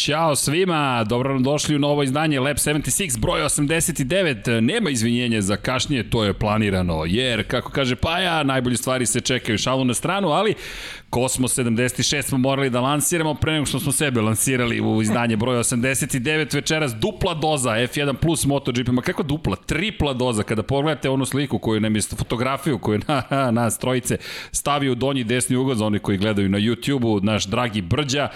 Ćao svima, dobro nam došli u novo izdanje Lab 76, broj 89. Nema izvinjenja za kašnje, to je planirano, jer, kako kaže Paja, najbolje stvari se čekaju šalu na stranu, ali Kosmos 76 smo morali da lansiramo pre nego što smo sebe lansirali u izdanje broj 89 večeras. Dupla doza F1 plus MotoGP, ma kako dupla? Tripla doza, kada pogledate onu sliku koju nam je fotografiju koju na, nas trojice u donji desni ugao za oni koji gledaju na YouTube-u, naš dragi Brđa,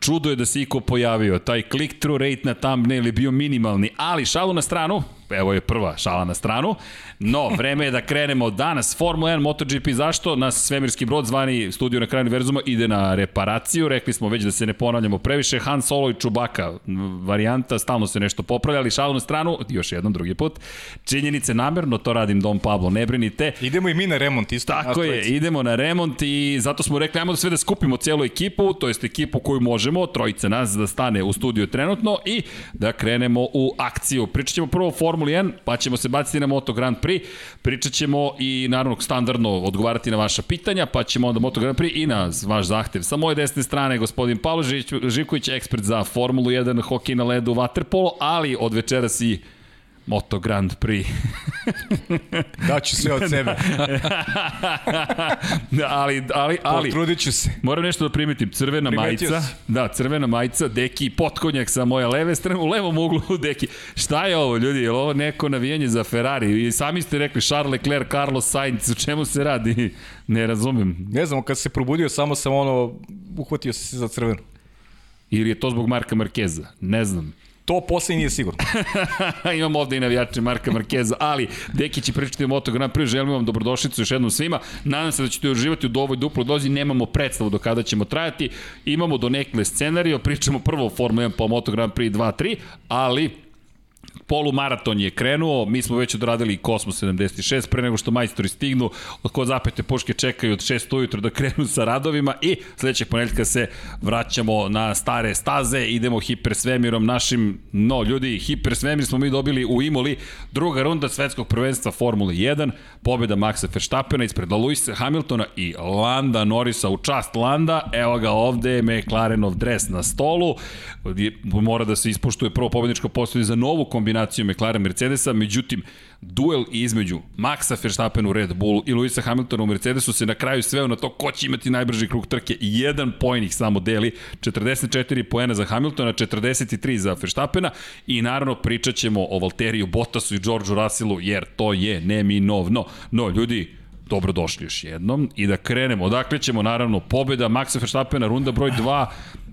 čudo je da se iko pojavio, taj click-through rate na thumbnail je bio minimalni, ali šalu na stranu, evo je prva šala na stranu. No, vreme je da krenemo danas. Formula 1, MotoGP, zašto? Nas svemirski brod zvani studio na kraju univerzuma ide na reparaciju. Rekli smo već da se ne ponavljamo previše. Han Solo i Čubaka varijanta, stalno se nešto popravlja, ali šalu na stranu, još jednom, drugi put. Činjenice namerno, to radim Dom Pablo, ne brinite. Idemo i mi na remont isto. Tako je, idemo na remont i zato smo rekli, ajmo da sve da skupimo celu ekipu, to jest ekipu koju možemo, trojica nas da stane u studiju trenutno i da krenemo u akciju. Pričat ćemo prvo Formula Formuli 1, pa ćemo se baciti na Moto Grand Prix, pričat ćemo i naravno standardno odgovarati na vaša pitanja, pa ćemo onda Moto Grand Prix i na vaš zahtev. Sa moje desne strane gospodin Pavlo Živković, ekspert za Formulu 1, hokej na ledu, waterpolo, ali od večeras i Moto Grand Prix. Daću sve od sebe. ali, ali, ali. Potrudit ću se. Moram nešto da primetim. Crvena Primetio majica. Si. Da, crvena majica, deki potkonjak sa moje leve strane, u levom uglu deki. Šta je ovo, ljudi? Je li ovo neko navijanje za Ferrari? I sami ste rekli Charles Leclerc, Carlos Sainz, u čemu se radi? Ne razumem. Ne znam, kad se probudio, samo sam ono, uhvatio se za crvenu. Ili je to zbog Marka Markeza? Ne znam. To posle nije sigurno. Imam ovde i navijače Marka Markeza, ali Deki će pričati o Moto Grand Prix, želim vam dobrodošlicu još jednom svima. Nadam se da ćete uživati u ovoj duploj dozi, nemamo predstavu do kada ćemo trajati. Imamo do nekle scenario, pričamo prvo o Formula 1 pa Moto Grand Prix 2-3, ali polumaraton je krenuo, mi smo već odradili Kosmos 76 pre nego što majstori stignu, od ko zapete puške čekaju od 6 ujutro da krenu sa radovima i sledećeg ponedeljka se vraćamo na stare staze, idemo hipersvemirom našim, no ljudi, hipersvemir smo mi dobili u Imoli, druga runda svetskog prvenstva Formule 1, pobjeda Maxa Verstappena ispred Lewis Hamiltona i Landa Norrisa u čast Landa, evo ga ovde McLarenov dres na stolu, mora da se ispoštuje prvo pobedničko postoje za novu kombinaciju McLaren Mercedesa, međutim, duel između Maxa Verstappen u Red Bull i Luisa Hamiltona u Mercedesu se na kraju sveo na to ko će imati najbrži krug trke jedan poen ih samo deli, 44 poena za Hamiltona, 43 za Verstappena i naravno pričat ćemo o Valteriju Bottasu i Georgeu Russellu jer to je neminovno. No, ljudi, dobrodošli još jednom i da krenemo. Odakle ćemo naravno pobeda Maxa Verstappena, runda broj 2,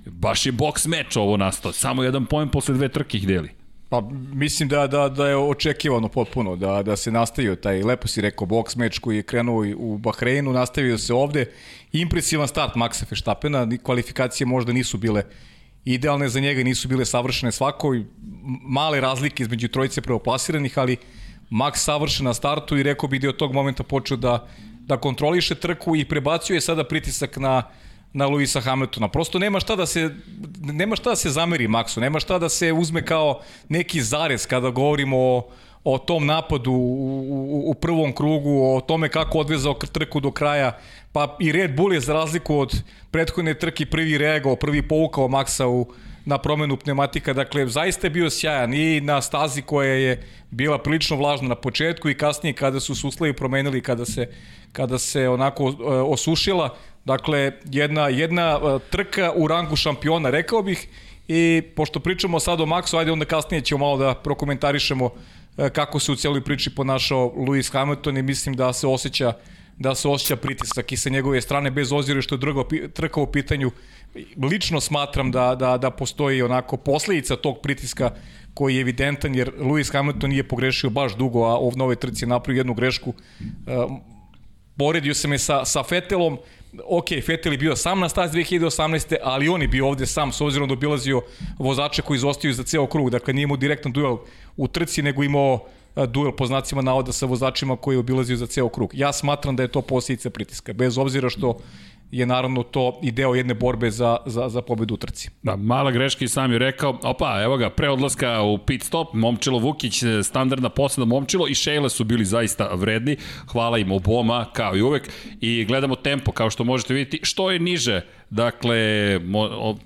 baš je boks meč ovo nastao, samo jedan poen posle dve trke ih deli. Pa mislim da, da, da je očekivano potpuno da, da se nastavio taj, lepo si rekao, boks meč koji je krenuo u Bahreinu, nastavio se ovde. Impresivan start Maxa Verstappena, kvalifikacije možda nisu bile idealne za njega, nisu bile savršene svako, male razlike između trojice preoplasiranih, ali Max savršen na startu i rekao bih da je od tog momenta počeo da, da kontroliše trku i prebacio je sada pritisak na, na Luisa Hamiltona. Prosto nema šta da se nema šta da se zameri Maxu, nema šta da se uzme kao neki zarez kada govorimo o, o tom napadu u, u, u prvom krugu, o tome kako odvezao trku do kraja, pa i Red Bull je za razliku od prethodne trke prvi reagao, prvi povukao Maxa u, na promenu pneumatika, dakle zaista je bio sjajan i na stazi koja je bila prilično vlažna na početku i kasnije kada su se uslovi promenili, kada se, kada se onako e, osušila, Dakle, jedna, jedna e, trka u rangu šampiona, rekao bih, i pošto pričamo sad o Maxu, ajde onda kasnije ćemo malo da prokomentarišemo e, kako se u cijeloj priči ponašao Lewis Hamilton i mislim da se osjeća da se osjeća pritisak i sa njegove strane bez ozira što je druga trka u pitanju. Lično smatram da, da, da postoji onako posledica tog pritiska koji je evidentan jer Lewis Hamilton nije pogrešio baš dugo, a ovdje ovoj trci je napravio jednu grešku. Uh, poredio se me sa, sa Fetelom, ok, Vettel je bio sam na stazi 2018. ali on je bio ovde sam s obzirom da obilazio vozače koji izostaju za ceo krug, dakle nije imao direktan duel u trci, nego imao duel po znacima navoda sa vozačima koji je obilazio za ceo krug. Ja smatram da je to posljedica pritiska, bez obzira što je naravno to i deo jedne borbe za, za, za pobedu u trci. Da, mala greška i sam je rekao, opa, evo ga, pre odlaska u pit stop, Momčilo Vukić, standardna posada Momčilo i Šejle su bili zaista vredni, hvala im oboma, kao i uvek, i gledamo tempo, kao što možete vidjeti, što je niže, dakle,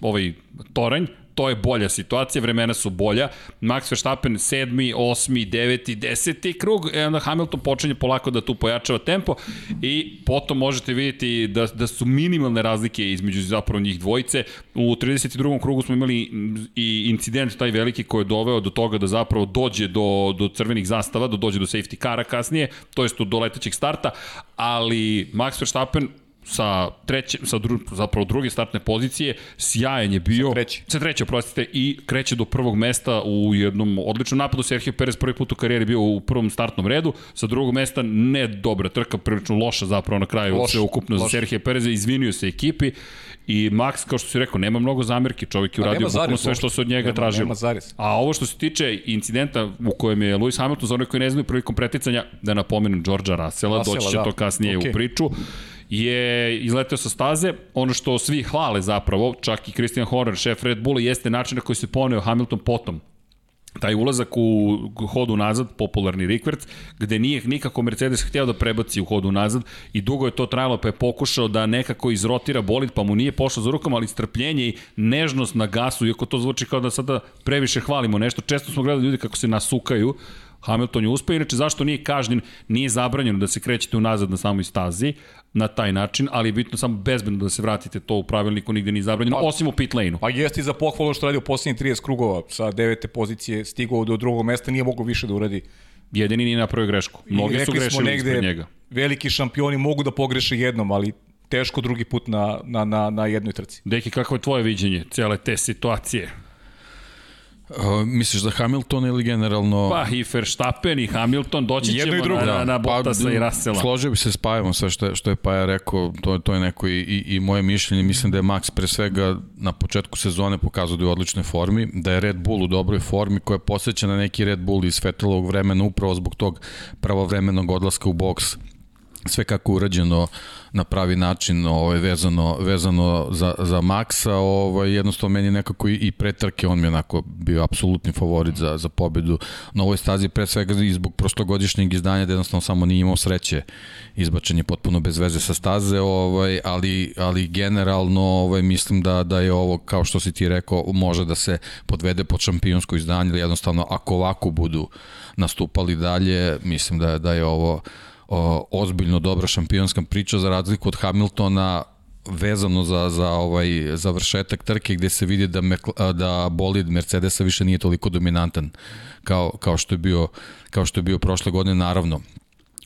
ovaj toranj, to je bolja situacija, vremena su bolja. Max Verstappen 7. 8. 9. 10. krug, e onda Hamilton počinje polako da tu pojačava tempo i potom možete vidjeti da, da su minimalne razlike između zapravo njih dvojice. U 32. krugu smo imali i incident taj veliki koji je doveo do toga da zapravo dođe do, do crvenih zastava, da dođe do safety kara kasnije, to jest do letećeg starta, ali Max Verstappen sa treće, sa dru, zapravo druge startne pozicije, sjajan je bio. Sa treće. Sa treće, prostite, i kreće do prvog mesta u jednom odličnom napadu. Sergio Perez prvi put u karijeri bio u prvom startnom redu, sa drugog mesta ne dobra trka, prilično loša zapravo na kraju loš, sve ukupno loš. za Sergio Perez, izvinio se ekipi i Max, kao što si rekao, nema mnogo zamerki, čovjek je uradio bukvalno sve što se od njega nema, tražilo. Nema A ovo što se tiče incidenta u kojem je Lewis Hamilton, za one koji ne znaju prilikom preticanja, da napomenu Russella, Russella doći će da. to kasnije okay. u priču je izleteo sa staze. Ono što svi hvale zapravo, čak i Christian Horner, šef Red Bulla, jeste način na koji se poneo Hamilton potom taj ulazak u hodu nazad, popularni rikverc, gde nije nikako Mercedes hteo da prebaci u hodu nazad i dugo je to trajalo pa je pokušao da nekako izrotira bolid pa mu nije pošlo za rukama, ali strpljenje i nežnost na gasu, iako to zvuči kao da sada previše hvalimo nešto, često smo gledali ljudi kako se nasukaju, Hamilton je uspeo, inače zašto nije kažnjen, nije zabranjeno da se krećete unazad na samoj stazi, na taj način, ali je bitno samo bezbedno da se vratite to u pravilniku, nigde nije zabranjeno, pa, osim u pit lane-u. Pa jeste i za pohvalu što radi u posljednjih 30 krugova, sa devete pozicije stigao do drugog mesta, nije mogo više da uradi. Jedini nije napravio grešku. Mnogi su grešili negde, ispred njega. Veliki šampioni mogu da pogreše jednom, ali teško drugi put na, na, na, na jednoj trci. Deki, kako je tvoje viđenje cele te situacije? Uh, misliš da Hamilton ili generalno... Pa i Verstappen i Hamilton, doći Jedno ćemo i drugo. na, na, na Bottasa pa, i Russella. Složio bi se s Pajevom sve što je, što je Paja rekao, to, to je neko i, i, i moje mišljenje. Mislim da je Max pre svega na početku sezone pokazao da je u odličnoj formi, da je Red Bull u dobroj formi koja je posveća na neki Red Bull iz Vettelovog vremena upravo zbog tog pravovremenog odlaska u boks sve kako urađeno na pravi način ovaj, vezano, vezano za, za Maxa, ovaj, jednostavno meni nekako i, i pretrke, on mi onako bio apsolutni favorit za, za pobedu na ovoj stazi, pre svega i zbog prošlogodišnjeg izdanja, da jednostavno samo nije imao sreće, izbačen je potpuno bez veze sa staze, ovaj, ali, ali generalno ovaj, mislim da, da je ovo, kao što si ti rekao, može da se podvede pod šampionsko izdanje, jednostavno ako ovako budu nastupali dalje, mislim da, da je ovo o, ozbiljno dobra šampionska priča za razliku od Hamiltona vezano za, za ovaj završetak trke gde se vidi da, da bolid Mercedesa više nije toliko dominantan kao, kao, što je bio, kao što je bio prošle godine naravno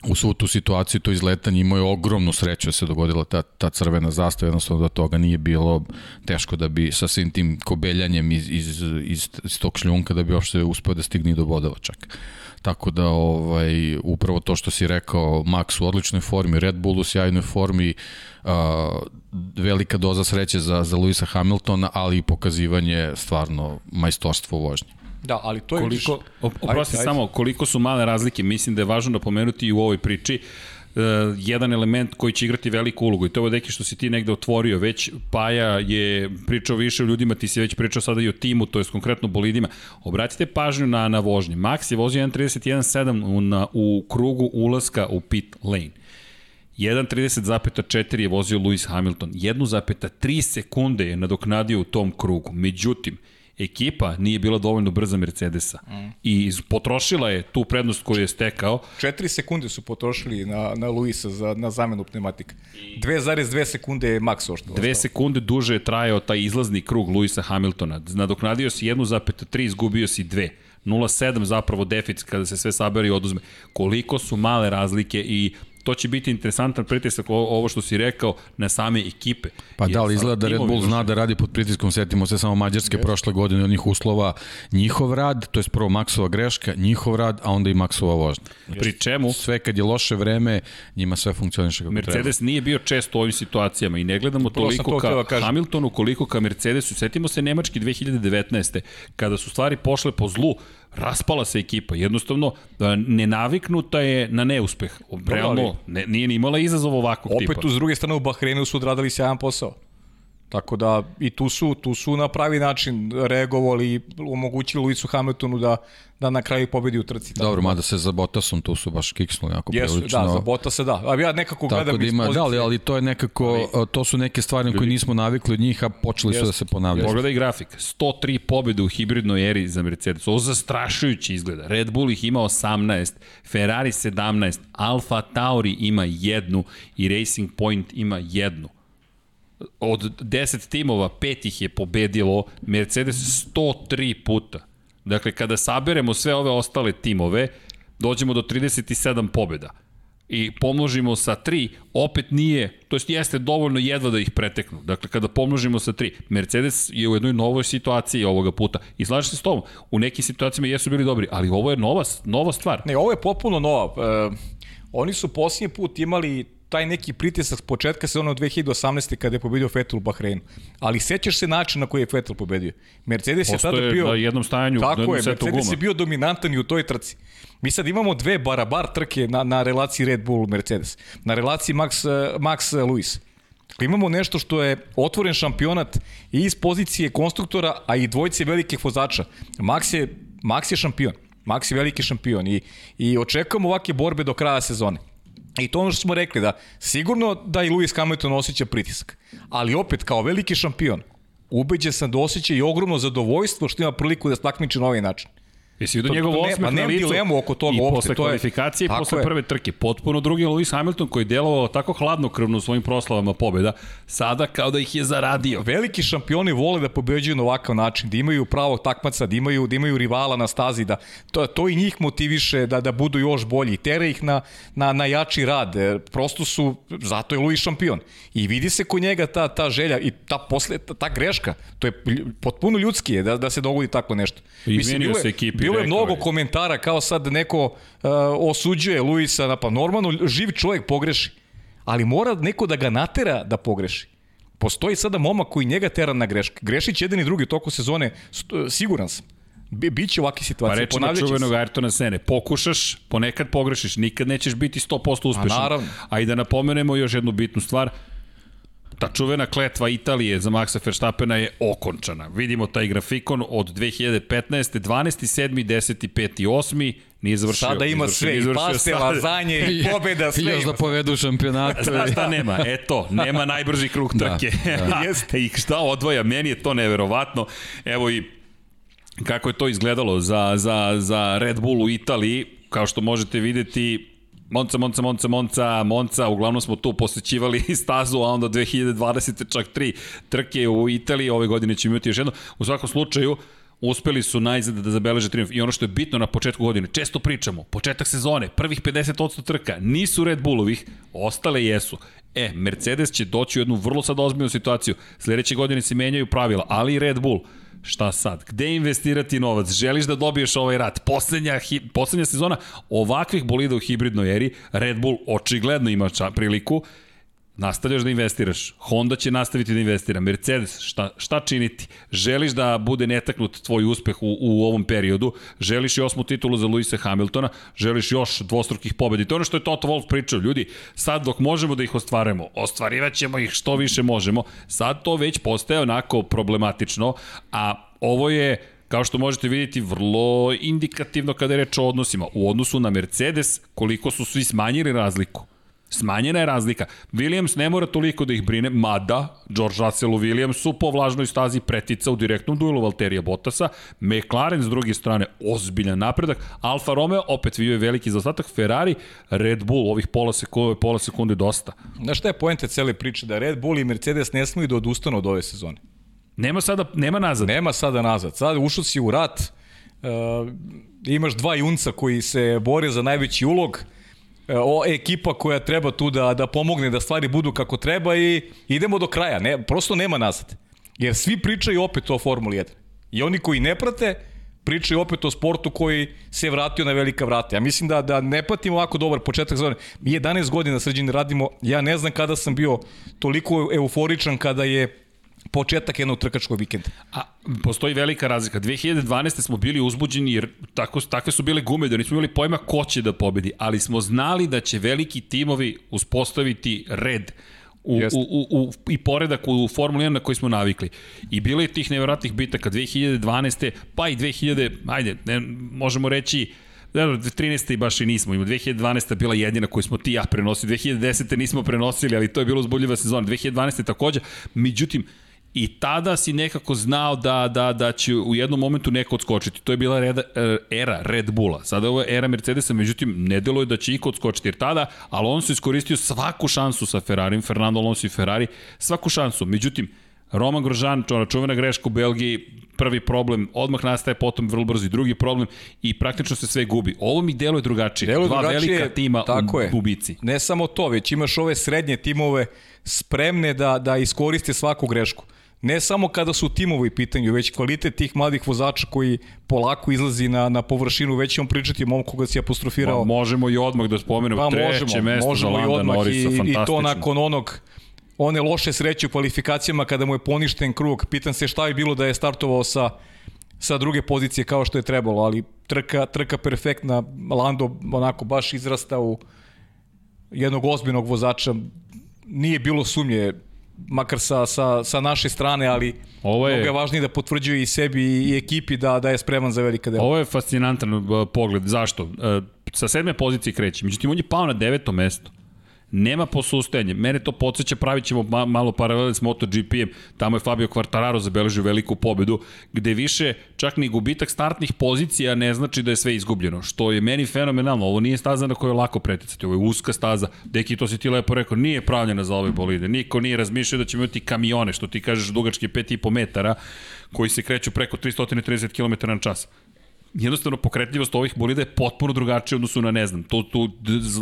u svu tu situaciju to izletanje imao je ogromnu sreću da se dogodila ta, ta crvena zastava, jednostavno da toga nije bilo teško da bi sa svim tim kobeljanjem iz, iz, iz, iz tog šljunka da bi uopšte uspeo da stigne do bodova čak. Tako da ovaj upravo to što si rekao Max u odličnoj formi, Red Bull u sjajnoj formi, uh, velika doza sreće za za Luisa Hamiltona, ali i pokazivanje stvarno majstorstvo vožnje. Da, ali to je koliko oprosti samo koliko su male razlike, mislim da je važno da pomenuti i u ovoj priči. Uh, uh, jedan element koji će igrati veliku ulogu i to je deki što si ti negde otvorio već Paja je pričao više o ljudima ti si već pričao sada i o timu to je konkretno bolidima obratite pažnju na, na vožnje Max je vozio 1.31.7 u, na, u krugu ulaska u pit lane 1.30.4 je vozio Lewis Hamilton. 1.3 sekunde je nadoknadio u tom krugu. Međutim, ekipa nije bila dovoljno brza Mercedesa mm. i potrošila je tu prednost koju je stekao. 4 sekunde su potrošili na, na Luisa za, na zamenu pneumatika. 2,2 sekunde je Max ošto. 2 sekunde duže je trajao taj izlazni krug Luisa Hamiltona. Nadoknadio si 1,3, izgubio si 2. 0,7 zapravo deficit kada se sve sabere i oduzme. Koliko su male razlike i to će biti interesantan pritisak ovo što si rekao na same ekipe. Pa da, ali izgleda da Red Bull zna da radi pod pritiskom, setimo se samo Mađarske yes. prošle godine od njih uslova, njihov rad, to je prvo Maksova greška, njihov rad, a onda i Maksova vožnja. Yes. Pri čemu? Sve kad je loše vreme, njima sve funkcioniše kako Mercedes treba. nije bio često u ovim situacijama i ne gledamo toliko to ka da Hamiltonu koliko ka Mercedesu. Setimo se Nemački 2019. kada su stvari pošle po zlu, raspala se ekipa. Jednostavno, e, nenaviknuta je na neuspeh. Realno, ne, nije ni imala izazov ovakvog opet tipa. Opet, s druge strane, u Bahreinu su odradili sjajan posao. Tako da i tu su, tu su na pravi način reagovali i omogućili Luisu Hamiltonu da, da na kraju pobedi u trci. Dobro, mada se za Bottasom tu su baš kiksnuli jako Jesu, prilično. da, za Bottasa da. A ja nekako Tako gledam da ima, iz da, ali, ali to je nekako, to su neke stvari na koje nismo navikli od njih, a počeli su da se ponavljaju. Pogledaj grafik. 103 pobjede u hibridnoj eri za Mercedes. Ovo zastrašujuće izgleda. Red Bull ih ima 18, Ferrari 17, Alfa Tauri ima jednu i Racing Point ima jednu. Od 10 timova, pet ih je pobedilo Mercedes 103 puta. Dakle, kada saberemo sve ove ostale timove, dođemo do 37 pobjeda i pomnožimo sa 3, opet nije, to jest jeste dovoljno jedva da ih preteknu. Dakle, kada pomnožimo sa 3, Mercedes je u jednoj novoj situaciji ovoga puta. I slažeš se s tobom, u nekim situacijama jesu bili dobri, ali ovo je nova, nova stvar. Ne, ovo je popuno nova. E, oni su posljednji put imali taj neki pritisak s početka sezona od 2018. kada je pobedio Vettel u Bahreinu. Ali sećaš se način na koji je Vettel pobedio. Mercedes je tada bio... na jednom stajanju, na Tako jednom je, setu Mercedes guma. je bio dominantan i u toj trci. Mi sad imamo dve barabar trke na, na relaciji Red Bull Mercedes. Na relaciji Max, Max Lewis. Imamo nešto što je otvoren šampionat i iz pozicije konstruktora, a i dvojce velikih vozača. Max je, Max je šampion. Max je veliki šampion i, i očekujemo ovakve borbe do kraja sezone. I to ono što smo rekli, da sigurno da i Lewis Hamilton osjeća pritisak. Ali opet, kao veliki šampion, ubeđen sam da osjeća i ogromno zadovoljstvo što ima priliku da se takmiči na ovaj način. Jesi vidio njegov osmeh pa na licu dilemu oko toga i uopšte, posle to je- kvalifikacije i posle prve trke. Potpuno drugi Lewis Hamilton koji je delovao tako hladnokrvno u svojim proslavama pobjeda, sada kao da ih je zaradio. Veliki šampioni vole da pobeđuju na ovakav način, da imaju pravog takmaca, da imaju, da imaju rivala na stazi, da to, to i njih motiviše da, da budu još bolji, tera ih na, na, na jači rad, e, prosto su, zato je Luis šampion. I vidi se kod njega ta, ta želja i ta, posle, ta, ta greška, to je potpuno ljudski je da, da se dogodi tako nešto. Bilo je- se ekipi, Bilo je mnogo je. komentara kao sad neko uh, osuđuje Luisa, na, pa normalno živ čovjek pogreši, ali mora neko da ga natera da pogreši. Postoji sada momak koji njega tera na greške. Grešit će jedan i drugi u toku sezone, st- siguran sam. Bi, biće ovakve Pa situacije, rečima ponavljaće čuvenog se. Ayrtona Sene, pokušaš, ponekad pogrešiš, nikad nećeš biti 100% uspešan. naravno. A i da napomenemo još jednu bitnu stvar, ta čuvena kletva Italije za Maxa Verstappena je okončana. Vidimo taj grafikon od 2015. 12. 7. 10. 5. 8. Nije završio. Sada ima sve, i paste, lazanje, i pobeda, I sve još ima. da povedu šampionat. Znaš šta nema? Eto, nema najbrži krug trke. Da, Jeste. I šta odvoja? Meni je to neverovatno. Evo i kako je to izgledalo za, za, za Red Bull u Italiji, kao što možete videti, Monca, Monca, Monca, Monca, Monca, uglavnom smo tu posećivali stazu, a onda 2020. čak tri trke u Italiji, ove godine ćemo imati još jedno. U svakom slučaju, uspeli su najzad da zabeleže triumf. I ono što je bitno na početku godine, često pričamo, početak sezone, prvih 50% trka, nisu Red Bullovih, ostale jesu. E, Mercedes će doći u jednu vrlo sad ozbiljnu situaciju. Sledeće godine se menjaju pravila, ali i Red Bull. Šta sad? Gde investirati novac? Želiš da dobiješ ovaj rat? Poslednja, hi, poslednja sezona ovakvih bolida u hibridnoj eri, Red Bull očigledno ima ča, priliku, nastavljaš da investiraš. Honda će nastaviti da investira. Mercedes, šta, šta činiti? Želiš da bude netaknut tvoj uspeh u, u ovom periodu, želiš i osmu titulu za Luisa Hamiltona, želiš još dvostrukih pobedi. To je ono što je Toto Wolff pričao. Ljudi, sad dok možemo da ih ostvarujemo, ostvarivat ćemo ih što više možemo. Sad to već postaje onako problematično, a ovo je kao što možete vidjeti, vrlo indikativno kada je reč o odnosima. U odnosu na Mercedes, koliko su svi smanjili razliku. Smanjena je razlika. Williams ne mora toliko da ih brine, mada George Russell u Williamsu po vlažnoj stazi pretica u direktnom duelu Valterija Bottasa, McLaren s druge strane ozbiljan napredak, Alfa Romeo opet vidio je veliki zaostatak, Ferrari, Red Bull ovih pola sekunde, pola sekunde dosta. Znaš šta je poenta cele priče? Da Red Bull i Mercedes ne smiju da odustanu od ove sezone. Nema sada, nema nazad. Nema sada nazad. Sad ušao si u rat, uh, imaš dva junca koji se bore za najveći ulog, uh, o, ekipa koja treba tu da, da pomogne da stvari budu kako treba i idemo do kraja. Ne, prosto nema nazad. Jer svi pričaju opet o Formuli 1. I oni koji ne prate, pričaju opet o sportu koji se vratio na velika vrata. Ja mislim da, da ne patimo ovako dobar početak sezone. Mi 11 godina sređeni radimo, ja ne znam kada sam bio toliko euforičan kada je početak jednog trkačkog vikenda. A, postoji velika razlika. 2012. smo bili uzbuđeni jer tako, takve su bile gume da nismo imali pojma ko će da pobedi, ali smo znali da će veliki timovi uspostaviti red u, u, u, u, i poredak u Formuli 1 na koji smo navikli. I bilo je tih nevjerojatnih bitaka 2012. pa i 2000, ajde, ne, možemo reći, Dobro, 13. i baš i nismo. Ima 2012. bila jedina koju smo ti ja prenosili. 2010. nismo prenosili, ali to je bilo uzbudljiva sezona. 2012. takođe. Međutim, I tada si nekako znao da, da, da će u jednom momentu neko odskočiti. To je bila reda, e, era Red Bulla. Sada ovo je era Mercedesa, međutim, ne deluje da će iko odskočiti. Jer tada Alonso iskoristio svaku šansu sa Ferrarim, Fernando Alonso i Ferrari, svaku šansu. Međutim, Roman Grožan, čuvena greška u Belgiji, prvi problem, odmah nastaje potom vrlo brzo i drugi problem i praktično se sve gubi. Ovo mi deluje drugačije. Deluje Dva drugačije, velika tima tako u je. gubici. Ne samo to, već imaš ove srednje timove spremne da, da iskoriste svaku grešku. Ne samo kada su timovi pitanju, već kvalitet tih mladih vozača koji polako izlazi na, na površinu, već ćemo pričati o momku koga si apostrofirao. Ma, možemo i odmah da spomenemo pa, treće možemo, mesto možemo za Landa Norisa, i, I to nakon onog one loše sreće u kvalifikacijama kada mu je poništen krug. Pitan se šta je bilo da je startovao sa, sa druge pozicije kao što je trebalo, ali trka, trka perfektna, Lando onako baš izrasta u jednog ozbiljnog vozača, nije bilo sumnje, makar sa, sa, sa naše strane, ali Ovo je, mnogo je važnije da potvrđuje i sebi i ekipi da, da je spreman za velika dela. Ovo je fascinantan uh, pogled. Zašto? Uh, sa sedme pozicije kreće. Međutim, on je pao na deveto mesto. Nema posustajanja. Mene to podsjeća, pravit ćemo ma, malo paralele s MotoGP-em. Tamo je Fabio Quartararo zabeležio veliku pobedu, gde više čak ni gubitak startnih pozicija ne znači da je sve izgubljeno. Što je meni fenomenalno. Ovo nije staza na kojoj je lako preticati. Ovo je uska staza. Deki, to si ti lepo rekao, nije pravljena za ove bolide. Niko nije razmišljao da ćemo imati kamione, što ti kažeš dugačke 5,5 metara, koji se kreću preko 330 km na čas jednostavno pokretljivost ovih bolida je potpuno drugačija odnosu na, ne znam, tu, tu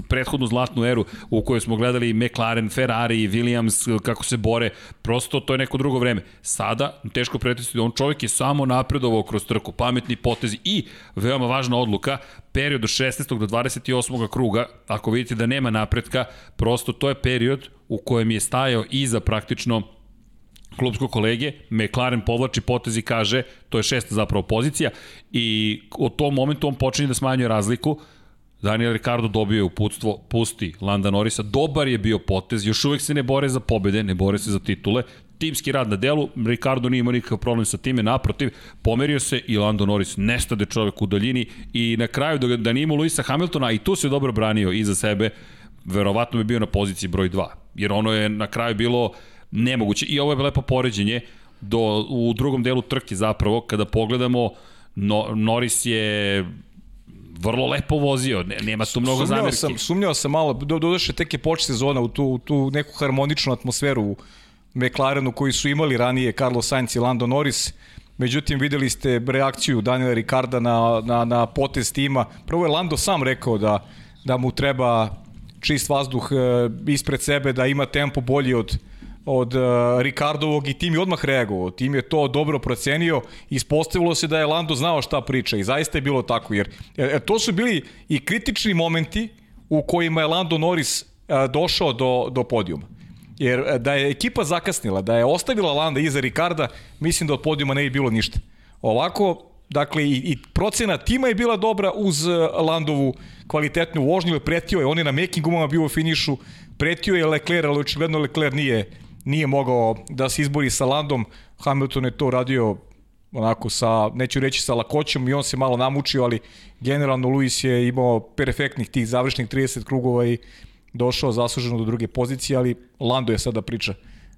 prethodnu zlatnu eru u kojoj smo gledali McLaren, Ferrari, Williams, kako se bore, prosto to je neko drugo vreme. Sada, teško pretestiti, on čovjek je samo napredovao kroz trku, pametni potezi i, veoma važna odluka, period od 16. do 28. kruga, ako vidite da nema napretka, prosto to je period u kojem je stajao iza praktično klubskog kolege, McLaren povlači potez i kaže, to je šesta zapravo pozicija, i od tom momentu on počinje da smanjuje razliku, Daniel Ricardo dobio je uputstvo, pusti Landa Norisa, dobar je bio potez, još uvek se ne bore za pobede, ne bore se za titule, timski rad na delu, Ricardo nije imao nikakav problem sa time, naprotiv, pomerio se i Lando Norris nestade čovek u daljini i na kraju da, da nije imao Luisa Hamiltona, i tu se dobro branio iza sebe, verovatno bi bio na poziciji broj 2, jer ono je na kraju bilo nemoguće. I ovo je lepo poređenje do, u drugom delu trke zapravo, kada pogledamo, no, Norris je vrlo lepo vozio, ne, nema tu mnogo sumnjao zamerki. Sam, sumnjao sam malo, do, dodaše tek je poč sezona u tu, u tu neku harmoničnu atmosferu u McLarenu koji su imali ranije Carlos Sainz i Lando Norris. Međutim, videli ste reakciju Daniela Ricarda na, na, na potez tima. Prvo je Lando sam rekao da, da mu treba čist vazduh e, ispred sebe, da ima tempo bolji od, od uh, Ricardovog i tim je odmah reagovao. Tim je to dobro procenio ispostavilo se da je Lando znao šta priča i zaista je bilo tako jer, jer to su bili i kritični momenti u kojima je Lando Norris uh, došao do, do podijuma. Jer da je ekipa zakasnila, da je ostavila Landa iza Ricarda, mislim da od podijuma ne bi bilo ništa. Ovako, dakle, i, i procena tima je bila dobra uz Landovu kvalitetnu vožnju, pretio je, on je na making gumama bio u finišu, pretio je Leclerc, ali očigledno Leclerc nije nije mogao da se izbori sa Landom, Hamilton je to radio onako sa, neću reći sa lakoćom i on se malo namučio, ali generalno Luis je imao perfektnih tih završnih 30 krugova i došao zasluženo do druge pozicije, ali Lando je sada priča.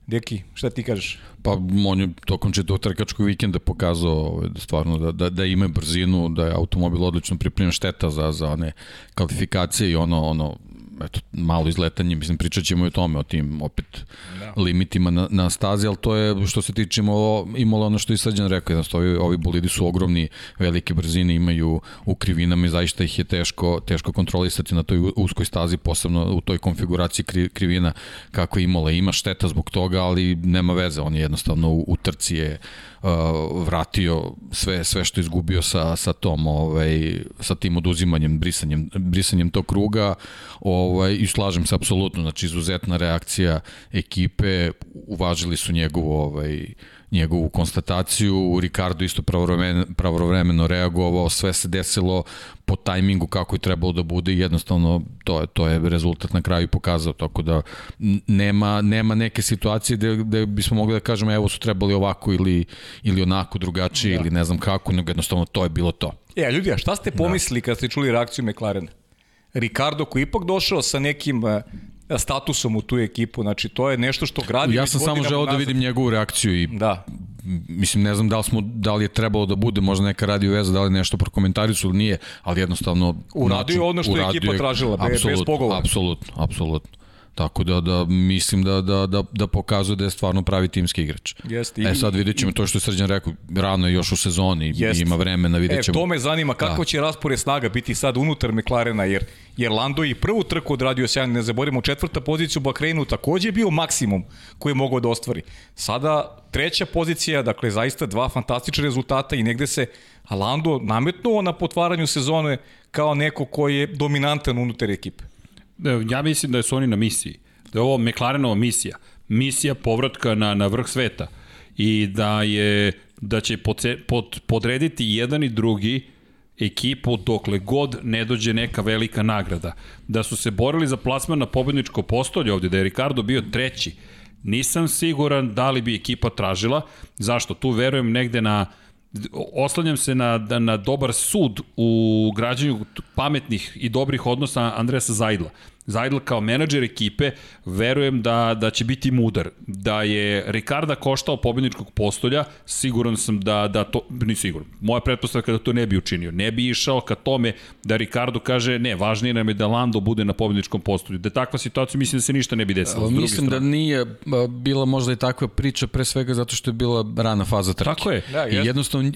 Deki, šta ti kažeš? Pa on je tokom četog trkačkog vikenda pokazao ovaj, da stvarno da, da, da ima brzinu, da je automobil odlično pripremljen šteta za, za one kvalifikacije i ono, ono eto, malo izletanje, mislim, pričat ćemo i o tome, o tim opet da. limitima na, na stazi, ali to je što se tiče imalo, imalo ono što je Srđan rekao, jednostavno ovi, ovi bolidi su ogromni, velike brzine imaju u krivinama i zaista ih je teško, teško kontrolisati na toj uskoj stazi, posebno u toj konfiguraciji kri, krivina kako je imala. Ima šteta zbog toga, ali nema veze, on je jednostavno u, u trci je uh, vratio sve sve što izgubio sa sa tom ovaj sa tim oduzimanjem brisanjem brisanjem tog kruga. Ovaj i slažem se apsolutno znači izuzetna reakcija ekipe uvažili su njegovu ovaj njegovu konstataciju, Ricardo isto pravovremeno, pravovremeno reagovao, sve se desilo po tajmingu kako je trebalo da bude i jednostavno to je, to je rezultat na kraju pokazao, tako da nema, nema neke situacije gde, gde bismo mogli da kažemo evo su trebali ovako ili, ili onako drugačije da. ili ne znam kako, nego jednostavno to je bilo to. E, ljudi, a šta ste da. pomislili da. kad ste čuli reakciju McLarena? Ricardo koji ipak došao sa nekim uh, statusom u tu ekipu, znači to je nešto što gradi. Ja sam samo želeo da vidim njegovu reakciju i da. mislim ne znam da li, smo, da li je trebalo da bude možda neka radio veza, da li nešto prokomentaricu ili nije, ali jednostavno uradio način, ono što je ekipa tražila, bez, bez pogovora. Apsolutno, apsolutno. Tako da, da mislim da, da, da, da pokazuje da je stvarno pravi timski igrač. Jeste. E sad vidjet ćemo to što je Srđan rekao, rano je još u sezoni, Jest. ima vremena, vidjet e, ćemo. E, to me zanima, kako da. će raspored snaga biti sad unutar McLarena, jer, jer Lando i prvu trku odradio sjajan, ne zaborimo, četvrta pozicija u Bahreinu takođe je bio maksimum koji je mogao da ostvari. Sada treća pozicija, dakle zaista dva fantastična rezultata i negde se Lando nametnuo na potvaranju sezone kao neko koji je dominantan unutar ekipe. Ja mislim da su oni na misiji. Da je ovo McLarenova misija. Misija povratka na, na vrh sveta. I da je da će pod, pod, podrediti jedan i drugi ekipu dokle god ne dođe neka velika nagrada. Da su se borili za plasman na pobedničko postolje ovde, da je Ricardo bio treći. Nisam siguran da li bi ekipa tražila. Zašto? Tu verujem negde na oslanjam se na, na dobar sud u građanju pametnih i dobrih odnosa Andreasa Zajdla. Zajdl kao menadžer ekipe, verujem da, da će biti mudar. Da je Ricarda koštao pobjedničkog postolja, siguran sam da, da to, ni siguran, moja pretpostavka da to ne bi učinio. Ne bi išao ka tome da Ricardo kaže, ne, važnije nam je da Lando bude na pobjedničkom postolju. Da je takva situacija, mislim da se ništa ne bi desilo. Mislim da nije bila možda i takva priča, pre svega zato što je bila rana faza trke. Tako je. Da, I jednostavno, uh,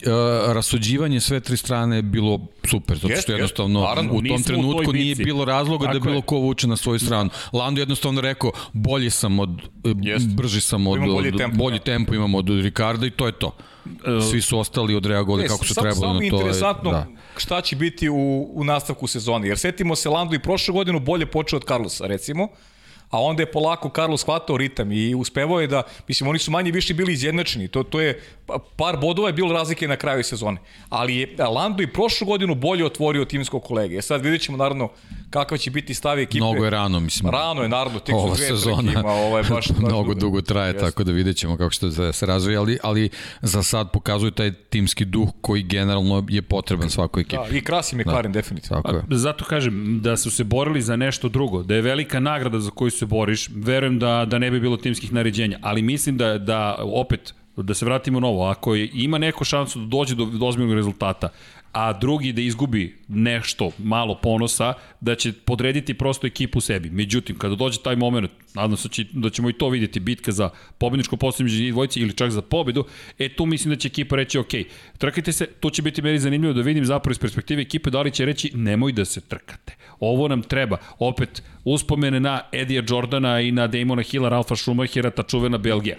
rasuđivanje sve tri strane je bilo super, zato što jednostavno jest. u tom trenutku nije bilo razloga da Tako da bilo ko vuče na svoju stranu. Lando jednostavno rekao, bolji sam od, Jest. brži sam od, bolji, od, tempo, bolji da. tempo imamo od Ricarda i to je to. E, Svi su ostali odreagovali kako su trebali. Samo to interesantno je, da. šta će biti u, u nastavku sezone. Jer setimo se, Lando i prošle godinu bolje počeo od Carlosa, recimo a onda je polako Carlos hvatao ritam i uspevao je da, mislim, oni su manje više bili izjednačeni, to, to je, par bodova je bilo razlike na kraju sezone, ali je Lando i prošlu godinu bolje otvorio timskog kolege. E sad vidjet ćemo naravno kakav će biti stav ekipe. Mnogo je rano, mislim. Rano je, naravno, tek Ova su sezona ima, ovo je baš, mnogo dugo, dugo traje, yes. tako da vidjet ćemo kako što da se razvija, ali, ali za sad pokazuje taj timski duh koji generalno je potreban svakoj ekipi. Da, i krasi McLaren, da. definitivno. Tako je. Zato kažem, da su se borili za nešto drugo, da je velika nagrada za koju se boriš, verujem da, da ne bi bilo timskih naređenja, ali mislim da, da opet, da se vratimo novo, ako je, ima neko šansu da dođe do, do ozbiljnog rezultata, a drugi da izgubi nešto, malo ponosa, da će podrediti prosto ekipu sebi. Međutim, kada dođe taj moment, nadam se da, da ćemo i to vidjeti, bitka za pobedničko posljednje među njih dvojici ili čak za pobedu, e tu mislim da će ekipa reći, ok, trkajte se, tu će biti meni zanimljivo da vidim zapravo iz perspektive ekipe da li će reći, nemoj da se trkate. Ovo nam treba. Opet, uspomene na Edija Jordana i na Damona Hilla, Ralfa Schumachera, ta čuvena Belgija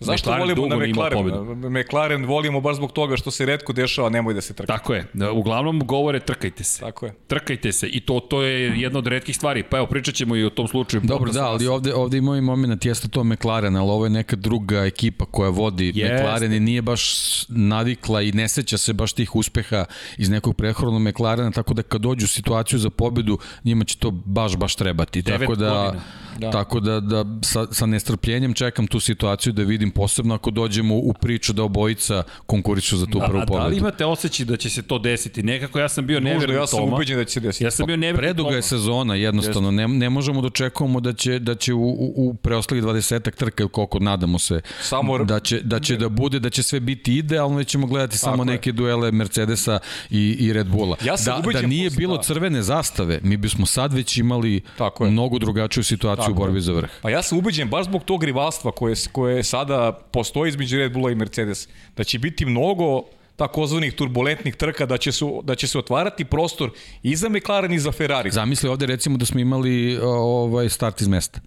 Zašto McLaren volimo na McLaren? McLaren volimo baš zbog toga što se redko dešava, nemoj da se trka. Tako je. Uglavnom govore trkajte se. Tako je. Trkajte se i to to je jedna od retkih stvari. Pa evo pričat ćemo i o tom slučaju. Dobro, da, ali ovde, ovde ima i moment, jeste to McLaren, ali ovo je neka druga ekipa koja vodi jeste. McLaren i nije baš navikla i ne seća se baš tih uspeha iz nekog prehodnog McLarena, tako da kad dođu u situaciju za pobedu, njima će to baš, baš trebati. Tako da, godina. Da, tako da, da sa, sa nestrpljenjem čekam tu situaciju da vidim posebno ako dođemo u priču da obojica konkurišu za tu da, prvu pobedu. Da li imate osjećaj da će se to desiti? Nekako ja sam bio nevjeran ja sam ubeđen da će se desiti. Ja sam bio nevjeran Preduga je sezona, jednostavno. Ne, ne možemo da očekujemo da će, da će u, u, u preostalih 20 trka ili koliko nadamo se samo, da će, da će da bude, da će sve biti idealno i ćemo gledati Tako samo je. neke duele Mercedesa i, i Red Bulla. Ja da, da nije bilo da. crvene zastave, mi bismo sad već imali Tako je. mnogo drugačiju situaciju Tako u borbi za vrh. Pa ja sam ubeđen baš zbog tog rivalstva koje, koje sada postoji između Red Bulla i Mercedes, da će biti mnogo takozvanih turbulentnih trka da će, su, da će se otvarati prostor i za McLaren i za Ferrari. Zamisli ovde recimo da smo imali ovaj start iz mesta.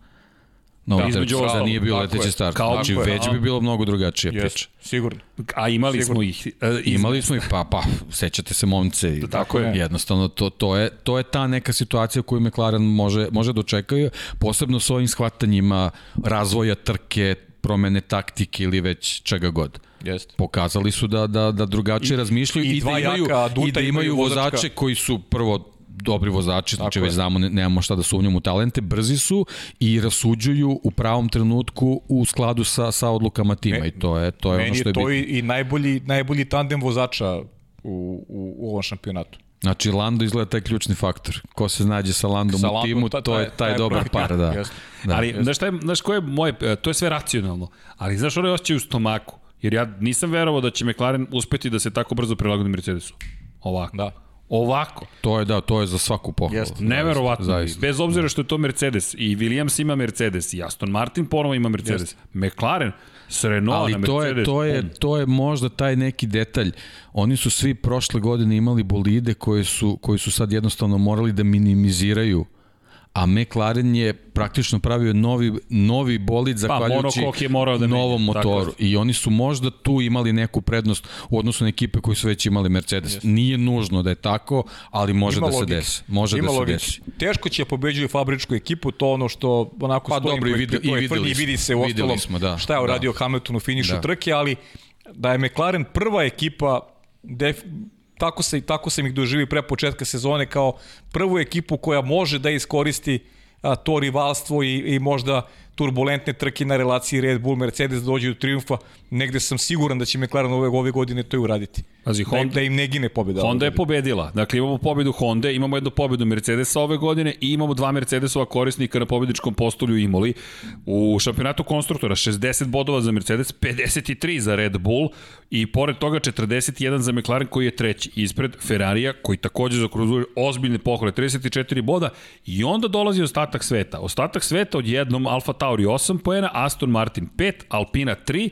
No, da, između da nije bilo leteći start. Kao, znači, već bi bilo mnogo drugačija yes, priča. Sigurno. A imali sigurno. smo ih. Uh, imali smo ih, pa, pa, sećate se momce. Da, tako je. Jednostavno, to, to, je, to je ta neka situacija koju McLaren može, može dočekaju, posebno s ovim shvatanjima razvoja trke, promene taktike ili već čega god. Jeste. Pokazali su da, da, da drugačije I- razmišljaju i i, da imaju, jaka i da imaju imaju vozačka. vozače koji su prvo dobri vozači, znači Tako već je. znamo, ne, nemamo šta da sumnjamo u talente, brzi su i rasuđuju u pravom trenutku u skladu sa, sa odlukama tima Me- i to je, to je ono što je je to bitno. i, i najbolji, najbolji tandem vozača u, u, u ovom šampionatu. Znači, Lando izgleda taj ključni faktor. Ko se nađe sa Landom Sa u Landom, timu, ta- to je taj- taj, taj dobar par, da. jeste. da. ali, znaš, šta je, znaš koje je moje, to je sve racionalno, ali znaš ono je osjećaj u stomaku, jer ja nisam verovao da će McLaren uspeti da se tako brzo prilagodi Mercedesu. Ovako. Da. Ovako. To je, da, to je za svaku pohvalu. Jeste. Neverovatno. Zaista. Bez obzira što je to Mercedes i Williams ima Mercedes i Aston Martin ponovo ima Mercedes. McLaren s Renault Ali na to Mercedes. je, to, je, to je možda taj neki detalj. Oni su svi prošle godine imali bolide koje su, koji su sad jednostavno morali da minimiziraju a McLaren je praktično pravio novi, novi bolid zahvaljujući monokok je morao da menja, novom tako motoru. je. I oni su možda tu imali neku prednost u odnosu na ekipe koji su već imali Mercedes. Nije nužno da je tako, ali može Ima da se desi. Može Ima da se logike. desi. Teško će pobeđuju fabričku ekipu, to ono što onako Pa stoji dobro, i to i videli vidi se u ostalom smo, da. šta je Da. uradio Hamilton u finišu Da. trke, ali da je McLaren prva ekipa def, tako se tako sam ih doživi pre početka sezone kao prvu ekipu koja može da iskoristi a, to rivalstvo i, i možda turbulentne trke na relaciji Red Bull Mercedes dođe do triumfa, negde sam siguran da će McLaren ove, ove godine to i uraditi. Pazi, Da, im- Honda- da im ne gine pobjeda. Honda je pobedila. Dakle, imamo pobedu Honda, imamo jednu pobedu Mercedesa ove godine i imamo dva Mercedesova korisnika na pobedničkom postolju Imoli. U šampionatu konstruktora 60 bodova za Mercedes, 53 za Red Bull i pored toga 41 za McLaren koji je treći ispred Ferrarija koji takođe zakruzuje ozbiljne pohvale, 34 boda i onda dolazi ostatak sveta. Ostatak sveta odjednom Alfa Tauri 8 poena, Aston Martin 5, Alpina 3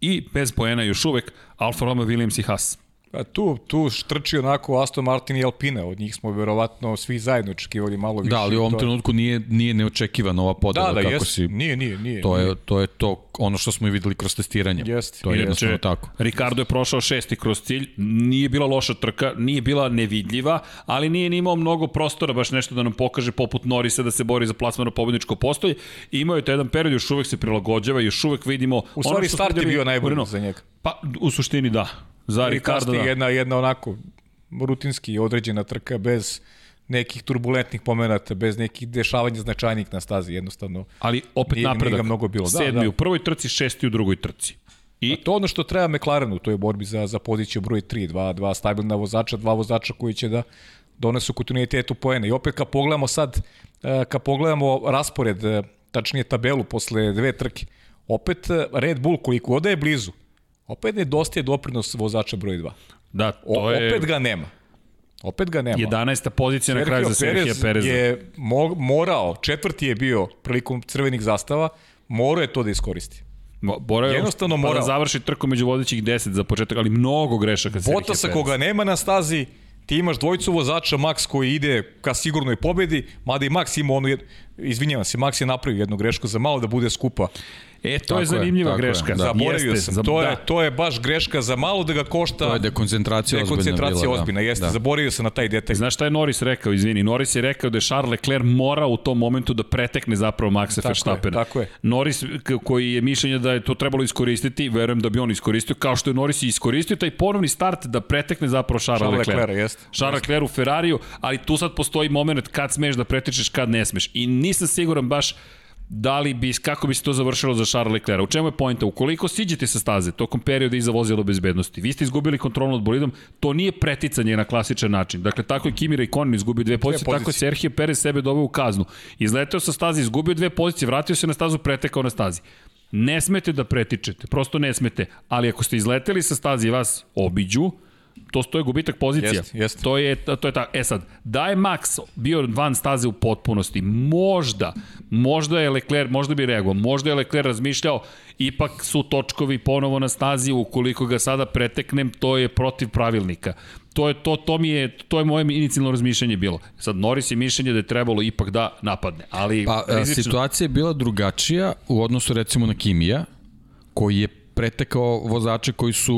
i bez poena još uvek Alfa Romeo, Williams i Haas. A tu, tu štrči onako Aston Martin i Alpine, od njih smo verovatno svi zajedno očekivali malo više. Da, ali u ovom To- trenutku nije, nije neočekivana ova podela Da, da, kako jeste. si... Nije, nije, nije. To nije. je, to je to ono što smo i videli kroz testiranje. Jeste. To je jednostavno tako. Ricardo je prošao šesti kroz cilj, nije bila loša trka, nije bila nevidljiva, ali nije ni imao mnogo prostora baš nešto da nam pokaže poput Norisa da se bori za plasmano pobedničko postolje. Imao je to jedan period, još uvek se prilagođava, još uvek vidimo... U stvari start je bio najbolji za njega. Pa, u suštini da. Za Ricardo da. jedna, jedna onako rutinski određena trka bez nekih turbulentnih momenata, bez nekih dešavanja značajnih na stazi, jednostavno. Ali opet Nije- nije napredak. ga mnogo bilo. Da, Sedmi da. u prvoj trci, šesti u drugoj trci. I To je ono što treba McLarenu u toj borbi za, za poziciju broj 3, dva, dva stabilna vozača, dva vozača koji će da donesu kontinuitetu poena. I opet kad pogledamo sad, e, kad pogledamo raspored, e, tačnije tabelu posle dve trke, opet e, Red Bull koliko god da je blizu, opet nedostaje doprinos vozača broj 2. da, to O, je opet ga nema. Opet ga nema. 11. pozicija na kraju za Serhija Pereza. je mo, morao, četvrti je bio prilikom crvenih zastava, morao je to da iskoristi. Mo- Morao je Jednostavno pa da završi trku među vodećih 10 za početak, ali mnogo grešaka Serhija Botasa Pereza. koga nema na stazi, ti imaš dvojicu vozača, Max koji ide ka sigurnoj pobedi, mada i Max ima onu, jed... izvinjavam se, Max je napravio jednu grešku za malo da bude skupa. E, to Tako je je, zanimljiva je, greška. da. Zaboravio Jeste, sam, to, da. je, to je baš greška za malo da ga košta. To je dekoncentracija ozbiljna dekoncentracija bila, da. ozbiljna, jeste, Da. zaboravio sam na taj detalj. Znaš šta je Norris rekao, izvini? Norris je rekao da je Charles Leclerc mora u tom momentu da pretekne zapravo Maxa je, Verstappena. tako je. Norris koji je mišljenja da je to trebalo iskoristiti, verujem da bi on iskoristio, kao što je Norris iskoristio taj ponovni start da pretekne zapravo Charles, Charles Leclerc. Leclerc, jeste. Charles Leclerc u Ferrariju, ali tu sad postoji moment kad smeš da pretičeš, kad ne smeš. I nisam siguran baš da li bi, kako bi se to završilo za Charles Leclerc. U čemu je pojenta? Ukoliko siđete sa staze tokom perioda iza vozila bezbednosti, vi ste izgubili kontrolu nad bolidom, to nije preticanje na klasičan način. Dakle, tako je Kimi Raikkonen izgubio dve pozicije, tako je pozicije. Sergio Perez sebe doveo u kaznu. Izleteo sa staze, izgubio dve pozicije, vratio se na stazu, pretekao na stazi. Ne smete da pretičete, prosto ne smete. Ali ako ste izleteli sa staze i vas obiđu, to stoje gubitak pozicija. Jeste, jeste. To je, to je tako. E sad, da je Max bio van staze u potpunosti, možda, možda je Leclerc, možda bi reagovao, možda je Leclerc razmišljao, ipak su točkovi ponovo na stazi, ukoliko ga sada preteknem, to je protiv pravilnika. To je to to mi je to je moje inicijalno razmišljanje bilo. Sad Norris je mišljenje da je trebalo ipak da napadne, ali Pa, e, rizično- situacija je bila drugačija u odnosu recimo na Kimija, koji je pretekao vozače koji su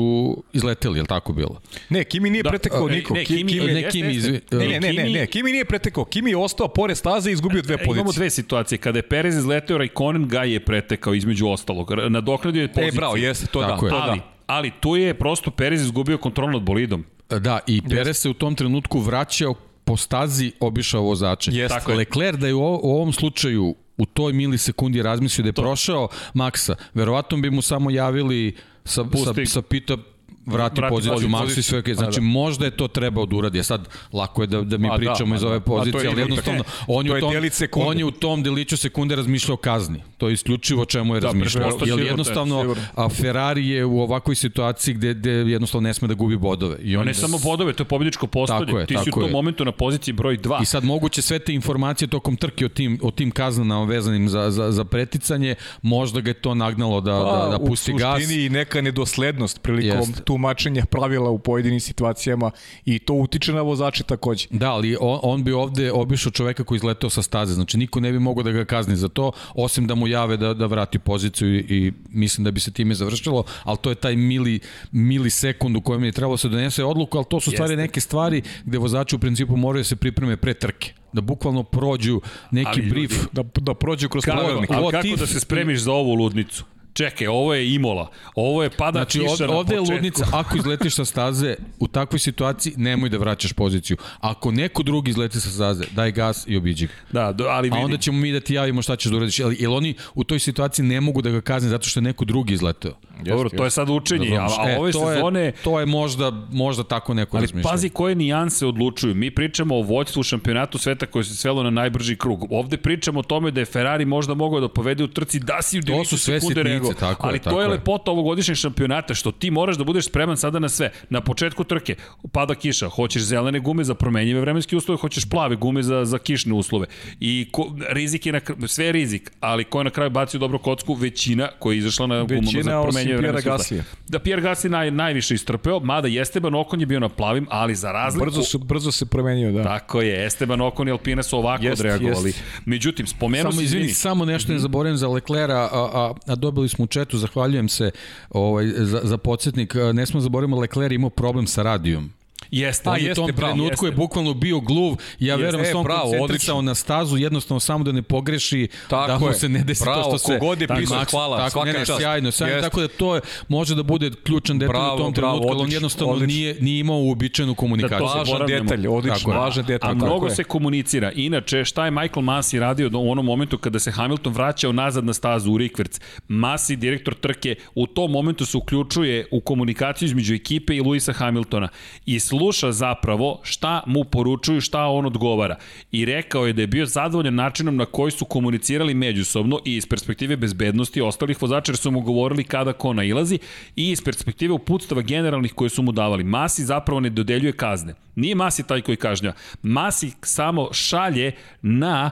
izleteli, je li tako bilo? Ne, Kimi nije Da, pretekao e, niko. ne, Ki- Kimi- Kimi, ne, Kimi, izvi- ne, ne, ne, ne, Kimi- ne, Kimi nije pretekao. Kimi je ostao pored staze i izgubio dve E, Imamo pozicije. dve situacije. Kada je Perez izleteo, Raikkonen ga je pretekao između ostalog. Nadoknadio je E, poziciju. bravo, jeste, to Tako da, je. to ali, da. ali tu je prosto Perez izgubio kontrol nad bolidom. Da, i Perez se u tom trenutku vraćao po stazi obišao vozače. Jeste. Tako je. Leclerc da je u ovom slučaju u toj milisekundi razmislio da je to. prošao Maksa, verovatno bi mu samo javili sa, Pusti. sa, sa pita vrati, Vrati poziciju poziciju. Maxu i sve okay. Znači, da. možda je to trebao da uradi. A sad, lako je da, da mi Ma da, pričamo ma iz da. ove A pozicije, ali jednostavno, on je, u tom, on je u tom deliću sekunde razmišljao kazni. To je isključivo čemu je razmišljao. pretpostavljam, Jer jednostavno, sigurno. a Ferrari je u ovakvoj situaciji gde, gde jednostavno ne sme da gubi bodove. I on Ne samo bodove, to je pobjedičko postolje. Tako je, Ti si u tako tom je. momentu na poziciji broj 2. I sad moguće sve te informacije tokom trke o tim, o tim kaznama vezanim za, za, za preticanje, možda ga je to nagnalo da, da, da pusti u gas. suštini i neka nedoslednost prilikom Jeste. tumačenja pravila u pojedinim situacijama i to utiče na vozače takođe. Da, ali on, on bi ovde obišao čoveka koji izleteo sa staze, znači niko ne bi mogao da ga kazni za to, osim da mu jave da, da vrati poziciju i, mislim da bi se time završilo, ali to je taj mili, milisekund u kojem je trebalo da se donese odluku, ali to su stvari Jeste. neke stvari gde vozači u principu moraju da se pripreme pre trke, da bukvalno prođu neki Ali, brief. ljudi, Da, da prođu kroz Kako, pravilnik. ali kako if- da se spremiš za ovu ludnicu? Čekaj, ovo je Imola. Ovo je pada Znači, kiša ovde, na ovde je ludnica, ako izletiš sa staze, u takvoj situaciji nemoj da vraćaš poziciju. Ako neko drugi izleti sa staze, daj gas i obiđi ga. Da, do, ali A vidi. onda ćemo mi da ti javimo šta ćeš da uradiš. Jel, jel oni u toj situaciji ne mogu da ga kazne zato što je neko drugi izleteo? Dobro, to je sad učenje, a, a ove E, to sezone... Je, to je možda, možda tako neko Ali razmišlja. pazi koje nijanse odlučuju. Mi pričamo o vođstvu u šampionatu sveta koje se svelo na najbrži krug. Ovde pričamo o tome da je Ferrari možda mogao da povede u trci da si u To deliću su sve sekunde sitnice, nego. tako je, Ali tako to je je. lepota ovogodišnjeg šampionata, što ti moraš da budeš spreman sada na sve. Na početku trke pada kiša, hoćeš zelene gume za promenjive vremenske uslove, hoćeš plave gume za, za kišne uslove. I ko, rizik je na, sve je rizik, ali ko je na kraju bacio dobro kocku, većina koja je izašla na gumama Većina, za osim promenjive vremenske uslove. Da, Pierre Gasly naj, najviše istrpeo, mada Esteban Okon je bio na plavim, ali za razliku... Brzo, su, brzo se promenio, da. Tako je, Esteban Okon i Alpina su ovako Jest, odreagovali. jest. Međutim, spomenuo Samo izvini, samo nešto ne zaboravim za Leclera, a, a, a dobili smo u četu, zahvaljujem se ovaj, za, za podsjetnik, ne smo zaboravimo, Lecler imao problem sa radijom. Jeste, On on je u tom bravo, trenutku je jeste. bukvalno bio gluv. Ja Jeste, verujem e, da se on bravo, koncentrisao odlično. na stazu, jednostavno samo da ne pogreši, Tako da mu je. se ne desi Bravo, to što se... kogod je Tako, pisao, hvala, tako, svaka ne, ne, čast. sjajno, sjajno, Jeste. tako da to je, može da bude ključan detalj Bravo, u tom bravo, trenutku, ali on jednostavno odlično. nije, nije imao uobičajenu komunikaciju. Da, to se Važan detalj, odlično, je. važan detalj. A mnogo je. se komunicira. Inače, šta je Michael Masi radio u onom momentu kada se Hamilton vraćao nazad na stazu u Rikverc? Masi, direktor trke, u tom momentu se uključuje u komunikaciju između ekipe i Luisa Hamiltona i sluša zapravo šta mu poručuju, šta on odgovara. I rekao je da je bio zadovoljan načinom na koji su komunicirali međusobno i iz perspektive bezbednosti ostalih vozača jer su mu govorili kada ko nailazi i iz perspektive uputstava generalnih koje su mu davali. Masi zapravo ne dodeljuje kazne. Nije Masi taj koji kažnja. Masi samo šalje na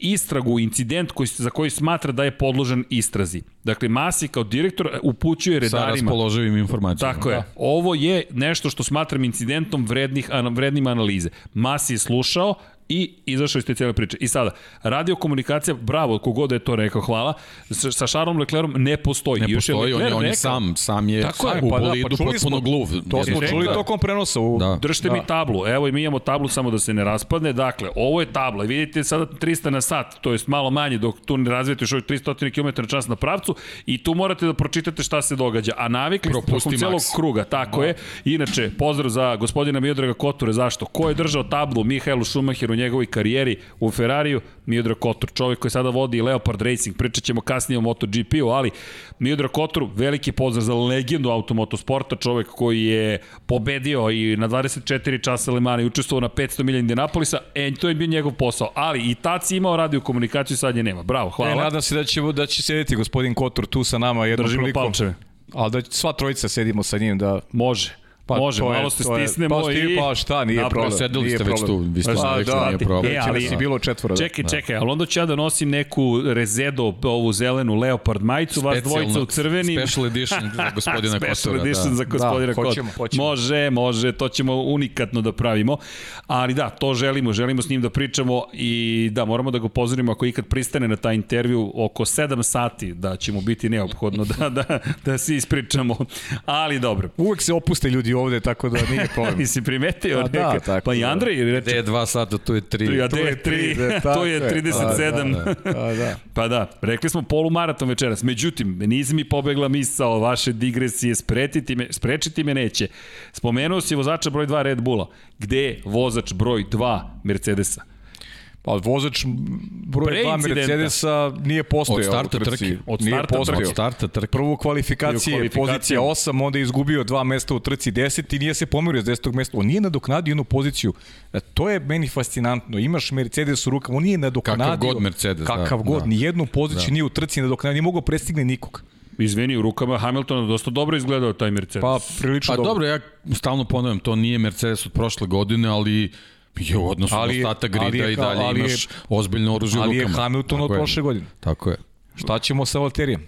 istragu, incident koji, za koji smatra da je podložen istrazi. Dakle, Masi kao direktor upućuje sa redarima. raspoloživim informacijama. Tako je. Ovo je nešto što smatram incidentom vrednih, vrednim analize. Masi je slušao i izašao iz te cijele priče. I sada, radio komunikacija, bravo, kogod je to rekao, hvala, sa, sa Charlesom Leclerom ne postoji. Ne Još postoji, on je, on je sam, sam je Tako je, u pa da, bolidu pa čuli potpuno gluv. To smo čuli da. tokom prenosa. U... Da. Držite Da. mi tablu. Evo i mi imamo tablu samo da se ne raspadne. Dakle, ovo je tabla. Vidite sada 300 na sat, to jest malo manje dok tu ne razvijete još ovih 300 km na čas na pravcu i tu morate da pročitate šta se događa. A navikli ste tokom celog kruga, tako je. Inače, pozdrav za gospodina Miodraga Koture, zašto? Ko je držao tablu Mihajlu Šumacheru u njegovoj karijeri u Ferrariju? Miodrag Kotur, čovjek koji sada vodi Leopard Racing, pričat ćemo kasnije o MotoGP-u, ali Miodrag Kotur, veliki pozdrav za legendu automotosporta, čovjek koji je pobedio i na 24 časa Le Mans i učestvovao na 500 milija Indianapolisa, e, to je bio njegov posao, ali i tad si imao radio komunikaciju, sad je nema. Bravo, hvala. E, nadam se da će, da će sedeti gospodin Kotor tu sa nama jednom Držimo prilikom. palčeve. Ali da sva trojica sedimo sa njim, da Može. Pa, Može, to je- malo se to je- stisnemo pa, i... Pa šta, nije Napravimo problem. Sedeli nije ste već tu, problem. vi ste Pa, rekli da, da nije problem. E, E, ali- je bilo četvora. Da. Čekaj, čekaj, ali onda ću ja da nosim neku rezedo, ovu zelenu leopard majicu, vas dvojica u crvenim. Special edition za gospodina Special Kosora. edition Da. za gospodina Da, Kosora. hoćemo, hoćemo. Može, može, to ćemo unikatno da pravimo. Ali da, to želimo, želimo s njim da pričamo i da, moramo da ga upozorimo ako ikad pristane na taj intervju oko 7 sati, da će mu biti neophodno da, da, da se ispričamo. Ali dobro. Uvek se opuste ljudi ovde, tako da nije problem. Nisi primetio? Pa da, neka? tako pa i da. Andrej reče, Gde je dva sata, tu je tri. Tri, a To gde je je tri, tri, da, to tako je je. 37. Da, da, da. Pa da, rekli smo polumaraton večeras. Međutim, niz mi pobegla misao vaše digresije, sprečiti me, sprečiti me neće. Spomenuo si vozača broj 2 Red Bulla. Gde je vozač broj 2 Mercedesa? Pa vozač broj Pre 2 incidenta. Mercedesa nije postojao Od starta u trci. trke. Od Nije starta postojao. Od starta trke. Prvu kvalifikacije, Prvu kvalifikaciju. pozicija 8, onda je izgubio dva mesta u trci 10 i nije se pomerio s 10. mesta. On nije nadoknadio jednu poziciju. E, To je meni fascinantno. Imaš Mercedes u rukama, on nije nadoknadio. Kakav god Mercedes, da, Kakav god, da. nijednu poziciju nije u trci nadoknadio, nije mogao prestigne nikog. Izveni, u rukama Hamiltona dosta dobro izgledao taj Mercedes. Pa prilično Pa dobro, ja stalno ponavljam, to nije Mercedes od prošle godine, ali je u odnosu Ali na ostatak ali grida je i dalje ali je- imaš ozbiljno oružje u ali je rukama. Hamilton od prošle godine. Tako je. Šta ćemo sa Valterijem?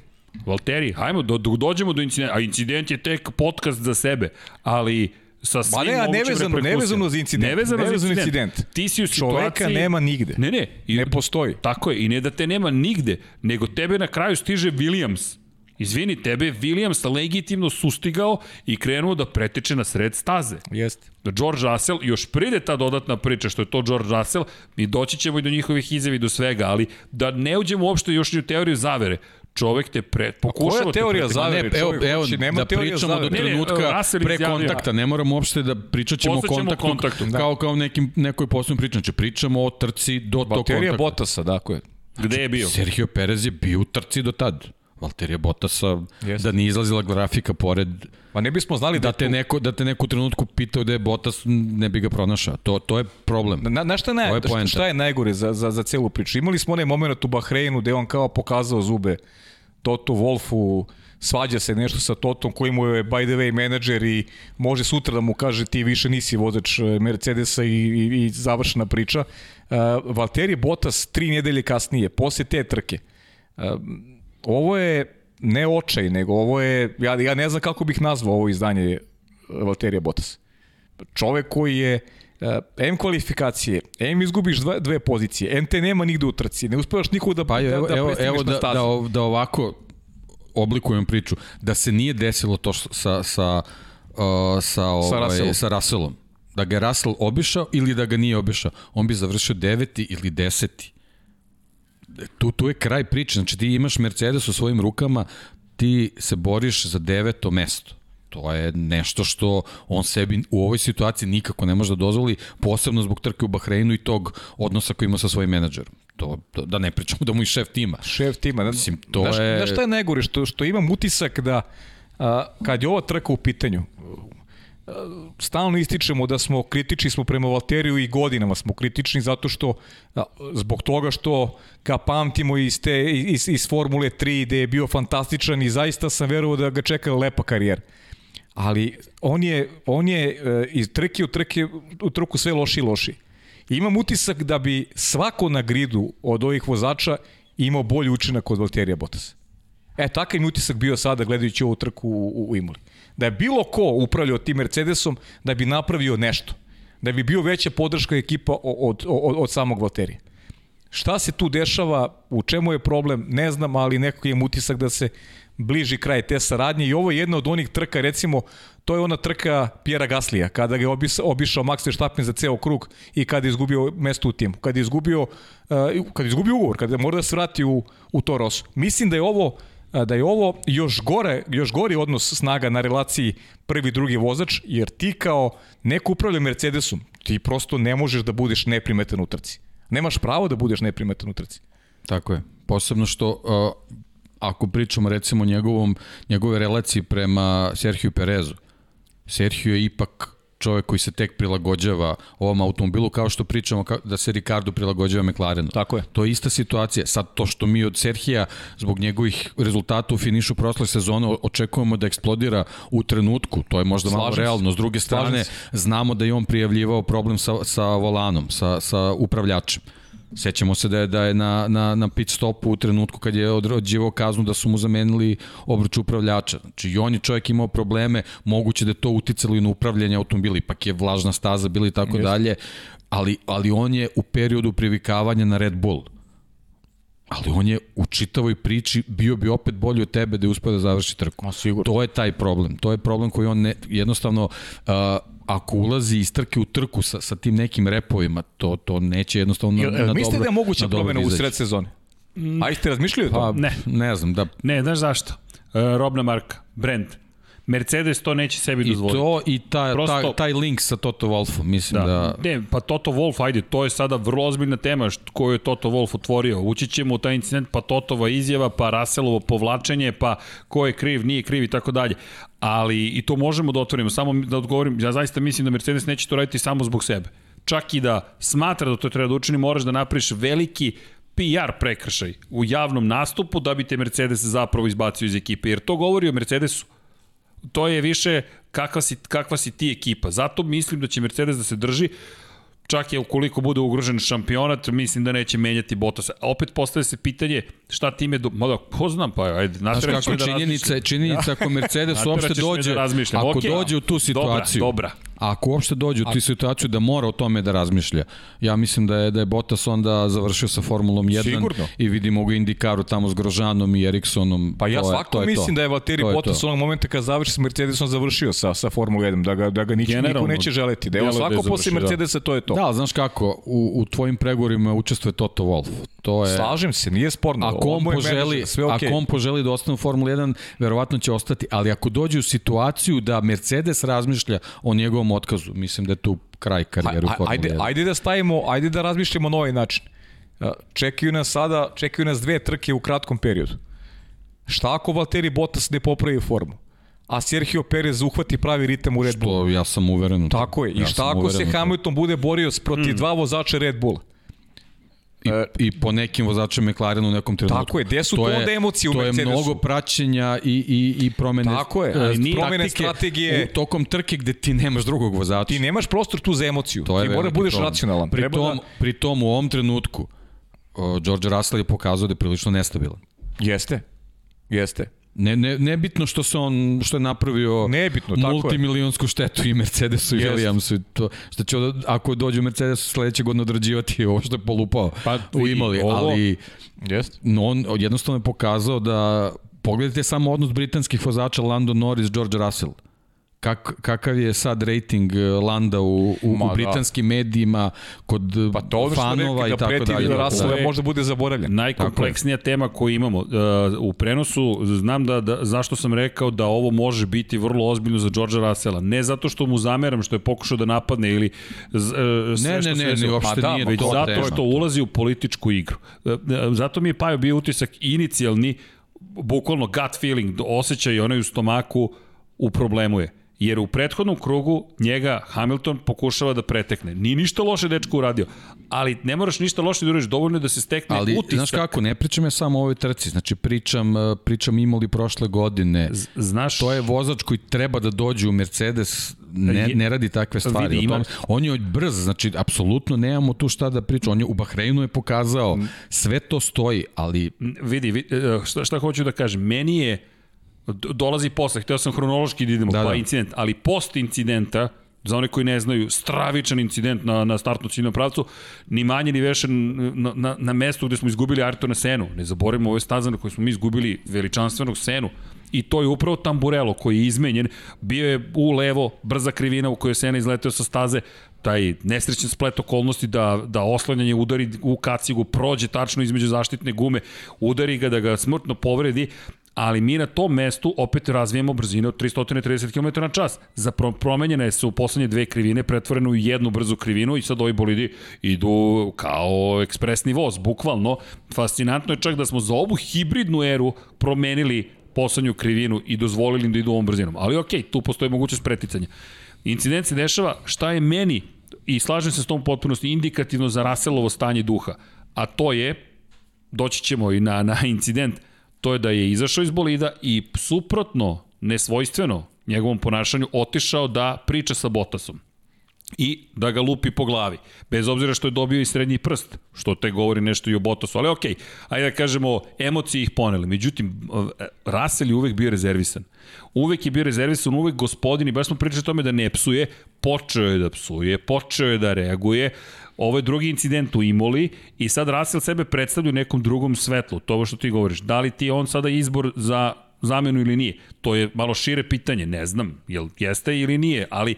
Valteri, hajmo, do, do, dođemo do incidenta. A incident je tek podcast za sebe, ali sa svim ne, mogućim nevezano- nevezano za incident. Nevezano, Nevezano za za incident. incident. Ti si u situaciji... Čoveka nema nigde. Ne, ne. I, Ne postoji. Tako je, i ne da te nema nigde, nego tebe na kraju stiže Williams. Izvini, tebe je Williams legitimno sustigao i krenuo da preteče na sred staze. Jeste. Da George Russell, još pride ta dodatna priča što je to George Russell, mi doći ćemo i do njihovih izjavi do svega, ali da ne uđemo uopšte još ni u teoriju zavere. Čovek te pre, pokušava koja te teorija preteći. zavere? Ne, evo, evo hoće, nema da pričamo do zavere. Ne, ne, trenutka pre kontakta, ne moramo uopšte da pričat ćemo o kontaktu, kontaktu. kao, kao nekim, nekoj posebnoj pričam. Znači, pričamo o trci do tog Valterija kontakta. Bottasa, dakle. Gde je bio? Sergio Perez je bio u trci do tad. Valterija Bottasa, Jeste. da nije izlazila grafika pored, Pa ne bismo znali da, da te neko, da te neko u trenutku pitao da je Bottas, ne bi ga pronašao. To, to je problem. Na, na šta, naj, je šta, je najgore za, za, za celu priču? Imali smo onaj moment u Bahreinu gde on kao pokazao zube Toto Wolfu, svađa se nešto sa Totom koji mu je by the way menadžer i može sutra da mu kaže ti više nisi vozač e, Mercedesa i, i, i završena priča. Uh, Valtteri Bottas tri nedelje kasnije, posle te trke, uh, ovo je ne očaj, nego ovo je, ja, ja ne znam kako bih nazvao ovo izdanje Valterija Bottas čovek koji je uh, M kvalifikacije, M izgubiš dva, dve pozicije, M te nema nigde u trci, ne uspevaš nikog da, Pa da, evo, da prestigneš evo na da, stazu. da, ov- da ovako oblikujem priču. Da se nije desilo to sa, sa, uh, sa, ovaj, Russellom. sa Russellom. Da ga je Russell obišao ili da ga nije obišao. On bi završio deveti ili deseti. Tu, tu je kraj priče. Znači ti imaš Mercedes u svojim rukama, ti se boriš za deveto mesto. To je nešto što on sebi u ovoj situaciji nikako ne može da dozvoli, posebno zbog trke u Bahreinu i tog odnosa koji ima sa svojim menadžerom. To, to, da ne pričamo da mu i šef tima. Šef tima. Da, Mislim, to znaš, je- Znaš šta je najgore? Što, što imam utisak da a, kad je ova trka u pitanju, stalno ističemo da smo kritični smo prema Valteriju i godinama smo kritični zato što zbog toga što ga pamtimo iz, te, iz, iz Formule 3 gde je bio fantastičan i zaista sam verovao da ga čeka lepa karijera. Ali on je, on je e, iz trke u trke u trku sve loši i loši. I imam utisak da bi svako na gridu od ovih vozača imao bolji učinak od Valterija Bottas. E, takav mi utisak bio sada gledajući ovu trku u, u Imoli. Da je bilo ko upravljao tim Mercedesom, da bi napravio nešto. Da bi bio veća podrška ekipa od, od, od samog Valterija. Šta se tu dešava, u čemu je problem, ne znam, ali nekako imam utisak da se bliži kraj te saradnje i ovo je jedna od onih trka, recimo, to je ona trka Pjera Gaslija, kada ga je obišao Max Verstappen za ceo krug i kada je izgubio mesto u timu, kada je izgubio, uh, kada je izgubio ugovor, kada mora da se vrati u, u to Rosu. Mislim da je ovo da je ovo još gore, još gori odnos snaga na relaciji prvi drugi vozač, jer ti kao neko upravlja Mercedesom, ti prosto ne možeš da budeš neprimetan u trci. Nemaš pravo da budeš neprimetan u trci. Tako je. Posebno što uh, ako pričamo recimo njegovom, njegove relaciji prema Sergio Perezu, Sergio je ipak čovek koji se tek prilagođava ovom automobilu, kao što pričamo da se Ricardo prilagođava McLarenu. Tako je. To je ista situacija. Sad to što mi od Serhija, zbog njegovih rezultata u finišu prošle sezone, očekujemo da eksplodira u trenutku, to je možda Slažem malo realno. S druge strane, znamo da je on prijavljivao problem sa, sa volanom, sa, sa upravljačem. Sećamo se da je, da je na, na, na pit stopu u trenutku kad je određivao kaznu da su mu zamenili obruč upravljača. Znači i on je čovjek imao probleme, moguće da je to uticalo i na upravljanje automobila, ipak je vlažna staza bila i tako dalje, ali, ali on je u periodu privikavanja na Red Bull ali on je u čitavoj priči bio bi opet bolji od tebe da je uspio da završi trku. Ma, sigurno. To je taj problem. To je problem koji on ne, jednostavno uh, ako ulazi iz trke u trku sa, sa tim nekim repovima, to, to neće jednostavno Jel, na, na Mislite dobro, da je moguća promena u sred sezone? Mm. A ste razmišljali o tom? Pa, ne. Ne znam, da... Ne, znaš zašto? Uh, robna marka, brand. Mercedes to neće sebi dozvoliti. I to i ta, Prosto, ta, taj link sa Toto Wolfom, mislim da... da... Ne, pa Toto Wolf, ajde, to je sada vrlo ozbiljna tema koju je Toto Wolf otvorio. Ući ćemo u taj incident, pa Totova izjava, pa Russellovo povlačenje, pa ko je kriv, nije kriv i tako dalje. Ali i to možemo da otvorimo, samo da odgovorim, ja zaista mislim da Mercedes neće to raditi samo zbog sebe. Čak i da smatra da to treba da učini, moraš da napriš veliki PR prekršaj u javnom nastupu da bi te Mercedes zapravo izbacio iz ekipe. Jer to govori o Mercedesu to je više kakva si, kakva si ti ekipa. Zato mislim da će Mercedes da se drži, čak je ukoliko bude ugrožen šampionat, mislim da neće menjati Bottas. Opet postaje se pitanje šta time do... Mada, ko znam, pa ajde, Znaš kako da činjenica, je, činjenica ako Mercedes uopšte dođe, da ako okay. dođe u tu situaciju, dobra, dobra. Ako uopšte dođe u tu situaciju da mora o tome da razmišlja, ja mislim da je, da je Bottas onda završio sa Formulom 1 Sigurno. i vidimo ga Indikaru tamo s Grožanom i Eriksonom. Pa ja svako mislim to. da je Valtteri Bottas onog momenta kad završi sa Mercedesom završio sa, sa Formulom 1, da ga, da ga niko, niko neće želeti. Da je svako da posle Mercedesa, to je to. Da, znaš kako, u, u tvojim pregovorima učestvuje Toto Wolff. To je... Slažem se, nije sporno. Ako on, poželi, sve okay. ako on poželi da ostane u Formuli 1, verovatno će ostati, ali ako dođe u situaciju da Mercedes razmišlja o njegovom otkazu, mislim da je tu kraj karijere u Formuli ajde, 1. Ajde da stavimo, ajde da razmišljamo na ovaj način. Čekaju nas sada, čekaju nas dve trke u kratkom periodu. Šta ako Valtteri Bottas ne popravi formu? a Sergio Perez uhvati pravi ritam u Red Bull. Što ja sam uveren. Tako je. I ja šta ako se Hamilton bude borio protiv mm. dva vozača Red Bulla? I, e, I po nekim vozačima McLarenu u nekom trenutku. Tako je, gde su to, onda emocije u Mercedesu? To je mnogo praćenja i, i, i promene, Tako je, ali nije promene strategije. U tokom trke gde ti nemaš drugog vozača. Ti nemaš prostor tu za emociju. To ti mora da budeš problem. racionalan. Pri tom, da... pri tom u ovom trenutku uh, George Russell je pokazao da je prilično nestabilan. Jeste. Jeste. Ne, ne, nebitno što se on što je napravio nebitno, multimilionsku štetu i Mercedesu i Williamsu to što će ako dođe u Mercedesu sledeće godine odrađivati ovo što je polupao pa, u imali ovo, ali jest. no, on jednostavno je pokazao da pogledajte samo odnos britanskih vozača Lando Norris George Russell kak, kakav je sad rating e, Landa u, u, Ma, u da. britanskim da. medijima kod pa to fanova i da tako dalje. Da Russell da. možda bude zaboravljen. Najkompleksnija tema koju imamo uh, u prenosu, znam da, da zašto sam rekao da ovo može biti vrlo ozbiljno za Georgea Russella. Ne zato što mu zameram što je pokušao da napadne ili uh, sve ne, što ne, ne, ne, uopšte pa da, nije već zato tema. što ulazi u političku igru. Uh, zato mi je Pajo bio utisak inicijalni, bukvalno gut feeling, osjećaj onaj u stomaku u problemu je jer u prethodnom krugu njega Hamilton pokušava da pretekne. Nije ništa loše dečko uradio, ali ne moraš ništa loše da uradiš, dovoljno da se stekne ali, utisak. Znaš kako, ne pričam ja samo o ovoj trci, znači pričam, e, pričam imali prošle godine. Znaš, to je vozač koji treba da dođe u Mercedes, ne, ne radi takve stvari. Vidi, ima... on je brz, znači apsolutno nemamo tu šta da pričam. On je u Bahreinu je pokazao, sve to stoji, ali... Vidi, vidi e, šta, šta hoću da kažem, meni je dolazi posle, hteo sam hronološki da idemo, da, pa da. incident, ali post incidenta, za one koji ne znaju, stravičan incident na, na startnu ciljnom pravcu, ni manje ni veše na, na, na mestu gde smo izgubili Ayrtona Senu. Ne zaboravimo ove staze na koje smo mi izgubili veličanstvenog Senu. I to je upravo Tamburello koji je izmenjen. Bio je u levo, brza krivina u kojoj je Sena izleteo sa staze, taj nesrećen splet okolnosti da, da oslanjanje udari u kacigu, prođe tačno između zaštitne gume, udari ga da ga smrtno povredi, ali mi na tom mestu opet razvijemo brzine od 330 km na čas. Za promenjene su u poslednje dve krivine pretvorene u jednu brzu krivinu i sad ovi bolidi idu kao ekspresni voz, bukvalno. Fascinantno je čak da smo za ovu hibridnu eru promenili poslednju krivinu i dozvolili da idu ovom brzinom. Ali okej, okay, tu postoji mogućnost preticanja. Incident se dešava, šta je meni, i slažem se s tom potpunosti, indikativno za Raselovo stanje duha, a to je, doći ćemo i na, na incident, to je da je izašao iz bolida i suprotno, nesvojstveno njegovom ponašanju, otišao da priča sa Botasom i da ga lupi po glavi. Bez obzira što je dobio i srednji prst, što te govori nešto i o Bottasu, ali okej, okay, ajde da kažemo, emocije ih poneli. Međutim, Russell je uvek bio rezervisan. Uvek je bio rezervisan, uvek gospodin i baš smo pričali o tome da ne psuje, počeo je da psuje, počeo je da reaguje, Ovo je drugi incident u Imoli i sad Russell sebe predstavlja u nekom drugom svetlu. To što ti govoriš. Da li ti on sada izbor za zamenu ili nije? To je malo šire pitanje. Ne znam, jel jeste ili nije, ali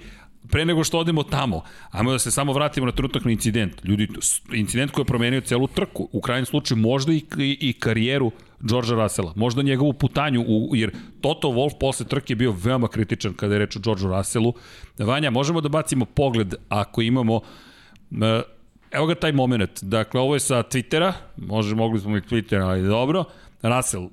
pre nego što odemo tamo, ajmo da se samo vratimo na trenutak na incident. Ljudi, incident koji je promenio celu trku, u krajnjem slučaju možda i, i, i karijeru Georgea Russella, možda njegovu putanju, u, jer Toto Wolff posle trke je bio veoma kritičan kada je reč o Georgeu Russellu. Vanja, možemo da bacimo pogled ako imamo e, Evo ga taj moment. Dakle, ovo je sa Twittera, može, mogli smo i Twittera, ali dobro. Russell,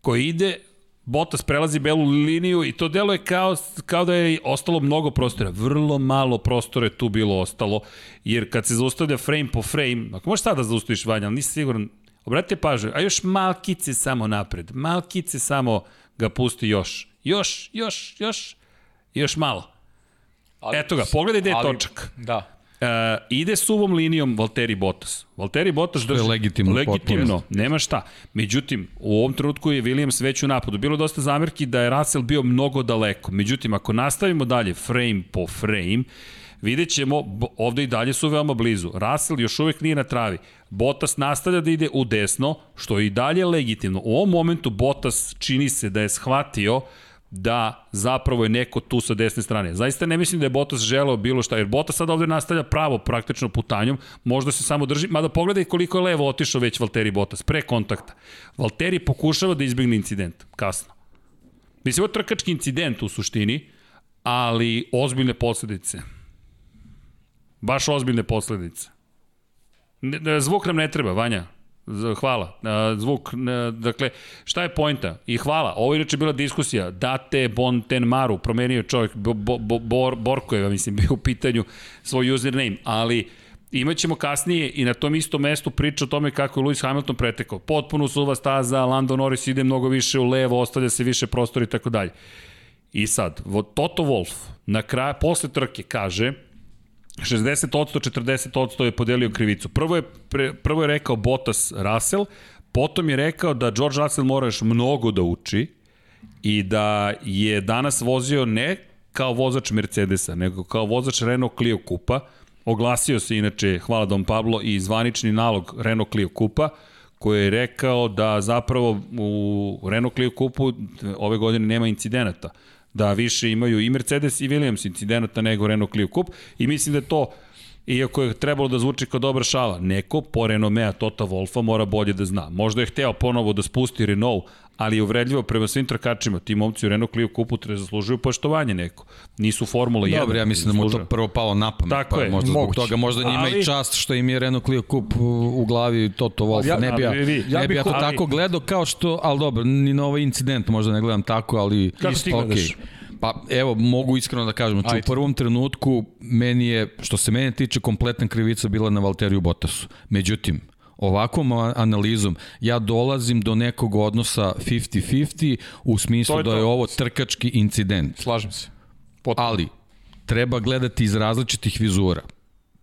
koji ide, Bottas prelazi belu liniju i to delo je kao, kao da je ostalo mnogo prostora. Vrlo malo prostora je tu bilo ostalo, jer kad se zaustavlja frame po frame, ako možeš sada da zaustaviš Vanja, ali nisi siguran, obratite pažnju, a još malkice samo napred, malkice samo ga pusti još, još, još, još, još malo. Ali, Eto ga, pogledaj gde je ali, točak. Da. Uh, ide suvom linijom Valtteri Bottas. Valtteri Bottas drži... je legitimno. Legitimno, nema šta. Međutim, u ovom trenutku je Williams već u napadu. Bilo dosta zamerki da je Russell bio mnogo daleko. Međutim, ako nastavimo dalje frame po frame, vidjet ćemo, ovde i dalje su veoma blizu. Russell još uvek nije na travi. Bottas nastavlja da ide u desno, što je i dalje legitimno. U ovom momentu Bottas čini se da je shvatio da zapravo je neko tu sa desne strane. Zaista ne mislim da je Bottas želeo bilo šta, jer Bottas sada ovde nastavlja pravo praktično putanjom, možda se samo drži, mada pogledaj koliko je levo otišao već Valtteri Bottas, pre kontakta. Valtteri pokušava da izbjegne incident, kasno. Mislim, ovo je trkački incident u suštini, ali ozbiljne posledice. Baš ozbiljne posledice. Zvuk nam ne treba, Vanja. Hvala. Zvuk, dakle, šta je pojnta? I hvala. Ovo je inače bila diskusija. Date Bontenmaru, promenio čovjek, bo, bo, bo, Bor, Borko mislim, bio u pitanju svoj username, ali imaćemo kasnije i na tom istom mestu priča o tome kako je Lewis Hamilton pretekao. Potpuno suva staza, Lando Norris ide mnogo više u levo, ostavlja se više prostora i tako dalje. I sad, Toto Wolff na kraju, posle trke kaže, 60%, 40% je podelio krivicu. Prvo je, pre, prvo je rekao Bottas Russell, potom je rekao da George Russell mora još mnogo da uči i da je danas vozio ne kao vozač Mercedesa, nego kao vozač Renault Clio Kupa. Oglasio se inače, hvala Dom Pablo, i zvanični nalog Renault Clio Kupa, koji je rekao da zapravo u Renault Clio Kupu ove godine nema incidenata da više imaju i Mercedes i Williams incidenata nego Renault Clio Cup i mislim da je to Iako je trebalo da zvuči kao dobra šala, neko po renomea Tota Wolfa mora bolje da zna. Možda je hteo ponovo da spusti Renault, ali je uvredljivo prema svim trkačima. Ti momci u Renault Clio Kupu treba zaslužuju poštovanje neko. Nisu Formula 1. Dobro, ja mislim da mu to prvo palo na pamet. Tako pa je. Možda zbog toga, možda njima ali... i čast što im je Renault Clio Kup u glavi Toto Wolfa. Ja, ne bi ja, ja, ne bi ja to ali... tako gledao kao što, ali dobro, ni na ovaj incident možda ne gledam tako, ali... Kako ti gledaš? Okay. Pa evo, mogu iskreno da kažem, znači u prvom trenutku meni je, što se mene tiče, kompletna krivica bila na Valteriju Bottasu. Međutim, ovakvom analizom ja dolazim do nekog odnosa 50-50 u smislu je da je ovo trkački incident. Slažem se. Potpuno. Ali, treba gledati iz različitih vizura.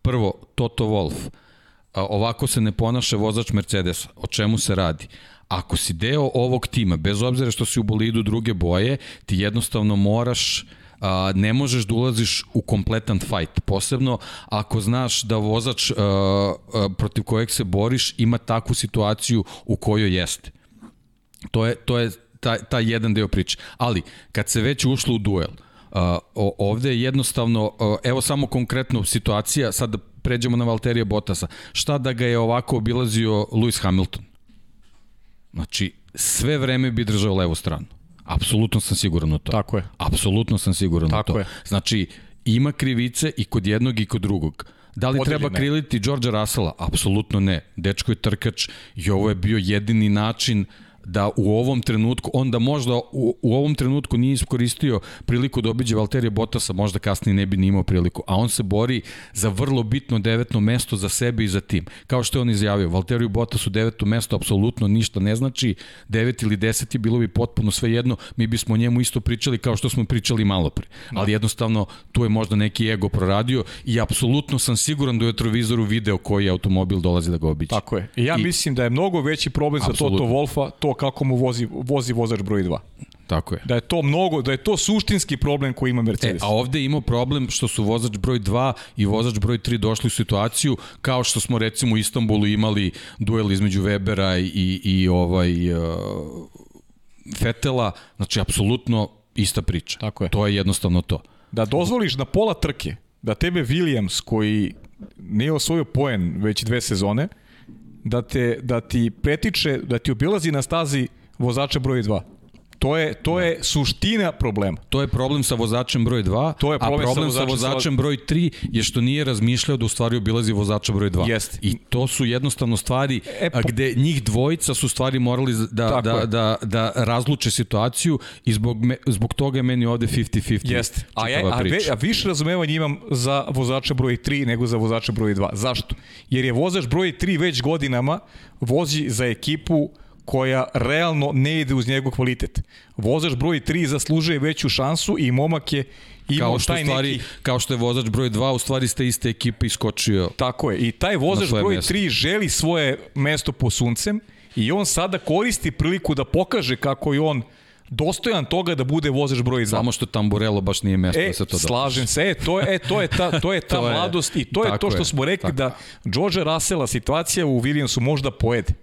Prvo, Toto Wolff. Ovako se ne ponaša vozač Mercedesa. O čemu se radi? ako si deo ovog tima, bez obzira što si u bolidu druge boje, ti jednostavno moraš a, ne možeš da ulaziš u kompletan fight, posebno ako znaš da vozač a, a, protiv kojeg se boriš ima takvu situaciju u kojoj jeste. To je, to je taj, taj jedan deo priče. Ali, kad se već ušlo u duel, uh, ovde je jednostavno, uh, evo samo konkretno situacija, sad da pređemo na Valterija Bottasa, šta da ga je ovako obilazio Lewis Hamilton? Znači, sve vreme bi držao levu stranu. Apsolutno sam siguran u to. Tako je. Apsolutno sam siguran Tako u to. Je. Znači, ima krivice i kod jednog i kod drugog. Da li Odredi treba kriliti Đorđa Rasala? Apsolutno ne. Dečko je trkač i ovo je bio jedini način da u ovom trenutku, onda možda u, u ovom trenutku nije iskoristio priliku da obiđe Valterija Bottasa, možda kasnije ne bi ni imao priliku, a on se bori za vrlo bitno devetno mesto za sebe i za tim. Kao što je on izjavio, Valteriju Bottasu deveto mesto apsolutno ništa ne znači, devet ili deseti bilo bi potpuno sve jedno, mi bismo o njemu isto pričali kao što smo pričali malo pre. Ali jednostavno tu je možda neki ego proradio i apsolutno sam siguran da u retrovizoru video koji automobil dolazi da ga obiđe. Tako je. I ja I, mislim da je mnogo veći problem za Toto Wolfa to kako mu vozi, vozi vozač broj 2. Tako je. Da je to mnogo, da je to suštinski problem koji ima Mercedes. E, a ovde ima problem što su vozač broj 2 i vozač broj 3 došli u situaciju kao što smo recimo u Istanbulu imali duel između Webera i, i ovaj uh, Fetela, znači apsolutno ista priča. Tako je. To je jednostavno to. Da dozvoliš na pola trke da tebe Williams koji nije osvojio poen već dve sezone, da, te, da ti pretiče, da ti obilazi na stazi vozača broj 2. To je, to je suština problema. To je problem sa vozačem broj 2, to je problem a problem sa, vozačem, sa vozačem broj 3 je što nije razmišljao da u stvari obilazi vozača broj 2. Jeste. I to su jednostavno stvari e, po... gde njih dvojica su stvari morali da, da, da, da razluče situaciju i zbog, me, zbog toga je meni ovde 50-50 Jeste. A, ja, a, ve, a više razumevanja imam za vozača broj 3 nego za vozača broj 2. Zašto? Jer je vozač broj 3 već godinama vozi za ekipu koja realno ne ide uz njegov kvalitet. Vozač broj 3 zaslužuje veću šansu i momak je imao kao što taj stvari, neki... Kao što je vozač broj 2, u stvari ste iste ekipe iskočio Tako je, i taj vozač broj mjesto. 3 želi svoje mesto po suncem i on sada koristi priliku da pokaže kako je on dostojan toga da bude vozač broj 2. Samo što Tamburello baš nije mesto e, da se to da. Slažem se, e, to je, e, to je ta, to je ta to mladost je, i to je to što je, smo rekli tako. da George Russella situacija u Williamsu možda pojede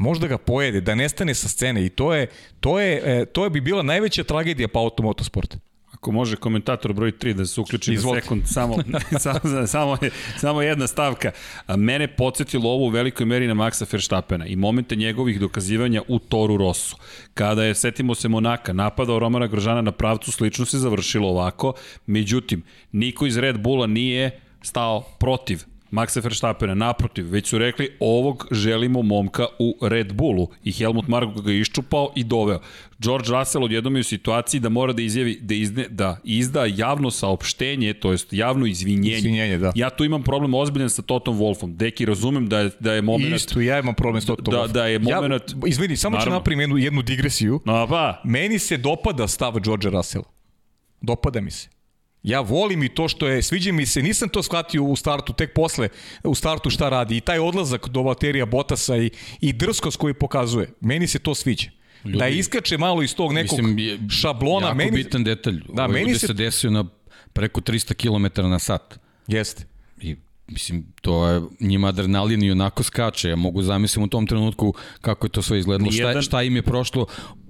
možda ga pojede, da nestane sa scene i to je, to je, e, to je bi bila najveća tragedija pa automotosporta. Ako može komentator broj 3 da se uključi Izvolite. na sekund, samo, samo, samo, samo jedna stavka. Mene podsjetilo ovo u velikoj meri na Maxa Verstappena i momente njegovih dokazivanja u Toru Rosso. Kada je, setimo se Monaka, napadao Romana Grožana na pravcu, slično se završilo ovako. Međutim, niko iz Red Bulla nije stao protiv Maxa Verstappena, naprotiv, već su rekli ovog želimo momka u Red Bullu i Helmut Marko ga iščupao i doveo. George Russell odjednom je u situaciji da mora da izjavi da, izne, da izda javno saopštenje, to jest javno izvinjenje. Izvinjenje, da. Ja tu imam problem ozbiljan sa Totom Wolfom. Deki, razumem da je, da je moment... Isto, ja imam problem sa Totom da, da je moment... Ja, izvini, samo Naravno. ću napravim jednu, jednu digresiju. No, pa. Meni se dopada stav George Russell. Dopada mi se. Ja volim i to što je, sviđa mi se, nisam to shvatio u startu, tek posle u startu šta radi. I taj odlazak do Valterija Botasa i, i drskost koji pokazuje. Meni se to sviđa. Ljudi, da iskače malo iz tog nekog mislim, je, šablona. Jako meni, bitan detalj. Da, Ovo meni se desio na preko 300 km na sat. Jeste. I Mislim, to je, njima adrenalin i onako skače. Ja mogu zamisliti u tom trenutku kako je to sve izgledalo. Nijedan... Šta, šta im je prošlo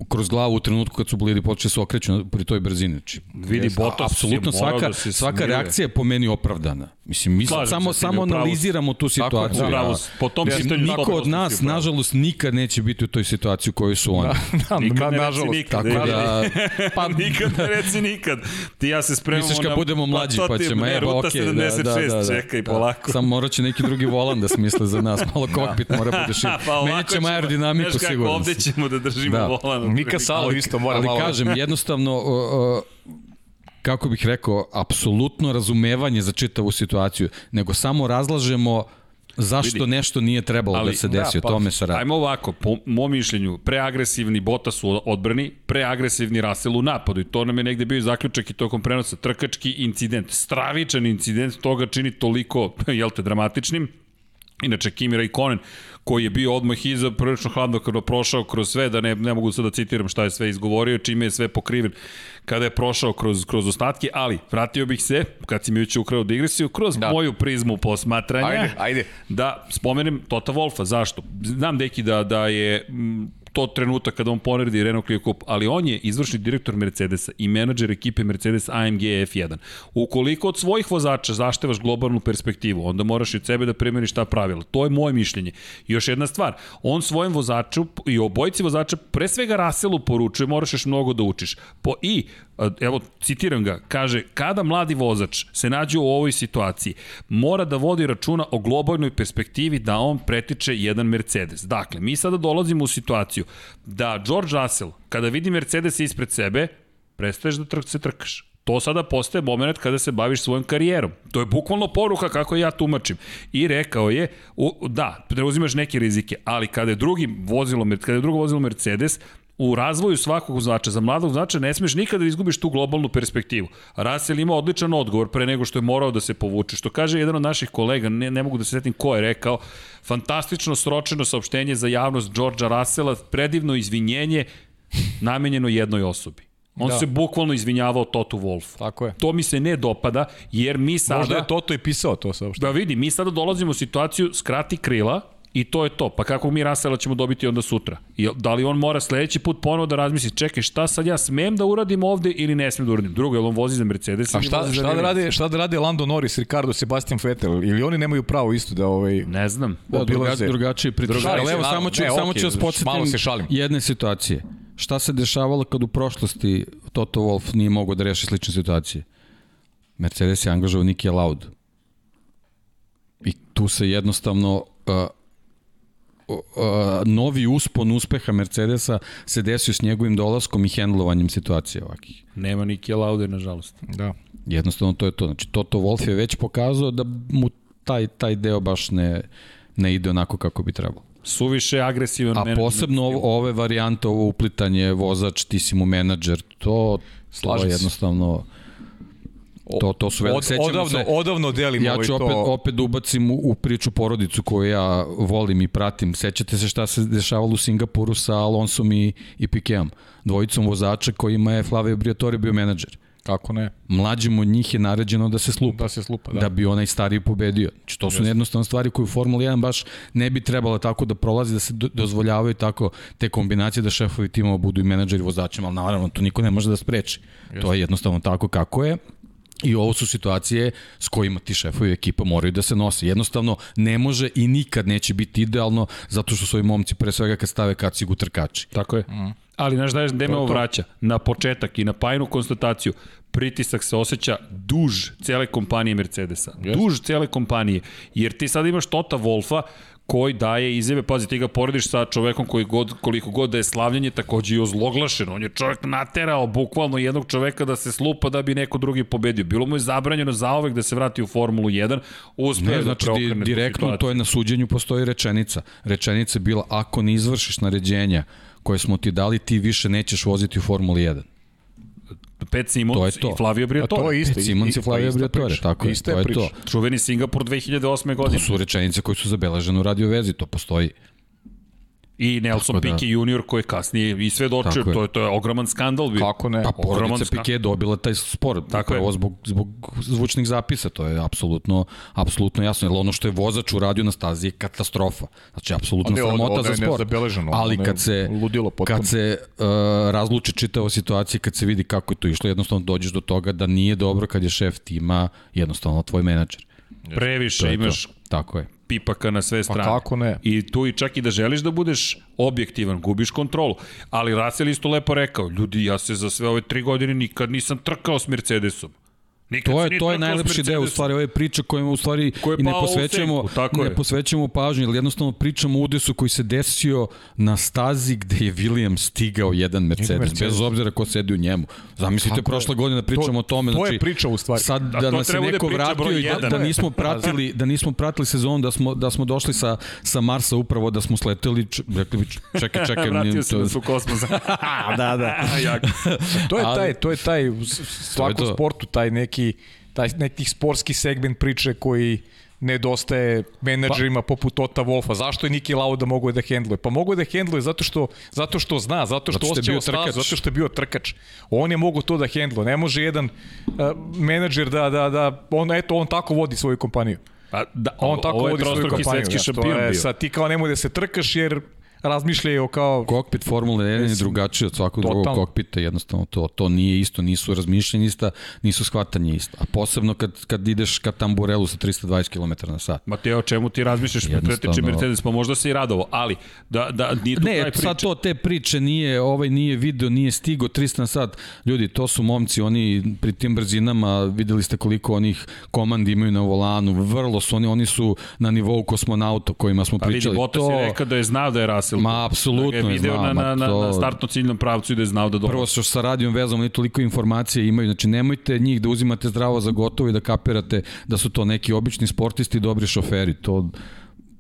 kroz glavu u trenutku kad su bili počeli da se okreću pri toj brzini. Znači, Vidi, Bottas apsolutno svaka, da svaka reakcija je po meni opravdana. Mislim, mi Slažem samo, se, samo analiziramo tu situaciju. Tako, bravo, po tom ja, pitanju niko od nas, nažalost, nikad neće biti u toj situaciji u kojoj su oni. Da, da, nikad na, nažalost. Nikad, tako da, pa, nikad ne reci nikad. Ti ja se spremamo Misliš kad budemo mlađi, pa ćemo, e, pa okej. Okay, da, da, da, da, čekaj, da. Polako. Samo morat će neki drugi volan da smisle za nas. Malo kokpit da. mora bude šir. pa Menit ćemo aerodinamiku, sigurno. Ovde ćemo da držimo da. volan. Mika Salo isto mora ali malo. Ali kažem, jednostavno, uh, uh, kako bih rekao, apsolutno razumevanje za čitavu situaciju, nego samo razlažemo zašto Vidi, nešto nije trebalo da ali, da se desi, da, pa, o tome se radi. Ajmo ovako, po mom mišljenju, preagresivni Bottas u odbrani, preagresivni Russell u napadu i to nam je negde bio zaključak i tokom prenosa, trkački incident, stravičan incident, toga čini toliko, jel te, dramatičnim, Inače, Kimi Raikkonen, koji je bio odmah iza, prilično hladno kada prošao kroz sve, da ne, ne mogu sad da citiram šta je sve izgovorio, čime je sve pokriven kada je prošao kroz, kroz ostatke, ali vratio bih se, kad si mi već ukrao digresiju, kroz da. moju prizmu posmatranja. Ajde, ajde. Da spomenem Tota Wolfa, zašto? Znam, deki, da, da je to trenutak kada on poneredi Renault Clio Cup, ali on je izvršni direktor Mercedesa i menadžer ekipe Mercedes AMG F1. Ukoliko od svojih vozača zaštevaš globalnu perspektivu, onda moraš i od sebe da primjeniš ta pravila. To je moje mišljenje. I još jedna stvar, on svojim vozaču i obojci vozača, pre svega Raselu poručuje, moraš još mnogo da učiš. Po, I evo, citiram ga, kaže, kada mladi vozač se nađe u ovoj situaciji, mora da vodi računa o globalnoj perspektivi da on pretiče jedan Mercedes. Dakle, mi sada dolazimo u situaciju situaciju da George Russell, kada vidi Mercedes ispred sebe, prestaješ da trk, se trkaš. To sada postaje moment kada se baviš svojom karijerom. To je bukvalno poruka kako ja tumačim. I rekao je, u, da, preuzimaš neke rizike, ali kada je drugi vozilo, kada je drugo vozilo Mercedes, u razvoju svakog vozača, za mladog vozača ne smeš nikada da izgubiš tu globalnu perspektivu. Russell ima odličan odgovor pre nego što je morao da se povuče. Što kaže jedan od naših kolega, ne, ne mogu da se setim ko je rekao, fantastično sročeno saopštenje za javnost Georgea Russella, predivno izvinjenje namenjeno jednoj osobi. On da. se bukvalno izvinjavao Toto Wolfu. Tako je. To mi se ne dopada, jer mi sada... Možda je Toto i pisao to saopštenje. Da vidi, mi sada dolazimo u situaciju skrati krila, I to je to. Pa kako mi Rasela ćemo dobiti onda sutra? I da li on mora sledeći put ponovo da razmisli, čekaj, šta sad ja smem da uradim ovde ili ne smem da uradim? Drugo, je on vozi za Mercedes A šta, šta, šta, da radi, šta da radi Lando Norris, Ricardo, Sebastian Vettel? Ili oni nemaju pravo isto da ovaj... Ne znam. Da, druga, drugačiji pritisak. Ali evo, samo ću, ne, samo ću vas podsjetim jedne situacije. Šta se dešavalo kad u prošlosti Toto Wolff nije mogao da reši slične situacije? Mercedes je angažao Niki Laud. I tu se jednostavno uh, novi uspon uspeha Mercedesa se desio s njegovim dolaskom i hendlovanjem situacije ovakih. Nema Niki Laude, nažalost. Da. Jednostavno to je to. Znači, Toto Wolff je već pokazao da mu taj, taj deo baš ne, ne ide onako kako bi trebalo. Suviše agresivan A posebno ovo, ove varijante, ovo uplitanje, vozač, ti si mu menadžer, to, to je jednostavno... To, to su Od, odavno, se, odavno delim ja ću ovaj opet, to... opet da ubacim u, u priču porodicu koju ja volim i pratim. Sećate se šta se dešavalo u Singapuru sa Alonsom i, i Pikeom, dvojicom vozača kojima je Flavio Briatore bio menadžer. Kako ne? Mlađim od njih je naređeno da se slupa. Da se slupa, da. Da bi onaj stariji pobedio. Znači, to su jednostavne stvari koje u Formula 1 baš ne bi trebalo tako da prolazi, da se dozvoljavaju tako te kombinacije da šefovi timova budu i menadžeri vozačima, ali naravno to niko ne može da spreči. Just. To je jednostavno tako kako je. I ovo su situacije s kojima ti šefovi ekipa moraju da se nose. Jednostavno ne može i nikad neće biti idealno zato što su ovi momci pre svega kad stave kacigu trkači. Tako je. Mm. Ali znaš da je gde me ovo vraća? Na početak i na pajnu konstataciju pritisak se osjeća duž cele kompanije Mercedesa. Yes. Duž cele kompanije. Jer ti sad imaš Tota Wolfa koji daje izjave, pazi, ti ga porediš sa čovekom koji god, koliko god da je slavljanje, takođe i ozloglašen. On je čovek naterao bukvalno jednog čoveka da se slupa da bi neko drugi pobedio. Bilo mu je zabranjeno zaovek da se vrati u Formulu 1, uspeo ne, znači, da di, direktno to je na suđenju postoji rečenica. Rečenica je bila, ako ne izvršiš naređenja koje smo ti dali, ti više nećeš voziti u Formuli 1. Pet Simons to je to. i Flavio Briatore. A to je isto. Pet Simons i Flavio Briatore, tako je, to je to. Čuveni Singapur 2008. godine. To su rečenice koje su zabeležene u radio vezi, to postoji. I Nelson da, Piquet junior koji je kasnije i sve dočeo, to je to je ogroman skandal bio. Kako ne? Pa porodica Piquet je dobila taj spor, tako je. zbog zbog zvučnih zapisa, to je apsolutno apsolutno jasno, jer ono što je vozač uradio na stazi je katastrofa. Znači apsolutno sramota za sport. Ali kad se ludilo kad se uh, razluči čitava situacija, kad se vidi kako je to išlo, jednostavno dođeš do toga da nije dobro kad je šef tima jednostavno tvoj menadžer. Previše imaš to. Tako je pipaka na sve pa strane. Pa kako ne? I tu i čak i da želiš da budeš objektivan, gubiš kontrolu. Ali Russell isto lepo rekao, ljudi, ja se za sve ove tri godine nikad nisam trkao s Mercedesom. Nikad to je to je najlepši deo u stvari ove priče kojim u stvari i ne posvećujemo ne je. posvećujemo pažnju, ili jednostavno pričamo o udesu koji se desio na stazi gde je William stigao jedan Mercedes, Mercedes. bez obzira ko sedi u njemu. Zamislite Tako prošle godine da pričamo to, o tome, znači to je znači, priča u stvari. Sad da, da nas se neko vratio i da, da nismo pratili da nismo pratili sezonu, da smo da smo došli sa sa Marsa upravo da smo sleteli, rekli bi čekaj, čekaj, vratio se u kosmos. da, da. to je taj, to je taj u svakom sportu taj neki neki, taj, neki sportski segment priče koji nedostaje menadžerima pa, poput Tota Wolfa. Zašto je Niki Lauda mogo da hendluje? Pa mogo da hendluje zato što, zato što zna, zato što, zato što osjećao stazu, zato što je bio trkač. On je mogo to da hendluje. Ne može jedan uh, menadžer da, da, da, on, eto, on tako vodi svoju kompaniju. Pa, da, on tako vodi svoju kompaniju. Šampion je, sad ti kao nemoj da se trkaš jer razmišljaju kao... Kokpit Formule 1 je drugačiji od svakog drugog kokpita, jednostavno to, to nije isto, nisu razmišljanje ista, nisu shvatanje isto. A posebno kad, kad ideš ka tamburelu sa 320 km na sat. Mateo, o čemu ti razmišljaš? Pretiče Mercedes, pa možda se i radovo, ali da, da nije tu ne, sad to te priče nije, ovaj nije video, nije stigo 300 na sat. Ljudi, to su momci, oni pri tim brzinama, videli ste koliko onih komandi imaju na volanu, vrlo su oni, oni su na nivou kosmonauta kojima smo pričali. A vidi, Bottas to... je rekao da je znao da je ras Russell. Ma, apsolutno da je video na, na, na, to- na startno ciljnom pravcu i da je znao da dolazi. Prvo što sa radijom vezom, oni toliko informacije imaju, znači nemojte njih da uzimate zdravo za gotovo i da kapirate da su to neki obični sportisti i dobri šoferi. To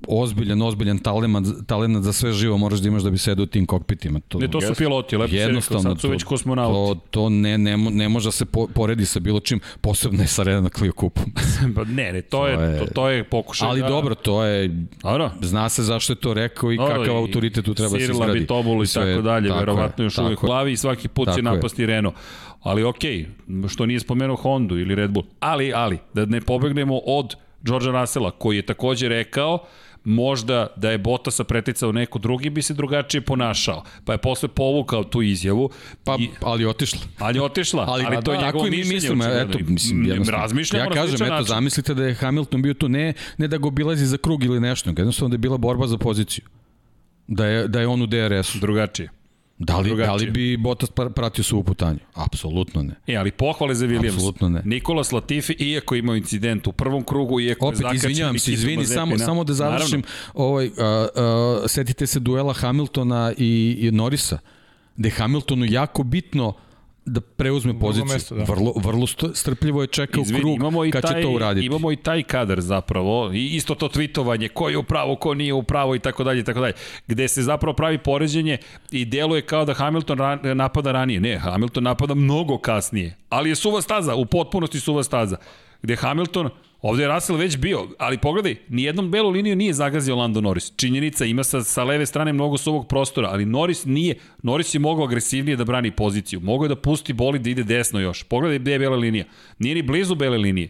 ozbiljan, ozbiljan talent, talent za sve živo moraš da imaš da bi sedao u tim kokpitima. To, Ne, to su piloti, lepo si rekao, sad su već to, kosmonauti. to ne, ne, mo- ne može da se po, poredi sa bilo čim, posebno je sa Reda na Clio kupu. Pa ne, ne, to, je, To je- to, to je pokušaj Ali da... dobro, to je, Dobro. zna se zašto je to rekao i Dobro, kakav i autoritet tu treba da se izgradi. Bitobulu i sve- tako dalje, tako je, verovatno još tako uvijek je. glavi i svaki put će je. napasti Renault. Ali okej, što nije spomenuo Hondu ili Red Bull. Ali, ali, da ne pobegnemo od Georgea Russella, koji je takođe rekao možda da je Bottasa preticao neko drugi bi se drugačije ponašao. Pa je posle povukao tu izjavu. Pa, i, ali otišla. ali je otišla. Ali, ali to je tako njegovo mi mišljenje. očigledno. eto, mislim, jednostavno. Razmišljamo Ja kažem, eto, način. zamislite da je Hamilton bio tu, ne, ne da ga obilazi za krug ili nešto, jednostavno da je bila borba za poziciju. Da je, da je on u DRS-u. Drugačije. Da li, da drugačije. li bi Bottas pra- pratio svu putanju? Apsolutno ne. E, ali pohvale za Williams. Apsolutno ne. Nikolas Latifi, iako imao incident u prvom krugu, iako je Opet, zakačen izvinjavam se, izvini, samo, samo da završim. Naravno. Ovaj, uh, uh, setite se duela Hamiltona i, i Norisa, gde je Hamiltonu jako bitno da preuzme poziciju. mesto, da. Vrlo, vrlo st- strpljivo je čekao Izvini, krug imamo i kad taj, će to uraditi. Imamo i taj kadar zapravo, i isto to tweetovanje, ko je u pravo, ko nije u pravo i tako dalje i tako dalje, gde se zapravo pravi poređenje i deluje kao da Hamilton ran, napada ranije. Ne, Hamilton napada mnogo kasnije, ali je suva staza, u potpunosti suva staza, gde Hamilton Ovde je Russell već bio, ali pogledaj, nijednom belu liniju nije zagazio Lando Norris. Činjenica, ima sa, sa leve strane mnogo suvog prostora, ali Norris nije, Norris je mogao agresivnije da brani poziciju. Mogao je da pusti boli da ide desno još. Pogledaj gde je bela linija. Nije ni blizu bele linije.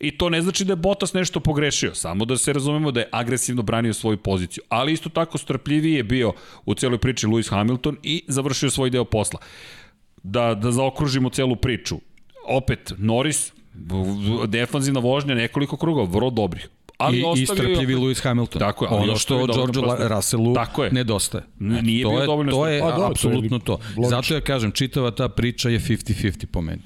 I to ne znači da je Bottas nešto pogrešio, samo da se razumemo da je agresivno branio svoju poziciju. Ali isto tako strpljiviji je bio u celoj priči Lewis Hamilton i završio svoj deo posla. Da, da zaokružimo celu priču. Opet, Norris, defanzivna vožnja, nekoliko krugova, vrlo dobrih. Ali I, i ostavio je strpljivi opet- Lewis Hamilton. Tako je, ali ono što George. Russellu Tako je. nedostaje. Nije to bio je, dovoljno To je. A, to je apsolutno to. logično. Zato ja kažem, čitava ta priča je 50-50 po meni.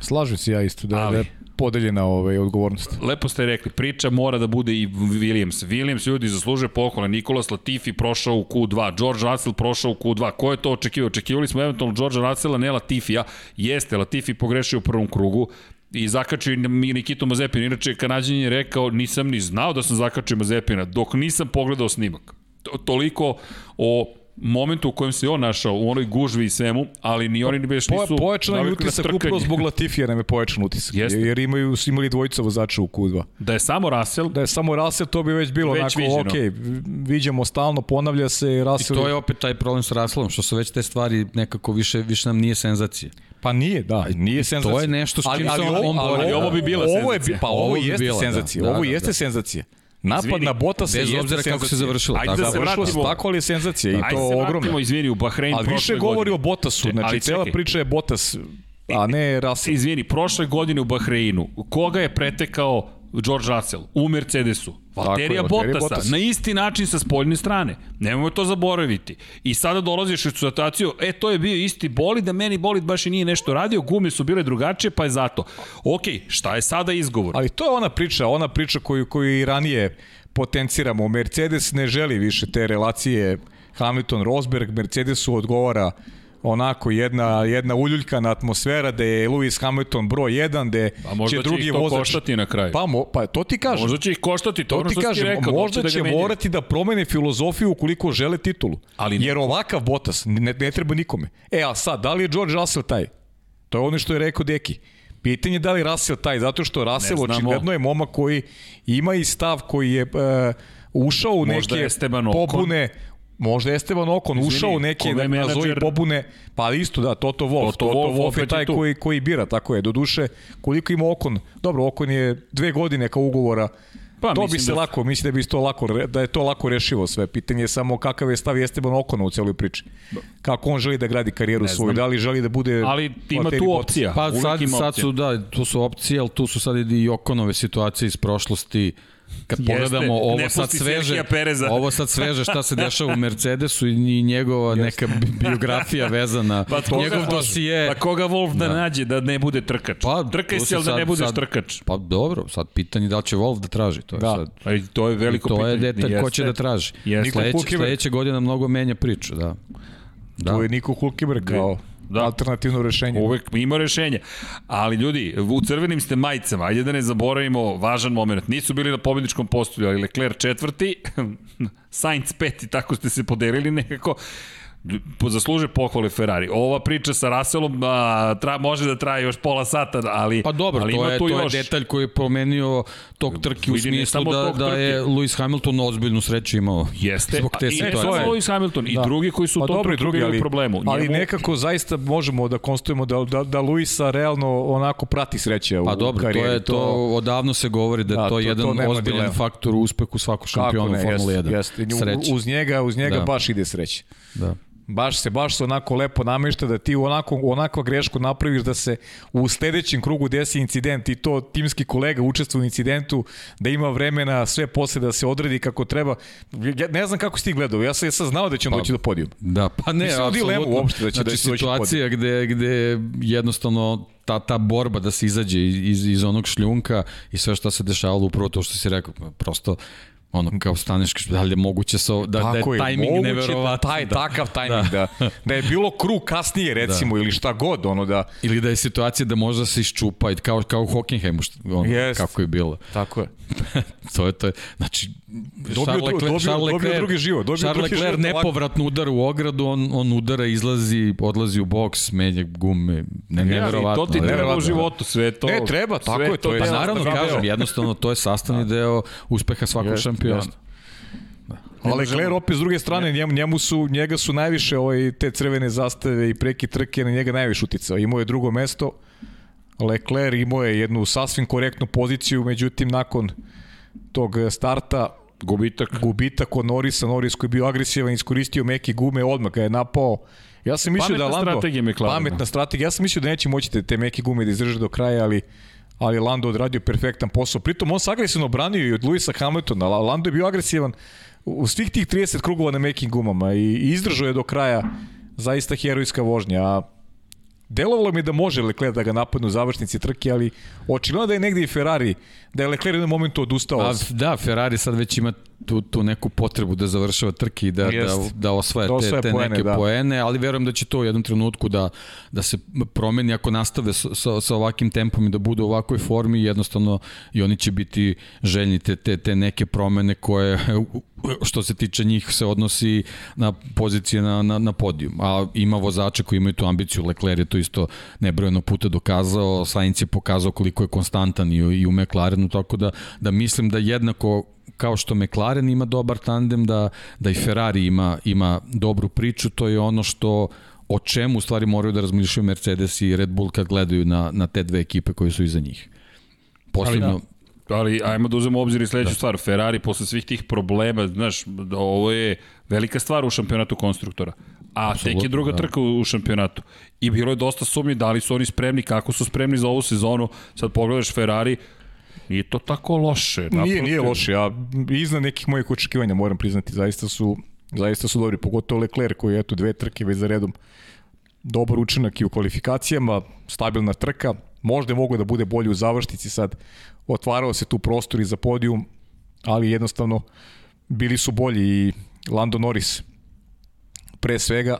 Slažem se ja isto da, Ali- da je podeljena ovaj, odgovornost. Lepo ste rekli, priča mora da bude i Williams. Williams ljudi zaslužuje pohvale. Nikolas Latifi prošao u Q2, George Russell prošao u Q2. Ko je to očekivao? Očekivali smo eventualno George Russella, ne Latifija. Jeste, Latifi pogrešio u prvom krugu i zakačio i Nikitu Mazepina. Inače, Kanadjan je rekao, nisam ni znao da sam zakačio Mazepina, dok nisam pogledao snimak. To, toliko o momentu u kojem se on našao, u onoj gužvi i svemu, ali ni oni ni beš Po, nisu pojačan je na utisak upravo zbog Latifija nam je pojačan utisak. Jeste. Jer imaju, imali dvojica vozača u Q2. Da je samo Russell, Da je samo Russell, to bi već bilo Već onako, viđeno. ok, viđamo stalno, ponavlja se I Russell. to je opet taj problem s Russellom, što su već te stvari nekako više, više nam nije senzacija. Pa nije, da, nije senzacija. je nešto s čim se on- on bori. Ali ovo bi bila ovo je, senzacija. Pa ovo, Ovo bi jeste bila, da. senzacija, Da, ovo da, jeste da. senzacija. Napad Izvini, na Botasa bez jeste obzira kako se završilo, Ajde tako da se je. Se vratimo. tako, ali je senzacija i Ajde to se ogromno. vratimo, izvini, u Bahrein Ali prošle više godine. govori o Botasu, znači ali cela priča je Botas, a ne Russell. Izvini, prošle godine u Bahreinu, koga je pretekao George Russell? U Mercedesu. Valterija Bottasa, Bottas. na isti način sa spoljne strane. Nemojmo to zaboraviti. I sada dolaziš u situaciju, e, to je bio isti bolid, da meni bolid baš i nije nešto radio, gume su bile drugačije, pa je zato. Ok, šta je sada izgovor? Ali to je ona priča, ona priča koju, koju i ranije potenciramo. Mercedes ne želi više te relacije Hamilton-Rosberg, Mercedesu odgovara onako jedna, jedna uljuljkana atmosfera da je Lewis Hamilton broj 1, da Pa možda će će drugi to vozač... koštati na kraju. Pa, mo, pa to ti kažem. Možda će ih koštati, to, To ti kažem, rekao. možda da će menjaju. morati da promene filozofiju ukoliko žele titulu. Ali ne- Jer ovakav Bottas ne, ne treba nikome. E, a sad, da li je George Russell taj? To je ono što je rekao Deki. Pitanje je da li Russell taj, zato što Russell očigledno je momak koji ima i stav koji je e, ušao u neke Esteban Ocon. pobune, možda Esteban Okon Izvini, ušao u neke je nazovi pobune, pa isto da, Toto Wolff, Toto Toto, Wolff opet je taj tu. koji, koji bira, tako je, do duše, koliko ima Okon, dobro, Okon je dve godine kao ugovora, Pa, to bi se da- lako, mislim da bi to lako, da je to lako rešivo sve. Pitanje je samo kakav je stav Esteban Okona u celoj priči. Kako on želi da gradi karijeru Ne svoju, znam. da li želi da bude Ali ima tu opcija. Pa sad, sad su, da, tu su opcije, ali tu su sad i Okonove situacije iz prošlosti. Kad Jeste, pogledamo ovo sad sveže, ovo sad sveže šta se dešava u Mercedesu i, njegova neka bi- biografija vezana, Pa koga- njegov dosije. Pa koga Wolf da, Da. nađe da ne bude trkač? Pa, Trkaj se, ali da ne budeš sad- trkač. Pa dobro, sad pitanje da li će Wolf da traži, to je Da. sad. Pa i to je veliko to pitanje. je detalj ko Jeste. će da traži. Jeste. Sledeće, sledeće godina mnogo menja priču, da. Da. Tu je Niko Hulkenberg kao Da. alternativno rešenje. Uvek ima rešenje. Ali ljudi, u crvenim ste majicama, ajde da ne zaboravimo važan moment. Nisu bili na pobjedičkom postolju, ali Leclerc četvrti, Sainz peti, tako ste se podelili nekako zasluže pohvale Ferrari. Ova priča sa Russellom a, tra, može da traje još pola sata, ali Pa dobro, ali to je, to je još. detalj koji je promenio tok trke u smislu da, da je. Lewis Hamilton ozbiljnu sreću imao. Jeste, Zbog te a, i ne situacije. samo Lewis Hamilton, i Da. drugi koji su Pa dobro, i drugi, ali, problemu. ali Njemu- nekako zaista možemo da konstatujemo da, da, da Luisa realno onako prati sreće u Pa dobro, karijeri. to je to, odavno se govori da je Da, to, to- jedan to ozbiljan dileme. faktor u uspehu svakog šampiona Formuli 1. jeste, jeste. Sreća. Uz njega, uz njega Da. baš ide sreće. Da. Baš se, baš se onako lepo namešta da ti onako, onako grešku napraviš da se u sledećem krugu desi incident i to timski kolega učestvuje u incidentu, da ima vremena sve posle da se odredi kako treba. Ja ne znam kako si ti gledao, ja sam, ja sam znao da će on Pa, doći do podijuma. Da, pa ne, dilemu apsolutno. uopšte da će znači, da će doći situacija gde, gde jednostavno ta, ta borba da se izađe iz, iz, iz onog šljunka i sve što se dešavalo, upravo to što si rekao, prosto ono kao staneš, da li je moguće sa, da, da Tako je je, tajming neverovatan. Da, taj, da. takav tajming, da. da. da. je bilo krug kasnije recimo da. ili šta god, ono da... Ili da je situacija da možda se iščupa, i kao, kao u Hockenheimu, što, ono, Jest. kako je bilo. Tako je. to je to. Je, znači, Dobio Charles Leclerc- dobio- Charles dobio Leclerc- drugi život, dobio Charles drugi Leclerc život nepovratno udara u ogradu, on, on udara, izlazi, odlazi u boks, menja gume. Ne, Ne, ali neverovatno. to ti treba u životu, sve to. Ne, treba, tako je, to je Pa naravno, sastavni kažem, deo. jednostavno to je sastavni deo uspeha svakog Jeste, šampiona. jeste. Ali Leclerc opet s druge strane, njemu, njemu su, njega su najviše ovaj, te crvene zastave i preki trke na njega najviše uticao. Imao je drugo mesto, Leclerc imao je jednu sasvim korektnu poziciju, međutim nakon tog starta Gubitak. gubitak od Norisa, Noris koji je bio agresivan, iskoristio meke gume, odmah ga je napao. Ja sam mislio da Lando... strategija McLarena. Pametna strategija. Ja sam mislio da neće moći te, te meke gume da izdrže do kraja, ali ali Lando odradio perfektan posao. Pritom on se agresivno branio i od Luisa Hamiltona. La- Lando je bio agresivan u svih tih 30 krugova na mekim gumama i izdržao je do kraja zaista herojska vožnja. A Delovalo mi da može Leclerc da ga napadne u završnici trke, ali očigledno da je negde i Ferrari, da je Leclerc u jednom momentu odustao. A, da, Ferrari sad već ima tu, tu neku potrebu da završava trke i da, da, Jest. da osvaja Da te, osvaja te poene, neke da. poene, ali verujem da će to u jednom trenutku da, da se promeni ako nastave sa, sa, sa ovakvim tempom i da budu u ovakvoj formi, jednostavno i oni će biti željni te, te, te neke promene koje što se tiče njih se odnosi na pozicije na, na, na podijum. A ima vozača koji imaju tu ambiciju, Leclerc je to isto nebrojeno puta dokazao, Sainz je pokazao koliko je konstantan i, i u McLarenu, tako da, da mislim da jednako kao što McLaren ima dobar tandem, da, da i Ferrari ima, ima dobru priču, to je ono što o čemu u stvari moraju da razmišljaju Mercedes i Red Bull kad gledaju na, na te dve ekipe koje su iza njih. Posebno, Ali ajmo da uzmemo obzir i sledeću da. stvar. Ferrari posle svih tih problema, znaš, da ovo je velika stvar u šampionatu konstruktora. A tek je druga da. trka u, u šampionatu. I bilo je dosta sumnji da li su oni spremni, kako su spremni za ovu sezonu. Sad pogledaš Ferrari, nije to tako loše. Nije, Naprotiv. nije loše, ja iznad nekih mojih očekivanja moram priznati, zaista su zaista su dobri, pogotovo Leclerc koji je eto dve trke već za redom dobar učinak i u kvalifikacijama, stabilna trka, možda je mogo da bude bolje u završnici sad, otvarao se tu prostor i za podijum, ali jednostavno bili su bolji i Lando Norris pre svega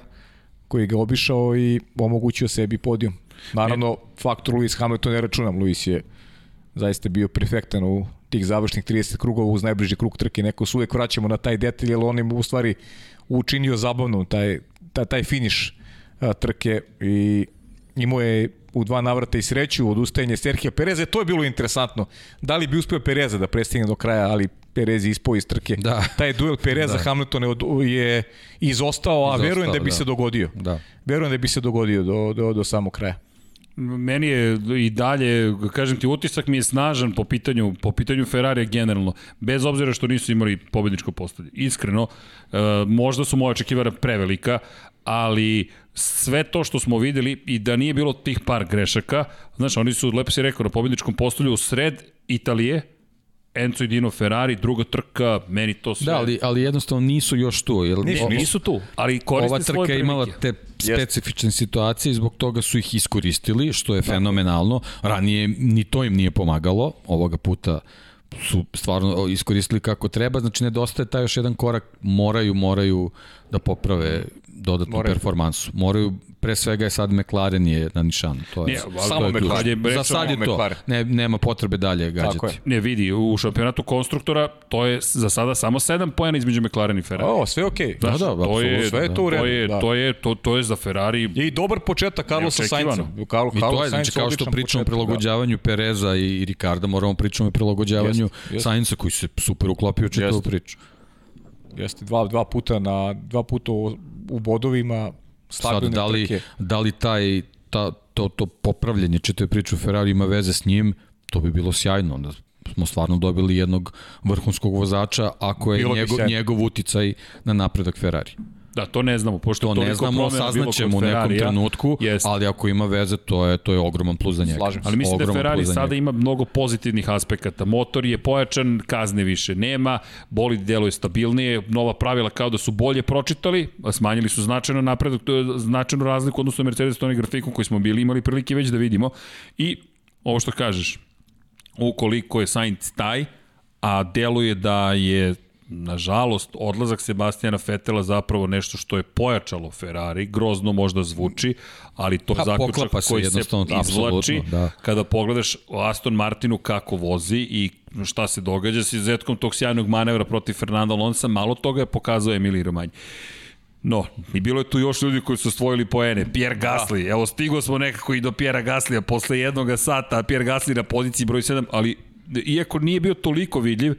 koji ga obišao i omogućio sebi podijum. Naravno, faktor Lewis Hamilton ne računam, Lewis je zaista bio perfektan u tih završnih 30 krugova uz najbliži krug trke. Neko se uvek vraćamo na taj detalj, jer on im u stvari učinio zabavno taj, taj, taj finiš a, trke i imao je u dva navrata i sreću od ustajanja Serhija Pereza. To je bilo interesantno. Da li bi uspeo Pereza da prestigne do kraja, ali Perez je ispao iz trke. Da. Taj duel Pereza Da. Hamiltona je, od- je izostao, a Izostao, verujem da bi da. se dogodio. da. Verujem da bi se dogodio do, do, do samog kraja. Meni je i dalje, kažem ti, utisak mi je snažan po pitanju, po pitanju Ferrarija generalno, bez obzira što nisu imali pobedničko postavlje. Iskreno, e, možda su moje očekivanja prevelika, ali sve to što smo videli i da nije bilo tih par grešaka, znaš, oni su, lepo si rekao, na pobedničkom postolju u sred Italije, Enzo i Dino Ferrari, druga trka, meni to sve... Da, ali, ali jednostavno nisu još tu. Jer nisu, nisu tu, ali koriste Ova trka je imala te specifične situacije i zbog toga su ih iskoristili, što je fenomenalno. Ranije ni to im nije pomagalo, ovoga puta su stvarno iskoristili kako treba, znači nedostaje taj još jedan korak, moraju, moraju da poprave dodatnu moraju. performansu. Moraju, pre svega je sad McLaren je na nišanu. To je, Nije, samo je McLaren. Je, Za sad je to. McLaren. Ne, nema potrebe dalje gađati. Tako je. Ne, vidi, u šampionatu konstruktora to je za sada samo 7 poena između McLaren i Ferrari. O, sve okej. Okay. Da, da, da, to je, sve je to u redu. To je, da. to je, to, to je za Ferrari. I dobar početak Carlosa Sainza. Carlo, I to je, znači, kao što pričamo o prilagođavanju da. Pereza i, i Ricarda, moramo pričamo o prilagođavanju Sainza koji se super uklopio čitavu priču. Jeste, dva, dva puta na dva puta u bodovima stabilne Sad, da li, trke. Da li taj, ta, to, to popravljanje čitave priče u Ferrari ima veze s njim, to bi bilo sjajno. Onda smo stvarno dobili jednog vrhunskog vozača ako je njegov, njegov uticaj na napredak Ferrari. Da, to ne znamo, pošto to ne znamo, saznaćemo u nekom trenutku, jest. ali ako ima veze, to je to je ogroman plus za njega. Slažem se. Ali mislim da Ferrari sada ima mnogo pozitivnih aspekata. Motor je pojačan, kazne više nema, bolid deluje stabilnije, nova pravila kao da su bolje pročitali, smanjili su značajno napredak, to je značajnu razliku odnosno Mercedes to grafikom koji smo bili imali prilike već da vidimo. I ovo što kažeš, ukoliko je Sainz taj, a deluje da je nažalost, odlazak Sebastijana Fetela zapravo nešto što je pojačalo Ferrari, grozno možda zvuči, ali to je pa, zaključak se koji se izvlači da. kada pogledaš Aston Martinu kako vozi i šta se događa sa izuzetkom tog sjajnog manevra protiv Fernanda Alonso, malo toga je pokazao Emilij Romanj. No, i bilo je tu još ljudi koji su osvojili poene. Pierre Gasly, da. evo stigo smo nekako i do Pierre Gaslija posle jednog sata, Pierre Gasly na poziciji broj 7, ali iako nije bio toliko vidljiv,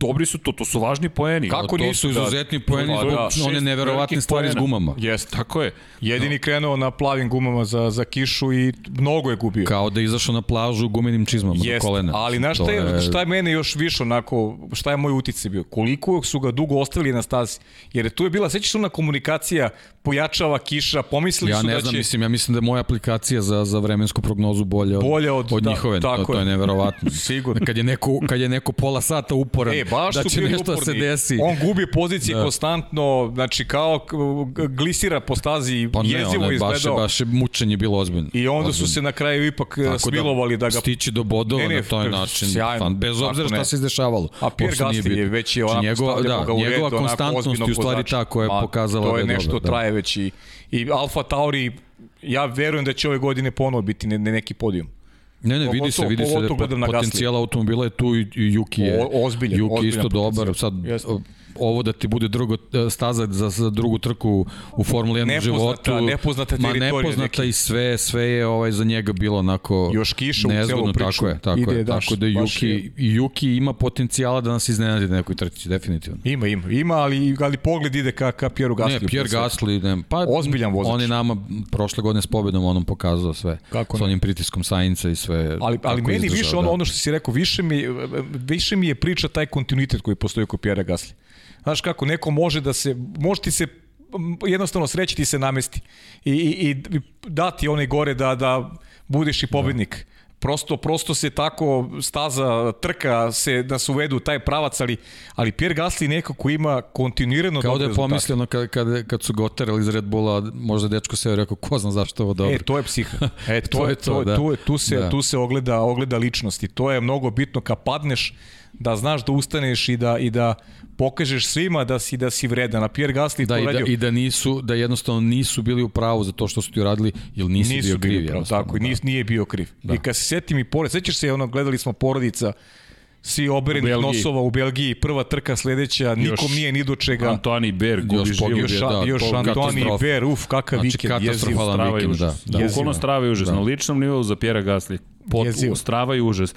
dobri su to, to su važni poeni. Kako to nisu? su izuzetni da, poeni zbog da, one neverovatne stvari s gumama. Jeste. Tako je. Jedini no. krenuo na plavim gumama za, za kišu i mnogo je gubio. Kao da je izašao na plažu gumenim čizmama Jest, do kolena. Ali znaš šta je, je, šta je mene još više onako, šta je moj uticaj bio? Koliko su ga dugo ostavili na stazi? Jer tu je bila, sećaš ona komunikacija, pojačava kiša, pomislili ja su da će... Ja ne znam, mislim, ja mislim da je moja aplikacija za, za vremensku prognozu bolja od, bolja od, od da, njihove. Tako to, to je neverovatno. Sigurno. Kad je neko, kad je neko pola sata uporan e, baš da će nešto uporni. se desi. On gubi pozicije da. konstantno, znači kao glisira po stazi, pa ne, jezivo izgledao. Baš, baš mučenje bilo ozbiljno. I onda ozbiljno. su se na kraju ipak Tako da smilovali da, da ga... Stići do bodova ne, ne, na taj način. Sjajno, fan, bez obzira šta se izdešavalo. A Pierre Gasly je već je onako njegova, da, ga u redu, njegova konstantnost je u stvari ta koja je pokazala da je dobro. To je nešto da. traje već i, i Alfa Tauri, ja verujem da će ove godine ponovo biti ne, ne neki podijum. Ne, ne, vidi se, vidi se da potencijal automobila je tu i Juki je, o, ozbiljan, Juki ozbiljan isto dobar, sad Jeste ovo da ti bude drugo e, staza za, za drugu trku u Formuli 1 u životu. Nepoznata teritorija. Ma nepoznata neki. i sve, sve je ovaj za njega bilo onako Još kiša nezgodno, u celu priču. Tako je, tako ide, je. Daš, tako da Juki, je... Juki ima potencijala da nas iznenadi na nekoj trci, definitivno. Ima, ima, ima, ali, ali pogled ide ka, ka Pierre Gasly. Ne, Pierre Gasly, ne, pa ozbiljan vozač. On je nama prošle godine s pobedom onom pokazao sve. Kako s onim pritiskom Sainca i sve. Ali, ali meni izdržao, više, da. ono, ono što si rekao, više mi, više mi je priča taj kontinuitet koji postoji kod Pierre Gasly. Znaš kako, neko može da se, može ti se jednostavno sreći ti se namesti i, i, i dati onaj gore da, da budeš i pobednik. Da. Prosto, prosto se tako staza trka se da se uvedu taj pravac, ali, ali Pierre Gasly nekako ima kontinuirano Kao da je pomisleno kad, kad, kad su ga oterali iz Red Bulla, možda dečko se rekao ko zna zašto ovo dobro. E, to je psiha. E, to, to je to, to da. tu, tu, se, da. tu se ogleda, ogleda ličnost i to je mnogo bitno kad padneš da znaš da ustaneš i da, i da pokažeš svima da si da si vredan. A Pierre Gasly da, to i. Da, I da nisu, da jednostavno nisu bili u pravu za to što su ti uradili, ili nisi nisu bio kriv. Prav, tako, da. nis, nije bio kriv. Da. I kad se setim i pored, sećaš se, ono, gledali smo porodica, svi oberenih nosova u Belgiji, prva trka sledeća, nikom još nije ni do čega. Antoni Ber gubi život. Još, da, još Antoni Ber, uf, kakav znači, vikend, jeziv. Strava i užas. Da, da. Bukvalno strava i užas. Da. Na ličnom nivou za Pjera Gasly. Pot, strava i užas.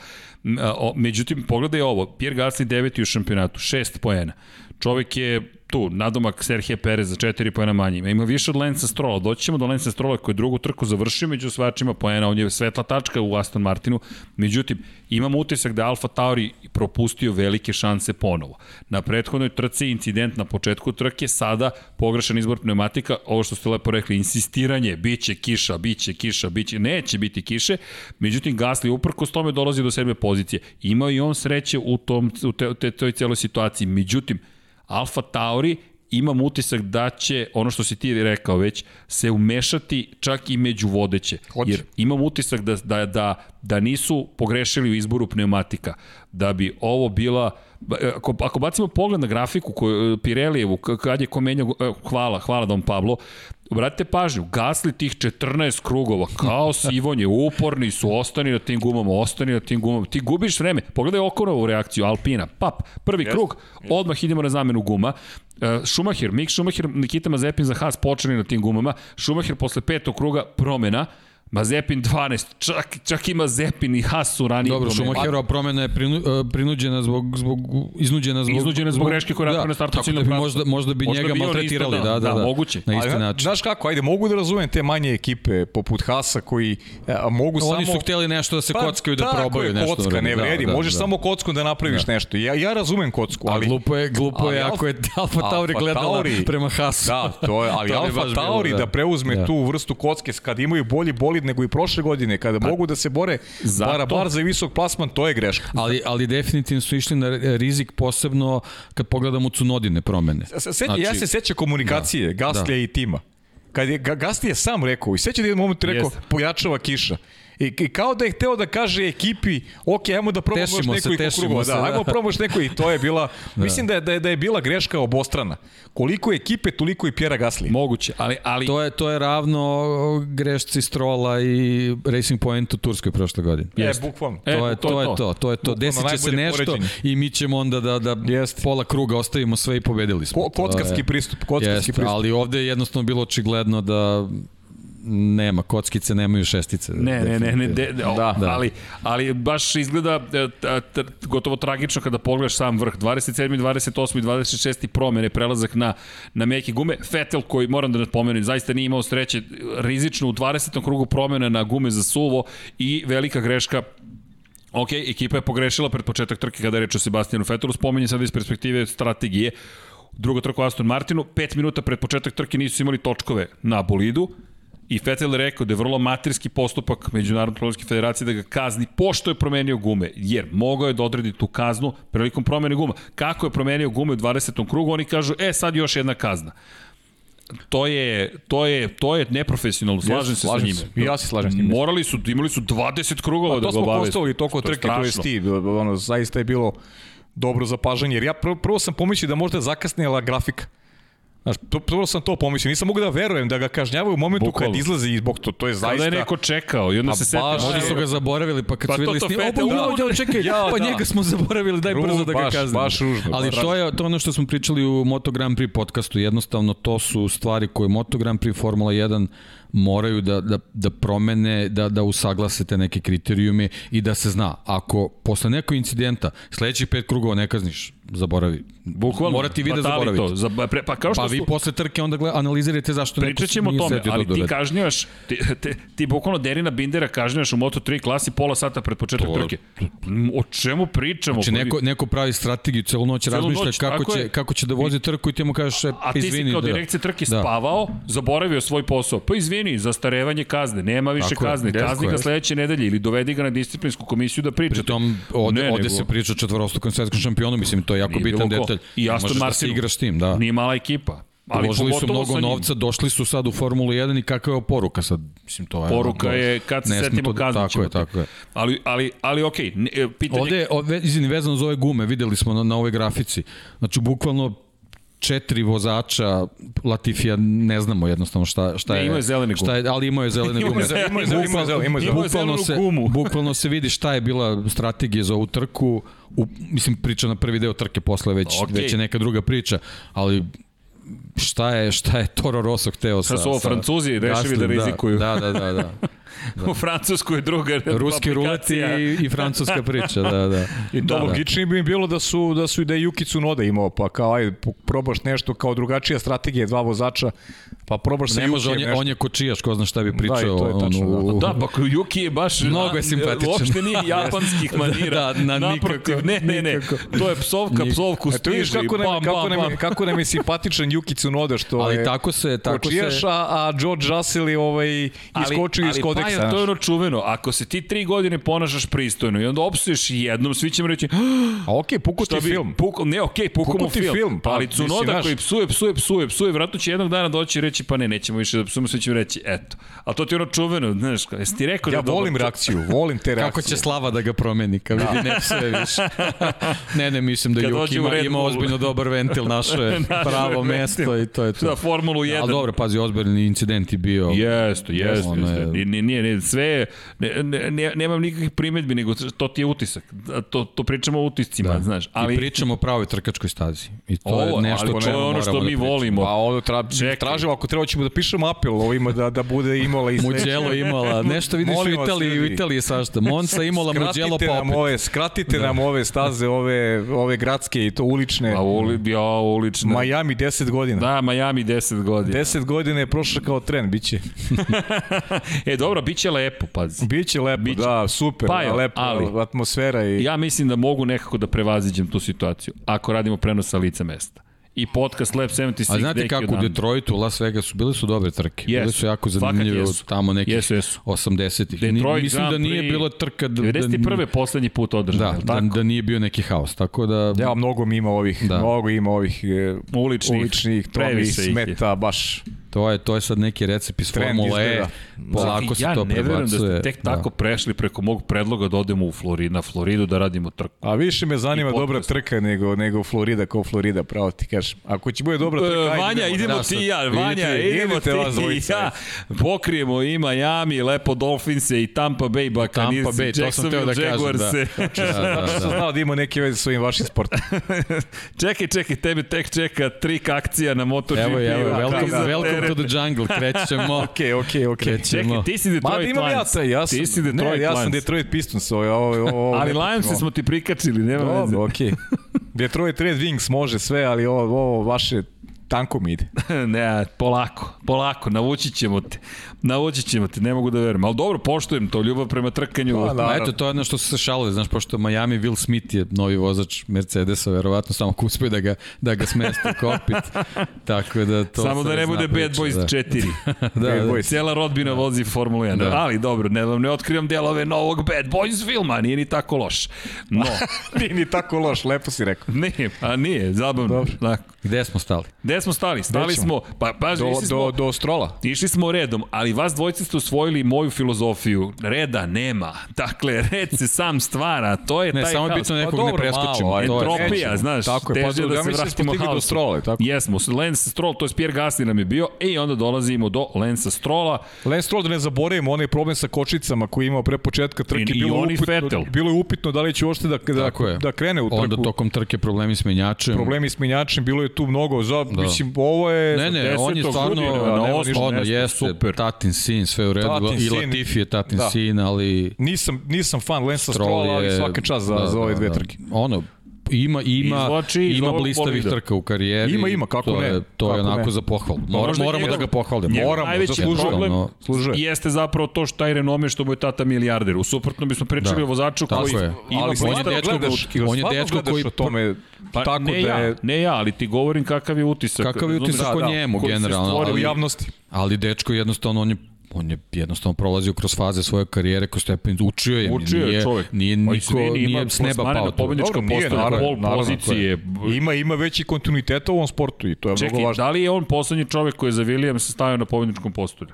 Međutim, pogledaj ovo. Pierre Gasly deveti u šampionatu, šest poena. Čovek je tu, nadomak Serhije Perez za 4 pojena manje. Ima više od Lensa Strola. Doći ćemo do Lensa Strola koji drugu trku završio među osvajačima pojena. On je svetla tačka u Aston Martinu. Međutim, imamo utisak da Alfa Tauri propustio velike šanse ponovo. Na prethodnoj trci incident na početku trke, sada pogrešan izbor pneumatika, ovo što ste lepo rekli, insistiranje, biće kiša, biće kiša, biće, neće biti kiše. Međutim, Gasly uprkos tome dolazi do pozicije pozicije. Imao i on sreće u, tom, u te, te, toj celoj situaciji. Međutim, Alfa Tauri imam utisak da će, ono što si ti rekao već, se umešati čak i među vodeće. Hoće. Jer imam utisak da, da, da, da nisu pogrešili u izboru pneumatika. Da bi ovo bila ako, ako bacimo pogled na grafiku koju Pirelijevu, kad je ko menjao, e, hvala, hvala Dom Pablo, Obratite pažnju, gasli tih 14 krugova, kao sivonje, uporni su, ostani na tim gumama, ostani na tim gumama. Ti gubiš vreme. Pogledaj Okonovu reakciju, Alpina. Pap, prvi yes, krug, yes. odmah idemo na zamenu guma. Uh, Schumacher, Mick Schumacher, Nikita Mazepin za Haas počeli na tim gumama. Schumacher posle petog kruga promena. Mazepin 12, čak, čak ima Zepin i Haas su ranije Dobro, Šumacherova promena je prinu, e, prinuđena zbog, zbog iznuđena zbog... Iznuđena zbog greške koja da, na startu tako da bi možda, možda bi možda njega maltretirali, da, da, da, da, moguće. Na isti Ali, način. Znaš kako, ajde, mogu da razumem te manje ekipe poput Hasa koji a, mogu Oni samo... Oni su hteli nešto da se pa, kockaju da probaju je, nešto. kocka, ne vredi, da, možeš da. samo kockom da napraviš da. nešto. Ja, ja razumem kocku, Ali. A glupo je, glupo je ako je Alfa Tauri gledala prema Hasu. Da, to je, ali Alfa Tauri da, da. preuzme Da. tu vrstu kocke kad imaju bolji bolid nego i prošle godine, kada mogu da se bore Zato- bar, bar za visok plasman, to je greška. Ali, ali definitivno su išli na rizik posebno kad pogledamo Cunodine promene. Se, se, ja se sećam komunikacije da, Gaslija da. i tima. Kad je Ga- Gasli je sam rekao, i seća da je jedan moment rekao, Jeste. pojačava kiša. I, I kao da je hteo da kaže ekipi, ok, ajmo da probamo još Tešimo se, nekoliko tešimo krugova. se, Da, da. ajmo probamo još neko i to je bila, da. mislim da je, da, je, da je bila greška obostrana. Koliko ekipe, toliko i Pjera Gasli. Moguće, ali, ali To je, to je ravno grešci Strola i Racing Point u Turskoj prošle godine. E, Jeste. bukvalno. E, to, je, to, je to, to je to. Desit će se nešto poređenje. i mi ćemo onda da, da Jeste. pola kruga ostavimo sve i pobedili smo. Ko, To kockarski je- pristup, kockarski Jeste, pristup. ali ovde je jednostavno bilo očigledno da nema, kockice nemaju šestice. Ne, ne, ne, ne, de, de, Da. da. ali, ali baš izgleda e, t, t, gotovo tragično kada pogledaš sam vrh. 27. 28. i 26. promene, prelazak na, na meke gume. Vettel koji, moram da napomenem, zaista nije imao sreće, rizično u 20. krugu promene na gume za suvo i velika greška Ok, ekipa je pogrešila pred početak trke kada je reč o Sebastijanu Vettelu, spominje sada iz perspektive strategije. Druga trka u Aston Martinu, 5 minuta pred početak trke nisu imali točkove na bolidu, I Vettel je rekao da je vrlo materski postupak Međunarodne automobilske federacije da ga kazni pošto je promenio gume, jer mogao je da odredi tu kaznu prilikom promene guma. Kako je promenio gume u 20. krugu, oni kažu, e sad još jedna kazna. To je, to je, to je neprofesionalno, slažem se sa slažem njime. se. Ja se slažem s njime. Morali su, imali su 20 krugova Pa da to ga smo obaveste. postavili toko To trke, to je ti, ono, zaista je bilo dobro zapažanje, jer ja prvo, prvo sam pomislio da možda je zakasnila grafika. Znaš, to, prvo sam to pomislio, nisam mogu da verujem da ga kažnjavaju u momentu Bukvalno. kad izlazi i zbog to, to je Kada zaista... je neko čekao i onda Pa se setio. baš, Možda su ga zaboravili, pa kad Pa su videli to snim, Vettel, opa, da. ja, čekaj, Ja, pa da. njega smo zaboravili, daj Ru, brzo da ga baš, kaznimo. baš ružno, Ali baš to je to ono što smo pričali u Moto Grand Prix podcastu, jednostavno to su stvari koje Moto Grand Prix Formula 1 moraju da, da, da promene, da, da usaglase te neke kriterijume i da se zna, ako posle nekog incidenta sledećih pet krugova ne kazniš, zaboravi. Bukvalno. Mora ti vide Fatali zaboraviti. To, za, pre, pa kao što Pa vi su, posle trke onda gleda, analizirate zašto neko Pričat ćemo o tome, setio ali da ti kažnjaš, ti, ti, ti bukvalno Derina Bindera kažnjaš u Moto3 klasi pola sata pred početak To- trke. O čemu pričamo? Znači Pa neko, neko pravi strategiju, celu noć Celu razmišlja noć, kako će, je. kako će da vozi trku i ti mu kažeš, e, A ti izvini. si kao da. direkcija trke Da. spavao, zaboravio svoj posao. Pa izvini, zastarevanje kazne, nema više Tako kazne, kazni ga jeste. sledeće nedelje ili dovedi ga na disciplinsku komisiju da pričate. Pritom, ovde, Ne, ovde se priča četvorostokom svetskom šampionu, mislim, to je jako Nije bitan detalj. I Aston da se Martinu. igraš s tim, da. Nije mala ekipa. Ali Uložili su mnogo novca, došli su sad u Formulu 1 i kakva je poruka sad? Mislim, to je... Poruka je kad se setimo da- kaznit Tako je, tako je. Ali, ali, ali okej, okay, pitanje... Ovde, ovde izvini, vezano za ove gume, videli smo na, na ovoj grafici. Znači, bukvalno četiri vozača Latifija ne znamo jednostavno šta šta Ne, je imao je zelene šta je ali imao je zelene gume imao je zelene- imao je bukvalno zelenu se gumu. bukvalno se vidi šta je bila strategija za ovu trku u, mislim priča na prvi deo trke posle već Okej. već je neka druga priča ali šta je šta je Toro Rosso hteo sa su ovo Francuzi rešili Gasly, da rizikuju. da da da da, da. U Francuskoj je druga ruski aplikacija. i, i francuska priča da da I to da, da, logičnije bi im bilo da su, da su i da je Yuki Tsunoda imao, pa kao ajde, po- probaš nešto kao drugačija strategija, dva vozača, pa probaš sa Ne može, on je, nešto. on je kočijaš, ko zna šta bi pričao. Da, to je on tačno, u- Da, pa Yuki je baš... Mnogo je simpatičan. Uopšte nije japanskih manira. Da, da, na Naprotiv, nikako, ne, ne, ne. nikako. To je psovka, Nik- psovku E, stiže. kako nam, bam, kako, nam, bam. kako nam je simpatičan Yuki Tsunoda, što Ali je tako se, tako kočijaš, se... a, a George Russell je ovaj, iskočio iz kodrice Paja, to je ono čuveno. Ako se ti tri godine ponašaš pristojno i onda opsuješ jednom, svi ćemo reći, A okej, puku ti bi, film. Puko, ne, okej, okay, Pukao ti film. film, pa, ali Cunoda koji psuje, psuje, psuje, psuje, vratno će jednog dana doći i reći, pa ne, nećemo više da psujemo, svi ćemo reći, eto. Ali to ti je ono čuveno, znaš, jesi ti rekao da Ja dobar volim čovjek? reakciju, volim te reakcije. Kako će Slava da ga promeni, kad vidi ne psuje više. ne, ne, mislim da Kad Juk dođe u ima, ima ozbiljno dobar ventil, naše pravo mesto i to je to. Da, Formulu 1. Ali dobro, pazi, ozbiljni incident je bio. Jeste, jeste, jeste. Nije, nije, sve ne, ne, ne, nemam nikakvih primetbi, nego to ti je utisak. To, to pričamo o utiscima, Da. znaš. Ali... I pričamo o pravoj trkačkoj stazi. I to Ovo, je nešto ali o to je čemu ono što moramo mi da pričamo. volimo. Pa ovo tra, tražimo, ako treba ćemo da pišemo apel ovima da, da bude Imola i sve. Muđelo imala, nešto vidiš u Molim vas, Italiji, u. Italiji svašta. Monza imala Muđelo pa opet. ove, skratite nam ove staze, ove, ove gradske i to ulične. a uli, ja, ulična. Miami 10 godina. Da, Miami 10 godina. 10 godina je prošao kao tren, biće. e, dobro, bit će lepo, pazi. Biće lepo, Biće. da, super, Pa jo, lepo, ali- atmosfera i... Ja mislim da mogu nekako da prevaziđem tu situaciju, ako radimo prenos sa lica mesta. I podcast Lab 76 A znate kako u. Detroitu, Las Vegasu, bile su dobre trke. Jesu. Bile su jako Fakat zanimljive jesu. tamo nekih Jesu, jesu. 80-ih. Ni- Detroit Mislim da nije bilo trka da, da, 91. poslednji put održan, da, da, da nije bio neki haos. Tako da, Ja, mnogo mi ima ovih, Da. da. mnogo ima ovih e, Uličnih, uličnih to mi smeta baš. To je, to je sad neki recept iz Trend Formule E. Polako se ja to ne verujem da ste prebacuje. tek tako prešli preko mog predloga da odemo u Floridu, na Floridu da radimo trku. A više me zanima I dobra trka nego, nego Florida kao Florida, pravo ti kažem. Ako će bude dobra trka, E, ajde, Vanja, idemo Da, ti i ja, vidite, Vanja, idemo ti vas i dvojica, ja. Pokrijemo i Miami, lepo Dolphinse i Tampa Bay Buccaneers, Tampa Bay, to sam teo da kažem, da. Da, da, Sam da. znao da ima neke veze s ovim vašim sportom. čekaj, čekaj, tebe tek čeka trik akcija na MotoGP. Evo, evo, Da, welcome to teren. the jungle, krećemo. Okej, okej, okej. Krećemo. Čekaj, ti si Detroit Mada imam ja Lions. taj, ja sam, ti si ne, Detroit ja sam Lions. Detroit Pistons, ovo, ovo, ovo, Ali ne Lions smo ti prikačili, nema veze. Dobro, okej. Detroit Red Wings može sve, ali ovo, ovo vaše tanko mi ide. ne, polako, polako, navući ćemo te. Navući ćemo te, ne mogu da verujem. Ali dobro, poštujem to, ljubav prema trkanju. Pa, da. Eto, to je jedno što su se šalili, znaš, pošto Miami Will Smith je novi vozač Mercedesa, verovatno samo ko uspije da ga, da ga smesti u kokpit. Tako da to Samo da ne bude priča, Bad Boys da. 4. Da, da. Boys. Cijela rodbina vozi Formulu 1. Da. Ali dobro, ne, ne otkrivam delove novog Bad Boys filma, nije ni tako loš. No, Nije ni tako loš, lepo si rekao. nije, a nije, zabavno. Dobro. Tako. Gde smo stali? Gde smo stali? Stali smo, pa, pa Do, smo, do, do strola. Išli smo redom, ali vas dvojice ste usvojili moju filozofiju. Reda nema. Dakle, red se sam stvara. To je Ne, taj samo je haos. bitno nekog Pa ne dobro, preskočimo. malo, je- Entropija, nećemo. znaš, Tako je, teže pa da ja se da vratimo stigli do haosu. Strola, tako? Jesmo, Lance Stroll, to je Pierre Gasly nam je bio, i onda dolazimo do Lance Strolla. Lance Stroll, da ne zaboravimo, onaj problem sa kočicama koji je imao pre početka trke. I- i bilo, on i upitno, Vettel. bilo je upitno da li će uopšte da, da, je. da krene u trku. Onda tokom trke problemi s menjačem. Problemi s menjačem, bilo je tu mnogo. Za, Da. Mislim, ovo je... Ne, ne, on je 10. stvarno, na mjestu, jeste, super. Tatin sin, sve u redu, Tatin i. Latifi je tatin Da. sin, ali Nisam, nisam fan Lance Stroll Strolla, ali svaka čast za, za ove dve trke. Ono, ima ima Izvlači iz ima blistavih bolida. trka u karijeri. Ima, ima, kako to ne, Je, to je kako onako ne. za pohvalu. Mora, možda moramo da ga pohvalimo. Moramo, najveći zaslužuje. problem Ono, Služuje. jeste zapravo to što taj renome što mu je tata milijarder. U suprotnom bismo pričali Da. o vozaču Tako koji je. ima ali on je dečko gledaš, on je dečko koji- o tome Pa tako ne da ja, je ne ja, ali ti govorim kakav je utisak. Kakav je utisak o njemu koji se generalno, u javnosti. Ali dečko jednostavno on je on je jednostavno prolazio kroz faze svoje karijere, kroz stepen, učio je, Učio je nije, čovjek. nije Pa niko, nije s neba pao na tu. pobedničko Dobro, nije, postoje, naravno, pol naravno, pozicije. Ima, ima veći kontinuitet u ovom sportu i to je Čekaj, mnogo važno. da li je on poslednji čovek koji je za Williams stavio na pobedničkom postolju?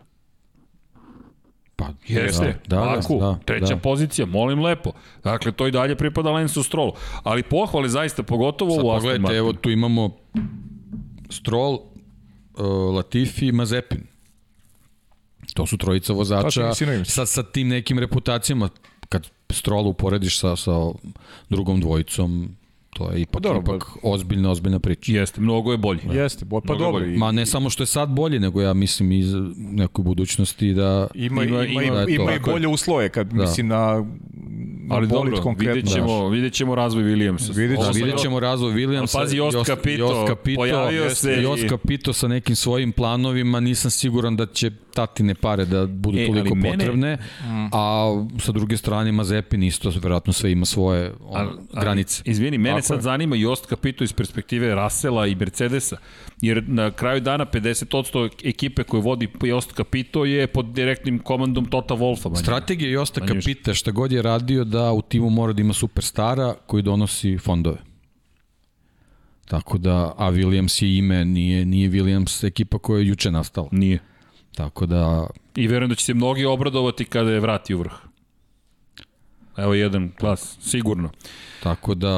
Pa, Jeste, da, da, Baku, da, treća da. pozicija, molim lepo. Dakle, to i dalje pripada Lensu Strollu. Ali pohvali zaista, pogotovo Sad u Aston pogledajte, Martin. evo tu imamo Stroll, uh, Latifi i Mazepin. To su trojica vozača sinovi. sa, sa tim nekim reputacijama. Kad Stroll uporediš sa, sa drugom dvojicom, to je ipak, dobro, ipak ozbiljna, ozbiljna priča. Jeste, mnogo je bolji. Jeste, bo, pa Mnogo dobro. Ma ne samo što je sad bolje, nego ja mislim i za nekoj budućnosti da... Ima, Ima- ima, da to ima i bolje uslove kad Da. mislim na Ali dobro, konkretno. vidjet ćemo, vidjet ćemo razvoj Williamsa. Vidjet Da, ćemo. vidjet ćemo razvoj Williamsa. Pazi, Jost Capito, pojavio se i- Jost Capito sa nekim svojim planovima, nisam siguran da će tatine pare da budu E, toliko mene- potrebne, a sa druge strane Mazepin isto, verovatno sve ima svoje on, Ali- ali, granice. Izvini, mene sad zanima Jost Capito iz perspektive Rasela i Mercedesa, jer na kraju dana 50% ekipe koju vodi Jost Capito je pod direktnim komandom Tota Wolfa. manje. Strategija Josta. Kapita šta god je radio da u timu mora da ima superstara koji donosi fondove. Tako da, a Williams je ime, nije, nije Williams ekipa koja je juče nastala. Nije. Tako da, I verujem da će se mnogi obradovati kada je vrati u vrh. Evo jedan glas, sigurno. tako da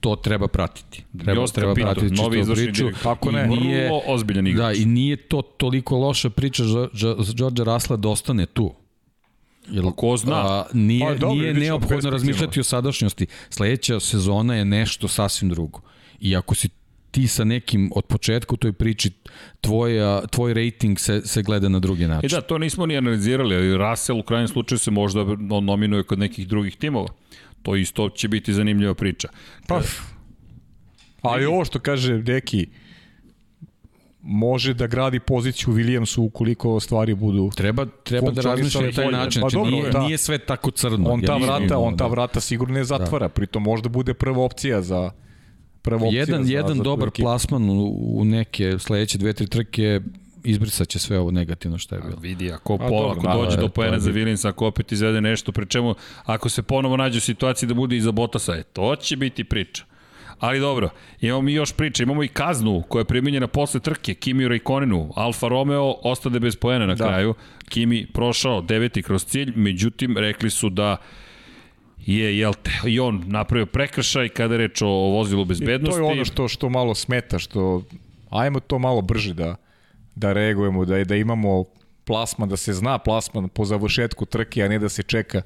to treba pratiti. Treba, Jost treba Capito, pratiti novi izvršni priču. Kako ne? Nije, Vrlo ozbiljan da, igrač. i nije to toliko loša priča za, George Rasla da ostane tu. Jer, Pa ko zna? A, nije, Pa dobro, nije neophodno razmišljati o sadašnjosti. Sledeća sezona je nešto sasvim drugo. I ako si ti sa nekim od početka u toj priči, tvoj, tvoj rating se, se gleda na drugi E način. da, to nismo ni analizirali, ali Russell u krajnjem slučaju se možda nominuje kod nekih drugih timova. To isto će biti zanimljiva priča. Pa, ali ovo što kaže Deki, može da gradi poziciju Williamsu ukoliko stvari budu Treba, treba da razmišlja na taj bolje. način. Pa Znači, dobro, nije, da. nije sve tako crno. on ta vrata, on ta da. vrata sigurno ne zatvara, pritom možda bude prva opcija za prva opcija Jedan, za, jedan za dobar ekipu. plasman u, u neke sledeće dve, tri trke izbrisat će sve ovo negativno što je bilo. Vidi, ako, A po, dobro, ako dođe da, do poena je za. Williams, ako opet izvede nešto, pri čemu, ako se ponovo nađe u situaciji da bude iza Botasa, e, to će biti priča. Ali dobro, imamo mi još priče, imamo i kaznu koja je primjenjena posle trke, Kimi Raikkonenu, Alfa Romeo ostade bez poena na Da. kraju, Kimi prošao deveti kroz cilj, međutim rekli su da je, jel te, i on napravio prekršaj kada je reč o vozilu I bezbednosti. To je ono što što malo smeta, što ajmo to malo brže da da reagujemo, da da imamo plasman, da se zna plasman po završetku trke, a ne da se čeka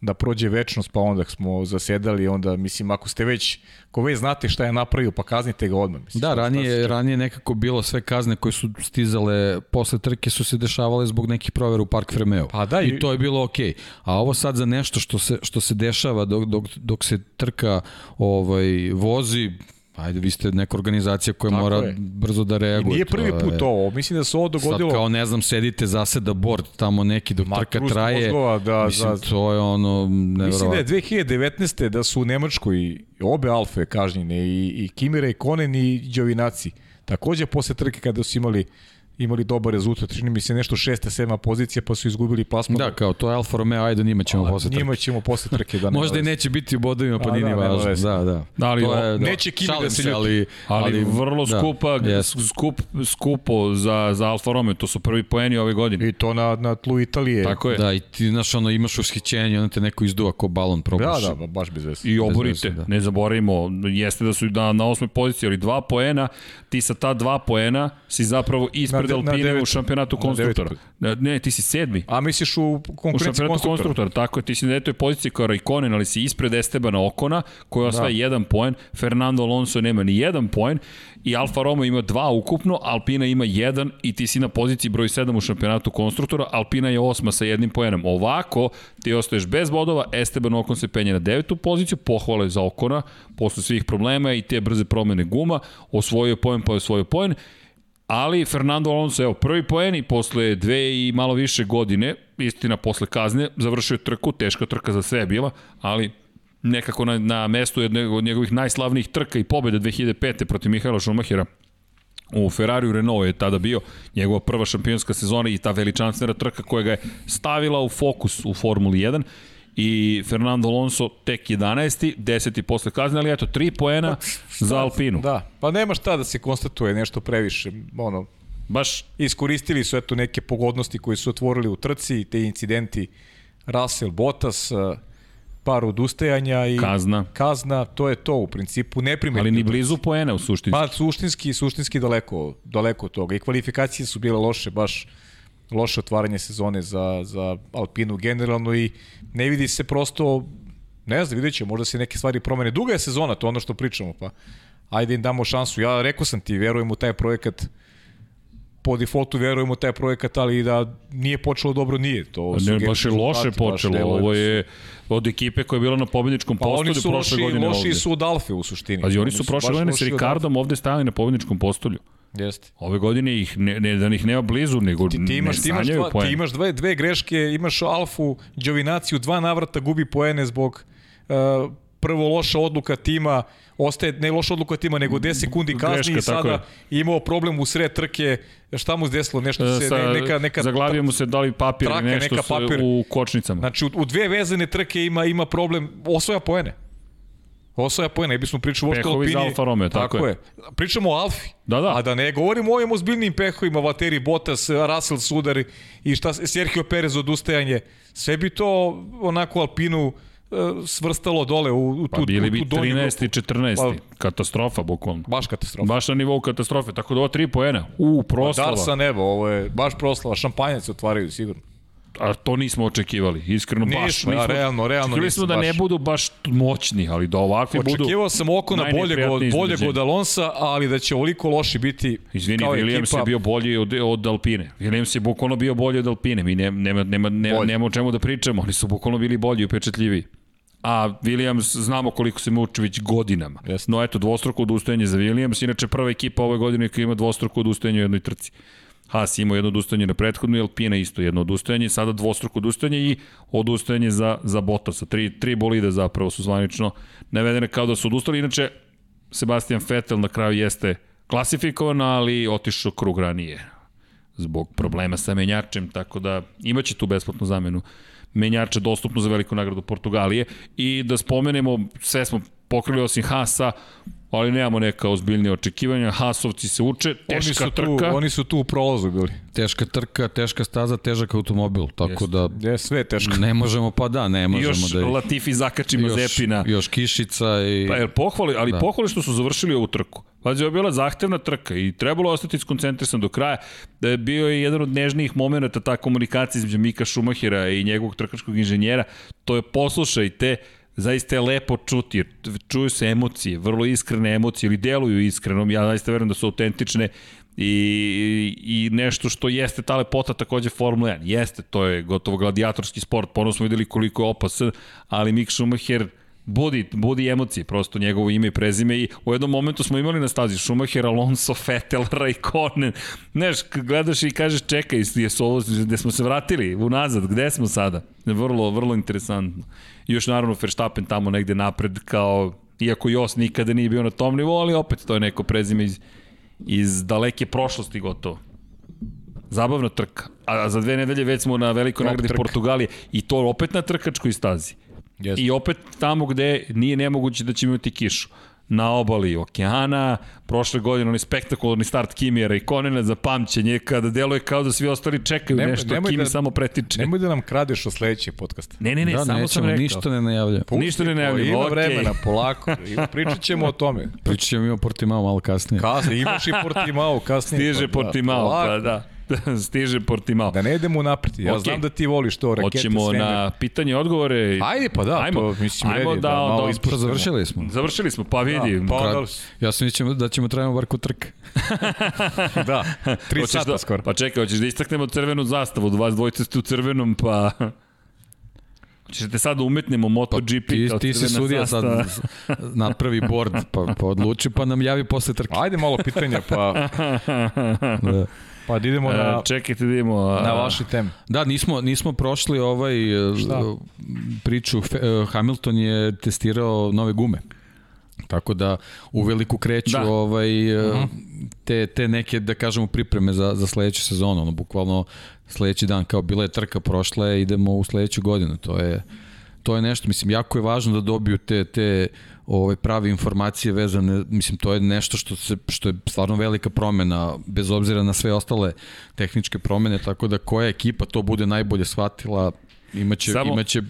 da prođe večnost, pa onda smo zasedali, onda, mislim, ako ste već, ko već znate šta je napravio, pa kaznite ga odmah. Mislim, Da, ranije, ranije nekako bilo sve kazne koje su stizale posle trke su se dešavale zbog nekih provera u Park Fremeu. Pa da, I i- to je bilo okej. A ovo sad za nešto što se, što se dešava dok, dok, dok se trka ovaj, vozi, ajde, vi ste neka organizacija koja Tako mora je. brzo da I reaguje. nije To prvi put ovo, mislim da se ovo dogodilo... Sad kao, ne znam, sedite, zaseda bord tamo neki dok Ma, trka traje. mozgova da- Mislim, za- to je ono, Mislim da je nevjerovatno. 2019. da su u Nemačkoj obe Alfe kažnjene i, i Kimira i Konen i Đovinaci. Takođe posle trke kada su imali imali dobar rezultat, čini mi se nešto šesta, sedma pozicija, pa su izgubili plasman. Da, kao to je Alfa Romeo, ajde njima ćemo posle trke. Njima ćemo posle trke da ne Možda i neće biti u bodovima, pa nije da, važno. Da, da. Da, ali To o- neće Kimi da se ljuti. ali, Ali, ali vrlo da, skupa, jest. skup, skupo za, za Alfa Romeo, to su prvi poeni ove godine. I to na, na tlu Italije. Tako je. Da, i ti, znaš, ono, imaš ushićenje, onda te neko izduva ko balon da, probuši. da, ba- baš bez veze. I oborite, da. ne zaboravimo, jeste da su da na osmoj poziciji, ali dva poena, ti sa ta dva poena si zapravo ispred Na Alpine u šampionatu Na konstruktora. Ne, ne, ti si sedmi. A misliš u konkurenciji konstruktora? konstruktora, tako je, ti si na detoj poziciji kao Raikkonen, ali si ispred Estebana Okona, koji osvaja Da. jedan poen, Fernando Alonso nema ni jedan poen, i Alfa Romeo ima dva ukupno, Alpina ima jedan i ti si na poziciji broj 7 u šampionatu konstruktora, Alpina je osma sa jednim poenom. Ovako, ti ostaješ bez bodova, Esteban Okon se penje na devetu poziciju, pohvale za Okona, posle svih problema i te brze promene guma, osvojio je poen pa je osvojio poen, ali Fernando Alonso, evo, prvi poen i posle dve i malo više godine, istina posle kazne, završio trku, teška trka za sve bila, ali nekako na, na mestu jedne od njegovih najslavnijih trka i pobjede 2005. protiv Mihaela Schumachera u Ferrariju Renault je tada bio njegova prva šampionska sezona i ta veličanstvena trka koja ga je stavila u fokus u Formuli 1 i Fernando Alonso tek 11. 10. posle kazne, ali eto, 3 poena za Alpinu. Da, pa nema šta da se konstatuje nešto previše. Ono, Baš iskoristili su eto neke pogodnosti koje su otvorili u trci, te incidenti Russell, Bottas, eh, par odustajanja i Kazna. kazna, to je to u principu neprimetno. ali ni blizu poena u suštini. Pa suštinski, suštinski daleko, daleko od toga. I kvalifikacije su bile loše, baš loše otvaranje sezone za, za Alpinu generalno i ne vidi se prosto, ne znam, vidjet ćemo, možda se neke stvari promene. Duga je sezona, to je ono što pričamo, pa ajde im damo šansu. Ja rekao sam ti, verujem u taj projekat po defaultu verujemo u taj projekat, ali da nije počelo dobro, nije. To su Ne, baš je loše baš počelo. da Ovo su- je od ekipe koja je bila na pobedničkom Pa oni postolju su prošle loši, godine loši ovde. su od Alfe u suštini. Pa oni su prošle baš godine loši od Ricardom ovde stajali na pobedničkom postolju. Jeste. Ove godine ih ne, ne, da ih nema blizu, nego Ti, ti imaš, ne ti imaš, dva, poen. ti imaš dve, dve greške, imaš Alfu, Đovinaciju, dva navrata gubi poene zbog uh, prvo loša odluka tima, ostaje ne loša odluka tima, nego 10 sekundi kazni Greška, i sada imao problem u sred trke, šta mu se desilo, nešto E, se, sa, ne, neka, neka zaglavio mu se da li papir traka, ili nešto neka papir. u kočnicama. Znači, u, u dve vezane trke ima ima problem, osvoja poene. Osvoja poene, ne bismo pričali uopšte o Alpini. Alfa Romeo, tako je. Pričamo o Alfi. Da, da. A da ne govorimo o ovim ozbiljnim pehovima, Valtteri Bottas, Russell Sudar i šta, Sergio Perez odustajanje. Sve bi to onako Alpinu e, svrstalo dole u, u tu, Pa bili bi u tu donju 13. i grupu. 14. Katastrofa, bukvalno. Baš katastrofa. Baš na nivou katastrofe. Tako da ovo tri poena. U, proslava. Dar sa neba, ovo je baš proslava, šampanjac otvaraju sigurno. A to nismo očekivali. Iskreno baš. Nismo, ja, realno, realno Očekivali nismo smo da baš. ne budu baš moćni, ali da ovakvi budu... Očekivao sam oko na boljeg, od, boljeg od Alonsa, ali da će ovoliko loši biti Izvini, kao Williams ekipa. je bio bolji od, od Alpine. Williams je bukvalno bio bolji od Alpine. Mi ne, nema, nema, nema, nema o čemu da pričamo. Oni su bukvalno bili bolji i upečatljiviji. A Williams, znamo koliko se muči već godinama. Jeste. No eto, dvostruko odustajanje za Williams. Inače, prva ekipa ove godine koja ima dvostruko odustajanje u jednoj trci. Haas imao jedno odustajanje na prethodnu Alpina isto jedno odustajanje, sada dvostruko odustajanje i odustajanje za, za Bottasa. Tri, tri bolide zapravo su zvanično navedene kao da su odustali. Inače, Sebastian Vettel na kraju jeste klasifikovan, ali otišao krug ranije zbog problema sa menjačem, tako da imaće tu besplatnu zamenu menjača dostupnu za veliku nagradu Portugalije i da spomenemo, sve smo pokrili osim Hasa, ali nemamo neka ozbiljnija očekivanja. Hasovci se uče, Oni teška su, tu, trka. oni su tu u prolazu bili. Teška trka, teška staza, težak automobil, tako Jeste. da Je sve je teško. ne možemo, pa da, ne možemo još da... ih- Latifi zakačimo još, Zepina. Još kišica i... Pa jer pohvali, ali da. Pohvali što su završili ovu trku. Pazi, ovo je bila zahtevna trka i trebalo ostati skoncentrisan do kraja. Da je bio je jedan od nežnijih momenta ta komunikacija između Mika Šumahira i njegovog trkačkog inženjera. To je poslušajte, zaista je lepo čuti, čuju se emocije, vrlo iskrene emocije ili deluju iskreno, ja zaista verujem da su autentične i, i nešto što jeste ta lepota takođe Formula 1. Jeste, to je gotovo gladijatorski sport, ponovno smo videli koliko je opasan, ali Mik Schumacher budi, budi emocije, prosto njegovo ime i prezime i u jednom momentu smo imali na stazi Schumacher, Alonso, Vettel, Raikkonen. Znaš, gledaš i kažeš čekaj, jesu ovo, gde smo se vratili unazad, gde smo sada? Vrlo, vrlo interesantno. I još naravno Verstappen tamo negde napred kao, iako Jos nikada nije bio na tom nivou, ali opet to je neko prezime iz, iz daleke prošlosti gotovo. Zabavna trka. A za dve nedelje već smo na velikoj nagradi trka. Portugalije i to opet na trkačkoj stazi. Jeste. I opet tamo gde nije nemoguće da ćemo imati kišu. Na obali okeana, prošle godine onaj spektakularni start Kimijera i Konena za pamćenje, kada deluje kao da svi ostali čekaju Nemoj- nešto, nemoj Kimi da- samo pretiče. Nemoj da nam kradeš od sledećeg podcasta. Ne, ne, ne, da, samo sam nećemo, rekao. ništa ne najavljamo. Ništa ne Pusti to, najavljamo, Ima okej. vremena, polako. I Pričat ćemo o tome. Pričat ćemo mi o Portimao malo kasnije. Kasnije, imaš i Portimao kasnije. Stiže pa da, Portimao, pa da. Stiže Portimao. Da ne idemo napred. Ja Okej. znam da ti voliš to, rakete, Hoćemo svemir. na pitanje i odgovore. Ajde, pa da, Ajmo. to mislim Ajmo redi, da- da, malo da- Pa završili smo. Završili smo, pa vidi. Da, pa onda, Ja sam mislio da ćemo trajamo bar kod trke. da, tri Hoćeš sata da, skoro. Pa čekaj, hoćeš da istaknemo crvenu zastavu, vas dvojice ste u crvenom, pa... Hoćeš da te sad umetnemo MotoGP Ti, kao ti si sudija sad zastava? napravi board, pa, pa odluči, pa nam javi posle trke. Ajde malo pitanja, pa, Da. pa da idemo E, na, Čekajte da idemo... a- na vaše teme. Da, nismo, nismo prošli ovaj e, Šta? priču. E, Hamilton je testirao nove gume. Tako da u veliku kreću Da. ovaj, uh te, te neke, da kažemo, pripreme za, za sledeću sezonu. Ono, bukvalno sledeći dan, kao bila je trka prošla, idemo u sledeću godinu. To je, to je nešto, mislim, jako je važno da dobiju te, te ove prave informacije vezane, mislim, to je nešto što, se, što je stvarno velika promena, bez obzira na sve ostale tehničke promene, tako da koja ekipa to bude najbolje shvatila, imaće, Samo- Samo... imaće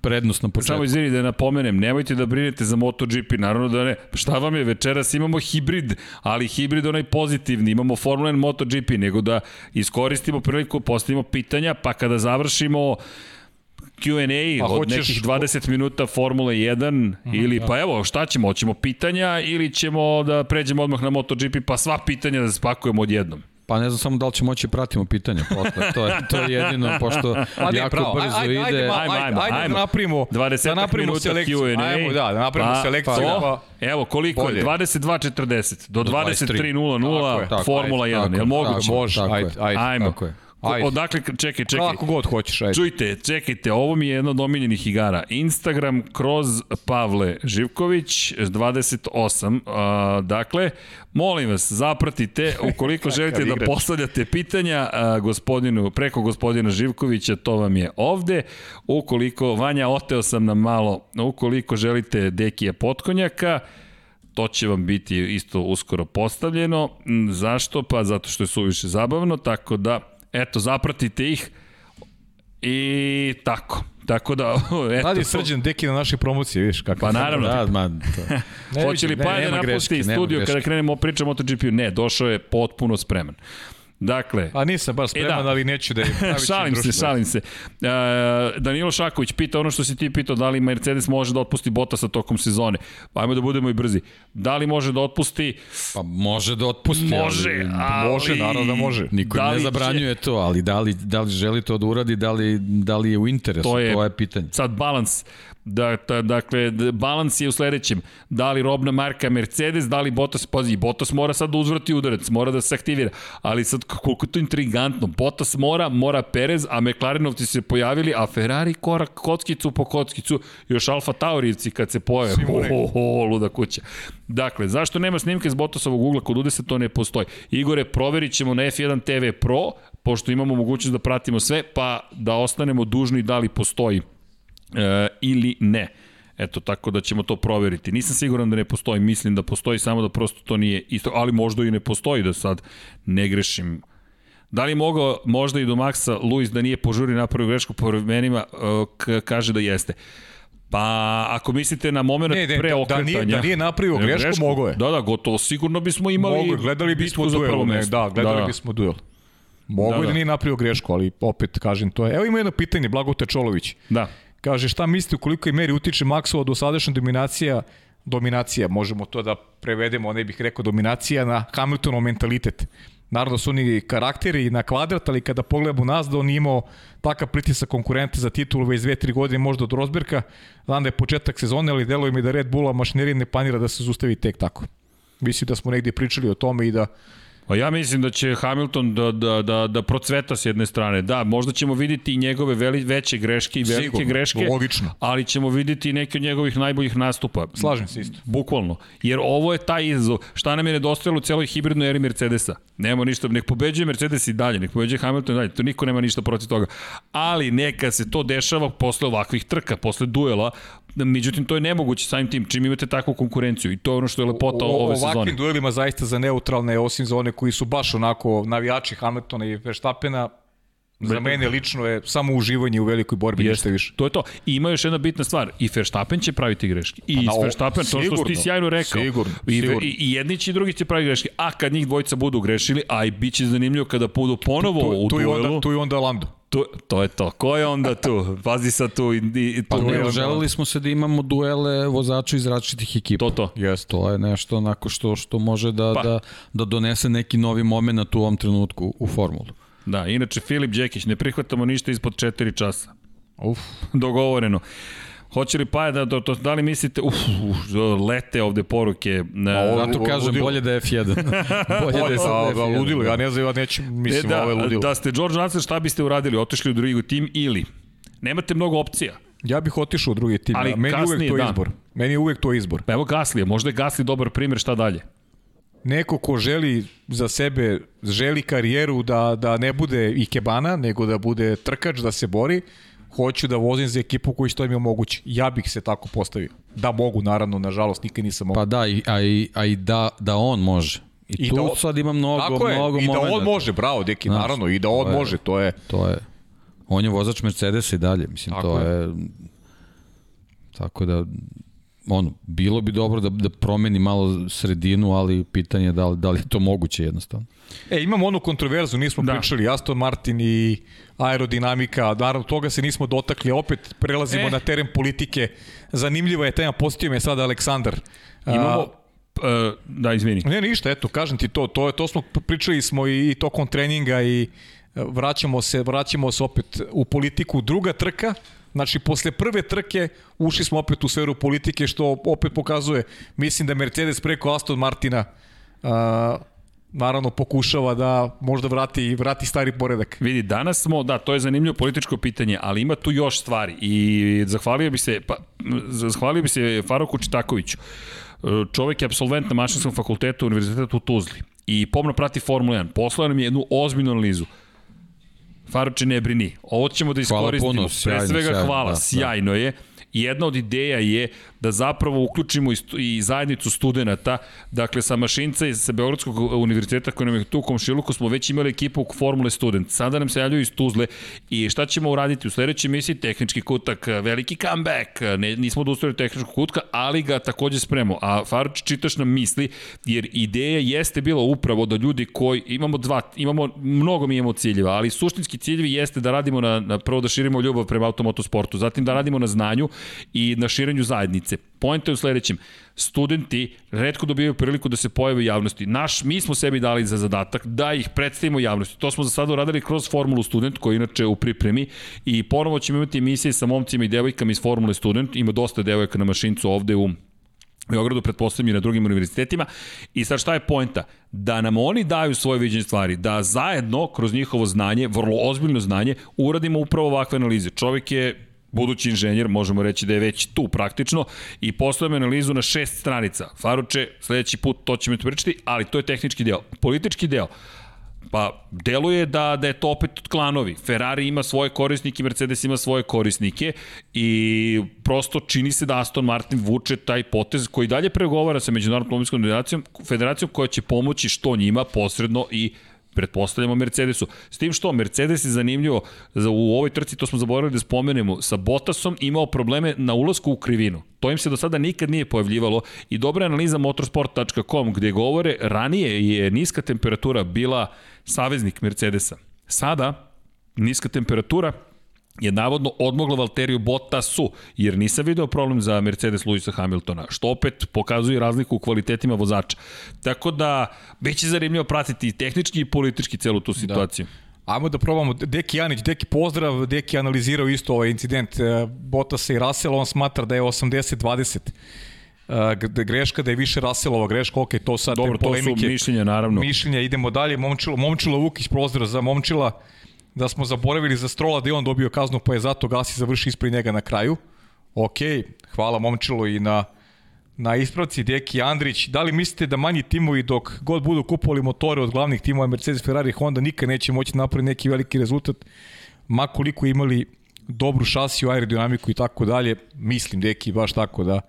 prednost na početku. Samo izvini da napomenem, nemojte da brinete za MotoGP, naravno da ne. Šta vam je, večeras imamo hibrid, ali hibrid onaj pozitivni, imamo Formula 1 MotoGP, nego da iskoristimo priliku, postavimo pitanja, pa kada završimo Q&A Pa od hoćeš- nekih 20 minuta Formule 1 ili pa evo šta ćemo, hoćemo pitanja ili ćemo da pređemo odmah na MotoGP pa sva pitanja da spakujemo odjednom. Pa ne znam samo da li će moći pratimo pitanja posle. To je, to je jedino, pošto ne, jako pravo. brzo ajde, ide. Ajde, Ajmo, ajde, ajmo, ajde, ajmo. da napravimo, 20 da napravimo minuta selekciju. Q&A. Ajmo, da, da napravimo Pa, selekciju. pa, Pa, Evo, koliko Bolje. je? 22.40 do Do 23.00 Tako je, Formula Ajde, 1. tako Jel je, moguće? tako je. može, ajde, ajde. Ajmo. Tako je. Ajde. Odakle, čekaj, čekaj. Kako god hoćeš, ajde. Čujte, čekajte, ovo mi je jedna od omiljenih igara. Instagram kroz Pavle Živković 28. A, dakle, molim vas, zapratite ukoliko želite da postavljate pitanja a, gospodinu, preko gospodina Živkovića, to vam je ovde. Ukoliko, Vanja, oteo sam nam malo, ukoliko želite Dekija Potkonjaka, to će vam biti isto uskoro postavljeno. Zašto? Pa zato što je suviše zabavno, tako da, eto, zapratite ih i tako. Tako da, eto. Radi srđan deki na našoj promociji, vidiš kako. Pa naravno. Da, ma, to. Ne Hoće li vidim, pa ne, da napusti greške, studio kada greške. krenemo pričati o MotoGP-u? Ne, došao je potpuno spreman. Dakle, A nisam baš spreman, E, da. ali neću da je šalim se, društvo. šalim se. Uh, Danilo Šaković pita ono što si ti pitao, da li Mercedes može da otpusti Bottasa tokom sezone. Pa ajmo da budemo i brzi. Da li može da otpusti? Pa može da otpusti. Može, ali, ali... Može, naravno da može. Niko Da ne će- zabranjuje to, ali da li, da li želi to da uradi, da li, da li je u interesu, To je- to je pitanje. sad balans. Da, da, dakle, balans je u sledećem. Da li robna marka Mercedes, da li Bottas, pazi, Bottas mora sad da uzvrati udarac, mora da se aktivira. Ali sad, koliko je to intrigantno. Bottas mora, mora Perez, a McLarenovci se pojavili, a Ferrari korak kockicu po kockicu, još Alfa Taurijevci kad se pojave. Ho, ho, ho, luda kuća. Dakle, zašto nema snimke s Bottasovog ugla kod Udesa, to ne postoji. Igore, proverit ćemo na F1 TV Pro, pošto imamo mogućnost da pratimo sve, pa da ostanemo dužni da li postoji e, ili ne. Eto, tako da ćemo to proveriti. Nisam siguran da ne postoji, mislim da postoji, samo da prosto to nije isto, ali možda i ne postoji, da sad ne grešim. Da li mogao možda i do Maxa Luis da nije požuri napravio grešku po vremenima, e, kaže da jeste. Pa, ako mislite na moment Ne, ne, pre da- da okretanja... nije- da nije napravio grešku, mogao je. Da, da, gotovo, sigurno bismo imali Mogu, gledali bismo duel, ne, da, gledali bismo duel. Mogu Da, da, da. da nije napravio grešku, ali opet kažem to je. Evo ima jedno pitanje, Blagote Čolović. Da. Kaže, šta mislite u kolikoj meri utiče Maksova dosadašnja dominacija, dominacija, možemo to da prevedemo, ne bih rekao dominacija, na Hamiltonov mentalitet. Naravno da su oni karakteri na kvadrat, ali kada pogledamo nas da on imao takav pritisak konkurente za titulu već dve, tri godine možda od Rosberga. Znam da je početak sezone, ali deluje mi da Red Bulla mašinerija ne planira da se zustavi tek tako. Mislim da smo negdje pričali o tome i da ja mislim da će Hamilton da, da, da, da procveta s jedne strane. Da, možda ćemo videti i njegove veli, veće greške i velike Sigurno, greške. logično. Ali ćemo videti i neke od njegovih najboljih nastupa. Slažem se isto. Bukvalno. Jer ovo je taj izazov. Šta nam je nedostajalo u celoj hibridnoj eri Mercedesa? Nema ništa. Nek pobeđuje Mercedes i dalje. Nek pobeđuje Hamilton i dalje. To niko nema ništa protiv toga. Ali neka se to dešava posle ovakvih trka, posle duela. Međutim, to je nemoguće samim tim, čim imate takvu konkurenciju. I to je ono što je lepota o, ove ovakvim sezone. duelima zaista za neutralne, osim za one koji su baš onako navijači Hamiltona i Verstappena, za mene lično je samo uživanje u velikoj borbi, ništa više. To je to. I ima još jedna bitna stvar. I Verstappen će praviti greške. I na, o, Verstappen, to što ti sjajno rekao. sigurno, I, sigurno. I, I jedni će i drugi će praviti greške. A kad njih dvojica budu grešili, a i bit će zanimljivo kada budu ponovo Tu, u tu, duelu. onda, tu je onda Lando. To, to je to. Ko je onda tu? Pazi sad tu. I, i, Pa tu ne, je onda- želeli smo se da imamo duele vozača iz različitih ekipa. To, to. Yes. To je nešto onako što što može da, Pa. pa. da, da donese neki novi moment u ovom trenutku u formulu. Da, inače Filip Đekić, ne prihvatamo ništa ispod 4 časa. Uf. Dogovoreno. Hoće li Paja da, da, da li mislite, uf, uf, lete ovde poruke. Na, ovo- Zato kažem, ludilo. bolje da je F1. bolje da je sad da, da, F1. ludilo, ja ne znam, ja neću, mislim, e, da, ovo je ludilo. da ste George Russell, šta biste uradili? Otišli u drugi tim ili? Nemate mnogo opcija. Ja bih otišao u drugi tim, Ali Ali meni je uvek kasnije, to da. izbor. Meni je uvek to izbor. Pa evo Gaslija, možda je Gasli dobar primjer, šta dalje? Neko ko želi za sebe, želi karijeru da, da ne bude ikebana, nego da bude trkač, da se bori, hoću da vozim za ekipu koji što mi omogući. Ja bih se tako postavio. Da mogu, naravno, nažalost, nikad nisam mogu. Pa da, i, a i, a i da, da on može. I, I tu da on- sad ima mnogo, Tako je, mnogo i da on može, bravo, deki, Znaš, naravno, i da on to je- može, to je... To je, on je vozač Mercedesa i dalje, mislim, Tako to je. je. Tako da, ono, bilo bi dobro da, da promeni malo sredinu, ali pitanje je da li, da li je to moguće jednostavno. E, imamo onu kontroverzu, nismo Da. pričali, Aston Martin i aerodinamika, naravno toga se nismo dotakli, opet prelazimo E. e. na teren politike. Zanimljiva je tema, posjetio me sada Aleksandar. Imamo A, Uh, da, izvini. Ne, ništa, eto, kažem ti to, to, to smo pričali smo i, i tokom treninga i e, vraćamo se, vraćamo se opet u politiku. Druga trka, Znači, posle prve trke ušli smo opet u sferu politike, što opet pokazuje, mislim da Mercedes preko Aston Martina uh, naravno pokušava da možda vrati, vrati stari poredak. Vidi, danas smo, da, to je zanimljivo političko pitanje, ali ima tu još stvari i zahvalio bi se, pa, zahvalio bi se Faroku Čitakoviću. Čovek je absolvent na mašinskom fakultetu Univerziteta u Tuzli i pomno prati Formula 1. Poslao nam je jednu ozbiljnu analizu. Faroče ne brini. Ovo ćemo da iskoristimo. Hvala puno, sjajno, Pre svega sjajno, hvala, da, sjajno da. je. Jedna od ideja je da zapravo uključimo i zajednicu studenta, dakle sa Mašinca i sa Beogradskog univerziteta koji nam je tu u Komšiluku smo već imali ekipu Formule Student. Sada nam se javljaju iz Tuzle i šta ćemo uraditi u sledećoj emisiji? Tehnički kutak, veliki comeback, ne, nismo odustali od tehničkog kutka, ali ga takođe spremo. A Faruč čitaš nam misli, jer ideja jeste bila upravo da ljudi koji, imamo dva, imamo, mnogo mi imamo ciljeva, ali suštinski ciljevi jeste da radimo na, na prvo da širimo ljubav prema automotosportu, zatim da radimo na znanju i na širenju zajednice. Pojenta je u sledećem. Studenti redko dobijaju priliku da se pojave u javnosti. Naš, mi smo sebi dali za zadatak da ih predstavimo javnosti. To smo za sada uradili kroz Formulu Student, koji inače u pripremi i ponovo ćemo imati emisije sa momcima i devojkama iz Formule Student. Ima dosta devojka na mašincu ovde u Beogradu, pretpostavljam i na drugim univerzitetima. I sad šta je poenta? Da nam oni daju svoje viđenje stvari, da zajedno, kroz njihovo znanje, vrlo ozbiljno znanje, uradimo upravo ovakve analize. Čovjek je budući inženjer, možemo reći da je već tu praktično, i postavljamo analizu na šest stranica. Faruče, sledeći put to ćemo ti pričati, ali to je tehnički deo. Politički deo, Pa, deluje da, da je to opet klanovi. Ferrari ima svoje korisnike, Mercedes ima svoje korisnike i prosto čini se da Aston Martin vuče taj potez koji dalje pregovara sa Međunarodnom automobilskom federacijom, federacijom koja će pomoći što njima posredno i pretpostavljamo Mercedesu. S tim što Mercedes je zanimljivo, za, u ovoj trci, to smo zaboravili da spomenemo, sa Bottasom imao probleme na ulasku u krivinu. To im se do sada nikad nije pojavljivalo i dobra analiza motorsport.com gde govore ranije je niska temperatura bila saveznik Mercedesa. Sada niska temperatura je navodno odmogla Valteriju Bottasu, jer nisam video problem za Mercedes Luisa Hamiltona, što opet pokazuje razliku u kvalitetima vozača. Tako da, bit će zanimljivo pratiti i tehnički i politički celu tu situaciju. Da. Ajmo da probamo. Deki Janić, Deki pozdrav, Deki analizirao isto ovaj incident e, Bottasa i Russell, on smatra da je 80-20 uh, greška, da je više Russellova greška, ok, to sad Dobro, polemike, to su mišljenja, naravno. Mišljenja, idemo dalje, Momčilo, Momčilo Vukić, pozdrav za Momčila, da smo zaboravili za Strola da je on dobio kaznu, pa je zato Gasi završi ispred njega na kraju. Ok, hvala Momčilu i na, na ispravci Deki Andrić. Da li mislite da manji timovi dok god budu kupovali motore od glavnih timova Mercedes, Ferrari, Honda nikad neće moći napraviti neki veliki rezultat, makoliko imali dobru šasiju, aerodinamiku i tako dalje, mislim Deki baš tako da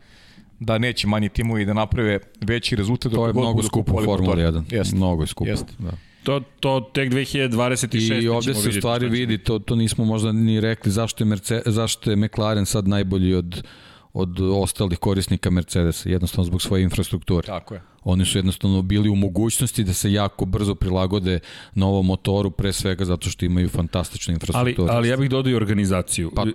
da neće manji timovi da naprave veći rezultat. To je mnogo skupo Formula 1. Jeste. Mnogo je skupo. Jeste. Da. To, to tek 2026. I ovde se stvari vidi, to, to nismo možda ni rekli zašto je, Merce, zašto je McLaren sad najbolji od, od ostalih korisnika Mercedesa, jednostavno zbog svoje infrastrukture. Tako je. Oni su jednostavno bili u mogućnosti da se jako brzo prilagode novom motoru, pre svega zato što imaju fantastičnu infrastrukturu. Ali, ali ja bih dodao i organizaciju. Pa, uh,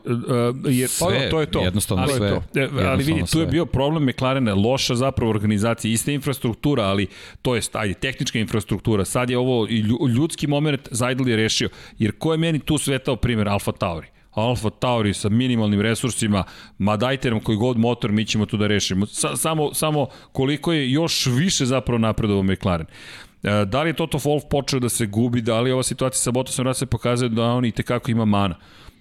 jer, sve, pa, to je to. Jednostavno ali, sve. To. E, ali vidi, tu je bio problem McLarena, loša zapravo organizacija, ista infrastruktura, ali to je ajde, tehnička infrastruktura. Sad je ovo i ljudski moment Zajdel je rešio. Jer ko je meni tu svetao primjer Alfa Tauri? Alfa Tauri sa minimalnim resursima, ma dajte nam koji god motor, mi ćemo tu da rešimo. Sa, samo, samo koliko je još više zapravo napredovao McLaren. E, da li je Toto Wolff počeo da se gubi, da li ova situacija sa Bottasom se pokazuje da on i tekako ima mana.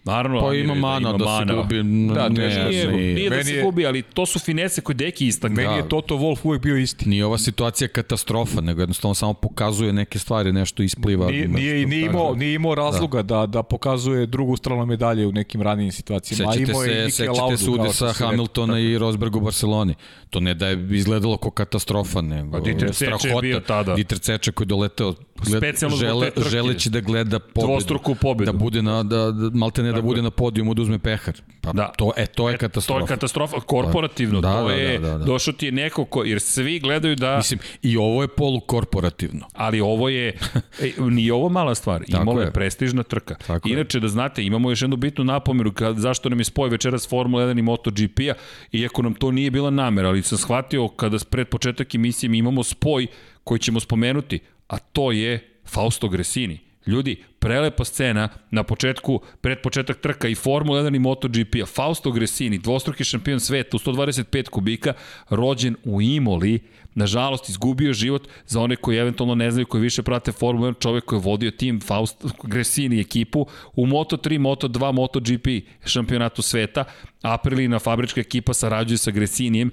Naravno, pa ima mana da, ima da mana. se gubi. Da, ne, ne, nije, nije, nije da se gubi, ali to su finese koje Deki istakne. Meni je da. Toto Wolf uvek bio isti. Nije ova situacija katastrofa, nego jednostavno samo pokazuje neke stvari, nešto ispliva. Nije, nije, nije, imao, nije imao razloga da. da, da pokazuje drugu stranu medalje u nekim ranijim situacijama. Sećate se, sećate se udesa Hamiltona i Rosberga u Barceloni. To ne da je izgledalo kao katastrofa, nego pa Dieter strahota. je bio tada. Dieter Ceče koji je doleteo gled, žele, želeći da gleda pobedu. Dvostruku pobedu. Da bude na, da, da malte ne da bude na podijumu da uzme pehar. Pa Da. to, e, to je To katastrofa. je katastrofa, korporativno, Da, to da, je, da, da, da. došao ti je neko ko, jer svi gledaju da, Mislim, i ovo je polukorporativno. ali ovo je, e, nije ovo mala stvar, imalo je je. prestižna trka. Tako je. Inače, da znate, imamo još jednu bitnu napomeru, kad, zašto nam je spoj večeras Formula 1 i MotoGP-a, iako nam to nije bila namera, ali sam shvatio kada pred početak emisije mi imamo spoj koji ćemo spomenuti, a to je Fausto Gresini. Ljudi, prelepa scena na početku, pred početak trka i Formula 1 i MotoGP-a. Fausto Gresini, dvostruki šampion sveta u 125 kubika, rođen u Imoli, nažalost izgubio život za one koji eventualno ne znaju, koji više prate Formulu 1, čovek koji je vodio tim Fausto Gresini ekipu u Moto3, Moto2, MotoGP šampionatu sveta. Aprilina fabrička ekipa sarađuje sa Gresinijem,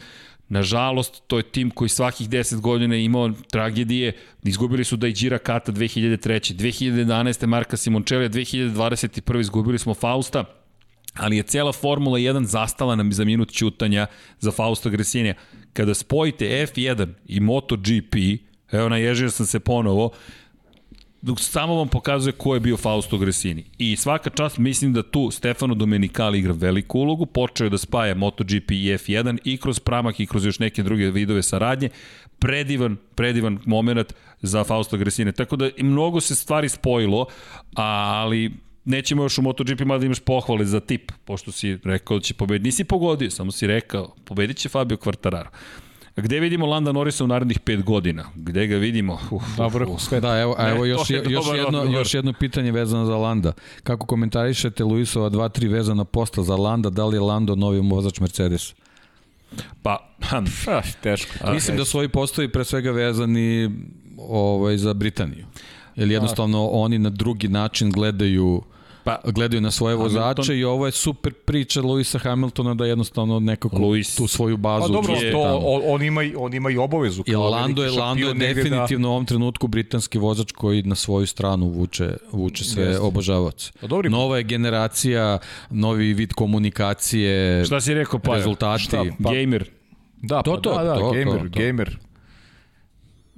Nažalost, to je tim koji svakih 10 godina je imao tragedije. Izgubili su Dajđira Kata 2003. 2011. Marka Simončelija, 2021. izgubili smo Fausta ali je cela Formula 1 zastala nam za minut ćutanja za Fausta Gresinija. Kada spojite F1 i MotoGP, evo naježio sam se ponovo, samo vam pokazuje ko je bio Fausto Gresini. I svaka čast mislim da tu Stefano Domenicali igra veliku ulogu, počeo je da spaja MotoGP i F1 i kroz Pramak i kroz još neke druge vidove saradnje. Predivan, predivan moment za Fausto Gresine. Tako da mnogo se stvari spojilo, ali nećemo još u MotoGP mada imaš pohvale za tip, pošto si rekao da će pobediti. Nisi pogodio, samo si rekao, pobedit će Fabio Quartararo. Gde vidimo Landa Norrisa u narednih 5 godina? Gde ga vidimo? Uf, Na uf, sveta. Da, evo, a Ne, evo još, je još, jedno, odgovor. još jedno pitanje vezano za Landa. Kako komentarišete Luisova 2-3 vezana posta za Landa? Da li je Lando novi vozač Mercedes? Pa, Ah, teško. Mislim da su ovi postoji pre svega vezani ovaj, za Britaniju. Jer jednostavno oni na drugi način gledaju Pa, gledaju na svoje vozače Hamilton- i ovo je super priča Luisa Hamiltona da jednostavno nekako Luis- tu svoju bazu Pa dobro, učvrsti to, on, on, ima, i- on ima i obavezu. Kao Lando je, Lando je negde definitivno u ovom trenutku britanski vozač koji na svoju stranu vuče, vuče sve Jeste. obožavaoce. Pa dobri- Nova je generacija, novi vid komunikacije, šta si rekao pa? rezultati. Šta? Pa- Gamer. Da, To, pa to, da, da, to, gamer, to, to. gamer.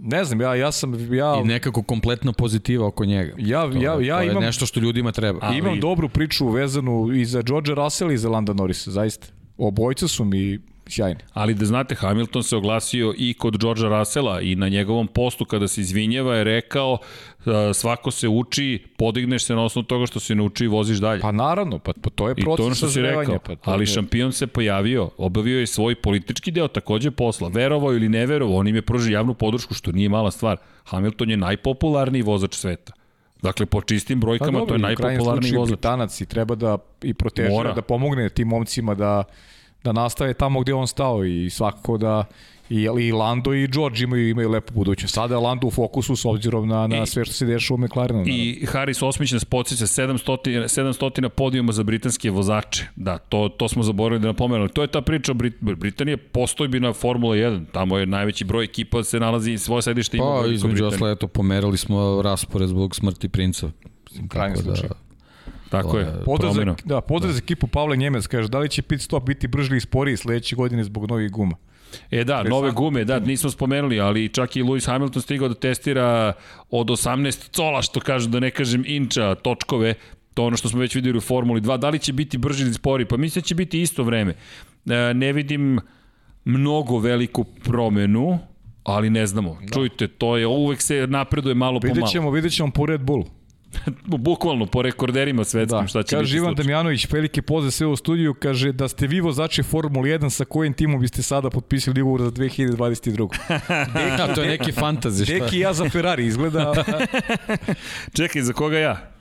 Ne znam, ja, ja sam, ja, I nekako kompletna pozitiva oko njega. ja, To, ja, to ja je imam, nešto što ljudima treba. Ali- imam dobru priču vezanu i za George Russell i za Landa Norrisa, zaista. Obojca su mi sjajni. Ali da znate, Hamilton se oglasio i kod Georgea Russella i na njegovom postu kada se izvinjava je rekao svako se uči, podigneš se na osnovu toga što se nauči i voziš dalje. Pa naravno, pa, pa to je I to proces ono što si rekao, Pa ali je- šampion se pojavio, obavio je svoj politički deo takođe posla, verovao ili ne verovao, on im je pružio javnu podršku, što nije mala stvar. Hamilton je najpopularniji vozač sveta. Dakle, po čistim Pa brojkama, dobro, to je najpopularniji vozač. Britanac i treba da i protežira, Mora. da pomogne tim momcima da, da nastave tamo gde on stao i svakako da i, i Lando i George imaju, imaju lepu budućnost. Sada je Lando u fokusu s obzirom na, na I- sve što se dešava u McLarenu. I Haris Osmić nas podsjeća 700, 700 podijuma za britanske vozače. Da, to, to smo zaboravili da napomenuli. To je ta priča o Brit Britanije, postojbina Formula 1. Tamo je najveći broj ekipa se nalazi i svoje sedište ima u Pa, između osla, eto, pomerali smo raspored zbog smrti princa. Mislim, krajnjem tako da, slučaju. Tako je, Pozdrav za, da, pozdrav za ekipu Pavle Njemec, kaže, da li će pit stop biti brži i sporiji sledeće godine zbog novih guma? E da, nove gume, da, nismo spomenuli, ali čak i Lewis Hamilton stigao da testira od 18 cola, što kažu, da ne kažem inča, točkove, to ono što smo već videli u Formuli 2. Da li će biti brži ili spori? Pa mislim da će biti isto vreme. E, ne vidim mnogo veliku promenu, ali ne znamo. Da. Čujte, to je, uvek se napreduje malo po Vidjet malo. ćemo, vidjet ćemo po Red Bullu. Bukvalno, po rekorderima svetskim, Da, šta će kaže biti Ivan. Damjanović, velike pozdrav sve u studiju, kaže da ste vi vozači Formule 1, sa kojim timom biste sada potpisali ugovor za 2022. Da, to je neki fantazi. Šta? Deki ja za Ferrari izgleda, Čekaj, za koga ja?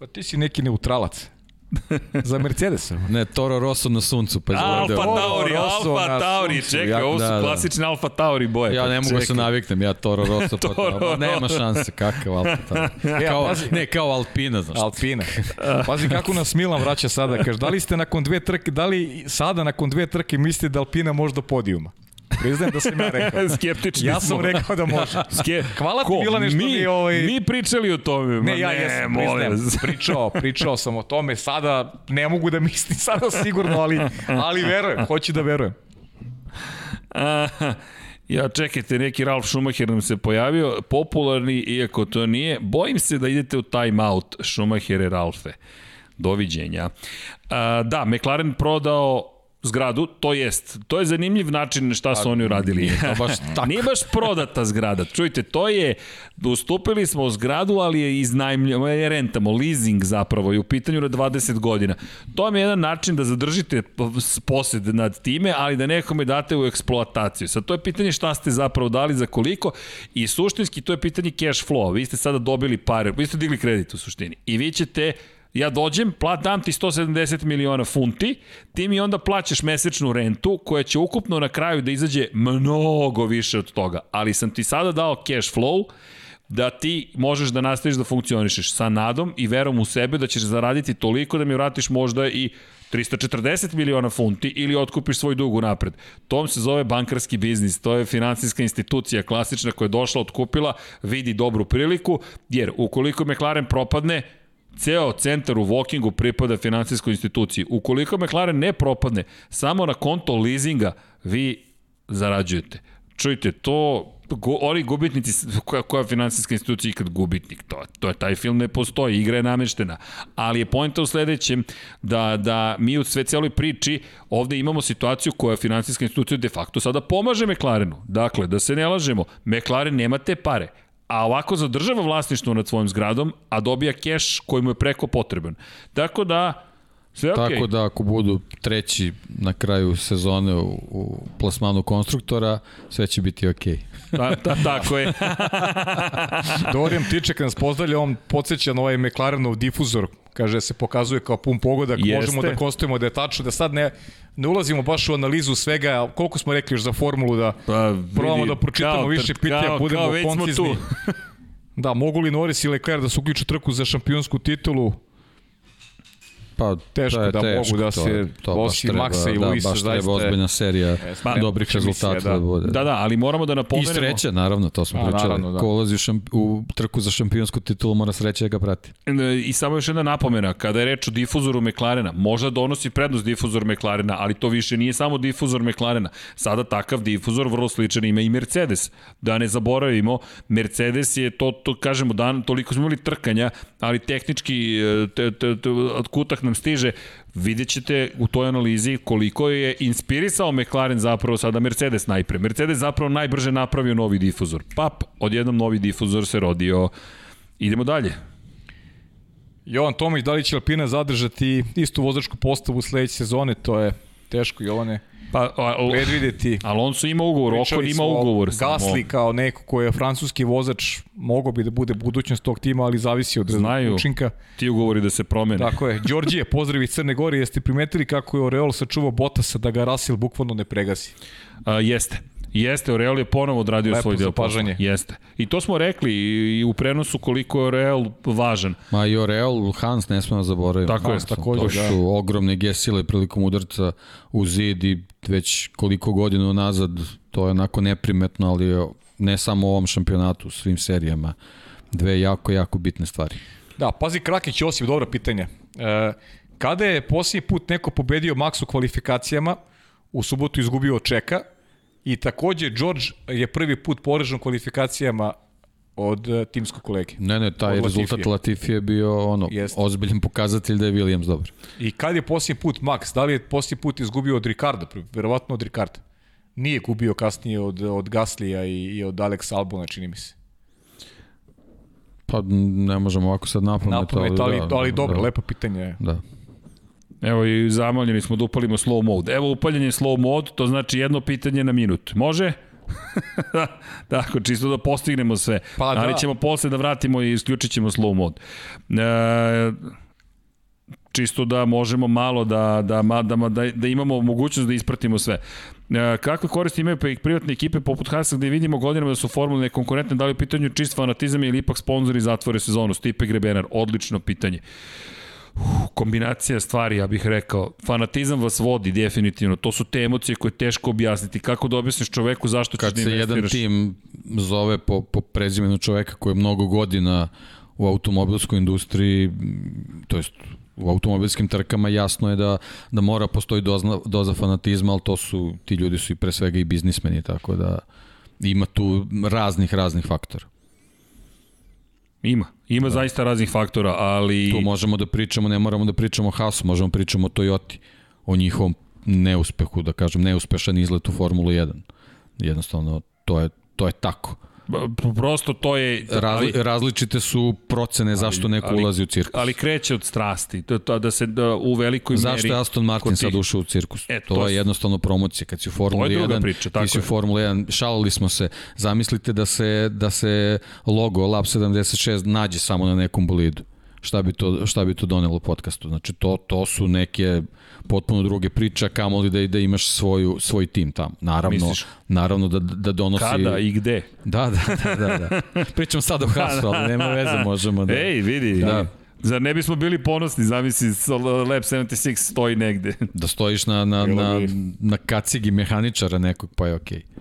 pa ti si neki neutralac. Za Mercedesa. Ne, Toro Rosso na suncu, pa. Alfa Tauri, Alfa Tauri, suncu, čekaj, ja- ovo su da, da. klasične Alfa Tauri boje. Ja Pa ne mogu da se naviknem, ja Toro Rosso pa Toro to, nema šanse, kakav Alfa Tauri. Kao, pazi. ne, kao Alpina, znaš. Alpina. Pazi kako nas Milan vraća sada. Kaže, da li ste nakon dve trke, da li sada nakon dve trke mislite da Alpina može do podijuma? Priznajem da sam ja rekao. Skeptični Ja sam rekao da može. Ske... Hvala ti, Ko? Milane, što mi, mi ovaj- Mi pričali o tome. Ma Ne, ja jesam, molim. Pričao, pričao sam o tome. Sada ne mogu da mislim sada sigurno, ali, ali verujem. Hoću da verujem. Aha. Ja, čekajte, neki Ralf Schumacher nam se pojavio, popularni, iako to nije. Bojim se da idete u time out, Schumacher i Ralfe. Doviđenja. A, da, McLaren prodao zgradu, to jest, to je zanimljiv način šta su oni uradili. Nije to baš tako. Nije baš prodata zgrada. Čujte, to je, ustupili smo zgradu, ali je iznajmljamo, je rentamo, leasing zapravo, je u pitanju na 20 godina. To je jedan način da zadržite posed nad time, ali da nekome date u eksploataciju. Sad, to je pitanje šta ste zapravo dali za koliko i suštinski to je pitanje cash flow. Vi ste sada dobili pare, vi ste digli kredit u suštini i vi ćete Ja dođem, plat, dam ti 170 miliona funti, ti mi onda plaćaš mesečnu rentu koja će ukupno na kraju da izađe mnogo više od toga. Ali sam ti sada dao cash flow da ti možeš da nastaviš da funkcionišeš sa nadom i verom u sebe da ćeš zaraditi toliko da mi vratiš možda i 340 miliona funti ili otkupiš svoj dug u napred. Tom se zove bankarski biznis, to je finansijska institucija klasična koja je došla, otkupila, vidi dobru priliku, jer ukoliko McLaren propadne, Ceo centar u Wokingu pripada finansijskoj instituciji. Ukoliko McLaren ne propadne, samo na konto leasinga vi zarađujete. Čujte, to go, oni gubitnici, koja, koja finansijska institucija ikad gubitnik, to, to je, taj film ne postoji, igra je nameštena, ali je pojenta u sledećem da, da mi u sve celoj priči ovde imamo situaciju koja finansijska institucija de facto sada pomaže McLarenu. Dakle, da se ne lažemo, McLaren nema te pare, a ovako zadržava vlasništvo nad svojim zgradom, a dobija keš koji mu je preko potreban. Tako da, sve okay. Tako da ako budu treći na kraju sezone u, u plasmanu konstruktora, sve će biti okej. Okay. Ta, ta, tako je. Dorijan Tiček nas pozdravlja, on podsjeća na ovaj McLarenov difuzor, kaže se pokazuje kao pun pogodak, Jeste. možemo da konstatujemo da je tačno, da sad ne, ne ulazimo baš u analizu svega, koliko smo rekli još za formulu da pa, probamo da pročitamo kao, više pitanja, kao, budemo kao, koncizni. Da, mogu li Norris i Leclerc da se uključu trku za šampionsku titulu? Pa, teško da teško, mogu da se to, osim Maxa i da, Luisa baš treba ozbiljna serija pa, dobrih rezultata da. da bude. Da, da, ali moramo da napomenemo... I sreće, naravno, to smo A, pričali. Naravno, da. Ko ulazi u, šamp, u trku za šampionsku titulu mora sreće da ga prati. E, I samo još jedna napomena, kada je reč o difuzoru McLarena, možda donosi prednost difuzor McLarena, ali to više nije samo difuzor McLarena. Sada takav difuzor vrlo sličan ima i Mercedes. Da ne zaboravimo, Mercedes je to, to kažemo, dan, toliko smo imali trkanja, ali tehnički e, te, te, te, kutak nam stiže, vidjet ćete u toj analizi koliko je inspirisao McLaren zapravo sada Mercedes najpre. Mercedes zapravo najbrže napravio novi difuzor. Pap, odjednom novi difuzor se rodio. Idemo dalje. Jovan Tomić, da li će Alpina zadržati istu vozačku postavu sledeće sezone? To je teško, Jovane. Pa, a, predvideti. Alonso ima ugovor, Okon ima ugovor. Gasli kao neko ko je francuski vozač, mogao bi da bude budućnost tog tima, ali zavisi od Znaju učinka. ti ugovori da se promene. Tako je. Đorđije, pozdrav iz Crne Gore, jeste primetili kako je Oreol sačuvao Botasa da ga Russell bukvalno ne pregazi? A, jeste. Jeste, Oreal je ponovo odradio Lepo svoj deo posla. Jeste. I to smo rekli i u prenosu koliko je Oreal važan. Ma i Oreal, Hans ne smemo zaboraviti. Tako Hans, je, takođe. To su da. ogromne gesile prilikom udarca u zid i već koliko godina nazad to je onako neprimetno, ali ne samo u ovom šampionatu, u svim serijama. Dve jako, jako bitne stvari. Da, pazi Krakić, Josip, dobro pitanje. E, kada je posljednji put neko pobedio Max u kvalifikacijama, u subotu izgubio Čeka, I takođe, George je prvi put porežen kvalifikacijama od uh, timskog kolege. Ne, ne, taj rezultat Latifi je bio ono, Jeste. ozbiljen pokazatelj da je Williams dobar. I kad je posljednji put Max, da li je posljednji put izgubio od Ricarda? Verovatno od Ricarda. Nije gubio kasnije od, od Gaslija i, i od Alex Albona, čini mi se. Pa ne možemo ovako sad napamet, ali, ali, da, ali dobro, da, lepo pitanje. Da. Evo i zamoljeni smo da upalimo slow mode. Evo upaljenje slow mode, to znači jedno pitanje na minut. Može? Tako, čisto da postignemo sve. Pa, Ali da. ćemo posle da vratimo i isključit ćemo slow mode. E, čisto da možemo malo da, da, da, da, da imamo mogućnost da ispratimo sve. E, kakve koristi imaju privatne ekipe poput Hasa gde vidimo godinama da su formule konkurentne, da li u pitanju čist fanatizam ili ipak sponzori zatvore sezonu? Stipe Grebenar, odlično pitanje. Uh, kombinacija stvari, ja bih rekao. Fanatizam vas vodi definitivno. To su te emocije koje je teško objasniti. Kako da objasniš čoveku zašto ćeš da investiraš? Kad se jedan tim zove po, po prezimenu čoveka koji je mnogo godina u automobilskoj industriji, to jest u automobilskim trkama jasno je da, da mora postoji doza, doza fanatizma, ali to su, ti ljudi su i pre svega i biznismeni, tako da ima tu raznih, raznih faktora. Ima. Ima da. zaista raznih faktora, ali... Tu možemo da pričamo, ne moramo da pričamo o Haasu, možemo da pričamo o Toyoti, o njihovom neuspehu, da kažem, neuspešan izlet u Formulu 1. Jednostavno, to je, to je tako. Prosto to je... Ali, različite su procene zašto neko ali, ulazi u cirkus. Ali kreće od strasti, to, to, da se da, u velikoj zašto meri... Zašto je Aston Martin sad ušao u cirkus? E, to, to je jednostavno promocija. Kad si u Formuli 1, priča, tako ti si u Formuli 1, šalili smo se, zamislite da se, da se logo Lab 76 nađe samo na nekom bolidu šta bi to, šta bi to donelo podcastu. Znači, to, to su neke potpuno druge priče, kamoli da, da imaš svoju, svoj tim tamo. Naravno, Misliš? naravno da, da donosi... Kada i gde? Da, da, da. da, da. Pričam sad o Hasu, ali nema veze, možemo da... Ej, vidi. Da. Zar ne bismo bili ponosni, zamisli, Lab 76 stoji negde. Da stojiš na, na, na, na kacigi mehaničara nekog, pa je okej. Okay.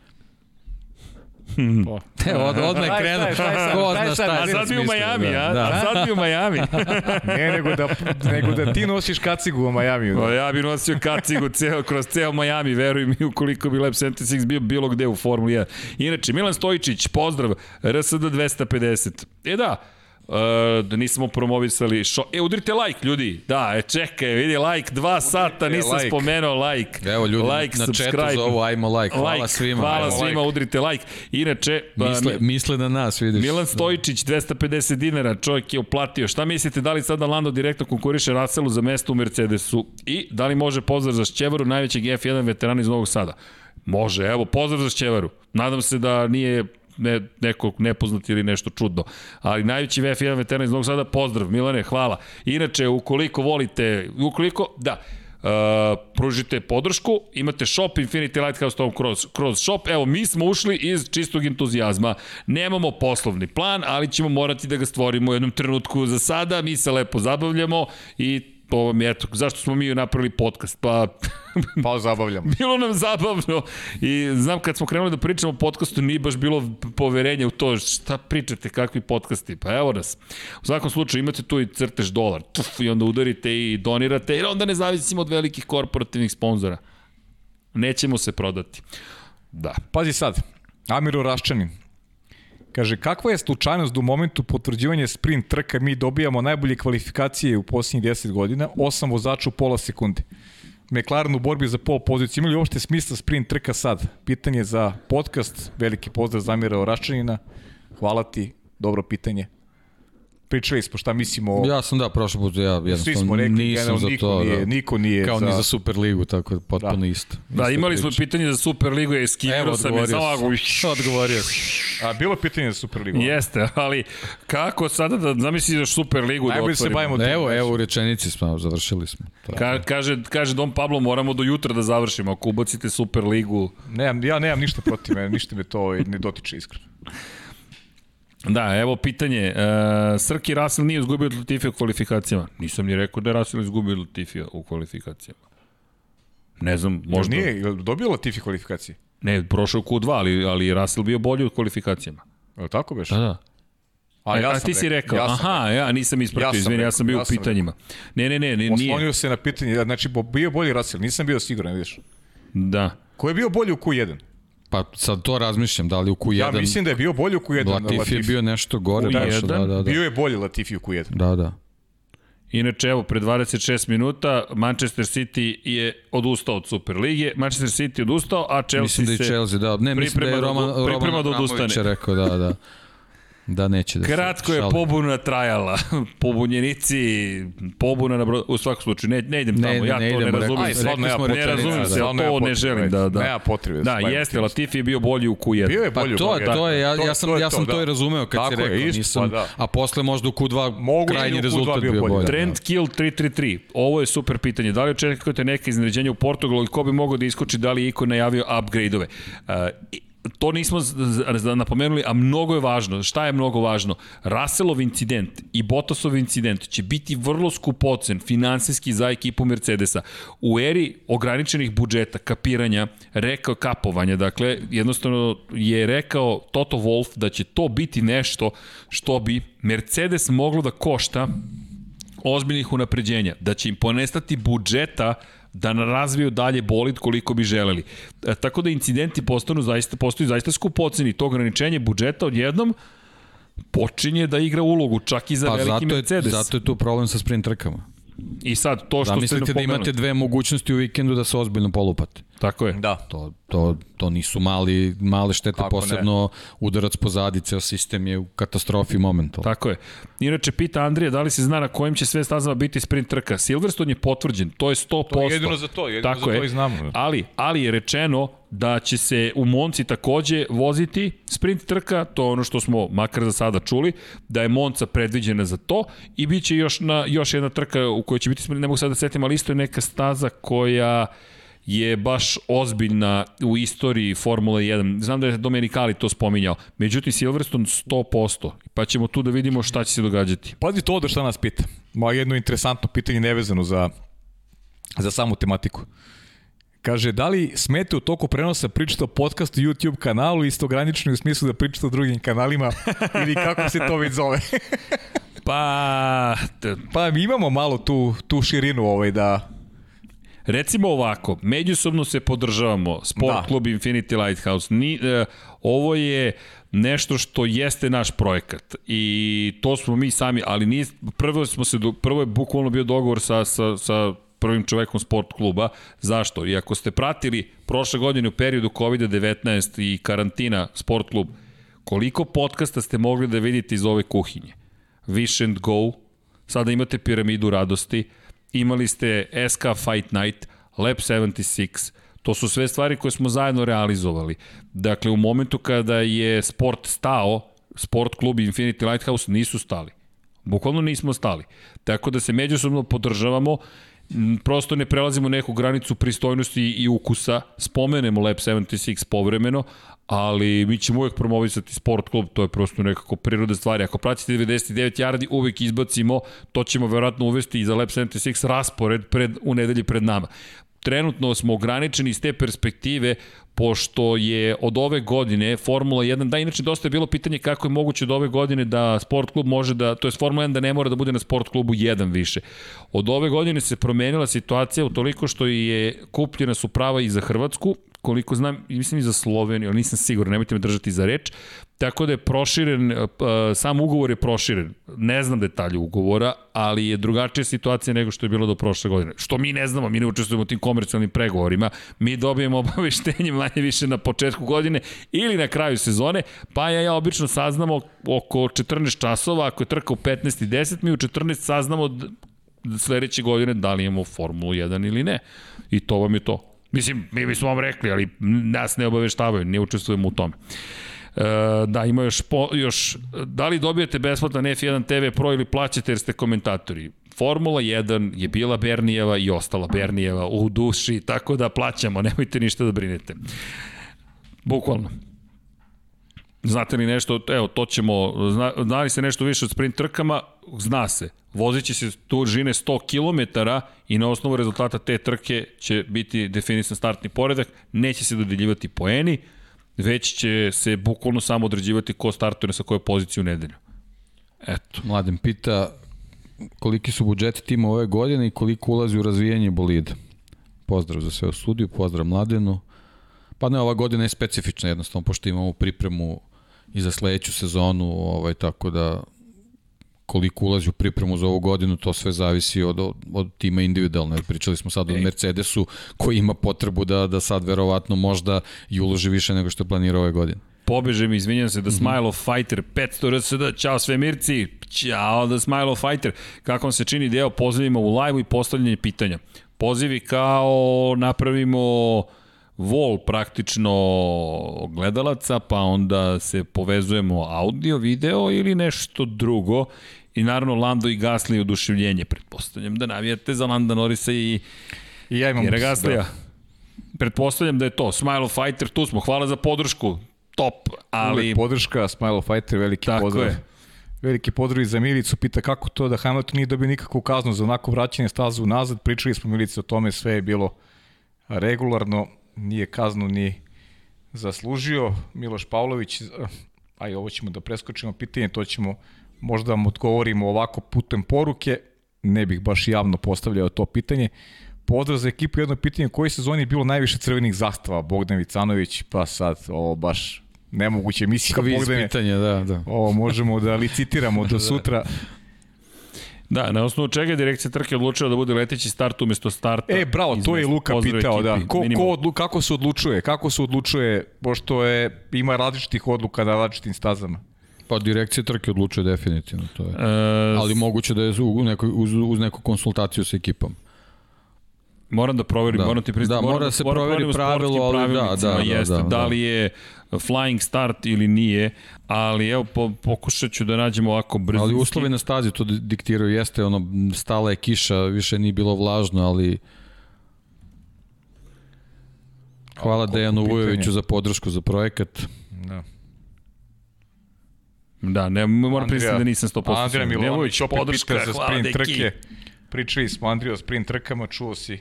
Evo, od, odmah je krenuo. Ko zna šta je. A sad bi u Miami, a? Da. A sad bi u Miami. ne, nego da, nego da ti nosiš kacigu u Miami. Da. O, ja bi nosio kacigu ceo, kroz ceo Miami, veruj mi, ukoliko bi Lab 76 bio bilo gde u Formuli 1. Inače, Milan Stojičić, pozdrav, RSD 250. E da, Uh, da nismo promovisali šo... E, udrite like, ljudi. Da, e, čekaj, vidi, like, dva sata, nisam like. spomenuo like. Evo, ljudi, like, na subscribe. chatu zovu, ajmo like. Hvala like, svima. Hvala ajmo svima, like. udrite like. Inače... Misle, uh, misle na nas, vidiš. Milan Stojičić, 250 dinara, čovjek je uplatio. Šta mislite, da li sada Lando direktno konkuriše Russellu za mesto u Mercedesu? I da li može pozdrav za Šćevaru, najvećeg F1 veterana iz Novog Sada? Može, evo, pozdrav za Šćevaru. Nadam se da nije ne, neko nepoznat ili nešto čudno. Ali najveći VF1 veteran iz Novog Sada, pozdrav, Milane, hvala. Inače, ukoliko volite, ukoliko, da, Uh, pružite podršku, imate shop Infinity Lighthouse Tom kroz, kroz shop. Evo, mi smo ušli iz čistog entuzijazma. Nemamo poslovni plan, ali ćemo morati da ga stvorimo u jednom trenutku za sada. Mi se lepo zabavljamo i to vam je, eto, zašto smo mi napravili podcast? Pa, pa zabavljamo. bilo nam zabavno i znam kad smo krenuli da pričamo o podcastu nije baš bilo poverenja u to šta pričate, kakvi podcasti. Pa evo nas. U svakom slučaju imate tu i crtež dolar tuf, i onda udarite i donirate jer onda ne zavisimo od velikih korporativnih sponzora. Nećemo se prodati. Da. Pazi sad, Amiru Raščanin, Kaže, kakva je slučajnost da u momentu potvrđivanja sprint trka mi dobijamo najbolje kvalifikacije u posljednjih 10 godina, 8 vozača u pola sekunde. McLaren u borbi za pol poziciju. Imali uopšte smisla sprint trka sad? Pitanje za podcast. Veliki pozdrav Zamira Oraščanina. Hvala ti. Dobro pitanje pričali smo šta mislimo. Ja sam da, prošle put, ja jednostavno smo rekli, nisam za niko to. Nije, da, niko nije kao za... ni za Superligu, tako da potpuno da. isto. Da, imali priča. smo pitanje za Superligu, je skivio sam je ovako. Odgovorio A bilo pitanje za Superligu? Jeste, ali kako sada da zamisliš da Superligu da otvorimo? se bavimo da, Evo, evo u rečenici smo, završili smo. Ka, kaže, kaže Dom Pablo, moramo do jutra da završimo, ako ubacite Superligu. Nemam, ja nemam ništa protiv, ništa me to ne dotiče iskreno. Da, evo pitanje. Uh, Srki Russell nije izgubio od Latifija u kvalifikacijama. Nisam ni rekao da je Russell izgubio od Latifija u kvalifikacijama. Ne znam, možda... Jel nije, je dobio Latifi kvalifikacije? Ne, prošao Q2, ali, ali je Russell bio bolji u kvalifikacijama. Je li tako beš? Da, da. A, ja a ti si rekao, ja aha, ja nisam ispratio, ja izvini, ja sam bio ja u pitanjima. Ne, ne, ne, ne nije. Oslonio se na pitanje, znači bio bolji Russell, nisam bio siguran, vidiš. Da. Ko je bio bolji u Q1? Pa sad to razmišljam, da li u Q1... Ja mislim da je bio bolji u Q1. Latifi, Latifi. je bio nešto gore. U Nešto, da, da, da. Bio je bolji Latifi u Q1. Da, da. Inače, evo, pre 26 minuta Manchester City je odustao od Superlige, Manchester City odustao, a Chelsea mislim da se Chelsea, da. Ne, mislim da je Roman, Roman, Roman da odustane. rekao, da, da. Da, neće da Kratko je pobuna trajala. Pobunjenici, pobuna na brodu, u svakom slučaju, ne, ne idem tamo, ne, ja ne, to ne razumim. Aj, stvarno ja ne razumim se, ja to ne želim da... da. Nema potrebe. Da, jeste, Latifi je bio bolji u Q1. Bio je bolji pa to, to je, ja, ja sam, ja sam to i razumeo kad si rekao, nisam, pa a posle možda u Q2 krajnji rezultat bio bolji. Trend kill 333, ovo je super pitanje, da li očekujete neke iznenađenja u Portugalu i ko bi mogao da iskoči, da li je Iko najavio upgrade-ove? To nismo napomenuli, a mnogo je važno. Šta je mnogo važno? Russellov incident i Bottasov incident će biti vrlo skupocen finansijski za ekipu Mercedesa. U eri ograničenih budžeta, kapiranja, rekao kapovanja, dakle, jednostavno je rekao Toto Wolff da će to biti nešto što bi Mercedes moglo da košta ozbiljnih unapređenja, da će im ponestati budžeta da razviju dalje bolid koliko bi želeli. E, tako da incidenti postanu zaista, postaju zaista skupoceni. To ograničenje budžeta odjednom počinje da igra ulogu čak i za Pa veliki zato je, Mercedes. zato je tu problem sa sprint trkama. I sad, to što ste Zamislite da napomenuli. imate dve mogućnosti u vikendu da se ozbiljno polupate. Tako je. Da. To, to, to nisu mali, male štete, Kako ne? posebno udarac pozadi, ceo sistem je u katastrofi momentalno. Tako je. Inače, pita Andrija da li se zna na kojim će sve stazama biti sprint trka. Silverstone je potvrđen, to je 100%. To je jedino za to, jedino Tako za to je. i znamo. Ali, ali je rečeno da će se u Monci takođe voziti sprint trka, to je ono što smo makar za sada čuli, da je Monca predviđena za to i bit će još, na, još jedna trka u kojoj će biti sprint, ne mogu sad da setim, ali isto je neka staza koja je baš ozbiljna u istoriji Formule 1. Znam da je Domenicali to spominjao. Međutim, Silverstone 100%. Pa ćemo tu da vidimo šta će se događati. Pazi to da šta nas pita. Ma jedno interesantno pitanje nevezano za, za samu tematiku. Kaže, da li smete u toku prenosa pričati o podcastu YouTube kanalu istogranično u smislu da pričate o drugim kanalima ili kako se to već zove? Pa, pa mi imamo malo tu, tu širinu ovaj da... Recimo ovako, međusobno se podržavamo, Sport Da. klub Infinity Lighthouse, ni, e, ovo je nešto što jeste naš projekat i to smo mi sami, ali nije, prvo, smo se, prvo je bukvalno bio dogovor sa, sa, sa prvim čovekom sport kluba. Zašto? I ako ste pratili prošle godine u periodu COVID-19 i karantina sport klub, koliko podcasta ste mogli da vidite iz ove kuhinje? Wish and Go, sada imate Piramidu radosti, imali ste SK Fight Night, Lab 76, to su sve stvari koje smo zajedno realizovali. Dakle, u momentu kada je sport stao, sport klub i Infinity Lighthouse nisu stali. Bukvalno nismo stali. Tako da se međusobno podržavamo, prosto ne prelazimo neku granicu pristojnosti i ukusa, spomenemo Lab 76 povremeno, ali mi ćemo uvek promovisati sport klub, to je prosto nekako priroda stvari. Ako pratite 99 yardi, uvek izbacimo, to ćemo verovatno uvesti i za Lab 76 raspored pred, u nedelji pred nama trenutno smo ograničeni iz te perspektive pošto je od ove godine Formula 1, da inače dosta je bilo pitanje kako je moguće od ove godine da sport klub može da, to je Formula 1 da ne mora da bude na sport klubu 1 više. Od ove godine se promenila situacija u toliko što je kupljena su prava i za Hrvatsku, koliko znam, mislim i za Sloveniju, ali nisam siguran, nemojte me držati za reč. Tako da je proširen, uh, sam ugovor je proširen. Ne znam detalje ugovora, ali je drugačija situacija nego što je bilo do prošle godine. Što mi ne znamo, mi ne učestvujemo u tim komercijalnim pregovorima. Mi dobijemo obaveštenje manje više na početku godine ili na kraju sezone, pa ja, ja obično saznamo oko 14 časova, ako je trka u 15 i 10, mi u 14 saznamo sledeće godine da li imamo Formulu 1 ili ne. I to vam je to. Mislim, mi bismo vam rekli, ali nas ne obaveštavaju, ne učestvujemo u tome. E, da, ima još, po, još, da li dobijete besplatan F1 TV Pro ili plaćate jer ste komentatori? Formula 1 je bila Bernijeva i ostala Bernijeva u duši, tako da plaćamo, nemojte ništa da brinete. Bukvalno. Znate li nešto, evo, to ćemo, zna, zna li se nešto više od sprint trkama? Zna se. Vozit će se dužine 100 km i na osnovu rezultata te trke će biti definisan startni poredak, neće se dodeljivati poeni, već će se bukvalno samo određivati ko startuje sa koje pozicije u nedelju. Eto. Mladen pita koliki su budžeti tima ove godine i koliko ulazi u razvijanje bolida. Pozdrav za sve u studiju, pozdrav Mladenu. Pa ne, ova godina je specifična jednostavno, pošto imamo pripremu i za sledeću sezonu, ovaj, tako da koliko ulazi u pripremu za ovu godinu, to sve zavisi od, od, od tima individualno. Pričali smo sad o Mercedesu koji ima potrebu da, da sad verovatno možda i uloži više nego što je planirao ove godine. Pobeže mi, izvinjam se, da Smile of Fighter, 500 RSD, čao svemirci, čao da Smile of Fighter, kako vam se čini deo pozivima u live i postavljanje pitanja. Pozivi kao napravimo wall praktično gledalaca, pa onda se povezujemo audio, video ili nešto drugo. I naravno Lando i Gasly oduševljenje. Pretpostavljam da navijate za Landa Norisa i I ja imam... Jera Gaslija. Pretpostavljam da je to. Smile of Fighter, tu smo. Hvala za podršku. Top. Ali... Ali... Podrška, Smile of Fighter, veliki Tako pozdrav. je. Veliki pozdrav i za Milicu, pita kako to da Hamilton nije dobio nikakvu kaznu za onako vraćanje stazu nazad. Pričali smo Milici o tome, sve je bilo regularno, nije kaznu ni zaslužio. Miloš Pavlović, aj ovo ćemo da preskočimo pitanje, to ćemo možda vam odgovorimo ovako putem poruke, ne bih baš javno postavljao to pitanje. Pozdrav za ekipu, jedno pitanje, u kojoj sezoni je bilo najviše crvenih zastava? Bogdan Vicanović, pa sad, ovo baš nemoguće emisija Kviz Bogdane. pitanje, da, da. Ovo možemo da licitiramo do sutra. Da, na osnovu čega je direkcija trke odlučila da bude leteći start umesto starta. E, bravo, to je Luka pitao, da. ekipi, Ko, minimum. ko odlu, kako se odlučuje? Kako se odlučuje, pošto je, ima različitih odluka na različitim stazama? Pa direkcija trke odlučuje definitivno, to je. E, Ali moguće da je u nekoj, uz, uz neku konsultaciju sa ekipom. Moram da proverim, Da. moram ti pristati. Da, mora da se moram proveri proverim u pravilo, ali da, da, da, jeste, da, da, da. li je flying start ili nije, ali evo po, pokušat ću da nađemo ovako brzinski. Ali uslovi na stazi to di- diktiraju, jeste ono, stala je kiša, više nije bilo vlažno, ali Hvala koliko Dejanu. Vujoviću za podršku za projekat. Da. Da, ne, moram pristati da nisam 100% Andrija. Milović opet podrška, pita za sprint deki. trke. Pričali smo Andrija o sprint trkama, čuo si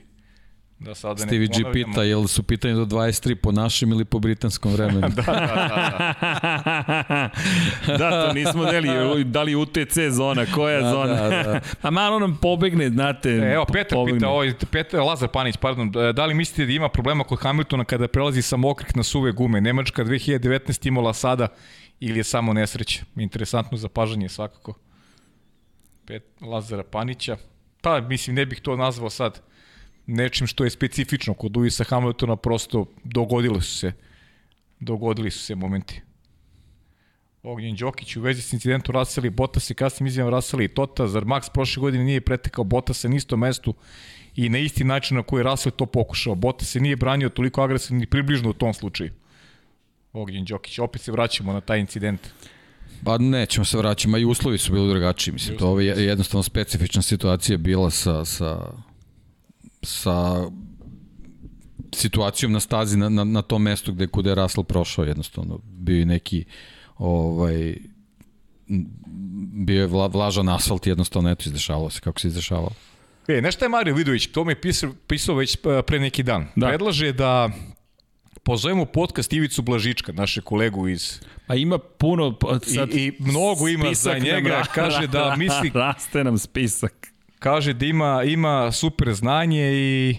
da sada ne Stevie G ponavljamo. pita, jel su pitanje do 23 po našem ili po britanskom vremenu? da, da, to nismo deli, da li UTC zona, koja Da, zona. da, da. A malo nam pobegne, znate. E, evo, Petar pobegne. pita, ovaj, Petar, Lazar Panić, pardon, da li mislite da ima problema kod Hamiltona kada prelazi sa mokrih na suve gume? Nemačka 2019 imala sada ili je samo nesreća? Interesantno zapažanje svakako. Pet, Lazara Panića. Pa, mislim, ne bih to nazvao sad nečim što je specifično kod Luisa Hamiltona, prosto dogodili su se dogodili su se momenti. Ognjen Đokić u vezi s incidentom Russell i Bottas i kasnim izjavom Russell i Tota, zar Max prošle godine nije pretekao Bottasa na istom mestu i na isti način na koji je Russell to pokušao. Bottas se nije branio toliko agresivno ni približno u tom slučaju. Ognjen Đokić, opet se vraćamo na taj incident. Pa nećemo se vraćati, ma i uslovi su bili drugačiji, mislim, to je jednostavno specifična situacija bila sa, sa, sa situacijom na stazi na, na, na tom mestu gde kude je Russell prošao, jednostavno bio je neki ovaj bio je vla, vlažan asfalt jednostavno eto izdešavalo se kako se izdešavalo. E, nešto je Mario Vidović, to mi je pisao, pisao već e, pre neki dan. Da. Predlaže da pozovemo podcast Ivicu Blažička, naše kolegu iz... Pa ima puno... pa Sad, I, I mnogo ima za nam njega, ra- kaže da misli Raste nam spisak. Kaže da ima, ima super znanje i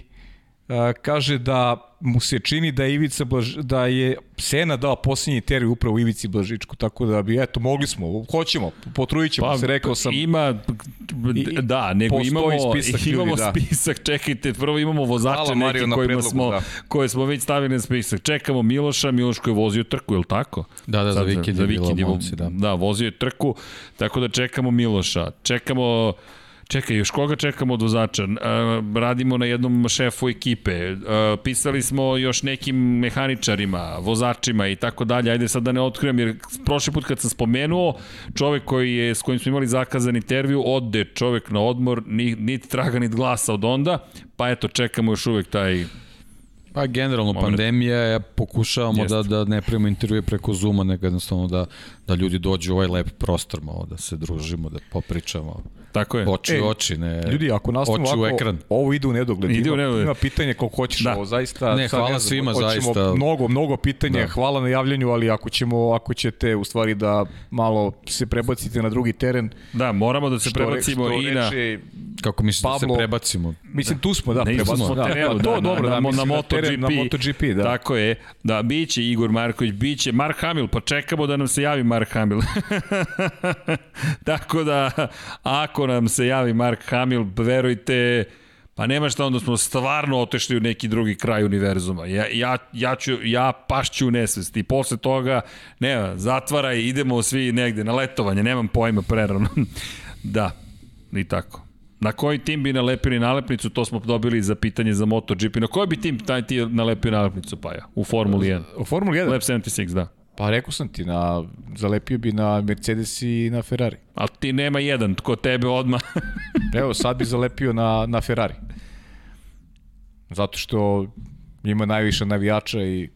a, kaže da mu se čini da je Ivica Blaž, da je Sena dao posljednji intervju upravo Ivici Blažičku, tako da bi, eto, mogli smo, hoćemo, potrudit ćemo se, rekao sam. Ima, da, nego imamo, spisak ljudi, imamo da. spisak, čekajte, prvo imamo vozače Hvala, Mario, neki na kojima predlogu, smo, da. koje smo već stavili na spisak. Čekamo Miloša, Miloš koji je vozio trku, je li tako? Da, da, za vikend je bilo vikend momci, da. Da, vozio je trku, tako da čekamo Miloša. Čekamo Čekaj, još koga čekamo od vozača? E, radimo na jednom šefu ekipe. E, pisali smo još nekim mehaničarima, vozačima i tako dalje. Ajde sad da ne otkrivam, jer prošli put kad sam spomenuo, čovek koji je, s kojim smo imali zakazan intervju, ode čovek na odmor, ni, niti traga, niti glasa od onda, pa eto, čekamo još uvek taj Pa generalno Moment. pandemija, je, pokušavamo Jeste. da, da ne primimo intervjue preko Zuma, nego jednostavno da, da ljudi dođu u ovaj lep prostor malo, da se družimo, da popričamo. Tako je. Oči Ej, u oči, ne Ljudi, ako nastavimo oči u ovako, ekran. ovo ide u nedogled. Ide u ima, nedogled. ima pitanje koliko hoćeš Da. ovo, zaista. Ne, hvala znam, svima, hoćemo zaista. Mnogo, mnogo pitanja, Da. hvala na javljanju, ali ako ćemo, ako ćete u stvari da malo se prebacite na drugi teren, Da, moramo da se što prebacimo što i na... Kako mislite da se prebacimo? Mislim, tu smo, da, prebacimo. smo Da, terenu, da, to da, dobro, na, da, na, na teren, MotoGP. na MotoGP, da. Tako je. Da, biće Igor Marković, biće Mark Hamill, pa čekamo da nam se javi Mark Hamill. Tako da, ako nam se javi Mark Hamill, verujte, pa nema šta, onda smo stvarno otešli u neki drugi kraj univerzuma. Ja, ja, ja, ću, ja pašću u nesvest i posle toga, nema, zatvaraj, idemo svi negde na letovanje, nemam pojma prerano. da, i tako. Na koji tim bi nalepili nalepnicu, to smo dobili za pitanje za MotoGP. Na koji bi tim taj ti nalepio nalepnicu, pa ja, u Formuli 1? U Formuli 1? Lab 76, da. Pa rekao sam ti, na, zalepio bi na Mercedes i na Ferrari. Ali ti nema jedan, tko tebe odma. Evo, sad bi zalepio na, na Ferrari. Zato što ima najviše navijača i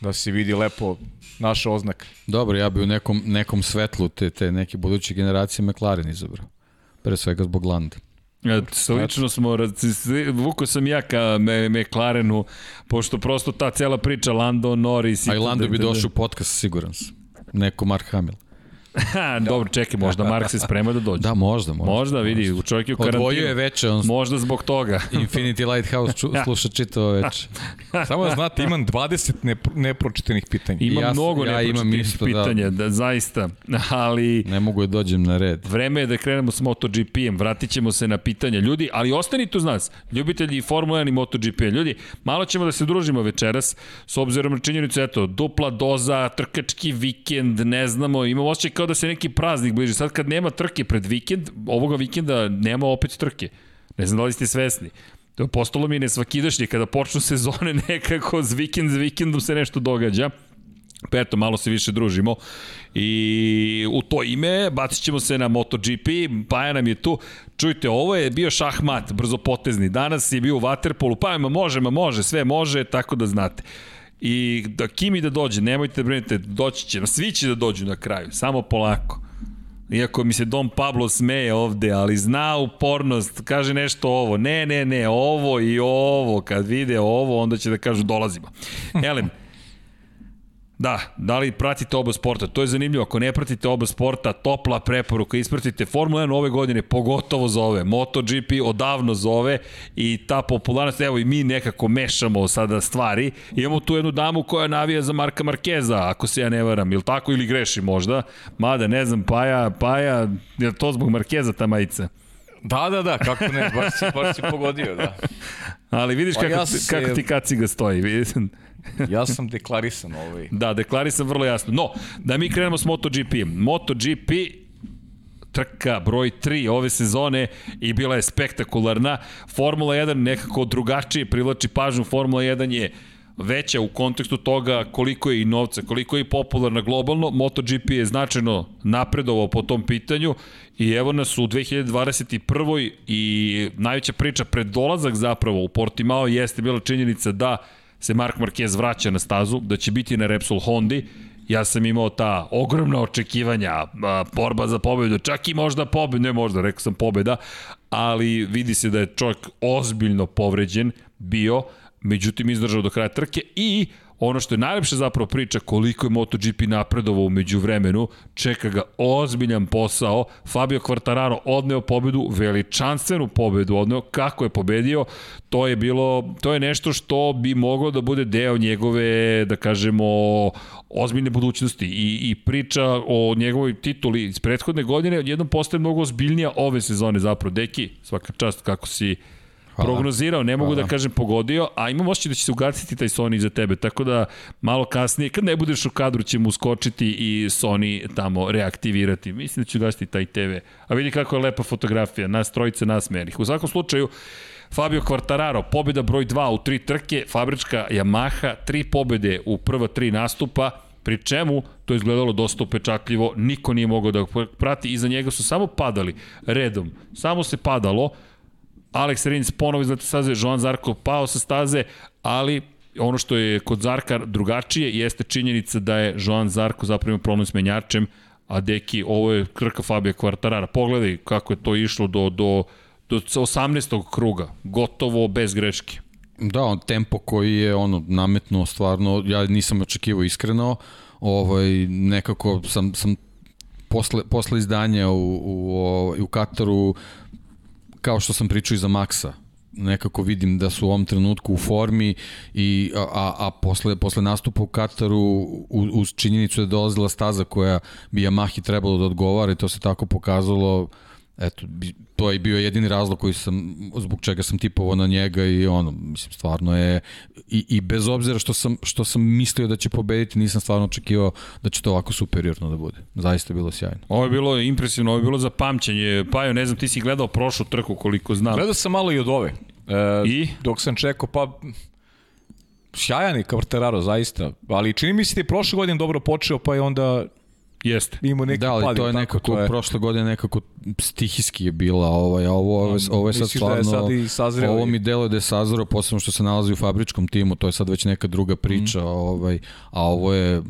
da se vidi lepo naša oznaka. Dobro, ja bi u nekom, nekom svetlu te, te neke buduće generacije McLaren izabrao. Pre svega zbog Landa. E, Slično smo, vuko sam ja ka McLarenu, pošto prosto ta cela priča Lando, Norris... A i Lando bi došao u podcast, siguran sam. Neko Mark Hamill. Ha, dobro, čekaj, možda Mark se sprema da dođe. Da, možda, možda. Možda, vidi, u čovjek je u karantinu. Odvojio je veče, on Možda zbog toga. Infinity Lighthouse ču, sluša čitavo veče. Samo da znate, imam 20 ne, nepročitenih pitanja. Ima Ja mnogo ja imam nepročitih isto, da. pitanja, da. zaista. Ali Ne mogu da dođem na red. vreme je da krenemo s MotoGP-em, vratit ćemo se na pitanja. Ljudi, ali ostanite uz nas, ljubitelji Formula 1 i MotoGP. Ljudi, malo ćemo da se družimo večeras, s obzirom na činjenicu, eto, dupla doza, trkački vikend, ne znamo, imamo osjećaj kao da se neki praznik bliži. Sad kad nema trke pred vikend, ovoga vikenda nema opet trke. Ne znam da li ste svesni. To je postalo mi je nesvakidašnje kada počnu sezone nekako z vikend, z vikendom se nešto događa. Pa eto, malo se više družimo. I u to ime bacit ćemo se na MotoGP, Paja nam je tu. Čujte, ovo je bio šahmat, brzo potezni. Danas je bio u Waterpolu, pa može, ma može, sve može, tako da znate. I da Kimi da dođe, nemojte da brinete, doći će, svi će da dođu na kraju, samo polako. Iako mi se Dom Pablo smeje ovde, ali zna upornost, kaže nešto ovo, ne, ne, ne, ovo i ovo, kad vide ovo, onda će da kažu dolazimo. Elem, Da, da li pratite oba sporta? To je zanimljivo. Ako ne pratite oba sporta, topla preporuka. Ispratite Formula 1 ove godine, pogotovo zove. MotoGP odavno zove i ta popularnost, evo i mi nekako mešamo sada stvari. Imamo tu jednu damu koja navija za Marka Markeza, ako se ja ne varam, ili tako ili greši možda. Mada, ne znam, Paja, Paja, je to zbog Markeza ta majica? Da, da, da, kako ne, baš si, baš si pogodio, da. Ali vidiš Pa kako, ja se- kako ti kaciga stoji. vidim. Ja sam deklarisan ovaj. Da, deklarisam vrlo jasno. No, da mi krenemo s MotoGP. MotoGP trka broj 3 ove sezone i bila je spektakularna. Formula 1 nekako drugačije privlači pažnju. Formula 1 je veća u kontekstu toga koliko je i novca, koliko je i popularna globalno. MotoGP je značajno napredovao po tom pitanju i evo nas u 2021. i najveća priča pred dolazak zapravo u Portimao jeste bila činjenica da se Mark Marquez vraća na stazu, da će biti na Repsol Hondi. Ja sam imao ta ogromna očekivanja, borba za pobedu, čak i možda pobeda, ne možda, rekao sam pobeda, ali vidi se da je čovjek ozbiljno povređen bio, međutim izdržao do kraja trke i ono što je najlepša zapravo priča koliko je MotoGP napredovao umeđu vremenu, čeka ga ozbiljan posao, Fabio Quartararo odneo pobedu, veličanstvenu pobedu odneo, kako je pobedio, to je bilo, to je nešto što bi moglo da bude deo njegove, da kažemo, ozbiljne budućnosti. I, i priča o njegovoj tituli iz prethodne godine odjednom postaje mnogo ozbiljnija ove sezone zapravo. Deki, svaka čast kako si Hvala. prognozirao, ne mogu Hvala. da kažem pogodio, a imam osjećaj da će se ugasiti taj Sony iza tebe, tako da malo kasnije, kad ne budeš u kadru, ćemo uskočiti i Sony tamo reaktivirati. Mislim da će ugasiti taj TV. A vidi kako je lepa fotografija, nas trojice nasmejenih. U svakom slučaju, Fabio Quartararo, pobjeda broj 2 u tri trke, fabrička Yamaha, tri pobjede u prva tri nastupa, pri čemu to je izgledalo dosta upečatljivo, niko nije mogao da prati, iza njega su samo padali redom, samo se padalo, Alex Rins ponovo iznad staze, Joan Zarko pao sa staze, ali ono što je kod Zarka drugačije jeste činjenica da je Joan Zarko zapravo problem s menjačem, a deki, ovo je krka Fabio Quartarara. Pogledaj kako je to išlo do, do, do 18. kruga, gotovo bez greške. Da, on tempo koji je ono nametnuo stvarno, ja nisam očekivao iskreno, ovaj, nekako sam, sam posle, posle izdanja u, u, u Kataru kao što sam pričao i za Maxa, nekako vidim da su u ovom trenutku u formi i a, a, posle posle nastupa u Kataru uz, činjenicu da je dolazila staza koja bi Yamahi trebalo da odgovara i to se tako pokazalo eto to je bio jedini razlog koji sam zbog čega sam tipovao na njega i ono mislim stvarno je i, i bez obzira što sam što sam mislio da će pobediti nisam stvarno očekivao da će to ovako superiorno da bude. Zaista je bilo sjajno. Ovo je bilo impresivno ovo je bilo za pamćenje. Pajo ne znam ti si gledao prošlu trku koliko znam. Gledao sam malo i od ove. E, I? Dok sam čekao, pa sjajan je Quartararo, zaista. Ali čini mi se da je prošle godine dobro počeo, pa je onda Jeste. Imao neki da, ali to je nekako, to je... prošle godine nekako stihijski je bila, ovaj, a ovo, ovo, ovo je sad stvarno, da je sad i sazreo ovo mi deluje da je sazreo, posebno što se nalazi u fabričkom timu, to je sad već neka druga priča, mm. ovaj, a ovo je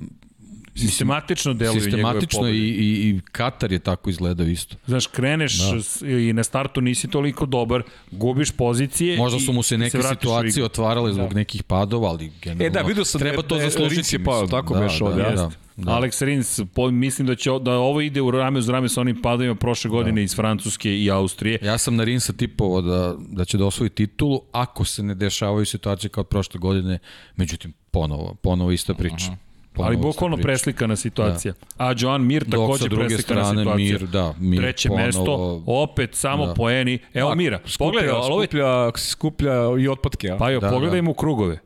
Sistematično deluju sistematično njegove i, pobjede. i, i Katar je tako izgledao isto. Znaš, kreneš da. i na startu nisi toliko dobar, gubiš pozicije Možda i su mu se neke u situacije otvarale zbog da. nekih padova, ali generalno E da, vidio sam treba da to zaslužiti. Rinc je pao, tako da, beše da, ovde, da, da. Da. Alex Rins, po, mislim da će da ovo ide u rame uz rame sa onim padovima prošle godine da. iz Francuske i Austrije. Ja sam na Rinsa tipovao da, da će da osvoji titulu ako se ne dešavaju situacije kao prošle godine, međutim ponovo, ponovo ista priča. Aha. Ali bukvalno preslikana situacija. Da. A Joan Mir takođe preslikana strane, situacija. Mir, da, Mir Treće ponovo, mesto, opet samo da. poeni. Evo Mira, skuplja, pogledaj, skuplja, skuplja i otpatke. A? Pa jo, da, pogledaj da. mu krugove.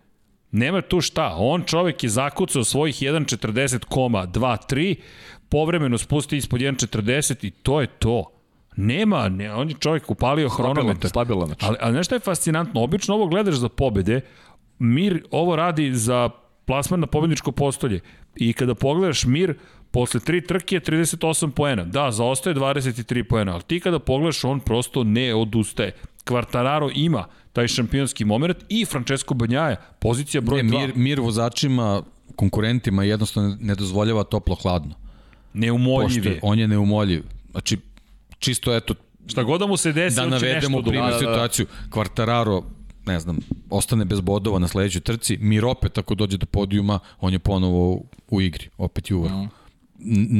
Nema tu šta. On čovek je zakucao svojih 1.40,23, povremeno spusti ispod 1.40 i to je to. Nema, ne, on je čovjek upalio hronometar. Stabilan, znači. Ali, ali nešto je fascinantno, obično ovo gledaš za pobede, Mir ovo radi za plasman na pobedničko postolje. I kada pogledaš Mir, posle tri trke je 38 poena. Da, zaostaje 23 poena, ali ti kada pogledaš, on prosto ne odustaje. Kvartararo ima taj šampionski moment i Francesco Banjaja, pozicija broj 2. Mir, mir vozačima, konkurentima jednostavno ne dozvoljava toplo-hladno. Neumoljiv je. On je neumoljiv. Znači, čisto eto, Šta god da mu se desi, da navedemo primjer da, da, da. situaciju. Kvartararo ne znam, ostane bez bodova na sledećoj trci, Mir opet ako dođe do podijuma, on je ponovo u igri, opet je uvrhu. Mm.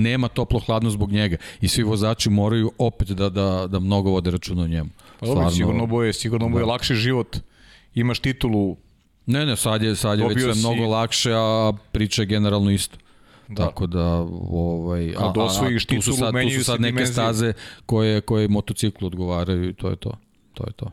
Nema toplo-hladno zbog njega i svi vozači moraju opet da, da, da mnogo vode računa o njemu. Pa dobro, sigurno boje, sigurno boje da. lakši život. Imaš titulu Ne, ne, sad je, sad je već sve si... mnogo lakše, a priča je generalno isto. Da. Tako da, ovaj, Kad osvojiš titulu, tu su sad, tu su sad neke staze koje, koje motociklu odgovaraju i to je to. To je to.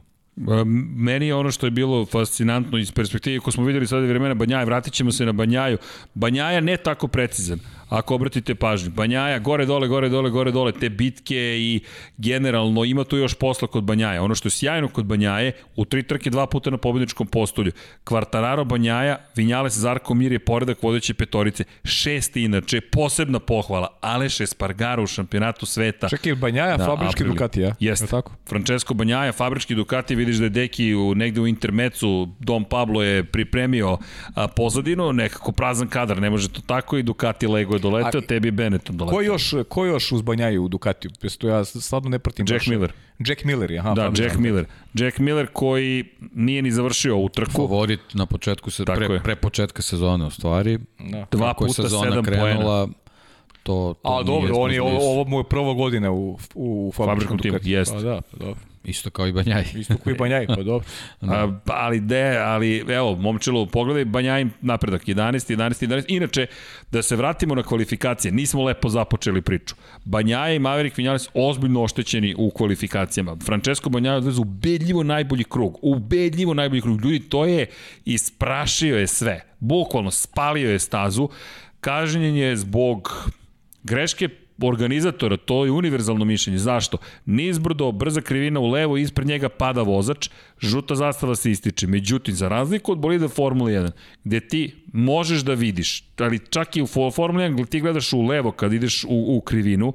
Meni je ono što je bilo fascinantno iz perspektive, ako smo videli sada vremena Banjaja, vratit ćemo se na Banjaju. Banjaja ne tako precizan, ako obratite pažnju. Banjaja, gore, dole, gore, dole, gore, dole, te bitke i generalno ima tu još posla kod Banjaja. Ono što je sjajno kod Banjaje, u tri trke dva puta na pobedničkom postolju. Kvartararo Banjaja, Vinjales Zarko Mir je poredak vodeće petorice. Šesti inače, posebna pohvala. Aleš Espargaro u šampionatu sveta. Čekaj, Banjaja, da, fabrički. Ducati, ja? Jeste. tako? Francesco Banjaja, fabrički Ducati, vidiš da je Deki u, negde u Intermecu, Dom Pablo je pripremio a, pozadinu, nekako prazan kadar, ne može to tako i Ducati Lego je doleteo, tebi Benetton doleteo. Ko još, ko još uz Banjaju u Ducatiju? Pesto ja stvarno ne pratim. Jack baš. Miller. Jack Miller, aha. Da, Jack da. Miller. Jack Miller koji nije ni završio ovu trku. Favorit na početku, se, pre, pre početka sezone u stvari. Da. Dva puta sedam krenula, poena. To, to A dobro, on je, ovo, mu je prva godina u, u fabričkom timu. Jeste. Pa da, pa dobro. Isto kao i Banjaj. Isto kao i Banjaj, pa dobro. da. A, ali de, ali evo, momčilo, pogledaj Banjaj napredak, 11, 11, 11. Inače, da se vratimo na kvalifikacije, nismo lepo započeli priču. Banjaj i Maverick Vinales ozbiljno oštećeni u kvalifikacijama. Francesco Banjaj odvezu ubedljivo najbolji krug. Ubedljivo najbolji krug. Ljudi, to je isprašio je sve. Bukvalno spalio je stazu. Kažnjen je zbog greške organizatora, to je univerzalno mišljenje. Zašto? Nizbrdo, brza krivina u levo, ispred njega pada vozač, žuta zastava se ističe. Međutim, za razliku od bolida Formula 1, gde ti možeš da vidiš, ali čak i u Formula 1 gde ti gledaš u levo kad ideš u, u krivinu,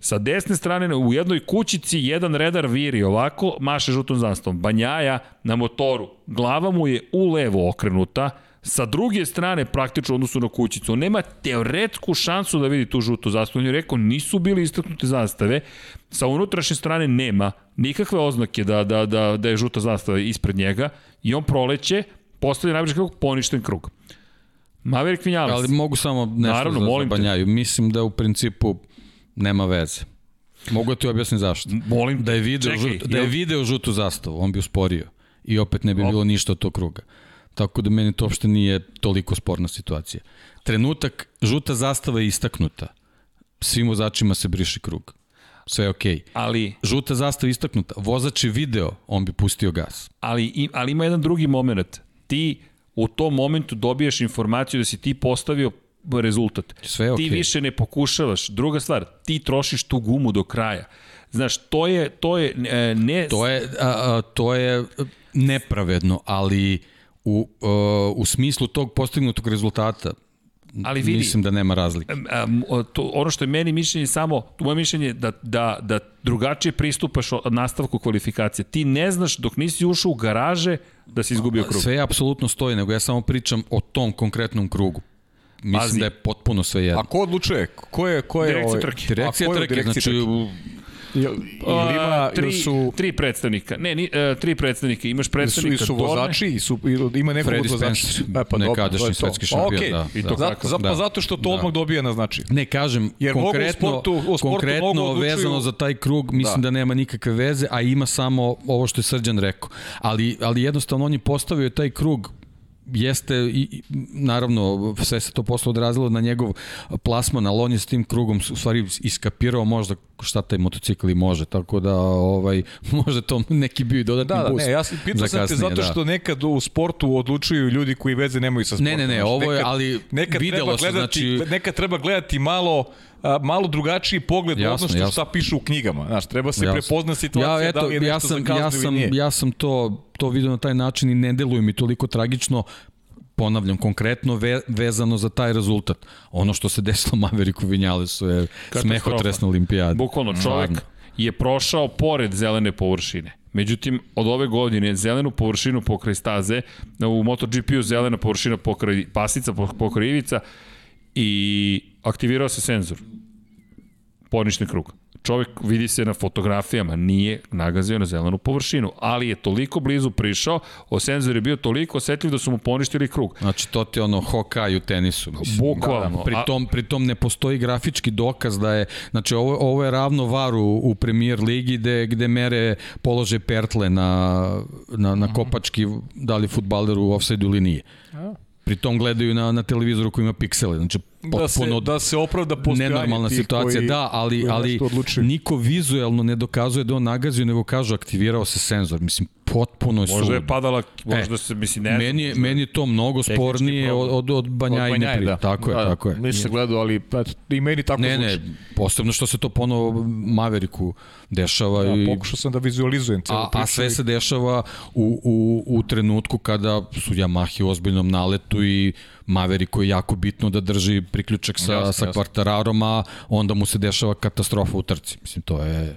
Sa desne strane u jednoj kućici jedan redar viri ovako, maše žutom zastavom. Banjaja na motoru, glava mu je u levo okrenuta, Sa druge strane, praktično odnosu na kućicu, on nema teoretsku šansu da vidi tu žutu zastavu. On je rekao, nisu bili istaknute zastave, sa unutrašnje strane nema nikakve oznake da, da, da, da je žuta zastava ispred njega i on proleće, postavlja najbliži krug, poništen krug. Maverick Vinales. Ali mogu samo nešto Naravno, da. Te. Mislim da u principu nema veze. Mogu da ti objasnim zašto. Molim da je video, Čekaj, žut, da je video žutu zastavu, on bi usporio i opet ne bi bilo ništa od tog kruga. Tako da meni to uopšte nije toliko sporna situacija. Trenutak, žuta zastava je istaknuta. Svim vozačima se briše krug. Sve je okej. Okay. Ali... Žuta zastava je istaknuta. Vozač je video, on bi pustio gas. Ali, ali ima jedan drugi moment. Ti u tom momentu dobiješ informaciju da si ti postavio rezultat. Sve je okay. Ti više ne pokušavaš. Druga stvar, ti trošiš tu gumu do kraja. Znaš, to je, to je e, ne... To je, a, a, to je nepravedno, ali u, uh, u smislu tog postignutog rezultata ali vidi, mislim da nema razlike. To, ono što je meni mišljenje samo, moje mišljenje da, da, da drugačije pristupaš od nastavku kvalifikacije. Ti ne znaš dok nisi ušao u garaže da si izgubio krug. Sve apsolutno stoji, nego ja samo pričam o tom konkretnom krugu. Mislim Pazi. da je potpuno sve jedno. A ko odlučuje? Ko je, ko je direkcija ovaj, trke? Direkcija trke, znači Ili ima, tri, su... tri predstavnika. Ne, ni, uh, tri predstavnika. Imaš I su, predstavnika i su Dorne. vozači, i su, i ima nekog Freddy. Spencer, E, pa dobro, nekadašnji svetski Pa, šampion, okej. da, I da. to Zato, kako? zato, Da. zato što to Da. odmah dobija na značaju. Ne, kažem, Jer mogu u konkretno, sportu- u sportu konkretno mogu odlučuju- vezano za taj krug, mislim da. Da. nema nikakve veze, a ima samo ovo što je Srđan rekao. Ali, ali jednostavno on je postavio taj krug jeste i, i naravno sve se to posle odrazilo na njegov plasman, ali on je s tim krugom u stvari iskapirao možda šta taj motocikl i može, tako da ovaj može to neki bio i dodatni Da, da, boost. ne, ja sam pitao za sam te zato da. što nekad u sportu odlučuju ljudi koji veze nemaju sa sportom. Ne, ne, ne, ovo je, nekad- ali nekad videlo se, znači... Nekad treba gledati malo a, malo drugačiji pogled Jasno, odnosno jasno. šta piše u knjigama. Znaš, treba se Jasno. prepoznati situacija ja, eto, da li je nešto ja sam, ja ili sam, nije. Ja sam to, to vidio na taj način i ne deluje mi toliko tragično ponavljam, konkretno ve, vezano za taj rezultat. Ono što se desilo Maveriku Vinjalesu je smehotres na olimpijadi. Bukvalno čovek Stvarno. je prošao pored zelene površine. Međutim, od ove godine zelenu površinu pokraj staze, u MotoGP-u zelena površina pokraj pasica, pokraj ivica i aktivirao se senzor. Ponišni krug. Čovek vidi se na fotografijama, nije nagazio na zelenu površinu, ali je toliko blizu prišao, o senzor je bio toliko osetljiv da su mu poništili krug. Znači, to ti je ono Hawkeye u tenisu. Mislim. Bukvalno. Pri tom, pri tom ne postoji grafički dokaz da je, znači ovo, ovo je ravno varu u premier ligi gde, gde mere polože pertle na, na, na kopački da li futbaler u offside ili nije. Pri tom gledaju na, na televizoru koji ima piksele. Znači, da se, potpuno da se opravda postojanje nenormalna situacija, koji, da, ali, koji ali niko vizuelno ne dokazuje da on nagazio, nego kažu aktivirao se senzor. Mislim, potpuno je Možda je padala, možda se, mislim, ne. Meni je, meni je to mnogo spornije od, od, od Banjajne. Od da. Tako je, da, tako je. Nisam gledao, ali pa, i meni tako Ne, ne, zvuči. posebno što se to ponovo Maveriku dešava Ja, i pokušao sam da vizualizujem celu A, priču. a sve se dešava u, u, u trenutku kada su Yamahi u ozbiljnom naletu i Maveriku je jako bitno da drži priključak sa, Jasno, sa kvartararom, a onda mu se dešava katastrofa u trci. Mislim, to je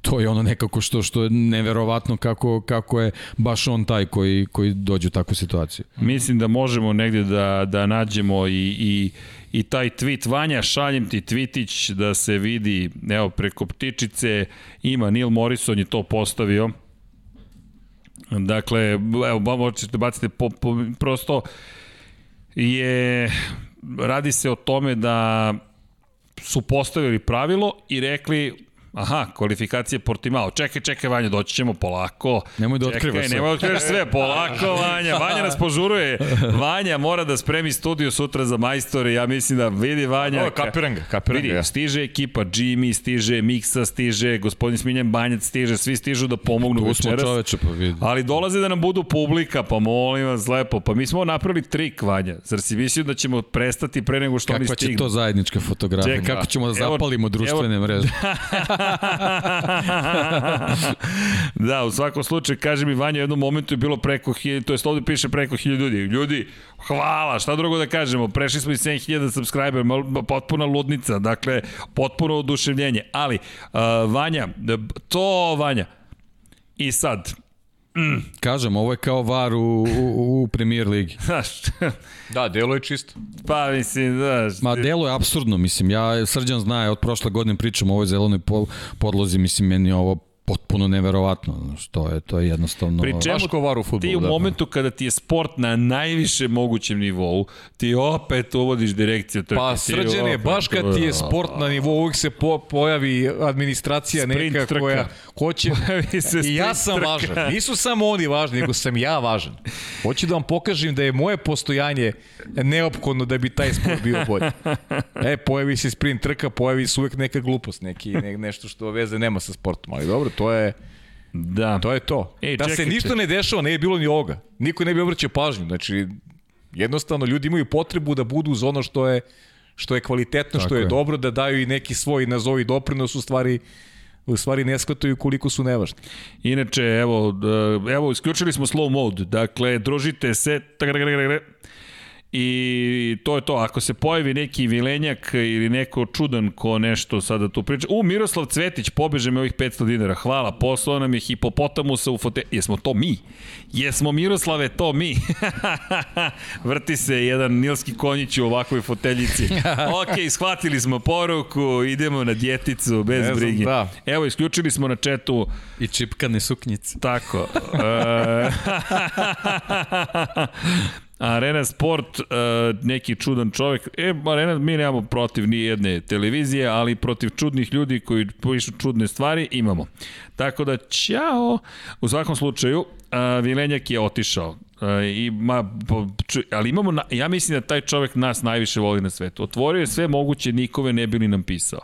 to je ono nekako što što je neverovatno kako kako je baš on taj koji koji dođe u takvu situaciju. Mislim da možemo negde da, da nađemo i, i, i taj tweet Vanja, šaljem ti tweetić da se vidi, evo, preko ptičice ima, Neil Morrison je to postavio. Dakle, evo, možete bacite po, po, prosto je, radi se o tome da su postavili pravilo i rekli Aha, kvalifikacije Portimao. Čekaj, čekaj, Vanja, doći ćemo polako. Nemoj da otkrivaš sve. Nemoj da otkrivaš sve, polako, Vanja. Vanja nas požuruje. Vanja mora da spremi studiju sutra za majstore. Ja mislim da vidi Vanja. O, kapiram ga, kapiram Vidi, ga. stiže ekipa, Jimmy stiže, Miksa stiže, gospodin Smiljan Banjac stiže, svi stižu da pomognu Tu smo večeras. čoveče, pa vidi. Ali dolaze da nam budu publika, pa molim vas lepo. Pa mi smo napravili trik, Vanja. Zar si mislio da ćemo prestati pre nego što oni Kakva će stignu? to zajednička fotografija? Čekaj, Kako ćemo da evo- zapalimo društvene evo- mreže? da, u svakom slučaju, kaže mi Vanja, u jednom momentu je bilo preko 1000, to jest ovde piše preko 1000 ljudi. Ljudi, hvala, šta drugo da kažemo, prešli smo i 7000 subscriber, potpuna ludnica, dakle, potpuno oduševljenje. Ali, uh, Vanja, to Vanja, i sad, Kažem, ovo je kao var u, u, u premier ligi. Da, delo je čisto. pa mislim, znaš, Ma delo je absurdno, mislim, ja, Srđan zna, od prošle godine pričam o ovoj zelenoj pol, podlozi, mislim, meni je ovo potpuno neverovatno, znaš, to je, to je jednostavno... Pri čemu Baš ko var u fudbalu, ti u da. momentu kada ti je sport na najvišem mogućem nivou, ti opet uvodiš direkciju trke. Pa srđane, opet- baš kad ti je sport na nivou, uvijek se po, pojavi administracija Sprint neka trka. koja hoće... Se I ja sam trka. važan. Nisu samo oni važni, nego sam ja važan. Hoću da vam pokažem da je moje postojanje neophodno da bi taj sport bio bolji. E, pojavi se sprint trka, pojavi se uvek neka glupost, neki, ne, nešto što veze nema sa sportom. Ali dobro, to je... Da. To je to. Ej, da se čekajte. ništa ne dešava, ne je bilo ni ovoga. Niko ne bi obraćao pažnju. Znači, jednostavno ljudi imaju potrebu da budu uz ono što je što je kvalitetno, Tako što je, je. dobro, da daju i neki svoj nazovi doprinos, u stvari u stvari ne shvataju koliko su nevažni. Inače, evo, d- evo, isključili smo slow mode. Dakle, družite se. I to je to, ako se pojavi neki vilenjak ili neko čudan ko nešto sada tu priča. U, Miroslav Cvetić, pobeže me ovih 500 dinara, hvala, poslao nam je hipopotamusa u fote... Jesmo to mi? Jesmo Miroslave to mi? Vrti se jedan nilski konjić u ovakvoj foteljici. ok, shvatili smo poruku, idemo na djeticu, bez Ne znam, brige. da. Evo, isključili smo na četu I čipkane suknjice. Tako. E, Arena Sport, e, neki čudan čovjek. E, Arena, mi nemamo protiv ni jedne televizije, ali protiv čudnih ljudi koji pišu čudne stvari imamo. Tako da, ćao. U svakom slučaju, a, Vilenjak je otišao. E, i, ma, ali imamo, na, ja mislim da taj čovjek nas najviše voli na svetu. Otvorio je sve moguće nikove ne bili nam pisao.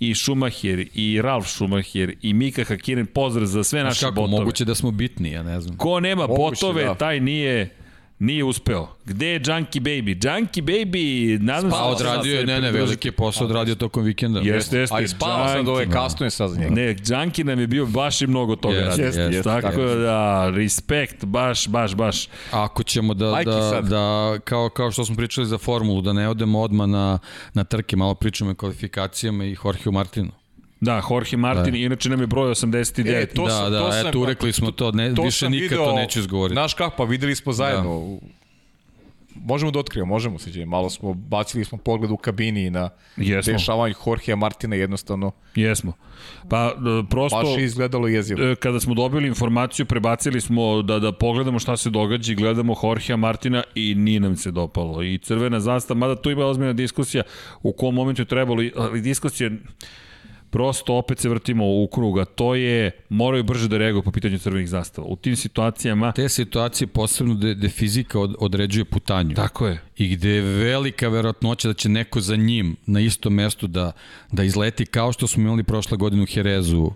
I Schumacher, i Ralf Schumacher, i Mika Hakkinen, pozdrav za sve naše kako, botove. moguće da smo bitni, ja ne znam. Ko nema Moguće, botove, da. taj nije nije uspeo. Gde je Junkie Baby? Junkie Baby, nadam se... da će odradio je, se ne, ne, veliki je posao odradio tokom vikenda. Jeste, jeste. A i spava sad ove Junkie. kasno je sad za njega. Ne, Junkie nam je bio baš i mnogo toga Jeste, radio. jeste, jeste, Tako da, respekt, baš, baš, baš. Ako ćemo da, Majki da, sad. da kao, kao što smo pričali za formulu, da ne odemo odmah na, na trke, malo pričamo o kvalifikacijama i Jorgeu Martinu. Da, Jorge Martin, Da. inače nam je broj 89. E, to da, sam- da, to sam- eto, urekli smo to, ne, To više nikad video, to neću izgovoriti. Znaš kako, pa videli smo zajedno. u- Možemo da otkrijemo, možemo se Malo smo, bacili smo pogled u kabini na Jesmo. dešavanje Jorgea Martina jednostavno. Jesmo. Pa, e, prosto... Baš je izgledalo jezivo. E, kada smo dobili informaciju, prebacili smo da, da pogledamo šta se događa i gledamo Jorgea Martina i nije nam se dopalo. I crvena zastava, mada tu ima ozbiljna diskusija u kom momentu je trebalo, i- ali diskusija prosto opet se vrtimo u krug, a to je moraju brže da reaguju po pitanju crvenih zastava. U tim situacijama, Te situacije posebno gde, gde fizika od, određuje putanju. tako je, I gde je velika verovatnoća da će neko za njim na istom mestu da, da izleti kao što smo imali prošle godine u Herezu uh,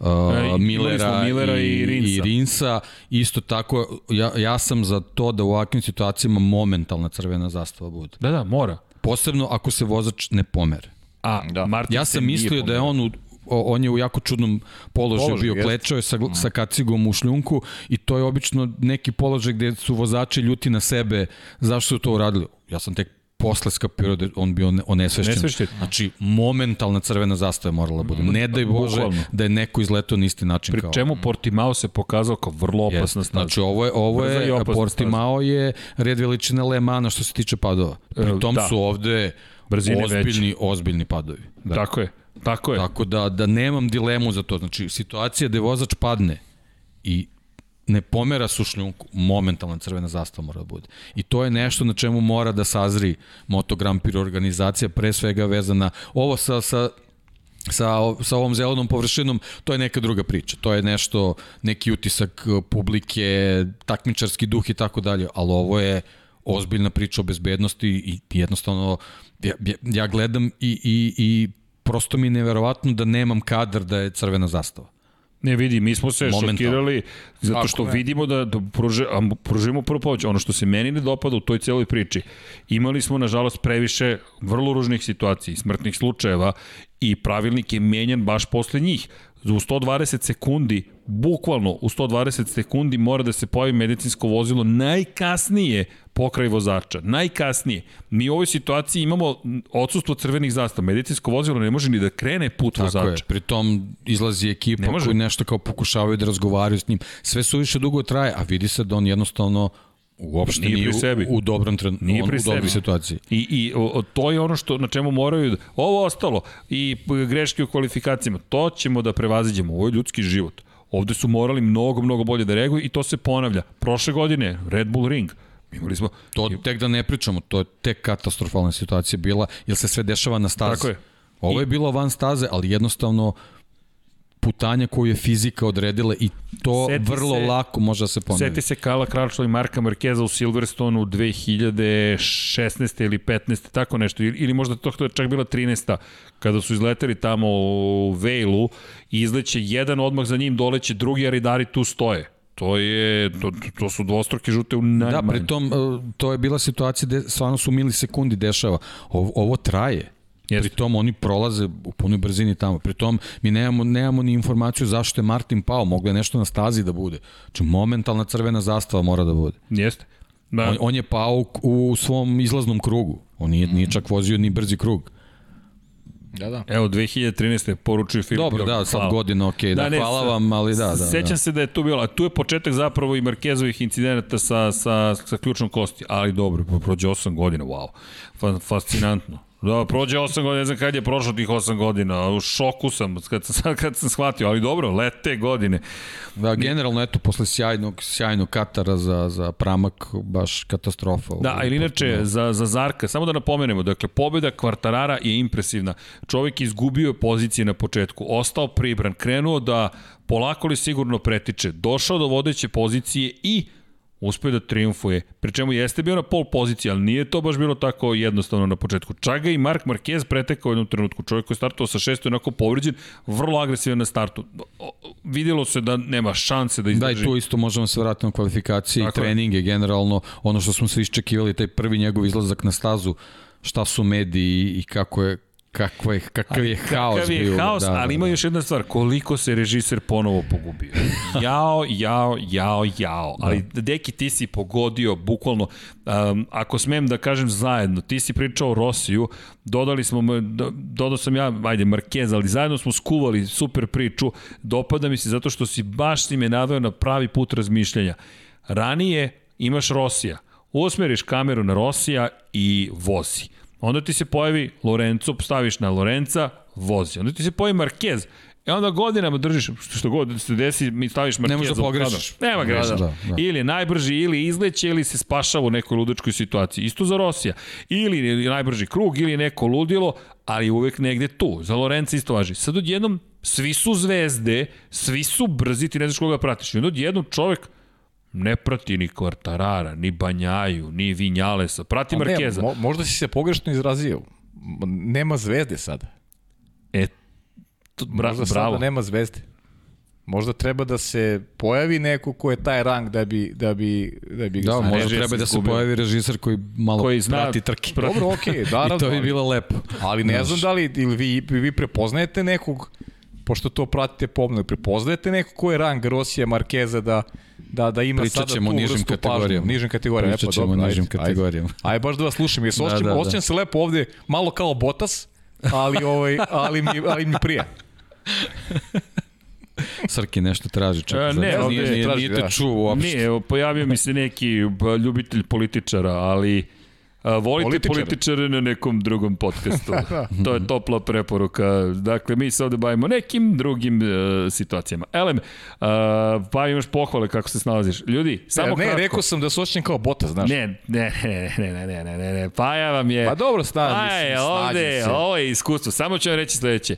E, smo Millera i i, Rinsa. i Rinsa. Isto tako, ja, ja sam za to da u ovakvim situacijama momentalna crvena zastava bude. da, da, mora. Posebno ako se vozač ne pomere. A Da. Martin Ja sam mislio da je on u, o- on je u jako čudnom položaju Položaj, bio, jeste. klečao je sa, sa kacigom u šljunku i to je obično neki položaj gde su vozači ljuti na sebe zašto su to uradili. Ja sam tek posle skapirao da on bio one- onesvešćen. Onesvešćen. Znači, momentalna crvena zastava je morala bude. Ne daj Bože Bukvalno. da je neko izletao na isti način Pri kao... čemu Portimao se pokazao kao vrlo opasna staza. Znači, ovo je, ovo je Portimao je red veličine Le Mana što se tiče padova. Pri tom da. su ovde Brzine ozbiljni, ozbiljni padovi. Da. Tako je, tako je. Tako da, da nemam dilemu za to. Znači, situacija gde vozač padne i ne pomera se u šljunku, momentalna crvena zastava mora da bude. I to je nešto na čemu mora da sazri Moto Grand Prix organizacija, pre svega vezana ovo sa, sa sa, sa ovom zelenom površinom, to je neka druga priča. To je nešto, neki utisak eh, publike, takmičarski duh i tako dalje, ali ovo je ozbiljna priča o bezbednosti i jednostavno ja, ja, gledam i, i, i prosto mi je neverovatno da nemam kadar da je crvena zastava. Ne vidi, mi smo se Momentalno. šokirali zato što ne? vidimo da, da pruže, pružimo prvo pomoć. Ono što se meni ne dopada u toj celoj priči, imali smo nažalost previše vrlo ružnih situacija i smrtnih slučajeva i pravilnik je menjan baš posle njih. U 120 sekundi, bukvalno u 120 sekundi mora da se pojavi medicinsko vozilo najkasnije pokraj vozača. Najkasnije. Mi u ovoj situaciji imamo odsustvo crvenih zastava. Medicinsko vozilo ne može ni da krene put Tako vozača. je. Pritom izlazi ekipa Ne može. koji nešto kao pokušavaju da razgovaraju s njim. Sve su više dugo traje, a vidi se da on jednostavno uopšte Nije nije, pri sebi. u, u dobrom trenutku, Nije pri u dobroj sebi. situaciji. I, i o, to je ono što na čemu moraju da, ovo ostalo i greške u kvalifikacijama to ćemo da prevaziđemo ovo je ljudski život ovde su morali mnogo mnogo bolje da reaguju i to se ponavlja prošle godine Red Bull Ring imali smo To tek da ne pričamo, to je tek katastrofalna situacija bila, jer se sve dešava na stazi. Tako je. Ovo je bilo van staze, ali jednostavno putanja koju je fizika odredila i to Seti vrlo se- lako može da se ponovi. Seti se Kala Kračla i Marka Markeza u Silverstonu 2016. ili 15. tako nešto, ili, ili možda to je čak bila 13. kada su izleteli tamo u Vejlu i izleće jedan odmah za njim, doleće drugi, a ridari tu stoje. To je, to, to su dvostruke žute u Da, najmanju. pritom e, to je bila situacija gde stvarno su milisekundi dešava. Ovo, ovo traje. Jeste. Pritom oni prolaze u punoj brzini tamo. Pritom mi nemamo, nemamo ni informaciju zašto je Martin pao. Moglo je nešto na stazi da bude. Znači momentalna crvena zastava mora da bude. Jeste. Da. On, on je pao u, svom izlaznom krugu. On nije, mm. nije čak vozio ni brzi krug. Da, da. Evo, 2013. poručuju Filip Dobro, da, sad hvala. godina, ok, da, da ne, hvala vam, ali da, da. Sećam da. se da je tu bilo, a tu je početak zapravo i Markezovih incidenata sa, sa, sa ključnom kosti, ali dobro, prođe 8 godina, wow, fascinantno. Da, prođe 8 godina, ne znam kad je prošlo tih 8 godina, u šoku sam kad sam, kad sam shvatio, ali dobro, lete godine. Da, generalno, eto, posle sjajnog, sjajnog Katara za, za pramak, baš katastrofa. Da, ili inače, za, za Zarka, samo da napomenemo, dakle, pobjeda Kvartarara je impresivna. Čovjek izgubio pozicije na početku, ostao pribran, krenuo da polako li sigurno pretiče, došao do vodeće pozicije i uspio da triumfuje, pri čemu jeste bio na pol poziciji, ali nije to baš bilo tako jednostavno na početku. Čak ga i Mark Marquez pretekao u jednom trenutku. Čovjek koji je startovao sa šesto onako povređen, vrlo agresivan na startu. Videlo se da nema šanse da izdrži. Da, i tu isto možemo se vratiti na kvalifikacije i treninge, generalno, ono što smo se iščekivali, taj prvi njegov izlazak na stazu, šta su mediji i kako je Kako je, kakav je haos kakav je bio. haos, da, ali da, ima da. još jedna stvar, koliko se režiser ponovo pogubio. Jao, jao, jao, jao. Da. Ali, deki, ti si pogodio, bukvalno, um, ako smem da kažem zajedno, ti si pričao o Rosiju, dodali smo, dodao sam ja, ajde, Marquez, ali zajedno smo skuvali super priču, dopada mi se zato što si baš si me naveo na pravi put razmišljanja. Ranije imaš Rosija, usmeriš kameru na Rosija i vozi Onda ti se pojavi Lorenzo, staviš na Lorenza, vozi. Onda ti se pojavi Marquez, E onda godinama držiš, što god se desi, mi staviš Marquez. Ne možeš da pogrešiš. Nema greša. Da, da, da. Ili najbrži, ili izleće, ili se spašava u nekoj ludačkoj situaciji. Isto za Rosija. Ili najbrži krug, ili neko ludilo, ali uvek negde tu. Za Lorenza isto važi. Sad odjednom, svi su zvezde, svi su brzi, ti ne znaš koga pratiš. I onda odjednom čovek ne prati ni Kvartarara, ni Banjaju, ni Vinjalesa, prati Markeza. Ne, mo, možda si se pogrešno izrazio. Nema zvezde sada. E, to, bra, možda bravo. sada nema zvezde. Možda treba da se pojavi neko ko je taj rang da bi da bi da bi ga Da, možda treba da se pojavi režiser koji malo koji zna, prati trke. Dobro, okej, okay, da, I to bi bilo lepo. Ali ne znam da li ili vi vi prepoznajete nekog pošto to pratite pomno, prepoznajete nekog ko je rang Rosija Markeza da da, da ima Pričat sada tu nižim kategorijama. Nižim kategorijama. Pričat ćemo o nižim kategorijama. Ajde, ajde, baš da vas slušam. Jer da, da, da. se lepo ovde, malo kao Botas, ali, ovaj, ali, mi, ali mi prija. Srki nešto traži čak. A, ne, nije, nije, nije, nije te da. čuo uopšte. Nije, pojavio mi se neki ljubitelj političara, ali A, volite političare. političare na nekom drugom podcastu. To je topla preporuka. Dakle, mi se ovde bavimo nekim drugim uh, situacijama. Elem, uh, pa imaš pohvale kako se snalaziš. Ljudi, samo ne, ne, kratko. rekao sam da se osjećam kao bota, znaš. Ne, ne, ne, ne, ne, ne, ne, ne, ne. Paja vam je... Pa dobro, stan, Paja je ovde, se. ovo je iskustvo. Samo ću vam reći sledeće.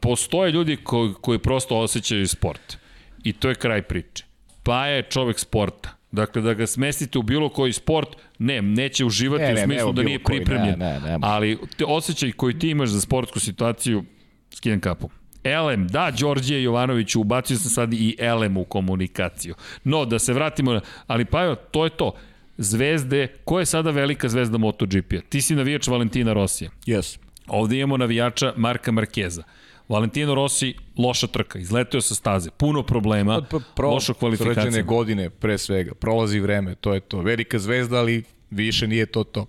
Postoje ljudi koji, koji prosto osjećaju sport. I to je kraj priče. Paja je čovek sporta Dakle, da ga smestite u bilo koji sport, ne, neće uživati ne, ne, u smislu ne, da nije pripremljen. Ne, ne, ne. Ali te osjećaj koji ti imaš za sportsku situaciju, skidam kapu. Elem, da, Đorđe Jovanović, ubacio sam sad i Elem u komunikaciju. No, da se vratimo, na, ali pa evo, to je to. Zvezde, ko je sada velika zvezda MotoGP-a? Ti si navijač Valentina Rosija. Yes. Ovde imamo navijača Marka Markeza. Valentino Rossi, loša trka, izleteo sa staze, puno problema, pa, pro, loša kvalifikacija. godine pre svega, prolazi vreme, to je to. Velika zvezda, ali više nije to to.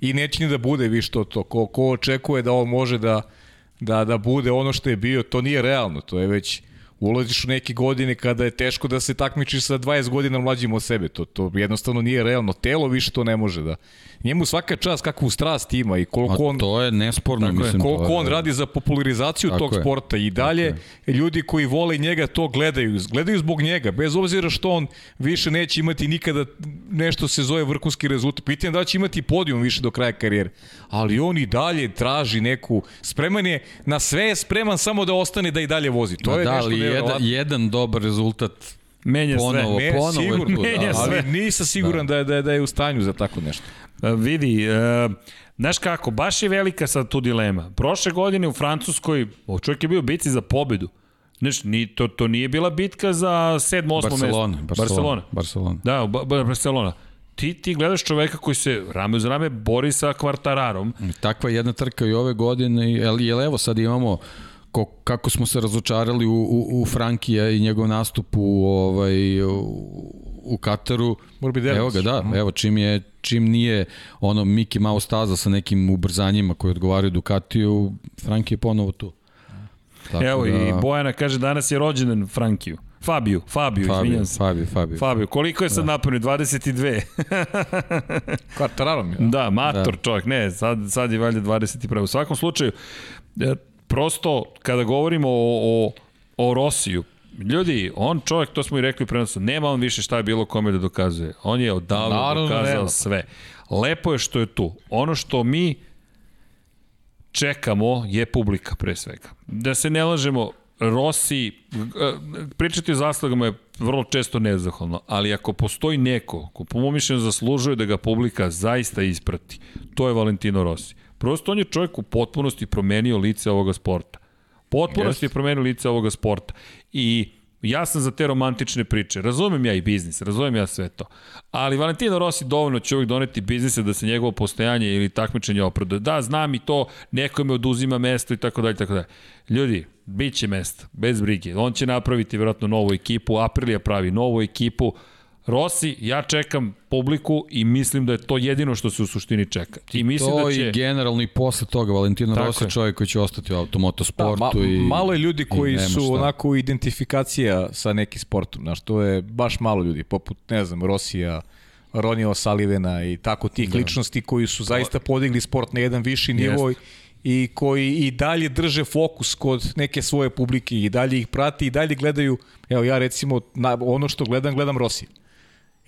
I neće ni da bude više to to. Ko, ko očekuje da on može da, da, da bude ono što je bio, to nije realno, to je već ulaziš u neke godine kada je teško da se takmičiš sa 20 godina mlađim od sebe. To, to jednostavno nije realno. Telo više to ne može da njemu svaka čast kakvu strast ima i koliko on... to je nesporno, mislim. Koliko je, on radi za popularizaciju tog je. sporta i dalje ljudi koji vole njega to gledaju. Gledaju zbog njega, bez obzira što on više neće imati nikada nešto se zove vrhunski rezultat. Pitanje da će imati podijum više do kraja karijere. Ali on i dalje traži neku... Spreman je, na sve je spreman samo da ostane da i dalje vozi. To Ma je da, nešto ali jedan, jedan dobar rezultat Menja ponovo, sve. Ponovo, sigurno, menja da, ali nisam siguran da. Da, da, da je u stanju za tako nešto. Uh, vidi, uh, znaš kako, baš je velika sad tu dilema. Prošle godine u Francuskoj, o čovjek je bio bici za pobedu. Znaš, ni, to, to nije bila bitka za 7. 8. Barcelona, mesto. Barcelona. Barcelona. Da, ba, ba, Barcelona. Ti, ti gledaš čoveka koji se rame uz rame bori sa kvartararom. Takva jedna trka i ove godine, jel, jel evo sad imamo ko, kako smo se razočarali u, u, u Frankija i njegov nastup u, ovaj, u, u Kataru, Mora biti evo ga, da, evo čim je čim nije ono Mickey Mouse staza sa nekim ubrzanjima koji odgovaraju Ducatiju, Franki je ponovo tu. Tako Evo da... i Bojana kaže danas je rođendan Frankiju. Fabiju, Fabiju, Fabio, izvinjam se. Fabio, Fabio. Fabio, koliko je sad da. napunio? 22. Kvartararo mi. Da, mator da. čovjek, ne, sad, sad je valjda 21. U svakom slučaju, e, prosto, kada govorimo o, o, o Rosiju, Ljudi, on čovjek, to smo i rekli prenosu, nema on više šta je bilo kome da dokazuje. On je odavno Naravno, dokazao nema. sve. Lepo je što je tu. Ono što mi čekamo je publika pre svega. Da se ne lažemo, Rossi, e, pričati o zaslugama je vrlo često nezahvalno, ali ako postoji neko ko po mom mišljenju zaslužuje da ga publika zaista isprati, to je Valentino Rossi. Prosto on je čovjek u potpunosti promenio lice ovoga sporta. Potpunosti yes. je promenio lice ovoga sporta. I Ja sam za te romantične priče. Razumem ja i biznis, razumem ja sve to. Ali Valentino Rossi dovoljno će uvijek doneti biznise da se njegovo postojanje ili takmičenje opravda. Da, znam i to, neko me oduzima mesto i tako dalje, tako dalje. Ljudi, bit će mesta, bez brige. On će napraviti vjerojatno novu ekipu, Aprilia pravi novu ekipu, Rossi, ja čekam publiku i mislim da je to jedino što se u suštini čeka. I mislim to da će... i generalno i posle toga Valentino Tako Rossi je čovjek koji će ostati u automotosportu. Da, ma, i, malo je ljudi koji su šta. onako identifikacija sa nekim sportom, znaš, to je baš malo ljudi, poput, ne znam, Rosija, Ronio Salivena i tako tih da. ličnosti koji su zaista podigli sport na jedan viši nivo Jest i koji i dalje drže fokus kod neke svoje publike i dalje ih prati i dalje gledaju, evo ja recimo na, ono što gledam, gledam Rosija.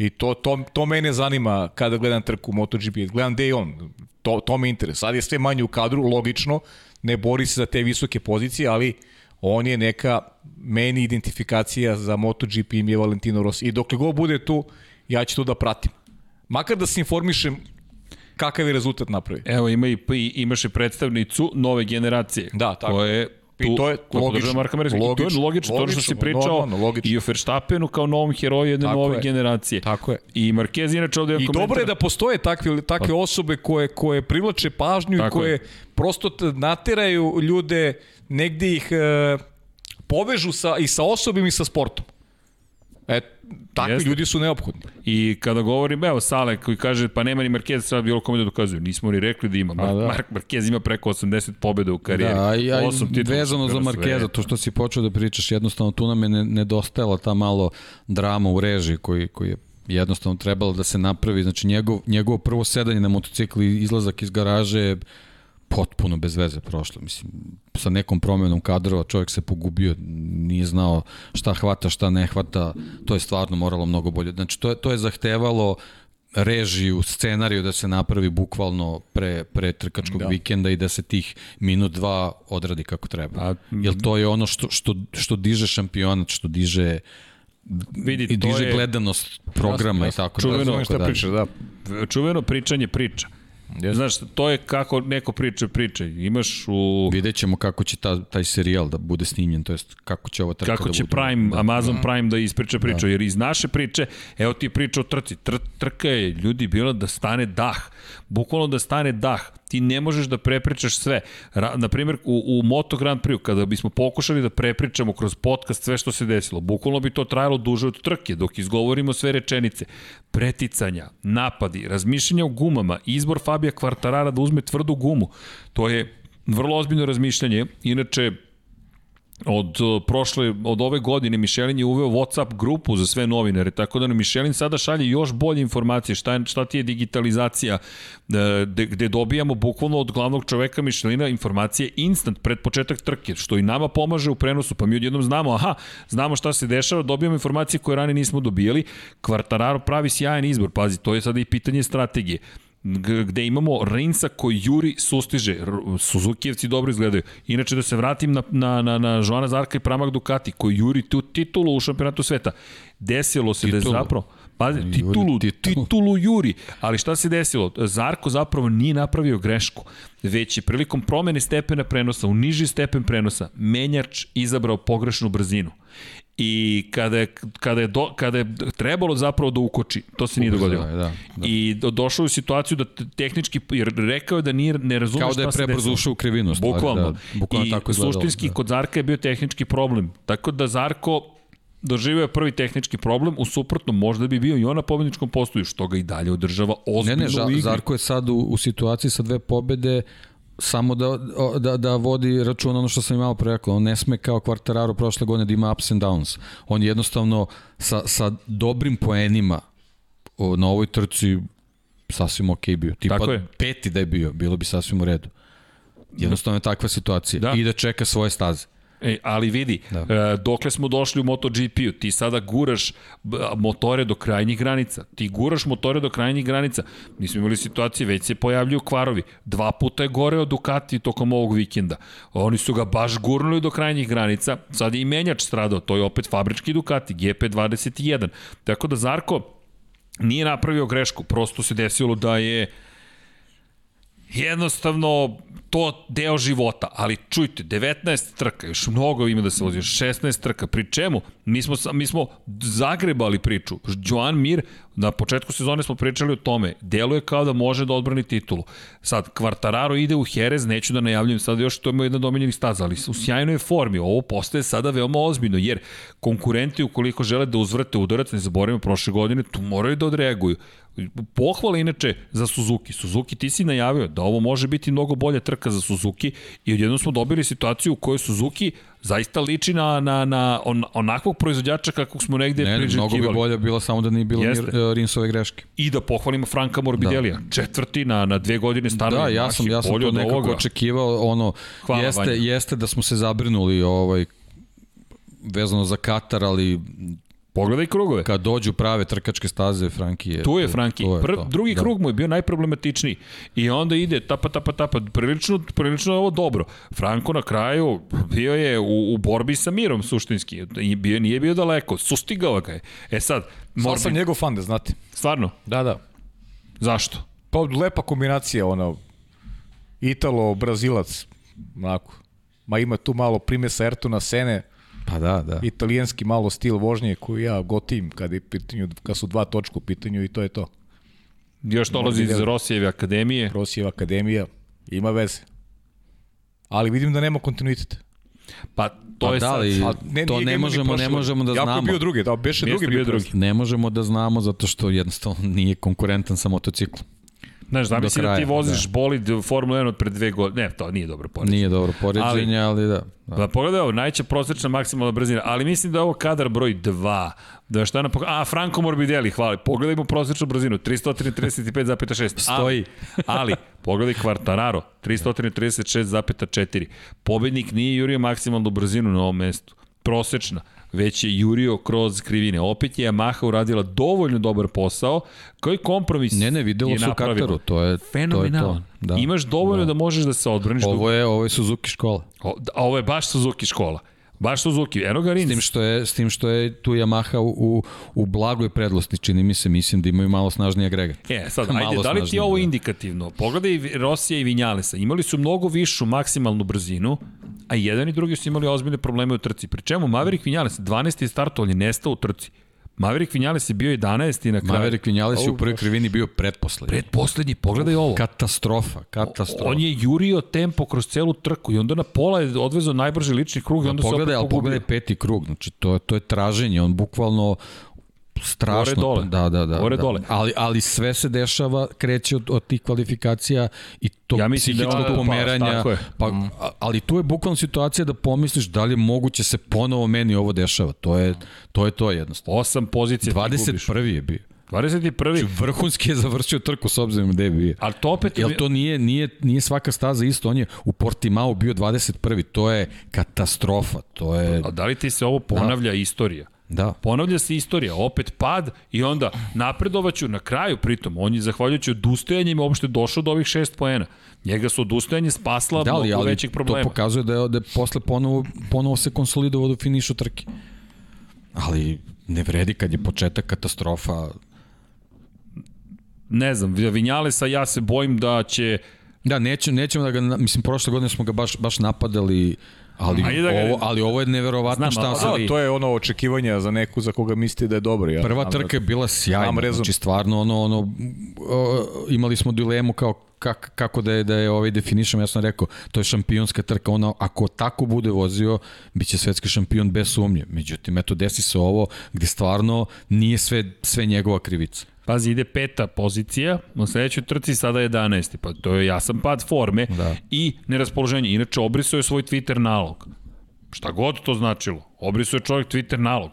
I to, to, to mene zanima kada gledam trku MotoGP. Gledam gde je on. To, to me interesuje. Sad je sve manje u kadru, logično. Ne bori se za te visoke pozicije, ali on je neka meni identifikacija za MotoGP im je Valentino Rossi. I dokle god bude tu, ja ću to da pratim. Makar da se informišem kakav je rezultat napravi. Evo ima i, imaš i predstavnicu nove generacije. Da, tako. Koja je I to je logično. Marka Marka logično, to je logično, logično, to što si pričao normalno, i o Verstappenu kao novom heroju jedne Tako nove je. generacije. Tako je. I Marquez inače ovde I komentar... dobro je da postoje takve, takve pa- osobe koje, koje privlače pažnju Tako i koje je. prosto nateraju ljude, negde ih e, povežu sa, i sa osobim i sa sportom. E, takvi Jeste. ljudi su neophodni. I kada govorim, evo Sale koji kaže pa nema ni Marquez sad bilo kome da dokazuje. Nismo ni rekli da ima. Mar da. Mark Marquez ima preko 80 pobjeda u karijeri. Da, a, a, vezano za Marqueza, to što si počeo da pričaš, jednostavno tu nam je nedostajala ta malo drama u režiji koji, koji je jednostavno trebalo da se napravi. Znači njegov, njegovo prvo sedanje na motocikli, izlazak iz garaže potpuno bez veze prošlo. Mislim, sa nekom promenom kadrova čovjek se pogubio, nije znao šta hvata, šta ne hvata, to je stvarno moralo mnogo bolje. Znači, to je, to je zahtevalo režiju, scenariju da se napravi bukvalno pre, pre trkačkog da. vikenda i da se tih minut dva odradi kako treba. A, Jer to je ono što, što, što diže šampionat, što diže vidi, i diže je, gledanost programa jasno, jasno. i tako. Čuveno, da, šta priča, da. Čuveno pričanje priča. Yes. Znaš, to je kako neko priča priče. Imaš u... Vidjet ćemo kako će ta, taj serijal da bude snimljen, to jest kako će ova trka kako da će bude. Prime, da. Amazon da. Prime da ispriča priču, da. jer iz naše priče, evo ti priča o trci. Tr, trka je ljudi bila da stane dah. Bukvalno da stane dah ti ne možeš da prepričaš sve. Ra, primjer, u, u Moto Grand Prix, kada bismo pokušali da prepričamo kroz podcast sve što se desilo, bukvalno bi to trajalo duže od trke, dok izgovorimo sve rečenice. Preticanja, napadi, razmišljanja o gumama, izbor Fabija Kvartarara da uzme tvrdu gumu, to je vrlo ozbiljno razmišljanje. Inače, od uh, prošle, od ove godine Mišelin je uveo WhatsApp grupu za sve novinare, tako da nam Mišelin sada šalje još bolje informacije, šta, šta ti je digitalizacija, gde, gde dobijamo bukvalno od glavnog čoveka Mišelina informacije instant pred početak trke, što i nama pomaže u prenosu, pa mi odjednom znamo, aha, znamo šta se dešava, dobijamo informacije koje ranije nismo dobijali, Kvartararo pravi sjajan izbor, pazi, to je sada i pitanje strategije gde imamo Rinsa koji juri sustiže. Suzukijevci dobro izgledaju. Inače da se vratim na, na, na, na Joana Zarka i Pramak Ducati koji juri tu titulu u šampionatu sveta. Desilo se titulu. da je zapravo Pazi, titulu, titulu, titulu juri. Ali šta se desilo? Zarko zapravo nije napravio grešku, već je prilikom promene stepena prenosa, u niži stepen prenosa, menjač izabrao pogrešnu brzinu. I kada je, kada je, do, kada je trebalo zapravo da ukoči, to se nije dogodilo. Da, da. I do, došao u situaciju da tehnički, jer rekao je da nije, ne razume šta se desilo. Kao da je prebrzo ušao u krivinu. Stvari, bukvalno. Da, bukvalno I tako suštinski da. kod Zarka je bio tehnički problem. Tako da Zarko doživio je prvi tehnički problem, u suprotnom možda bi bio i on na pobedničkom postoju, što ga i dalje održava ozbiljno Ne, ne, u igri. Zarko je sad u, u situaciji sa dve pobede samo da, da, da vodi račun ono što sam i malo pre rekao, on ne sme kao Quartararo prošle godine da ima ups and downs. On jednostavno sa, sa dobrim poenima na ovoj trci sasvim ok bio. Tipa Tako je. peti da je bio, bilo bi sasvim u redu. Jednostavno je takva situacija. Da. I da čeka svoje staze. E, ali vidi, da. e, dokle smo došli u MotoGP-u, ti sada guraš motore do krajnjih granica. Ti guraš motore do krajnjih granica. Mi smo imali situacije, već se pojavljuju kvarovi. Dva puta je goreo Ducati tokom ovog vikenda. Oni su ga baš gurnuli do krajnjih granica. Sad je i menjač stradao, to je opet fabrički Ducati, GP21. Tako da Zarko nije napravio grešku, prosto se desilo da je jednostavno to deo života, ali čujte, 19 trka, još mnogo ima da se vozi, 16 trka, pri čemu? Mi smo, mi smo zagrebali priču. Joan Mir, na početku sezone smo pričali o tome, deluje kao da može da odbrani titulu. Sad, Kvartararo ide u Jerez, neću da najavljujem sad još, to je jedna domenjenih staza, ali u sjajnoj formi. Ovo postaje sada veoma ozbiljno, jer konkurenti ukoliko žele da uzvrate udarac, ne zaboravimo prošle godine, tu moraju da odreaguju. Pohvala inače za Suzuki. Suzuki ti si najavio da ovo može biti mnogo bolja trka za Suzuki i odjednom smo dobili situaciju u kojoj Suzuki zaista liči na, na, na on, onakvog proizvođača kakvog smo negde Ne, ne, mnogo bi bolja bila samo da nije bilo Jeste. Jeste. Rinsove greške. I da pohvalimo Franka Morbidelija. Da. Četvrti na, na dve godine staro. Da, ja sam, ja sam to nekako ovoga. očekivao. Ono, Hvala, jeste, Vanja. jeste da smo se zabrinuli ovaj, vezano za Katar, ali Pogledaj krugove. kad dođu prave trkačke staze, Franki je... Tu je Franki. to je Pr, to. drugi da. krug mu je bio najproblematičniji. I onda ide tapa, tapa, tapa. Prilično, prilično je ovo dobro. Franko na kraju bio je u, u borbi sa Mirom suštinski. I bio, nije bio daleko. Sustigao ga je. E sad, Sad sam njegov fan, da znate. stvarno, Da, da. zašto? Pa lepa kombinacija, ono, Italo-Brazilac, onako. Ma ima tu malo primesa Ertona Sene, Pa da, da. italijanski malo stil vožnje koji ja gotivim kad, je pitanju, kad su dva točka u pitanju i to je to. Još dolazi iz Morbidelli. Rosijeve akademije. Rosijeva akademija, ima veze. Ali vidim da nema kontinuiteta. Pa to Pa je da, sad. ali A to ne možemo, ne možemo da. Jako je znamo. bio drugi, da, beše drugi bio drugi. Ne možemo da znamo zato što jednostavno nije konkurentan sa motociklom. Znaš, zamisli da ti voziš da. bolid Formula 1 od pre dve godine. Ne, to nije dobro poređenje. Nije dobro poređenje, ali, ali da. da. Pa pogledaj ovo, najveća prosečna maksimalna brzina, ali mislim da je ovo kadar broj 2. Da šta nam A, Franco Morbidelli, hvala. Pogledajmo prosečnu brzinu, 335,6. Stoji. Ali, ali pogledaj Quartararo, 336,4. Pobednik nije jurio maksimalnu brzinu na ovom mestu. Prosečna već je jurio kroz krivine. Opet je Yamaha uradila dovoljno dobar posao, koji kompromis Ne, ne, videlo je se u napravila. Kataru, to je to. Je to. Da. Imaš dovoljno da. Da. možeš da se odbraniš. Ovo je, ovo je Suzuki škola. O, a ovo je baš Suzuki škola. Baš Suzuki. Eno ga S Rins. tim što je, s tim što je tu Yamaha u, u, u blagoj predlosti, čini mi se, mislim da imaju malo snažniji agregat. E, sad, Malo ajde, da li ti je ovo indikativno? Pogledaj Rosija i Vinjalesa. Imali su mnogo višu maksimalnu brzinu, a jedan i drugi su imali ozbiljne probleme u trci. Pri čemu Maverick Vinjales, 12. je starto, ali je nestao u trci. Maverick Vinjales je bio 11. i na kraju. Maverick Vinales je u prvoj krivini bio pretposlednji. Predposlednji, pogledaj ovo. Katastrofa, katastrofa. On je jurio tempo kroz celu trku i onda na pola je odvezao najbrži lični krug i onda se opet pogledaj, pogubio. pogledaj peti krug, znači to, je- to je traženje, on bukvalno strašno. Gore dole. Da, da, da. Gore da. dole. Ali, ali sve se dešava, kreće od, od tih kvalifikacija i to Ja mislim da pomeranja. je. Pa, a- ali tu je bukvalno situacija da pomisliš da li je moguće se ponovo meni ovo dešava. To je to, je to jednostavno. Osam pozicija ti gubiš. 21. je bio. 21. Vrhunski je završio trku s obzirom gde je bio. Ali to opet... Jel to nije, nije, nije svaka staza isto? On je u Portimao bio 21. To je katastrofa. To je... A da li ti se ovo ponavlja istorija? Da. Ponavlja se istorija, opet pad i onda napredovaću na kraju pritom. On je zahvaljujući odustajanjima uopšte došao do ovih šest poena. Njega su odustajanje spasla Da, ali, mnogo ali većih problema. to pokazuje da je, da je posle ponovo, ponovo se konsolidovao do finišu trke. Ali ne vredi kad je početak katastrofa. Ne znam, Vinjalesa ja se bojim da će... Da, neće, nećemo da ga, mislim, prošle godine smo ga baš, baš napadali, ali, Ajde da ga- ovo, ali ovo je neverovatno Znam, šta ali- se... Da, to je ono očekivanja za neku za koga mislite da je dobro. Ja Prva trka je bila sjajna, znači stvarno ono, ono, o, imali smo dilemu kao kak, kako da je, da je ovaj definišem, ja sam rekao, to je šampionska trka, ona ako tako bude vozio, bit će svetski šampion bez sumnje. Međutim, eto, desi se ovo gde stvarno nije sve, sve njegova krivica. Pazi, ide peta pozicija, u sledećoj trci sada 11. Pa to je jasan pad forme Da. i neraspoloženje. Inače, obrisao je svoj Twitter nalog. Šta god to značilo. Obrisao je čovjek Twitter nalog.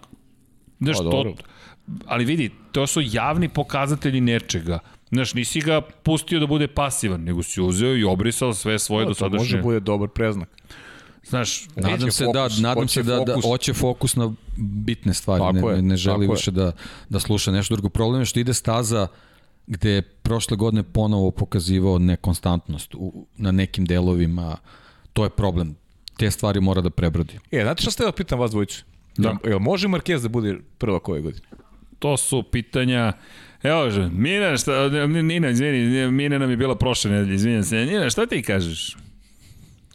Znaš, Pa, to, ali vidi, to su javni pokazatelji nečega. Znaš, nisi ga pustio da bude pasivan, nego si uzeo i obrisao sve svoje To dosadašnje. može bude dobar preznak. Znaš, Nadam se fokus, da nadam se da da fokus. hoće fokus na bitne stvari, Tako ne, je, ne želi tako je. više da da sluša nešto drugo. Problem je što ide staza gde je prošle godine ponovo pokazivao nekonstantnost u, na nekim delovima. To je problem. Te stvari mora da prebrodi. E, znate šta ste da pitam vas dvojicu? Da. Jel može Marquez da bude prva koje godine? to su pitanja Evo Mina, šta, Nina, izvini, Mina nam je bila prošle nedelje, izvinjam se. Nina, šta ti kažeš?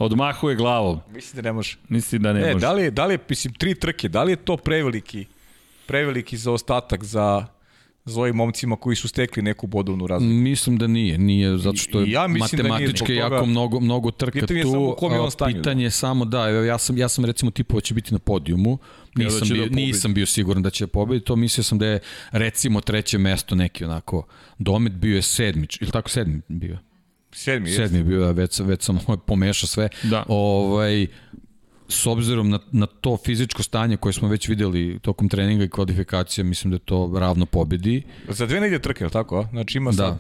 Odmahuje glavom. Mislim da ne može. Mislim da ne Ne, može. da li, je, da li je, mislim, tri trke, da li je to preveliki, preveliki zaostatak za, za ovim momcima koji su stekli neku bodovnu razliku? Mislim da nije, nije zato što je I ja mislim da nije, matematički zbog toga- jako mnogo mnogo trka Pitanje je tu. samo u kom je on stanju, Pitanje je samo da, ja sam ja sam recimo tipovao će biti na podijumu. da Nisam da bio, pobedi. nisam bio siguran da će pobediti, to mislio sam da je recimo treće mesto neki onako domet bio je sedmi, ili tako sedmi bio. Sedmi. Sedmi je bio, ja već, već sam pomešao sve. Da. Ovaj, s obzirom na, na to fizičko stanje koje smo već videli tokom treninga i kvalifikacije, mislim da je to ravno pobedi. Za dve nedelje trke, tako? Znači ima Da. sad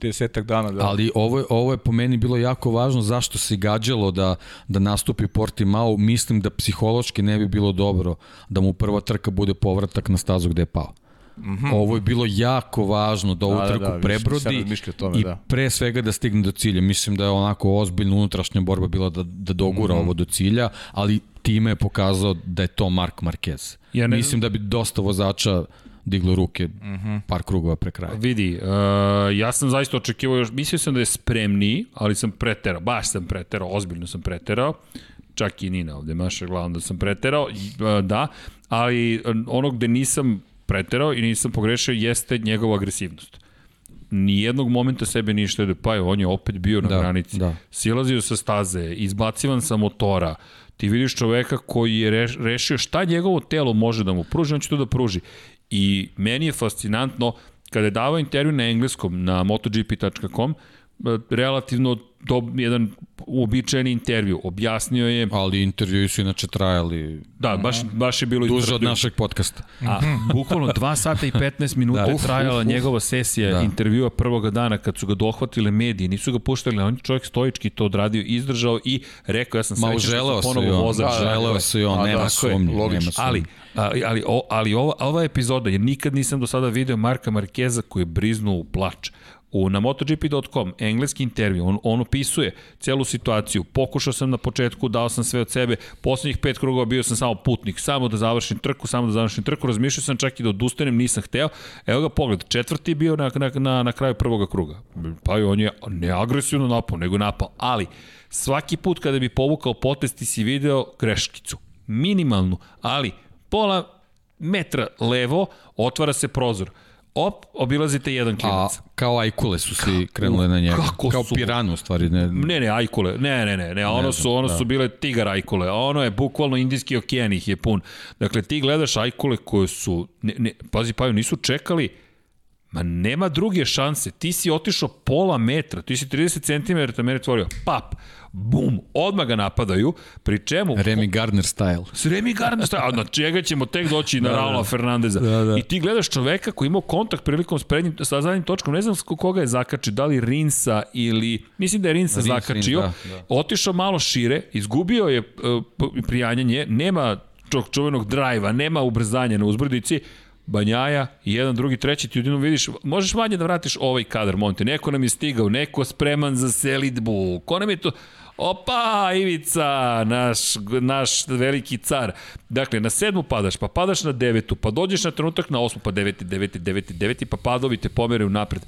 desetak dana. Da. Ali ovo, je- ovo je po meni bilo jako važno zašto se gađalo da, da nastupi Portimao. Mislim da psihološki ne bi bilo dobro da mu prva trka bude povratak na stazu gde je pao. Mm -hmm. Ovo je bilo jako važno da ovu Da, da, trku da, sam prebrodi razmišljao o tome, i da. pre svega da stigne do cilja. Mislim da je onako ozbiljna unutrašnja borba bila da, da dogura mm -hmm. ovo do cilja, ali time je pokazao da je to Mark Marquez. Ja ne Mislim da bi dosta vozača diglo ruke mm -hmm. par krugova pre kraja. Vidi, uh, ja sam zaista očekivao još, mislio sam da je spremniji, ali sam preterao, baš sam preterao, ozbiljno sam preterao, čak i Nina ovde maša glavom da sam preterao, uh, da, ali uh, ono gde nisam preterao i nisam pogrešio jeste njegova agresivnost. Nijednog momenta sebe nije pa je on je opet bio na Da, granici. da. Silazio sa staze, izbacivan sa motora, ti vidiš čoveka koji je reš, rešio šta njegovo telo može da mu pruži, on će to da pruži. I meni je fascinantno, kada je davao intervju na engleskom na motogp.com, relativno do, jedan uobičajeni intervju. Objasnio je, Ali intervjui su inače trajali da, baš, baš je bilo duže od našeg podcasta. A bukvalno 2 sata i 15 minuta Da. je trajala uf, uf. njegova sesija Da. intervjua prvoga dana kad su ga dohvatile mediji, nisu ga puštali, a on je čovjek stoički to odradio, izdržao i rekao ja sam Ma srećan što sam ponovo on, vozač. da, želeo se i on, A, nema da, sumnje, logično. nema sumnje. Ali, ali, ali, o, ali ova, ova epizoda, jer nikad nisam do sada video Marka Markeza koji je briznuo u plač. U, na MotoGP.com, engleski intervju, on, on opisuje celu situaciju. Pokušao sam na početku, dao sam sve od sebe, poslednjih pet krugova bio sam samo putnik, samo da završim trku, samo da završim trku, razmišljao sam čak i da odustanem, nisam hteo. Evo ga pogled, četvrti je bio na, na, na, na kraju prvoga kruga. Pa on je ne agresivno napao, nego napao. Ali, svaki put kada bi povukao potez, ti si video greškicu. Minimalnu, ali pola metra levo, otvara se prozor. Op, obilazite jedan A klinac. kao ajkule su svi krenule na njega. kako kao su? piranu u stvari. Ne, Ne, ne, ajkule. Ne, ne, ne, ne, ono su, ono su bile tigar ajkule. Ono je bukvalno indijski okean ih je pun. Dakle, ti gledaš ajkule koje su, ne, ne, pazi, pa nisu čekali Ma nema druge šanse. Ti si otišao pola metra, ti si 30 cm mene tvorio. Pap, bum, odmah ga napadaju, pri čemu... Remy Gardner style. S Remy Gardner staje, a na čega ćemo tek doći na Raula Fernandeza. Da, da. I ti gledaš čoveka koji imao kontakt prilikom s prednjim, sa zadnjim točkom, ne znam s koga je zakačio, da li Rinsa ili, mislim da je Rinsa Rins, zakačio, Rins, da, da. otišao malo šire, izgubio je uh, prijanjanje, nema čog čuvenog drajva, nema ubrzanja na uzbrdici, Banjaja, jedan, drugi, treći, ti jedino vidiš, možeš manje da vratiš ovaj kadar, Monte, neko nam je stigao, neko spreman za selitbu, ko nam je to, Opa, Ivica, naš, naš veliki car. Dakle, na sedmu padaš, pa padaš na devetu, pa dođeš na trenutak na osmu, pa deveti, deveti, deveti, deveti, pa padovi te pomeraju napred.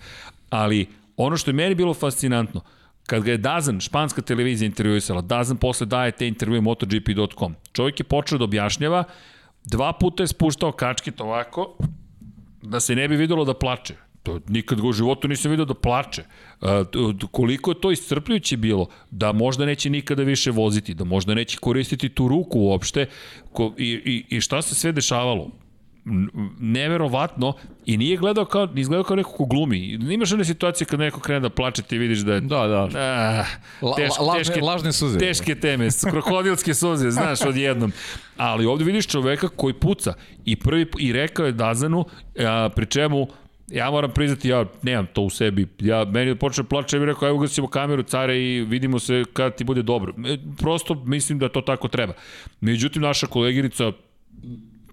Ali ono što je meni bilo fascinantno, kad ga je Dazan, španska televizija intervjuisala, Dazan posle daje te intervjue MotoGP.com. Čovjek je počeo da objašnjava, dva puta je spuštao kačket ovako, da se ne bi videlo da plače. To, nikad ga u životu nisam vidio da plače. A, koliko je to iscrpljujuće bilo, da možda neće nikada više voziti, da možda neće koristiti tu ruku uopšte ko, i, i, i šta se sve dešavalo neverovatno i nije gledao kao, nije gledao kao neko ko glumi. Imaš one situacije kad neko krene da plače ti vidiš da je... Da, da. Ah, teške, La, lažne, teške, lažne suze. Teške teme, krokodilske suze, znaš, odjednom. Ali ovde vidiš čoveka koji puca i prvi i rekao je Dazanu, a, pri čemu ja moram priznati, ja nemam to u sebi. Ja, meni da počne plače, ja bih rekao, evo gasimo kameru, care, i vidimo se kada ti bude dobro. E, prosto mislim da to tako treba. Međutim, naša koleginica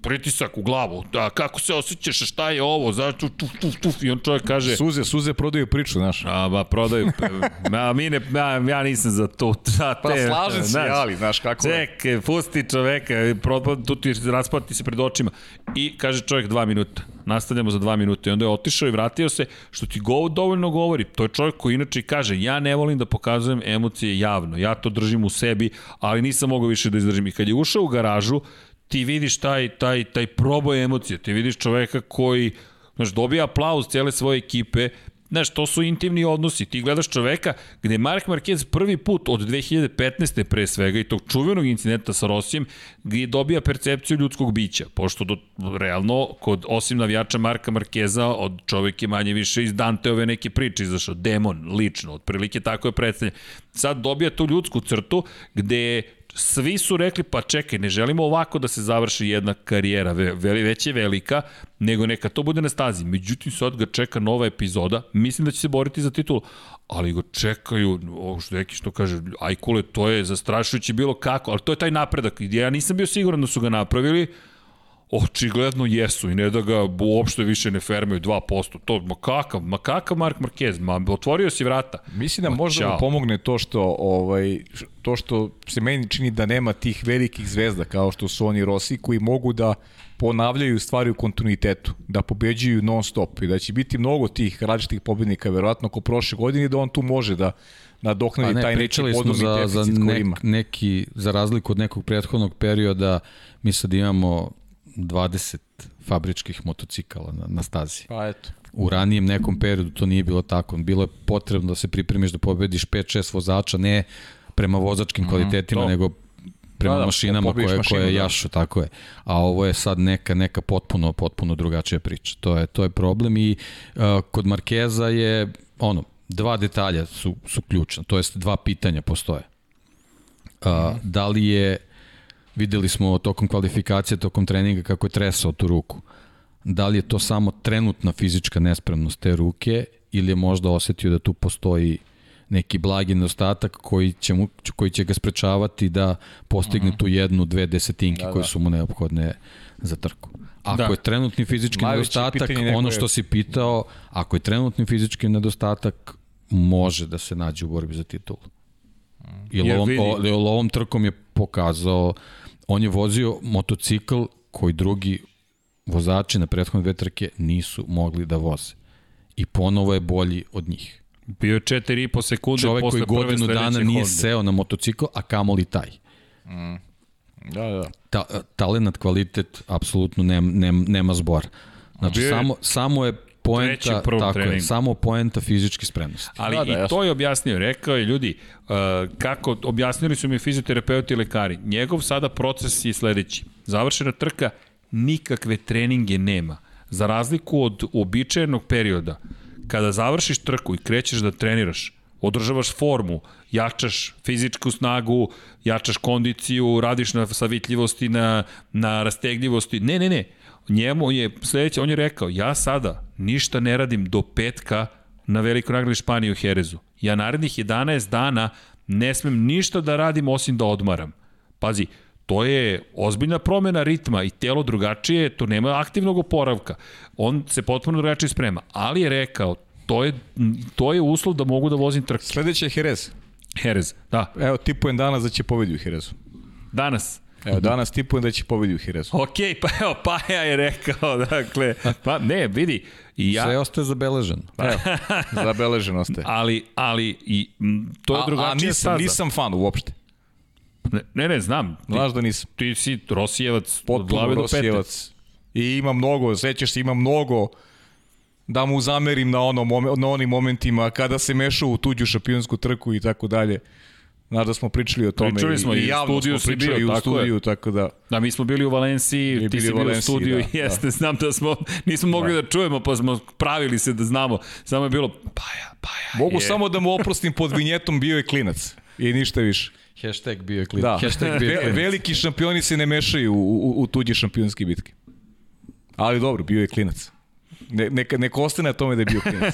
pritisak u glavu, da, kako se osjećaš, šta je ovo, zašto, tuf, tuf, tuf, i on čovjek kaže... Suze, suze prodaju priču, znaš. A, ba, prodaju, a, mi ne, ja, ja nisam za to, za pa te, pa slažem se, ali, znaš kako je. Čekaj, pusti čoveka, tu ti rasplati se pred očima. I kaže čovjek dva minuta nastavljamo za dva minuta i onda je otišao i vratio se, što ti go, dovoljno govori. To je čovjek koji inače kaže, ja ne volim da pokazujem emocije javno, ja to držim u sebi, ali nisam mogao više da izdržim. I kad je ušao u garažu, ti vidiš taj, taj, taj proboj emocije, ti vidiš čoveka koji znaš, dobija aplauz cijele svoje ekipe, Znaš, to su intimni odnosi. Ti gledaš čoveka gde Mark Marquez prvi put od 2015. pre svega i tog čuvenog incidenta sa Rosijem gde dobija percepciju ljudskog bića. Pošto do, realno, kod, osim navijača Marka Markeza, od čovek je manje više iz Danteove neke priče izašao. Demon, lično, otprilike tako je predstavljen. Sad dobija tu ljudsku crtu gde svi su rekli, pa čekaj, ne želimo ovako da se završi jedna karijera, ve, već je velika, nego neka to bude na stazi. Međutim, sad ga čeka nova epizoda, mislim da će se boriti za titul, ali go čekaju, ovo što neki što kaže, ajkule, to je zastrašujuće bilo kako, ali to je taj napredak, ja nisam bio siguran da su ga napravili, Očigledno jesu i ne da ga uopšte više ne fermaju 2%. To, ma kakav, ma kakav Mark Marquez, ma otvorio si vrata. Mislim da ma, možda mu pomogne to što, ovaj, to što se meni čini da nema tih velikih zvezda kao što su oni Rossi koji mogu da ponavljaju stvari u kontinuitetu, da pobeđuju non stop i da će biti mnogo tih različitih pobednika verovatno ko prošle godine da on tu može da nadoknadi pa ne, taj neki podobni za, za nek, neki, za razliku od nekog prethodnog perioda, mi sad imamo 20 fabričkih motocikala na, na stazi. Pa eto. U ranijem nekom periodu to nije bilo tako. Bilo je potrebno da se pripremiš da pobediš 5-6 vozača, ne prema vozačkim mm, kvalitetima, to. nego prema da, da, mašinama koje, mašinu, koje da. jašu, tako je. A ovo je sad neka, neka potpuno, potpuno drugačija priča. To je, to je problem i uh, kod Markeza je, ono, dva detalja su, su ključna, to jest dva pitanja postoje. Uh, mm. Da li je Videli smo tokom kvalifikacije, tokom treninga kako je tresao tu ruku. Da li je to samo trenutna fizička nespremnost te ruke ili je možda osetio da tu postoji neki blagi nedostatak koji će, mu, koji će ga sprečavati da postigne mhm. tu jednu, dve desetinke da, da. koje su mu neophodne za trku. Ako da. je trenutni fizički Najveći nedostatak, ono što si pitao, ako je trenutni fizički nedostatak, može da se nađe u borbi za titulu. Jer ovom, o, ovom trkom je pokazao on je vozio motocikl koji drugi vozači na prethodne dve trke nisu mogli da voze. I ponovo je bolji od njih. Bio je 4,5 sekunde Čovek posle koji godinu dana nije Honda. seo na motocikl, a kamoli taj. Mm. Da, da. Ta, talent, kvalitet, apsolutno nema, nema, nema zbor. Znači, samo, samo je poenta, tako treningu. je, samo poenta fizičke spremnosti. Ali da, da, i jasno. to je objasnio, rekao je ljudi, uh, kako, objasnili su mi fizioterapeuti i lekari, njegov sada proces je sledeći. Završena trka, nikakve treninge nema. Za razliku od uobičajenog perioda, kada završiš trku i krećeš da treniraš, održavaš formu, jačaš fizičku snagu, jačaš kondiciju, radiš na savitljivosti, na, na rastegljivosti. Ne, ne, ne njemu je sledeće, on je rekao, ja sada ništa ne radim do petka na velikoj nagradi Španije u Herezu. Ja narednih 11 dana ne smem ništa da radim osim da odmaram. Pazi, to je ozbiljna promena ritma i telo drugačije, to nema aktivnog oporavka. On se potpuno drugačije sprema, ali je rekao, to je, to je uslov da mogu da vozim trke. Sledeće je Jerez. Jerez, da. Evo, tipujem danas da će pobedi u Jerezu. Danas? Evo, danas tipujem da će pobedi u Hirezu. Ok, pa evo, Paja je rekao, dakle, pa ne, vidi. I ja... Sve ostaje zabeleženo. Evo, zabeleženo ostaje. Ali, ali, i, to je drugačija a, a nisam, staza. nisam fan uopšte. Ne, ne, ne znam. Znaš da nisam. Ti si Rosijevac Potpuno od glave do pete. I ima mnogo, sećaš se, ima mnogo da mu zamerim na, ono, na onim momentima kada se mešao u tuđu šampionsku trku i tako dalje. Znaš da smo pričali o tome pričali smo i, i javno studiju smo pričali bio, i u studiju, je. tako da... Da, mi smo bili u Valenciji, ti si bio u studiju, da, jeste, da. znam da smo, nismo mogli da. da čujemo, pa smo pravili se da znamo, samo je bilo, paja, paja. Mogu je. samo da mu oprostim pod vinjetom, bio je klinac i ništa više. Hashtag bio je klinac. Da. Hashtag bio je klinac. Veliki šampioni se ne mešaju u, u, u tuđe šampionske bitke. Ali dobro, bio je klinac. Ne, neka, neka ostane na tome da je bio klinac.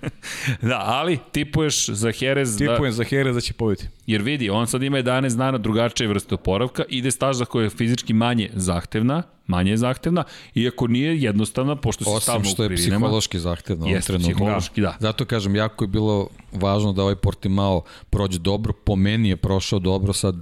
da, ali tipuješ za Jerez da... Tipujem za Jerez da će pobiti. Jer vidi, on sad ima 11 dana drugačije vrste oporavka, ide staža koja je fizički manje zahtevna, manje je zahtevna, iako nije jednostavna, pošto se stavno Osim što je psihološki zahtevna. Jeste, psihološki, da. Zato kažem, jako je bilo važno da ovaj Portimao prođe dobro, po meni je prošao dobro, sad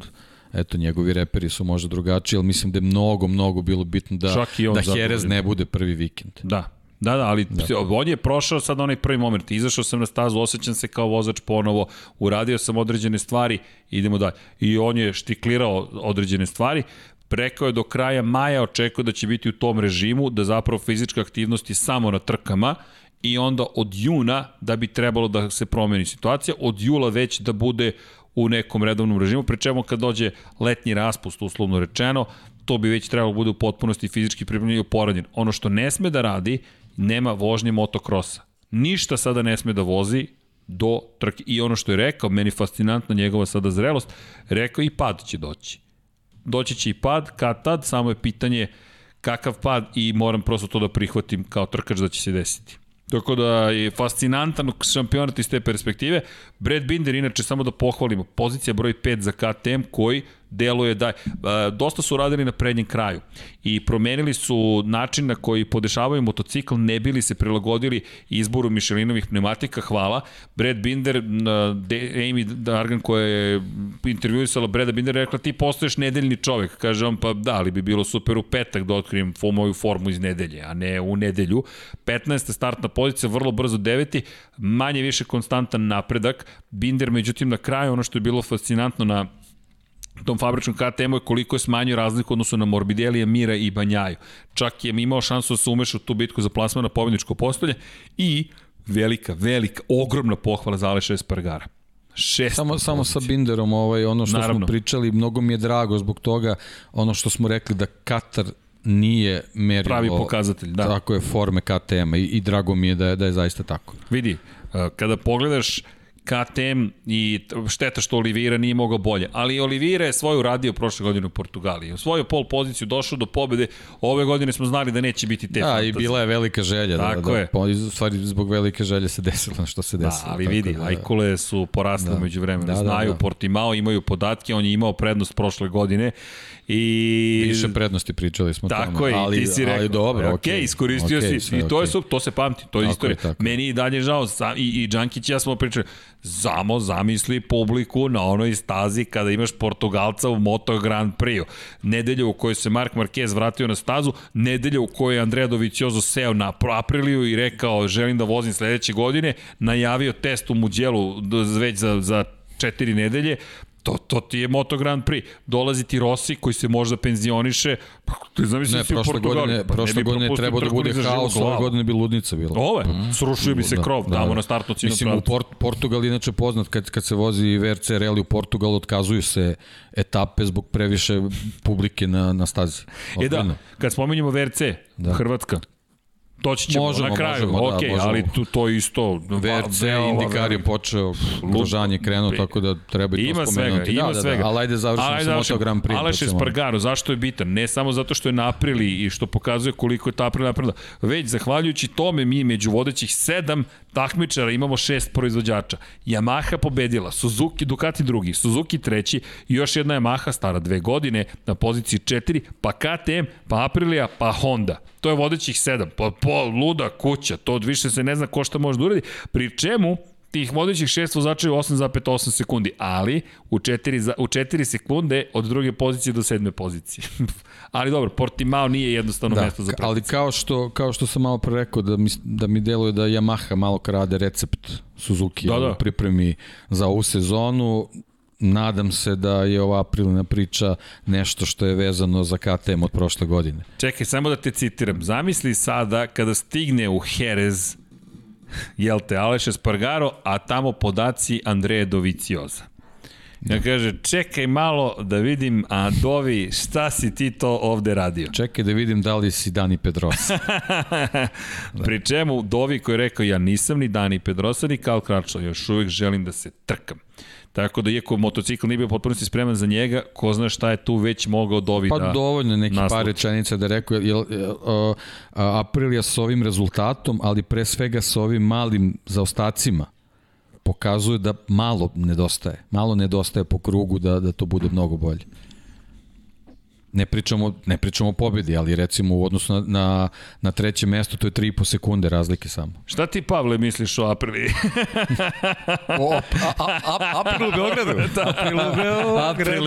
eto, njegovi reperi su možda drugačiji, ali mislim da je mnogo, mnogo bilo bitno da, da Jerez ne bude prvi vikend. Da, Da, da, ali da. on je prošao sad onaj prvi moment. Izašao sam na stazu, osjećam se kao vozač ponovo, uradio sam određene stvari, idemo dalje. I on je štiklirao određene stvari, Rekao je do kraja maja očekuje da će biti u tom režimu, da zapravo fizička aktivnost je samo na trkama i onda od juna da bi trebalo da se promeni situacija, od jula već da bude u nekom redovnom režimu, pri čemu kad dođe letnji raspust, uslovno rečeno, to bi već trebalo da bude u potpunosti fizički pripremljen i oporanjen. Ono što ne sme da radi nema vožnje motokrosa. Ništa sada ne sme da vozi do trke. I ono što je rekao, meni fascinantna njegova sada zrelost, rekao i pad će doći. Doći će i pad, kad tad, samo je pitanje kakav pad i moram prosto to da prihvatim kao trkač da će se desiti. Tako da je fascinantan šampionat iz te perspektive. Brad Binder, inače, samo da pohvalimo, pozicija broj 5 za KTM koji deluje da... Dosta su radili na prednjem kraju i promenili su način na koji podešavaju motocikl, ne bili se prilagodili izboru Michelinovih pneumatika, hvala. Brad Binder, Amy Dargan koja je intervjuisala Brada Binder, rekla ti postoješ nedeljni čovek. Kaže on, pa da, ali bi bilo super u petak da otkrijem moju formu iz nedelje, a ne u nedelju. 15. startna pozicija, vrlo brzo deveti, manje više konstantan napredak. Binder, međutim, na kraju ono što je bilo fascinantno na tom fabričnom KTM-u je koliko je smanjio razliku odnosu na Morbidelija, Mira i Banjaju. Čak je imao šansu da se umeša u tu bitku za plasman na pobjedničko postolje i velika, velika, ogromna pohvala za Aleša Espargara. Šest samo, samo sa Binderom, ovaj, ono što Naravno. smo pričali, mnogo mi je drago zbog toga, ono što smo rekli da Katar nije merilo pravi pokazatelj, da. Tako je forme KTM-a i, i drago mi je da je, da je zaista tako. Vidi, kada pogledaš KTM i šteta što Olivira nije mogao bolje. Ali Olivira je svoju radio prošle godine u Portugaliji. U svoju pol poziciju došao do pobede. Ove godine smo znali da neće biti te Da, fantazije. i bila je velika želja. Da, tako da, je. Da, u stvari, zbog velike želje se desilo što se da, desilo. Da, ali vidi, da, Ajkule su porasle da. među vremenu. Da, Znaju da, da. Portimao, imaju podatke, on je imao prednost prošle godine I... Više prednosti pričali smo tako tome. je, ali, ti si rekao. Ali dobro, ok. okay iskoristio okay, si. I to, okay. je, to se pamti, to je tako istorija. Je, Meni i dalje žao, i, i Đankić ja smo pričali, Zamo zamisli publiku na onoj stazi kada imaš Portugalca u Moto Grand Prix. Nedelja u kojoj se Mark Marquez vratio na stazu, nedelja u kojoj je Andrea Doviciozo seo na Apriliju i rekao želim da vozim sledeće godine, najavio test u Muđelu već za, za četiri nedelje, To, to ti je Moto Grand Prix. Dolazi ti Rossi koji se možda penzioniše. Pa, ti znam ne, si prošle godine, pa, prošle godine treba da bude haos, ove godine bi ludnica bila. Ove, mm. srušio bi se da, krov, da, damo da. na startnu cinu. Mislim, u Port, Portugal inače poznat, kad, kad se vozi VRC rally u Portugalu, otkazuju se etape zbog previše publike na, na stazi. E da, kad spominjemo VRC, da. Hrvatska, Doći ćemo možemo, na kraju, možemo, ok, da, možemo. ali tu to isto... VRC Indikar je počeo, grožanje krenuo, tako da treba i to spomenuti. Svega, ima da, svega, da, da, ali ajde završimo sa Moto Grand Prix. Aleš Espargaro, zašto je bitan? Ne samo zato što je naprili i što pokazuje koliko je ta aprila naprila, već zahvaljujući tome mi među vodećih sedam takmičara imamo šest proizvođača. Yamaha pobedila, Suzuki, Ducati drugi, Suzuki treći još jedna Yamaha stara dve godine na poziciji četiri, pa KTM, pa Aprilia, pa Honda. To je vodećih sedam. Pa, pa luda kuća, to više se ne zna ko šta može da uradi. Pri čemu tih vodećih šest vozača je 8,8 sekundi, ali u 4, u 4 sekunde od druge pozicije do sedme pozicije. ali dobro, Portimao nije jednostavno da, mesto za praticu. Ali kao što, kao što sam malo pre rekao, da mi, da mi deluje da Yamaha malo krade recept Suzuki da, da. pripremi za ovu sezonu, nadam se da je ova aprilina priča nešto što je vezano za KTM od prošle godine. Čekaj, samo da te citiram. Zamisli sada kada stigne u Jerez, jel te, Aleš Espargaro, a tamo podaci Andreje Dovicioza. Ja kaže, čekaj malo da vidim, a Dovi, šta si ti to ovde radio? Čekaj da vidim da li si Dani Pedrosa. Pri čemu Dovi koji je rekao, ja nisam ni Dani Pedrosa ni Karl Kračo, još uvijek želim da se trkam. Tako da iako motocikl nije bio potpuno spreman za njega, ko zna šta je tu već mogao Dovi pa, da Pa dovoljno neki nasluči. par rečenica da rekao, jel, uh, Aprilia s ovim rezultatom, ali pre svega sa ovim malim zaostacima, pokazuje da malo nedostaje. Malo nedostaje po krugu da, da to bude mnogo bolje. Ne pričamo, ne pričamo o pobedi, ali recimo u odnosu na, na, na treće mesto to je 3,5 sekunde razlike samo. Šta ti, Pavle, misliš o Aprili? o, a, a, a, April u Beogradu? Da. April u Beogradu. April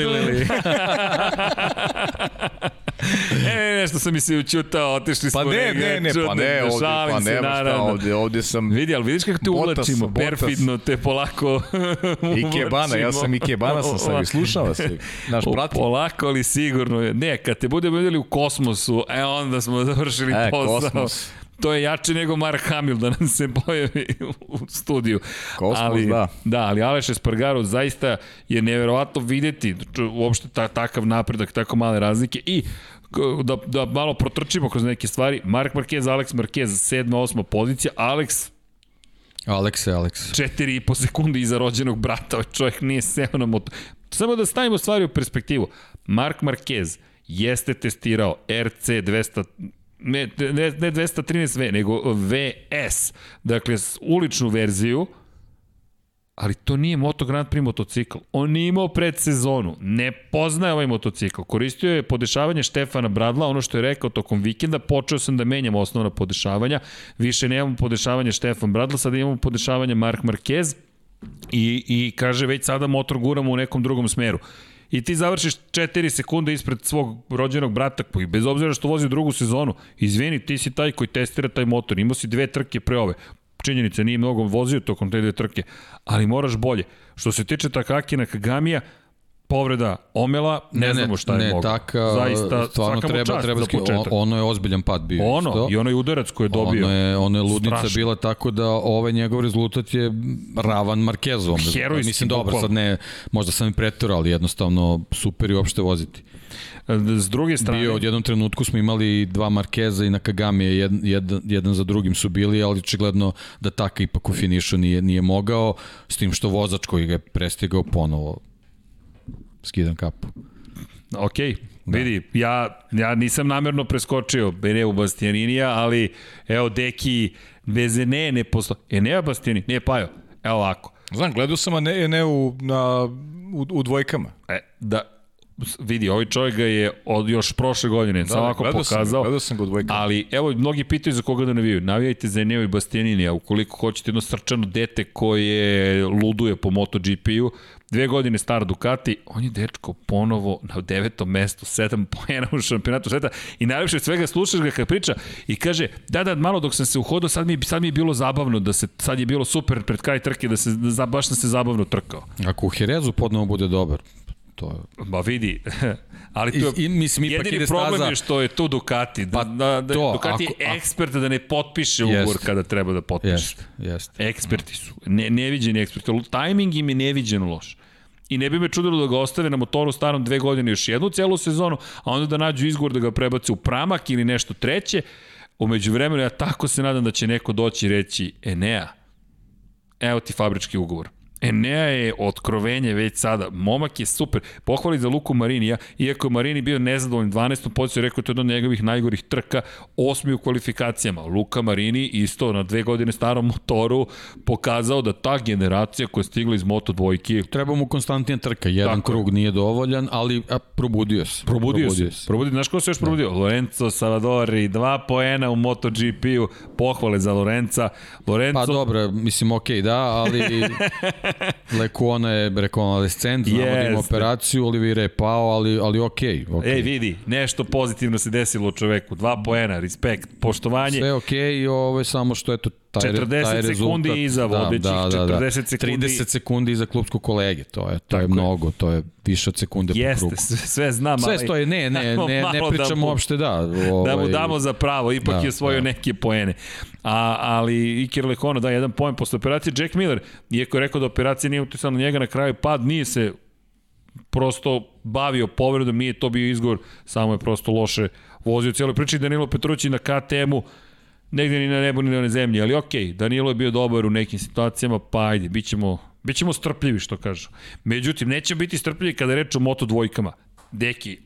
e, nešto sam mi se učutao, otišli smo pa ne, ne, ne, pa ne, ovde, pa ne, šta, ovde, ovde sam... Vidi, ali vidiš kako te uvlačimo, botas, perfidno te polako Ikebana, ja sam Ikebana sam sad i slušao vas, naš pratim. Polako, ali sigurno, ne, kad te budemo videli u kosmosu, e, onda smo završili e, posao. Kosmos. To je jače nego Mark Hamill da nam se pojavi u studiju. Kosmos, ali, da. Da, ali Aleš Espargaro zaista je neverovatno videti uopšte ta, takav napredak, tako male razlike i da, da malo protrčimo kroz neke stvari. Mark Marquez, Alex Marquez, sedma, osma pozicija. Alex Alex je Alex. 4,5 sekundi iza rođenog brata, čovjek nije seo na moto. Samo da stavimo stvari u perspektivu. Mark Marquez jeste testirao RC 200 ne, ne, ne 213V, nego VS, dakle uličnu verziju, ali to nije Moto Grand Prix motocikl. On nije imao predsezonu, ne poznaje ovaj motocikl. Koristio je podešavanje Štefana Bradla, ono što je rekao tokom vikenda, počeo sam da menjam osnovna podešavanja, više nemamo podešavanje Štefan Bradla, sada imamo podešavanje Mark Marquez i, i kaže već sada motor guramo u nekom drugom smeru i ti završiš 4 sekunde ispred svog rođenog brata koji bez obzira što vozi drugu sezonu, izvini, ti si taj koji testira taj motor, imao si dve trke pre ove, činjenica nije mnogo vozio tokom te dve trke, ali moraš bolje. Što se tiče Takakina Kagamija, povreda omela, ne, ne znamo šta je ne. Taka, Zaista, stvarno treba, treba on, ono je ozbiljan pad bio. Ono, isto. i onaj udarac koji je dobio. Ono je, ono je ludnica strašno. bila tako da ovaj njegov rezultat je ravan Markezovom. Herojski, Mislim, dobro, sad ne, možda sam i pretorao, ali jednostavno super i uopšte voziti. S druge strane... Bio, od jednom trenutku smo imali dva Markeza i na Kagami je jedan, jedan, jedan za drugim su bili, ali očigledno da Taka ipak u finišu nije, nije mogao, s tim što vozač koji ga je prestigao ponovo skidam kapu. Ok, da. vidi, ja, ja nisam namerno preskočio Beneu Bastianinija, ali evo Deki bez Ene ne posto... Enea Bastiani, nije Pajo, evo ovako. Znam, gledao sam Eneu na, u, u dvojkama. E, da, vidi, ovaj čovjek ga je od još prošle godine da, samo ovako pokazao. Sam, gledao sam ga u dvojkama. Ali, evo, mnogi pitaju za koga da navijaju. Navijajte za Eneo i Bastianini, a ukoliko hoćete jedno srčano dete koje luduje po MotoGP-u, Dve godine star Ducati, on je dečko ponovo na devetom mestu, sedam pojena u šampionatu sveta i najlepše svega slušaš ga kad priča i kaže, da, da, malo dok sam se uhodao, sad mi, sad mi je bilo zabavno, da se, sad je bilo super pred kraj trke, da se, da, baš sam se zabavno trkao. Ako u Herezu podnovo bude dobar, to je... Ba vidi, ali to I, i, mislim, jedini problem staza... je što je tu Ducati. Da, pa, da, da, to, Ducati ako, je ekspert da ne potpiše ugovor kada treba da potpiše. Jest, jest. Eksperti su. Ne, neviđeni eksperti. Timing im je neviđeno loš. I ne bi me čudilo da ga ostave na motoru starom dve godine još jednu celu sezonu, a onda da nađu izgovor da ga prebace u pramak ili nešto treće. Umeđu vremenu ja tako se nadam da će neko doći i reći Enea, evo ti fabrički ugovor. Enea je otkrovenje već sada. Momak je super. Pohvali za Luku Marinija, iako je Marini bio nezadovoljn 12. poziciju, rekao je to je od njegovih najgorih trka, osmi u kvalifikacijama. Luka Marini isto na dve godine starom motoru pokazao da ta generacija koja je stigla iz Moto dvojke... Treba mu konstantnija trka, jedan Tako krug nije dovoljan, ali a, probudio se. Probudio, probudio se. Probudio, znaš ko se još probudio? Da. Lorenzo Salvadori, dva poena u MotoGP-u, pohvale za Lorenza. Lorenzo... Pa dobro, mislim, okej, okay, da, ali Lekuona je rekonvalescent, znamo yes. da ima operaciju, Olivira je pao, ali, ali okej. Okay, okay. Ej, vidi, nešto pozitivno se desilo čoveku. Dva poena, respekt, poštovanje. Sve okej, okay, ovo je samo što eto, taj, 40 taj sekundi iza vodećih, da, da, da, 40 sekundi- 30 sekundi iza klubskog kolege, to je, to Tako je mnogo, to je više od sekunde po Jeste, krugu. sve, sve znam, Sve ali... stoji, ne, ne, ne, ne da pričamo mu- uopšte, da. da mu ovaj, damo za pravo, ipak Da, je osvojio da. neke poene. A, ali Iker Lekono da jedan poen posle operacije. Jack Miller, iako je rekao da operacija nije utisala na njega na kraju pad, nije se prosto bavio povredom, nije to bio izgovor, samo je prosto loše vozio cijeloj priči. Danilo Petrući na KTM-u, negde ni na nebu ni na zemlji, ali okej, Danilo je bio dobar u nekim situacijama, pa ajde, bit ćemo, bit ćemo strpljivi, što kažu. Međutim, nećemo biti strpljivi kada reč o moto dvojkama. Deki,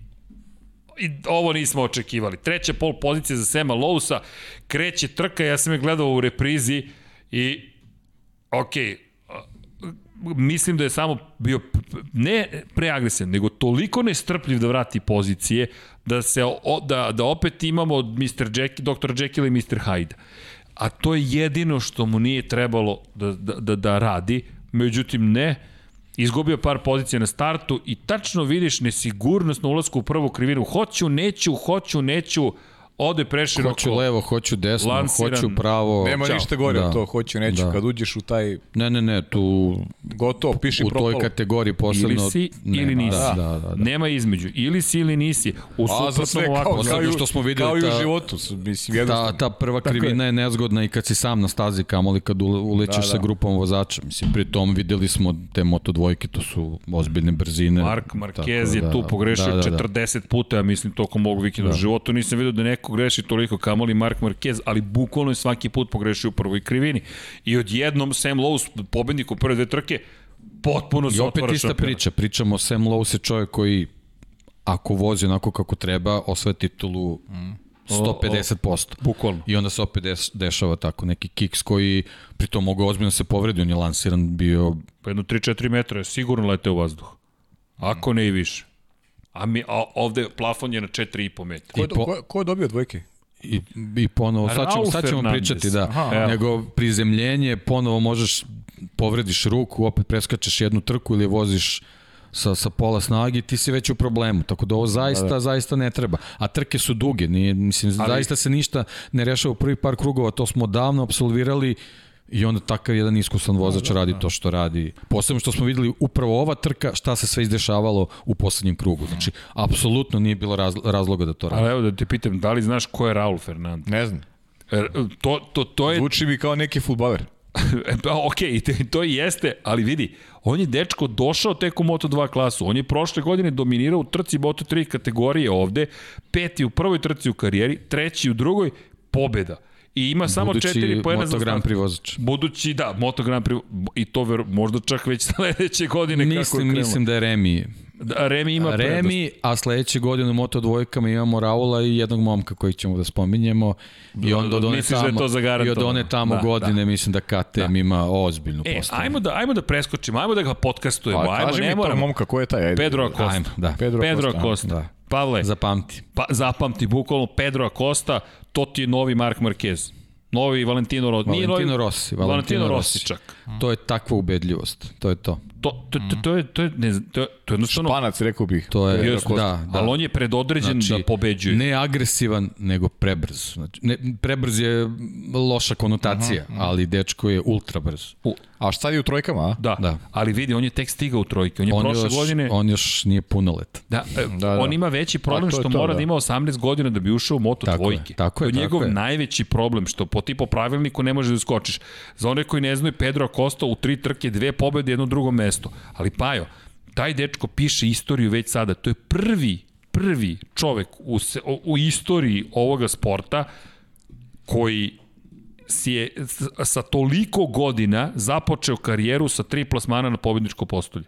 i ovo nismo očekivali. Treća pol pozicija za Sema Lousa, kreće trka, ja sam je gledao u reprizi i ok, mislim da je samo bio ne preagresivan, nego toliko nestrpljiv da vrati pozicije da se o, da, da opet imamo Mr. Jack, Dr. Jekyll i Mr. Hyde. A to je jedino što mu nije trebalo da, da, da, da radi, međutim ne, izgubio par pozicija na startu i tačno vidiš nesigurnost na ulasku u prvu krivinu. Hoću, neću, hoću, neću, ode preširoko. Hoću levo, hoću desno, Lansiran. hoću pravo. Nema Ćao. ništa gore Da. od to, hoću, neću. Da. Kad uđeš u taj Ne, ne, ne, tu gotovo, piši u propalo. toj kategoriji posebno... Ili si, nema, ili nisi. Da, da, da. da. Nema između. Ili si ili nisi. U A za suprotnom sve kao, ovako. kao, i u- što smo videli kao i u životu, mislim, Ta, jednostavno. ta prva Tako krivina je nezgodna i kad si sam na stazi, kamoli kad ule- ulećeš Da, da, da. sa grupom vozača. Mislim, pri tom videli smo te Moto dvojke, to su ozbiljne brzine. Mark Marquez Tako je da, tu pogrešio da, da, da. 40 puta, ja mislim, tokom ovog vikenda. Da. U životu nisam vidio da neko greši toliko kamoli Mark Marquez, ali bukvalno je svaki put pogrešio u prvoj krivini. I odjednom Sam Lowe, pobednik u prve dve trke, potpuno I se opet otvara ista šampionat. priča. Pričamo, Sam Lowe se čovjek koji ako vozi onako kako treba, osvaja titulu 150%. Bukvalno. I onda se opet des, dešava tako neki kiks koji pritom mogu ozbiljno se povredi, on je lansiran bio Pa jedno 3-4 metra je sigurno leteo u vazduh. Ako ne i više. A, mi, a ovde plafon je na 4,5 metra. Ko, je, po- ko, ko je dobio dvojke? I, i ponovo, sad ćemo, sad ćemo pričati, da. Aha. Nego prizemljenje, ponovo možeš, povrediš ruku, opet preskačeš jednu trku ili voziš sa, sa pola snagi, ti si već u problemu. Tako da ovo zaista, da, da. zaista ne treba. A trke su duge, nije, mislim, Ali... zaista se ništa ne rešava u prvi par krugova, to smo davno absolvirali I onda takav jedan iskusan vozač da, da, radi to što radi. Posebno što smo videli upravo ova trka, šta se sve izdešavalo u poslednjem krugu. Znači, apsolutno nije bilo razloga da to radi. Ali evo da te pitam, da li znaš ko je Raul Fernandez? Ne znam. Er, To, to, to je... Zvuči mi kao neki futbaler. Pa, ok, to i jeste, ali vidi, on je dečko došao tek u Moto2 klasu. On je prošle godine dominirao u trci Moto3 kategorije ovde, peti u prvoj trci u karijeri, treći u drugoj, pobeda. I ima samo Budući četiri poena za Grand Prix vozač. Budući, da, Moto Grand Prix, i to ver, možda čak već sledeće godine mislim, kako je krenulo. Mislim da je Remi Da, Remi ima Remi, prednost. a sledeće godine u Moto dvojkama imamo Raula i jednog momka koji ćemo da spominjemo. I onda od one da je tamo, to I od one tamo Da, godine mislim da KTM ima ozbiljnu E, postavu. ajmo da, ajmo da preskočimo, ajmo da ga podcastujemo, Pa, ajmo, kaži ne mi moramo. momka, ko je taj? Ajde. Pedro Acosta. Ajmo, da. Pedro, Pedro Acosta. Acosta. Da. Pavle, Zapamti. pa, zapamti, bukvalno Pedro Acosta, to ti je novi Mark Marquez. Novi Valentino Rossi. Valentino novi, Rossi. Valentino Rossi čak. To je takva ubedljivost. To je to. To, to, to, to je, to je, ne, to je, to je jednostavno... Španac, rekao bih. To je, Jeste, da, da. Ali on je predodređen znači, da pobeđuje. Ne agresivan, nego prebrz. Znači, ne, prebrz je loša konotacija, uh -huh, uh ali dečko je ultra brz. U, A šta je u trojkama, a? da, da, ali vidi, on je tek stigao u trojke. On je on prošle još, godine... On još nije punolet. Da, da, Da, da. on ima veći problem to je što to, mora da. da ima 18 godina da bi ušao u Moto Tako je, dvojke. tako je, To je njegov tako je. najveći problem, što po tipu pravilniku ne može da skočiš. Za one koji ne znaju, Pedro Acosta u tri trke, dve pobede, jedno drugo mesto. Ali Pajo, taj dečko piše istoriju već sada. To je prvi, prvi čovek u, se, u, u istoriji ovoga sporta koji si je sa toliko godina započeo karijeru sa tri plasmana na pobedničko postolje.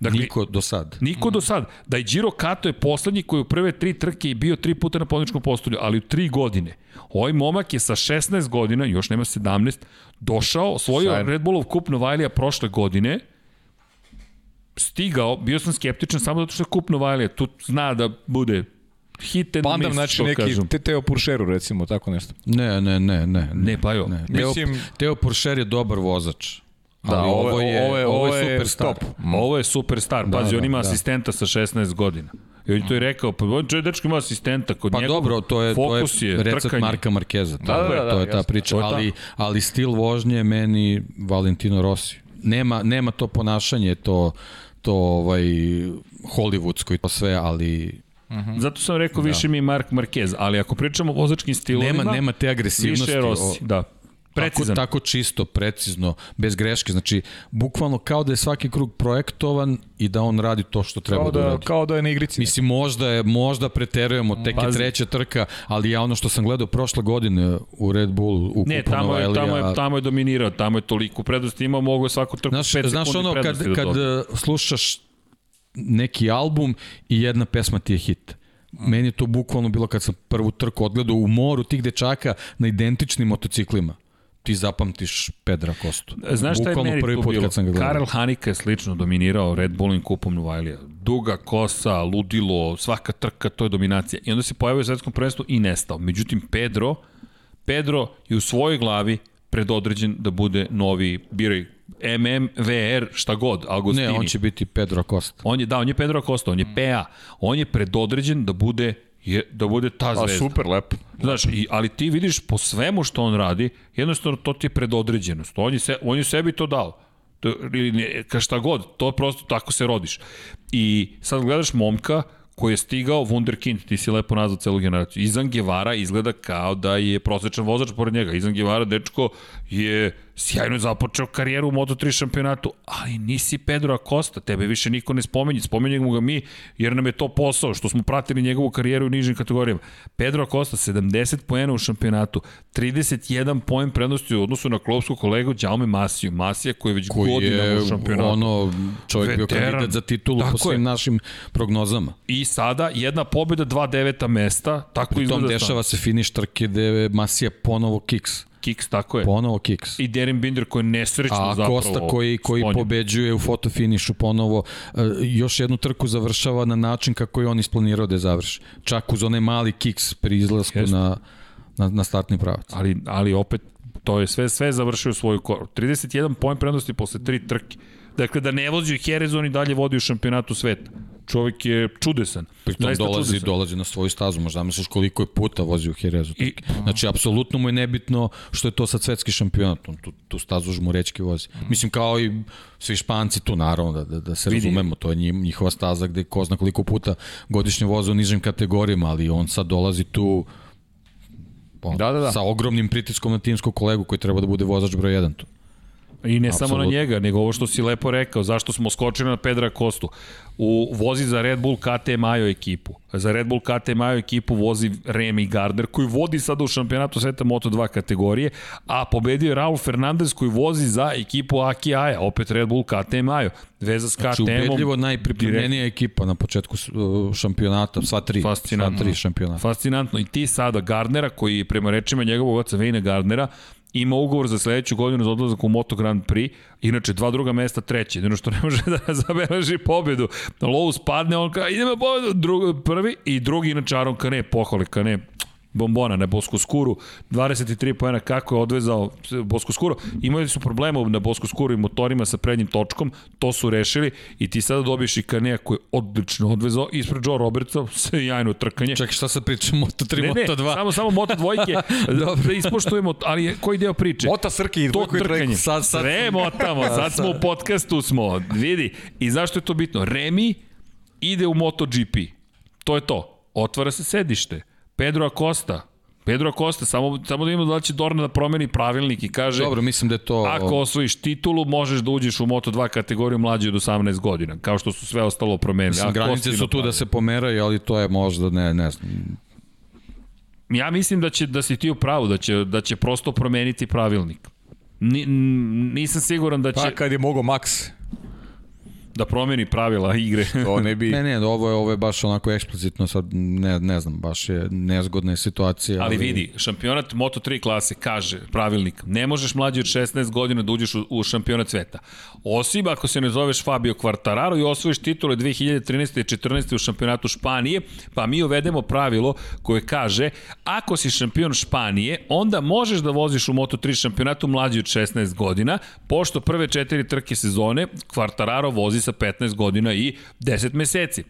Dakle, Niko do sad. Niko do sad. Da i Giro Kato je poslednji koji u prve tri trke i bio tri puta na pobedničkom postolju, ali u tri godine. Ovaj momak je sa 16 godina, još nema 17, došao, osvojio Sjajno. Red Bullov kup Novajlija prošle godine, stigao, bio sam skeptičan samo zato što je kup Novajlija, tu zna da bude hit and Pandam, miss, znači neki kažem. te, Teo Puršeru, recimo, tako nešto. Ne, ne, ne, ne. Ne, pa jo. Ne. Mislim- Teo, Teo Porcher je dobar vozač. Da, ali ovo je- ovo je- ovo je superstar. stop. Ovo je superstar, Da, pazi, on da, ima da. asistenta sa 16 godina. I on to je rekao, pa on čovjek dečko ima asistenta, kod Pa njegov dobro, to je, to je, je, recept trkanje. Marka Markeza. To, Da, da, da, to je ta priča, je ta. ali, ali stil vožnje je meni Valentino Rossi. Nema, nema to ponašanje, to, to ovaj, hollywoodsko i to sve, ali Zato sam rekao više mi Mark Marquez, ali ako pričamo o vozačkim stilovima, nema, nema te agresivnosti. više je Rossi, o- da. Precizan. Tako, tako čisto, precizno, bez greške. Znači, bukvalno kao da je svaki krug projektovan i da on radi to što treba Kao da, da, uradi. kao da je na igrici. Mislim, možda je, možda preterujemo, tek je Pazi. treća trka, ali ja ono što sam gledao prošle godine u Red Bull, u Ne, tamo je, tamo je, tamo je dominirao, tamo je toliko prednosti imao, mogo je svaku trku 5 Znaš, sekundi znaš ono, kad, da kad uh, slušaš neki album i jedna pesma ti je hit. Meni je to bukvalno bilo kad sam prvu trku odgledao u moru tih dečaka na identičnim motociklima. Ti zapamtiš Pedra Kostu. Znaš šta je meni prvi put bilo? kad sam ga gledao. Karel Hanika je slično dominirao Red Bullovim kupom Novajlija. Duga kosa, ludilo, svaka trka, to je dominacija. I onda se pojavio u svetskom prvenstvu i nestao. Međutim, Pedro, Pedro je u svojoj glavi predodređen da bude novi, biraj, MM, VR, šta god, Agostini. Ne, on će biti Pedro Costa. On je, da, on je Pedro Acosta, on je PA. On je predodređen da bude je, da bude ta A zvezda. super, lepo. Znaš, i, ali ti vidiš po svemu što on radi, jednostavno to ti je predodređenost. On je, se, on je sebi to dao. To, ili ne, ka šta god, to prosto tako se rodiš. I sad gledaš momka koji je stigao Wunderkind, ti si lepo nazvao celu generaciju. Izan Guevara izgleda kao da je prosječan vozač pored njega. Izan Guevara, dečko, je sjajno započeo karijeru u Moto3 šampionatu, ali nisi Pedro Acosta, tebe više niko ne spominje, spominjemo ga mi, jer nam je to posao, što smo pratili njegovu karijeru u nižim kategorijama. Pedro Acosta, 70 poena u šampionatu, 31 poen prednosti u odnosu na klopskog kolegu Đaume Masiju. Masija koji je već koji godinama je u šampionatu. ono čovjek bio Veteran. kandidat za titulu Tako po svim je. našim prognozama. I sada jedna pobjeda, dva deveta mesta, tako Pri tom izgleda dešava se finiš trke gde Masija ponovo kiks. Kiks, tako je. Ponovo kiks. I Derin Binder koji je nesrećno A zapravo Kosta koji, koji sklonjen. pobeđuje u fotofinišu ponovo, e, još jednu trku završava na način kako je on isplanirao da je završi. Čak uz onaj mali kiks pri izlasku Jeste. na, na, na startni pravac. ali, ali opet to je sve sve završio svoju koru. 31 poen prednosti posle tri trke. Dakle, da ne vozi u Jerez, on i dalje vodi u šampionatu sveta. Čovjek je čudesan. Pritom dolazi, čudesan. dolazi na svoju stazu, možda misliš koliko je puta vozi u Jerezu. I- Znači, apsolutno mu je nebitno što je to sad svetski šampionat, on tu, tu stazu žmurečki vozi. Mislim, kao i svi španci tu, naravno, da, da, da se Vidi. razumemo, to je njihova staza gde ko zna koliko puta godišnje voze u nižim kategorijama, ali on sad dolazi tu po, Da, da, da. sa ogromnim pritiskom na timskog kolegu koji treba da bude vozač broj 1 tu. I ne samo na njega, nego ovo što si lepo rekao, zašto smo skočili na Pedra Kostu. U, vozi za Red Bull KT Majo ekipu. Za Red Bull KT Majo ekipu vozi Remy Gardner, koji vodi sada u šampionatu sveta Moto2 kategorije, a pobedio je Raul Fernandez koji vozi za ekipu Aki Aja, opet Red Bull KT Majo. Veza s Znači, KTM-om. ubedljivo najpripremljenija ekipa na početku uh, šampionata, sva tri, sva Fascinantno. tri šampionata. Fascinantno. I ti sada Gardnera, koji prema rečima njegovog oca Vejna Gardnera, ima ugovor za sledeću godinu za odlazak u Moto Grand Prix, inače dva druga mesta treće, jedino što ne može da zabeleži pobedu. Lowe spadne, on kao idemo pobedu, drugi, prvi i drugi inače Aron Kane, pohvale Kane, bombona na Boskoskuru, 23 poena kako je odvezao Boskoskuru. Imali su problema na Boskoskuru i motorima sa prednjim točkom, to su rešili i ti sada dobiješ i Kanea koji je odlično odvezao ispred Joe Robertsa, sve jajno trkanje. Čekaj, šta sad pričamo? Moto 3, Ne, ne, Moto 2? samo, samo Moto dvojke, da, ispoštujemo, ali koji deo priče? Mota Srki i dvojku i trkanje. Sad- sad- Sve motamo, sad smo u podcastu smo, vidi. I zašto je to bitno? Remi ide u MotoGP. To je to. Otvara se sedište. Pedro Acosta, Pedro Acosta, samo, samo da imamo da li će Dorna da promeni pravilnik i kaže Dobro, mislim da je to... ako osvojiš titulu, možeš da uđeš u Moto2 kategoriju mlađe od 18 godina, kao što su sve ostalo promenili. Mislim, granice su tu da se pomeraju, ali to je možda, ne, ne znam. Ja mislim da će da si ti u pravu, da će da će prosto promeniti pravilnik. Ni, nisam siguran da će Pa kad je mogo Max, da promeni pravila igre. to ne bi... Ne, ne, ovo je, ovo je baš onako eksplicitno, sad ne, ne znam, baš je nezgodna je situacija. Ali vidi, šampionat Moto3 klase kaže pravilnik, ne možeš mlađi od 16 godina da uđeš u, u šampionat sveta. Osim ako se ne zoveš Fabio Quartararo i osvojiš titule 2013. i 14. u šampionatu Španije, pa mi uvedemo pravilo koje kaže ako si šampion Španije, onda možeš da voziš u Moto3 šampionatu mlađi od 16 godina, pošto prve četiri trke sezone Quartararo vozi sa 15 godina i 10 meseci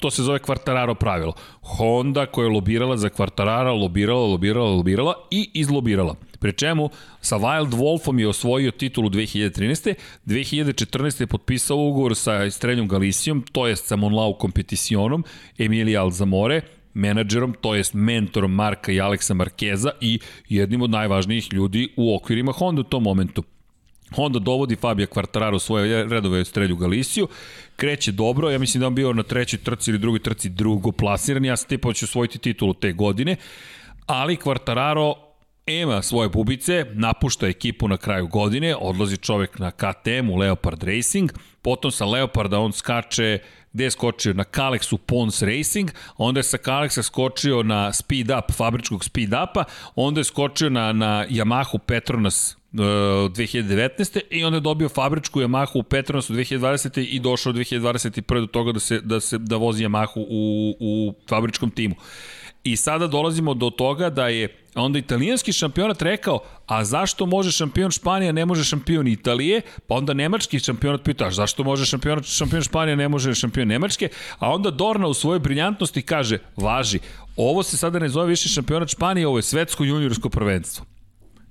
to se zove Quartararo pravilo. Honda koja je lobirala za Quartarara, lobirala, lobirala, lobirala i izlobirala. Pre čemu, sa Wild Wolfom je osvojio titulu 2013. 2014. je potpisao ugovor sa Estreljom Galicijom, to je sa Monlau kompeticionom, Emilija Alzamore, menadžerom, to jest mentorom Marka i Aleksa Markeza i jednim od najvažnijih ljudi u okvirima Honda u tom momentu. Honda dovodi Fabija Quartararo svoje redove u strelju Galiciju, kreće dobro, ja mislim da on bio na trećoj trci ili drugoj trci drugo plasiran, ja sam tipao da osvojiti titulu te godine, ali Quartararo ima svoje bubice, napušta ekipu na kraju godine, odlazi čovek na KTM u Leopard Racing, potom sa Leoparda on skače gde je skočio? Na Kalexu Pons Racing, onda je sa Kalexa skočio na Speed Up, fabričkog Speed Upa, onda je skočio na, na Yamahu Petronas 2019. E, i onda je dobio fabričku Yamahu u Petronasu 2020. i došao 2021. do toga da se da se da vozi Yamahu u, u fabričkom timu. I sada dolazimo do toga da je onda italijanski šampionat rekao, a zašto može šampion Španija, ne može šampion Italije, pa onda nemački šampionat pita, zašto može šampion, šampion Španija, ne može šampion Nemačke, a onda Dorna u svojoj briljantnosti kaže, važi, ovo se sada ne zove više šampionat Španije, ovo je svetsko juniorsko prvenstvo.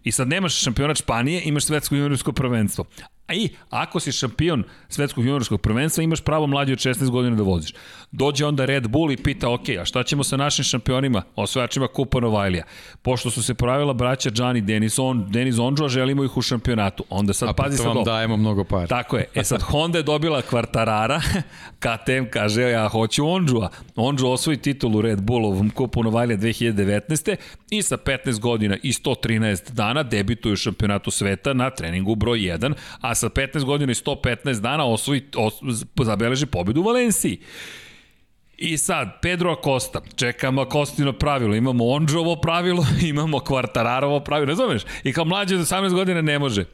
I sad nemaš šampionat Španije, imaš svetsko juniorsko prvenstvo. A i, ako si šampion svetskog juniorskog prvenstva, imaš pravo mlađi od 16 godina da voziš. Dođe onda Red Bull i pita, ok, a šta ćemo sa našim šampionima, osvajačima Kupa Novajlija? Pošto su se pravila braća Gianni Denis, on, Denis Ondžo, želimo ih u šampionatu. Onda sad, a pazi sad ovo. dajemo mnogo para. Tako je. E sad, Honda je dobila kvartarara, KTM kaže, ja hoću Ondžua. Ondžu osvoji titulu Red Bullovom Kupu Novajlija 2019. i sa 15 godina i 113 dana debituje u šampionatu sveta na treningu broj 1, a sa 15 godina i 115 dana osvoji, os, zabeleži pobedu u Valenciji. I sad, Pedro Acosta, čekamo Acostino pravilo, imamo Ondžovo pravilo, imamo Quartararovo pravilo, ne zoveš? I kao mlađe od 18 godina ne može.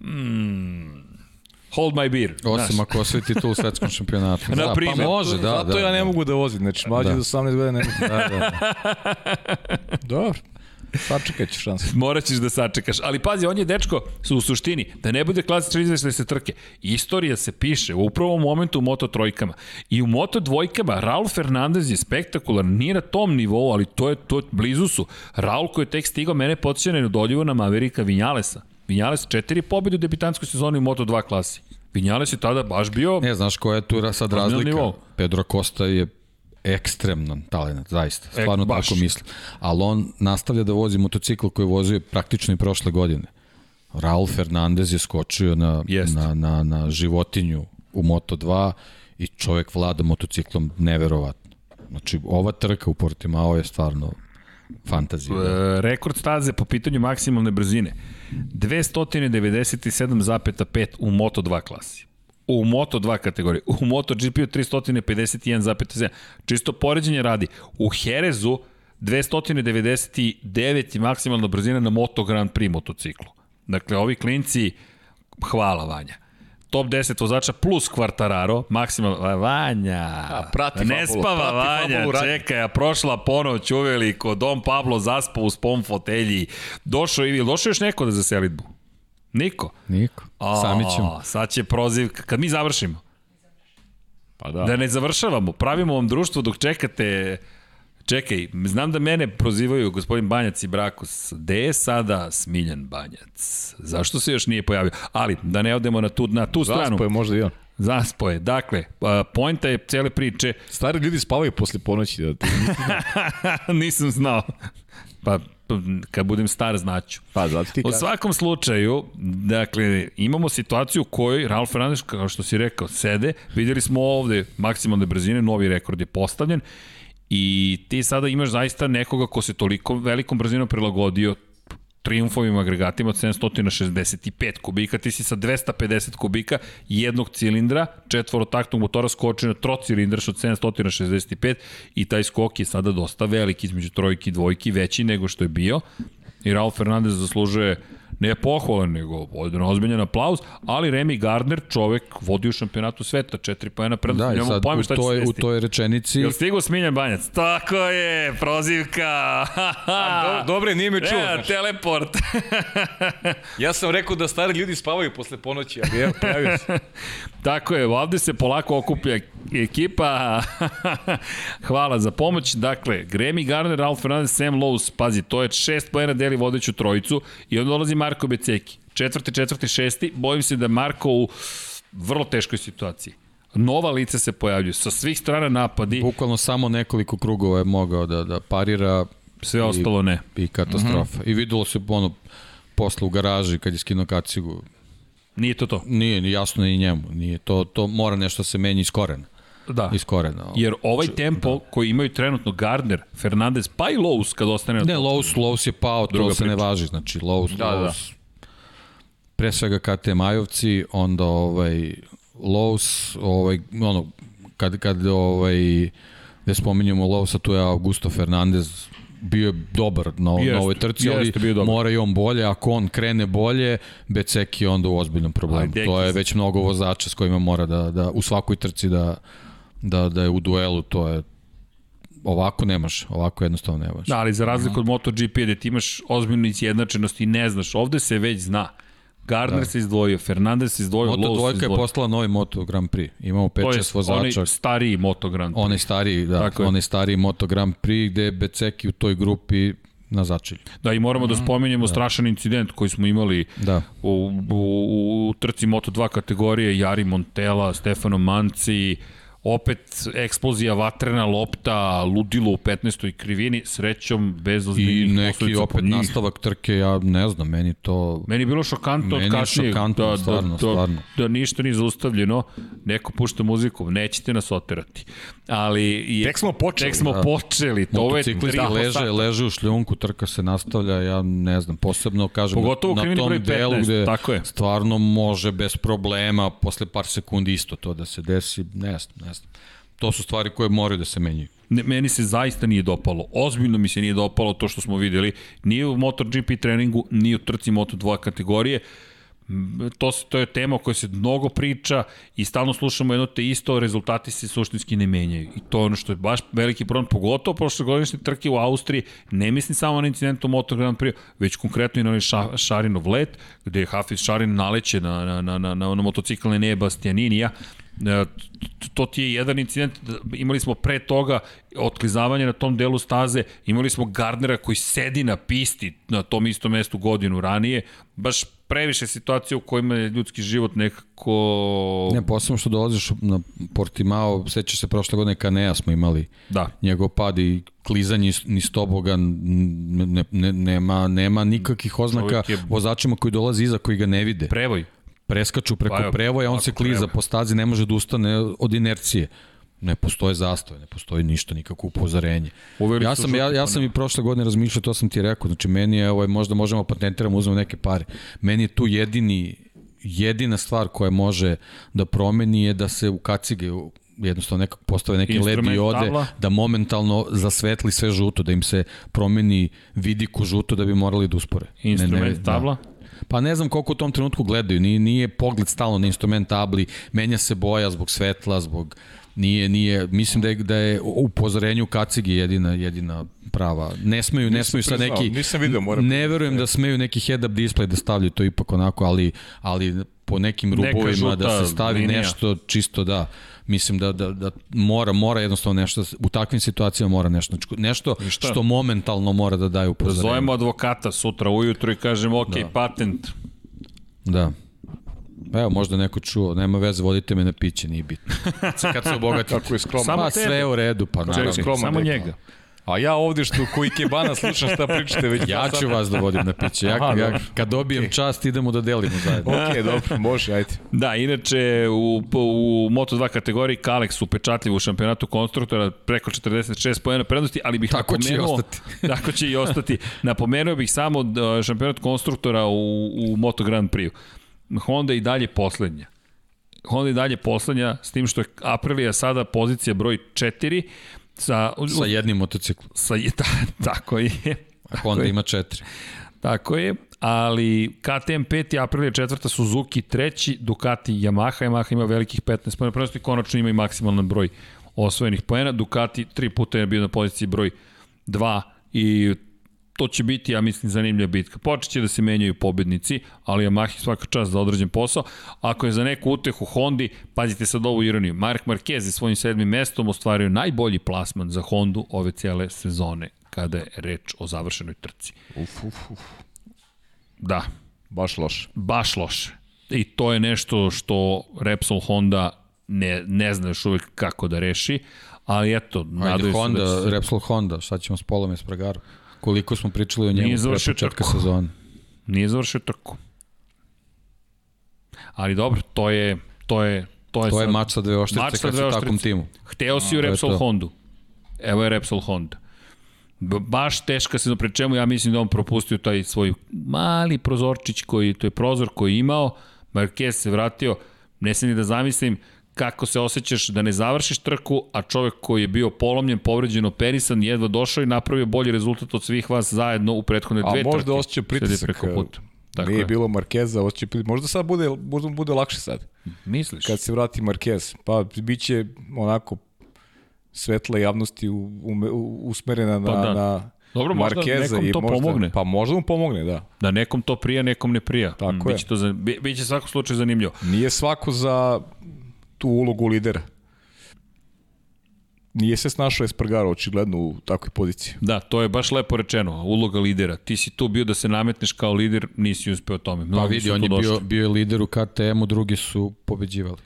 Mm, hold my beer. Osim ako osvoji titul u svetskom šampionatu. Na da, primjer. Pa može, da, Zato da. ja ne da. mogu da vozim, znači mlađe Da. do 18 godina ne mogu. Da, da, da. Dobro. Sačekat ću šansu. Morat ćeš da sačekaš. Ali pazi, on je dečko su u suštini, da ne bude klasičan izveštaj se trke. Istorija se piše u upravo momentu u Moto trojkama. I u Moto dvojkama Raul Fernandez je spektakularan, nije na tom nivou, ali to je to blizu su. Raul koji je tek stigao, mene podsjeća na nedoljivo na Maverika Vinjalesa. Vinjales četiri pobjede u debitanskoj sezoni u Moto 2 klasi. Vinjales je tada baš bio Ne, znaš koja je tu sad razlika? Pedro Costa je ekstremnan talent, zaista. Stvarno E, baš. tako mislim. Ali on nastavlja da vozi motocikl koji je vozio praktično i prošle godine. Raul Fernandez je skočio na, Jest. na, na, na životinju u Moto2 i čovek vlada motociklom neverovatno. Znači, ova trka u Portimao je stvarno fantazija. Da. E, rekord staze po pitanju maksimalne brzine 297,5 u Moto2 klasi. U Moto2 kategoriji. U MotoGP 351,7. Čisto poređenje radi. U Herezu 299 je maksimalna brzina na Moto Grand Prix motociklu. Dakle, ovi klinci, hvala Vanja. Top 10 vozača plus Quartararo, maksimalno, Vanja, A, prati ne fabulu, spava prati Vanja, fabulu, čekaj, a prošla ponoć uveli kod Dom Pablo zaspao u spom fotelji, došao i došao još neko da za selitbu? Niko. Niko. A, Sami ćemo. Sad će prozivka, kad mi završimo, Pa da. da ne završavamo, pravimo vam društvo dok čekate Čekaj, znam da mene prozivaju gospodin Banjac i Brakos. Gde je sada Smiljan Banjac? Zašto se još nije pojavio? Ali, da ne odemo na tu, na tu stranu. Zaspo je možda i on. Zaspo je. Dakle, a, poenta je cele priče, Stari ljudi spavaju posle ponoći. Da, nisam znao. Pa, kad budem star, znaću. pa zato ti U svakom slučaju, dakle, imamo situaciju u kojoj Ralf Fernandez, kao što si rekao, sede, videli smo ovde maksimalne brzine, novi rekord je postavljen i ti sada imaš zaista nekoga ko se toliko velikom brzinom prilagodio triumfovim agregatima od 765 kubika, ti si sa 250 kubika jednog cilindra, četvorotaktnog motora skočio na trocilindraš od 765 i taj skok je sada dosta veliki između trojki i dvojki, veći nego što je bio. I Raul Fernandez zaslužuje ne pohvalan, nego jedan ozbiljan aplauz, ali Remy Gardner, čovek, vodi u šampionatu sveta, četiri pojena prednost, Da, sad pojma šta će se toj, u toj rečenici... Jel stigu Smiljan Banjac? Tako je, prozivka. Do, dobre, nije me čuo. E, Znači. teleport. Ja sam rekao da stari ljudi spavaju posle ponoći, ali evo, pojavio se. Tako je, ovde se polako okuplja ekipa. Hvala za pomoć. Dakle, Gremi Garner, Ralf Fernandez, Sam Lowe's, pazi, to je šest pojena deli vodeću trojicu i onda dolazi Marko Beceki. Četvrti, četvrti, šesti. Bojim se da je Marko u vrlo teškoj situaciji. Nova lica se pojavljuju. Sa svih strana napadi, Bukvalno samo nekoliko krugova je mogao da, da parira sve ostalo ne. i katastrofa. I videlo se ono, posle u garaži kad je skinuo kacigu. Nije to to. Nije ni jasno ni njemu. Nije to, to mora nešto se menja iz korena. Da. Iz korena. Jer ovaj tempo koji imaju trenutno Gardner, Fernandez, pa i Lowe's kad ostane Ne, Lowe's, Lowe's je pao, to Druga se ne priča. važi. Znači, Lowe's, Da, da, da. Lowe's, pre svega KT Majovci, onda ovaj, Lowe's, ovaj, ono, kad, kad ovaj, gde spominjemo Lowe'sa, tu je Augusto Fernandez, bio je dobar na, Jeste, na ovoj trci, ali bio dobar. mora i on bolje, ako on krene bolje, Beceki je onda u ozbiljnom problemu. Aj, to je se. već mnogo vozača s kojima mora da, da u svakoj trci da, da, da je u duelu, to je ovako nemaš, ovako jednostavno nemaš. Da, ali za razliku od MotoGP gde ti imaš ozbiljnu izjednačenost i ne znaš, ovde se već zna. Gardner da. se izdvojio, Fernandez se izdvojio, Moto Lowe's se dvojka je izdvojio. postala novi Moto Grand Prix. Imamo To je 5-6 vozača. onaj stariji Moto Grand Prix. Onaj stariji, da, Tako onaj stariji Moto Grand Prix gde je Beceki u toj grupi na začelju. Da, i moramo da spomenjemo strašan incident koji smo imali Da. u, u, u trci Moto2 kategorije, Jari Montela, Stefano Manci, opet eksplozija vatrena lopta, ludilo u 15. krivini, srećom bez I ozbiljnih neki posledica po opet njih. nastavak trke, ja ne znam, meni to... Meni je bilo šokantno Meni od je kasnije šokantno, da, stvarno, da, da, stvarno. da ništa nije zaustavljeno, neko pušta muziku, nećete nas oterati. Ali je, Tek smo počeli. Tek smo Da. počeli. To je tri leže, sata. leže u šljunku, trka se nastavlja, ja ne znam, posebno kažem Pogotovo na, na tom delu 15, gde tako je. stvarno može bez problema posle par sekundi isto to da se desi, ne znam, ne znam. To su stvari koje moraju da se menjaju. Ne, meni se zaista nije dopalo. Ozbiljno mi se nije dopalo to što smo videli. Nije u MotoGP treningu, ni u trci Moto2 kategorije. To, se, to je tema o kojoj se mnogo priča i stalno slušamo jedno te isto, rezultati se suštinski ne menjaju. I to je ono što je baš veliki problem, pogotovo prošlogodišnje trke u Austriji, ne mislim samo na incident u Moto Grand Prix, već konkretno i na onaj ša, Šarinov let, gde je Hafiz Šarin naleće na, na, na, na, na ono motocikl Nenea Bastianinija, E, t- to ti je jedan incident, imali smo pre toga otklizavanje na tom delu staze, imali smo Gardnera koji sedi na pisti na tom istom mestu godinu ranije, baš previše situacije u kojima je ljudski život nekako... Ne, posebno što dolaziš na Portimao, sećaš se prošle godine Kanea smo imali Da. njegov pad i klizanje ni stoboga ne, ne, nema, nema nikakvih oznaka je- vozačima koji dolaze iza koji ga ne vide. Prevoj. Preskaču preko Pa evo, prevoja, on se kliza prevoj. po stazi, ne može da ustane od inercije. Ne postoje zastoj, ne postoji ništa, nikakvo upozorenje. Uveli Ja sam, ja, ja sam ne. i prošle godine razmišljao, to sam ti rekao, znači meni je, ovaj, možda možemo patentiramo, uzmemo neke pare. Meni je tu jedini, jedina stvar koja može da promeni je da se u kacige jednostavno nekako postave neke LED diode, da momentalno zasvetli sve žuto, da im se promeni vidiku žuto da bi morali da uspore. Instrument tabla. Da. Pa ne znam koliko u tom trenutku gledaju, nije, nije pogled stalno na instrument tabli, menja se boja zbog svetla, zbog nije nije mislim da je da je u upozorenju kacigi jedina jedina prava. Ne smeju ne smeju sad priznao, neki nisam video, moram Ne verujem da smeju neki head up display da stavljaju to ipak onako, ali ali po nekim Neka rubovima da se stavi linija. nešto čisto da mislim da, da, da mora mora jednostavno nešto u takvim situacijama mora nešto nešto šta? što momentalno mora da daje Da upozorenje. zovemo advokata sutra ujutro i kažemo, ok, da. patent. Da. Evo, možda neko čuo, nema veze, vodite me na piće, nije bitno. Kad se obogati. Kako je skroman. Samo Pa sve u redu, pa naravno. Samo njega. A ja ovde što koji kebana slušam šta pričate već Ja ću vas da vodim na piće. Ja, Aha, ja, kad dobijem čast, idemo da delimo zajedno. Ok, dobro, može, ajde. Da, inače u, u Moto2 kategoriji Kalex upečatljiv u šampionatu konstruktora preko 46 pojena prednosti, ali bih Tako će i napomenuo... ostati. tako će i ostati. Napomenuo bih samo da šampionat konstruktora u, u Moto Grand Prix. Honda i dalje poslednja. Honda i dalje poslednja, s tim što je Aprilia sada pozicija broj 4, sa, Sa jednim motociklom. sa, ta, tako je. A Honda ima četiri. Tako je, ali KTM 5. Aprilia četvrta, Suzuki treći, Ducati Yamaha, Yamaha ima velikih 15 pojena, prvenstvo i konačno ima i maksimalan broj osvojenih pojena, Ducati tri puta je bio na poziciji broj 2 i to će biti, ja mislim, zanimljiva bitka. Počeće da se menjaju pobednici, ali Yamaha svaka čast za određen posao. Ako je za neku utehu Hondi, pazite sad ovu ironiju, Mark Marquez je svojim sedmim mestom ostvario najbolji plasman za Hondu ove cijele sezone kada je reč o završenoj trci. Uf, uf, uf. Da, Baš loše. baš loše. I to je nešto što Repsol Honda ne, ne zna još uvek kako da reši, ali eto, nadaju se Honda, da će... Repsol Honda, sad ćemo s Polom i Spragarom. Koliko smo pričali o njemu Nije pre početka trku. sezone. Nije završio trku. Ali dobro, to je to je to je, To je sad- mač sa dve oštrice sa kad si u takvom timu. Hteo si u je Repsol to. Hondu. Evo je Repsol Honda. Baš teška sezona, pre čemu ja mislim da on propustio taj svoj mali prozorčić koji, to je prozor koji je imao, Marquez se vratio, ne sam ni da zamislim kako se osjećaš da ne završiš trku, a čovek koji je bio polomljen, povređen, operisan, jedva došao i napravio bolji rezultat od svih vas zajedno u prethodne A dve trke. možda osjeća pritisak. Preko puta. Tako Nije je. bilo Markeza, osjeća pritisak. Možda sad bude, možda bude lakše sad. Misliš? Kad se vrati Marquez. Pa bit će onako svetla javnosti u, u, u, usmerena na, Pa da. na Dobro, možda Markeza nekom i to možda, pomogne. Pa možda mu pomogne, da. Da nekom to prija, nekom ne prija. Tako biće je. To za, bi, biće svako slučaj zanimljivo. Nije svako za tu ulogu lidera. Nije se snašao Espargaro očigledno u takvoj poziciji. Da, to je baš lepo rečeno, uloga lidera. Ti si tu bio da se nametneš kao lider, nisi uspeo tome. Pa Mnogi vidi, su on je došli. bio, bio je lider u KTM-u, drugi su pobeđivali.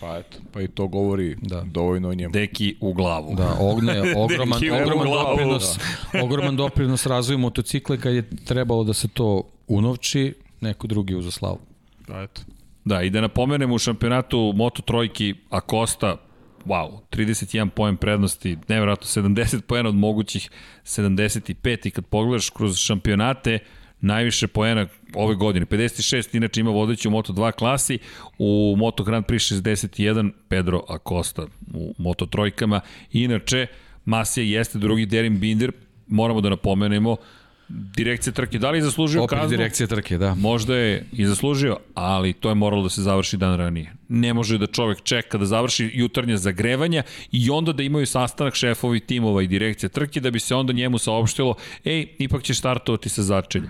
Pa eto, pa i to govori Da. dovoljno o njemu. Deki u glavu. Da, ogne, ogroman, ogroman glavu, doprinos, ogroman doprinos razvoju motocikle kad je trebalo da se to unovči, neko drugi uza slavu. Pa eto. Da, i da napomenemo u šampionatu Moto Trojki Acosta, wow, 31 poen prednosti, nevjerojatno 70 poena od mogućih 75 i kad pogledaš kroz šampionate, najviše poena ove godine. 56 inače ima vodeći u Moto2 klasi, u Moto Grand Prix 61 Pedro Acosta u Moto trojkama. Inače, Masija jeste drugi Derin Binder, moramo da napomenemo, direkcija trke, da li je zaslužio Opet kaznu? direkcija trke, da. Možda je i zaslužio, ali to je moralo da se završi dan ranije. Ne može da čovek čeka da završi jutarnje zagrevanja i onda da imaju sastanak šefovi timova i direkcija trke da bi se onda njemu saopštilo ej, ipak ćeš startovati sa začelja.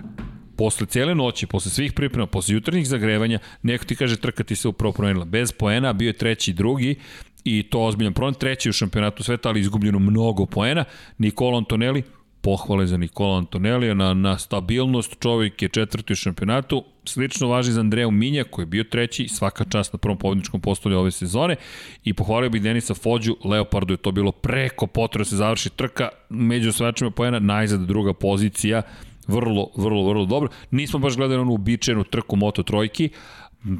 Posle cele noći, posle svih priprema, posle jutarnjih zagrevanja, neko ti kaže trka ti se upravo promenila. Bez poena, bio je treći i drugi, i to ozbiljan problem. Treći u šampionatu sveta, ali izgubljeno mnogo poena. Nikola Antonelli, pohvale za Nikola Antonelija na, na stabilnost, čovjek je četvrti u šampionatu, slično važi za Andreju Minja koji je bio treći, svaka čast na prvom pobedničkom postolju ove sezone. I pohvalio bih Denisa Fođu, Leopardu je to bilo preko potreba da se završi trka, među osvajačima pojena, najzad druga pozicija, vrlo, vrlo, vrlo dobro. Nismo baš gledali onu uobičajenu trku Moto trojki,